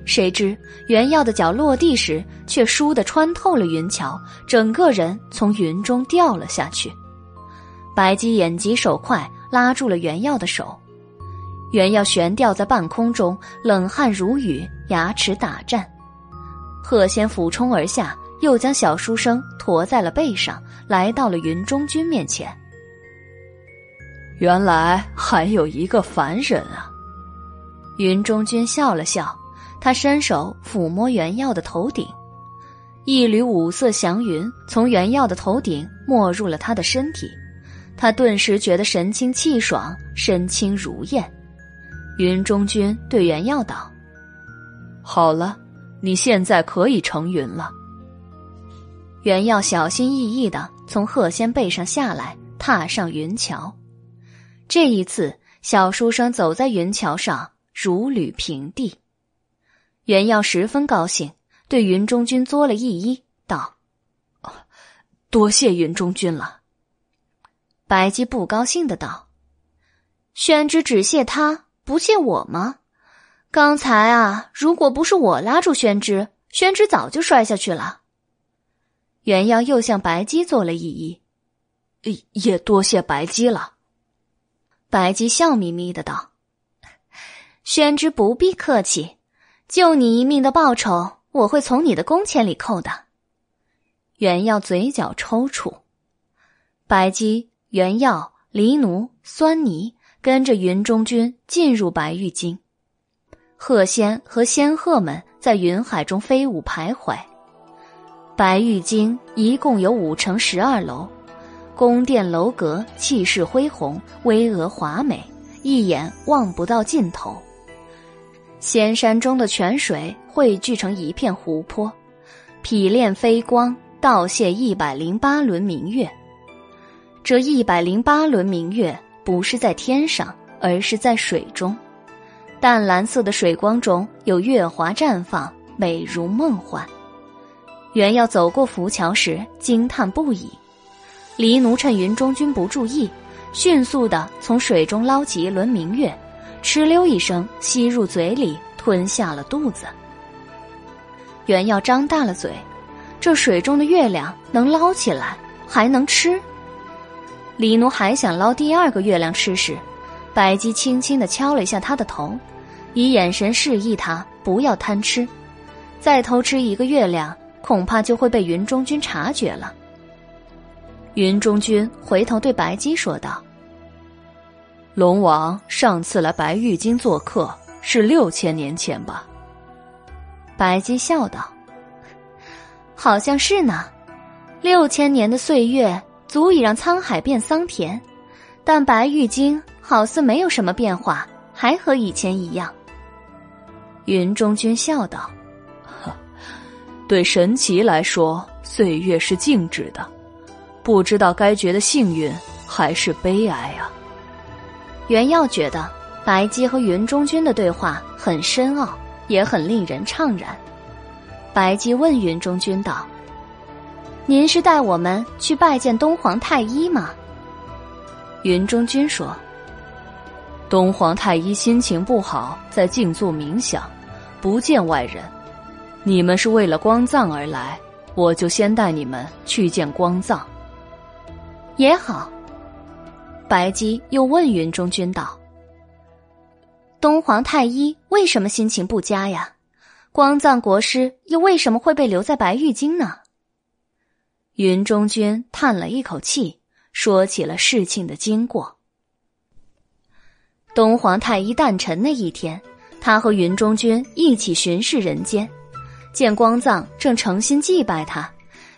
谁知袁耀的脚落地时，却倏地穿透了云桥，整个人从云中掉了下去。白姬眼疾手快，拉住了袁耀的手。袁耀悬吊在半空中，冷汗如雨，牙齿打颤。贺仙俯冲而下，又将小书生驮在了背上，来到了云中君面前。原来还有一个凡人啊！云中君笑了笑，他伸手抚摸袁耀的头顶，一缕五色祥云从袁耀的头顶没入了他的身体，他顿时觉得神清气爽，身轻如燕。云中君对袁耀道：“好了，你现在可以成云了。”袁耀小心翼翼的从鹤仙背上下来，踏上云桥。这一次，小书生走在云桥上如履平地。袁耀十分高兴，对云中君作了一揖，道：“多谢云中君了。”白姬不高兴的道：“宣之只谢他，不谢我吗？刚才啊，如果不是我拉住宣之，宣之早就摔下去了。”袁耀又向白姬做了一揖，也多谢白姬了。白姬笑眯眯的道：“宣之不必客气，救你一命的报酬，我会从你的工钱里扣的。”袁耀嘴角抽搐。白姬、袁耀、黎奴、酸泥跟着云中君进入白玉京，鹤仙和仙鹤们在云海中飞舞徘徊。白玉京一共有五层十二楼。宫殿楼阁气势恢宏，巍峨华美，一眼望不到尽头。仙山中的泉水汇聚成一片湖泊，匹练飞光，倒泻一百零八轮明月。这一百零八轮明月不是在天上，而是在水中。淡蓝色的水光中有月华绽放，美如梦幻。原要走过浮桥时，惊叹不已。黎奴趁云中君不注意，迅速的从水中捞起一轮明月，哧溜一声吸入嘴里，吞下了肚子。原耀张大了嘴，这水中的月亮能捞起来，还能吃。李奴还想捞第二个月亮吃时，白姬轻轻的敲了一下他的头，以眼神示意他不要贪吃，再偷吃一个月亮，恐怕就会被云中君察觉了。云中君回头对白姬说道：“龙王上次来白玉京做客是六千年前吧？”白姬笑道：“好像是呢。六千年的岁月足以让沧海变桑田，但白玉京好似没有什么变化，还和以前一样。”云中君笑道：“对神奇来说，岁月是静止的。”不知道该觉得幸运还是悲哀啊！袁耀觉得白姬和云中君的对话很深奥，也很令人怅然。白姬问云中君道：“您是带我们去拜见东皇太一吗？”云中君说：“东皇太一心情不好，在静坐冥想，不见外人。你们是为了光藏而来，我就先带你们去见光藏。”也好。白姬又问云中君道：“东皇太一为什么心情不佳呀？光藏国师又为什么会被留在白玉京呢？”云中君叹了一口气，说起了事情的经过。东皇太一诞辰那一天，他和云中君一起巡视人间，见光藏正诚心祭拜他。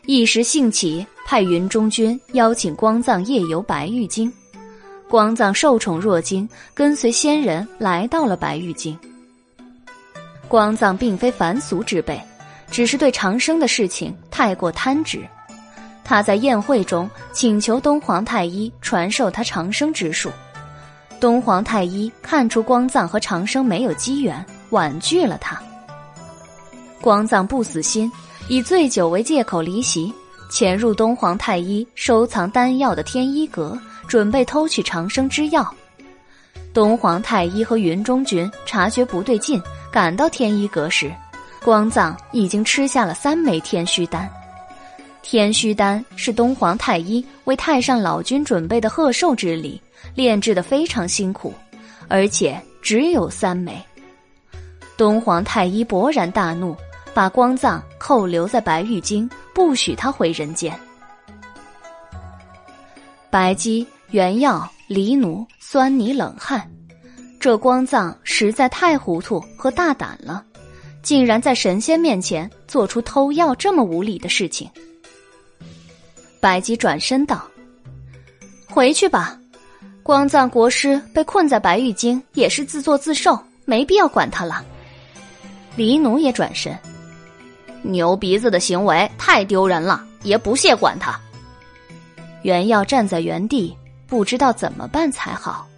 一时兴起，派云中君邀请光藏夜游白玉京。光藏受宠若惊，跟随仙人来到了白玉京。光藏并非凡俗之辈，只是对长生的事情太过贪执。他在宴会中请求东皇太一传授他长生之术。东皇太一看出光藏和长生没有机缘，婉拒了他。光藏不死心。以醉酒为借口离席，潜入东皇太一收藏丹药的天一阁，准备偷取长生之药。东皇太一和云中君察觉不对劲，赶到天一阁时，光藏已经吃下了三枚天虚丹。天虚丹是东皇太一为太上老君准备的贺寿之礼，炼制的非常辛苦，而且只有三枚。东皇太一勃然大怒。把光藏扣留在白玉京，不许他回人间。白姬、袁耀、黎奴酸泥冷汗，这光藏实在太糊涂和大胆了，竟然在神仙面前做出偷药这么无礼的事情。白姬转身道：“回去吧，光藏国师被困在白玉京也是自作自受，没必要管他了。”黎奴也转身：“牛鼻子的行为太丢人了，也不屑管他。”原耀站在原地。不知道怎么办才好。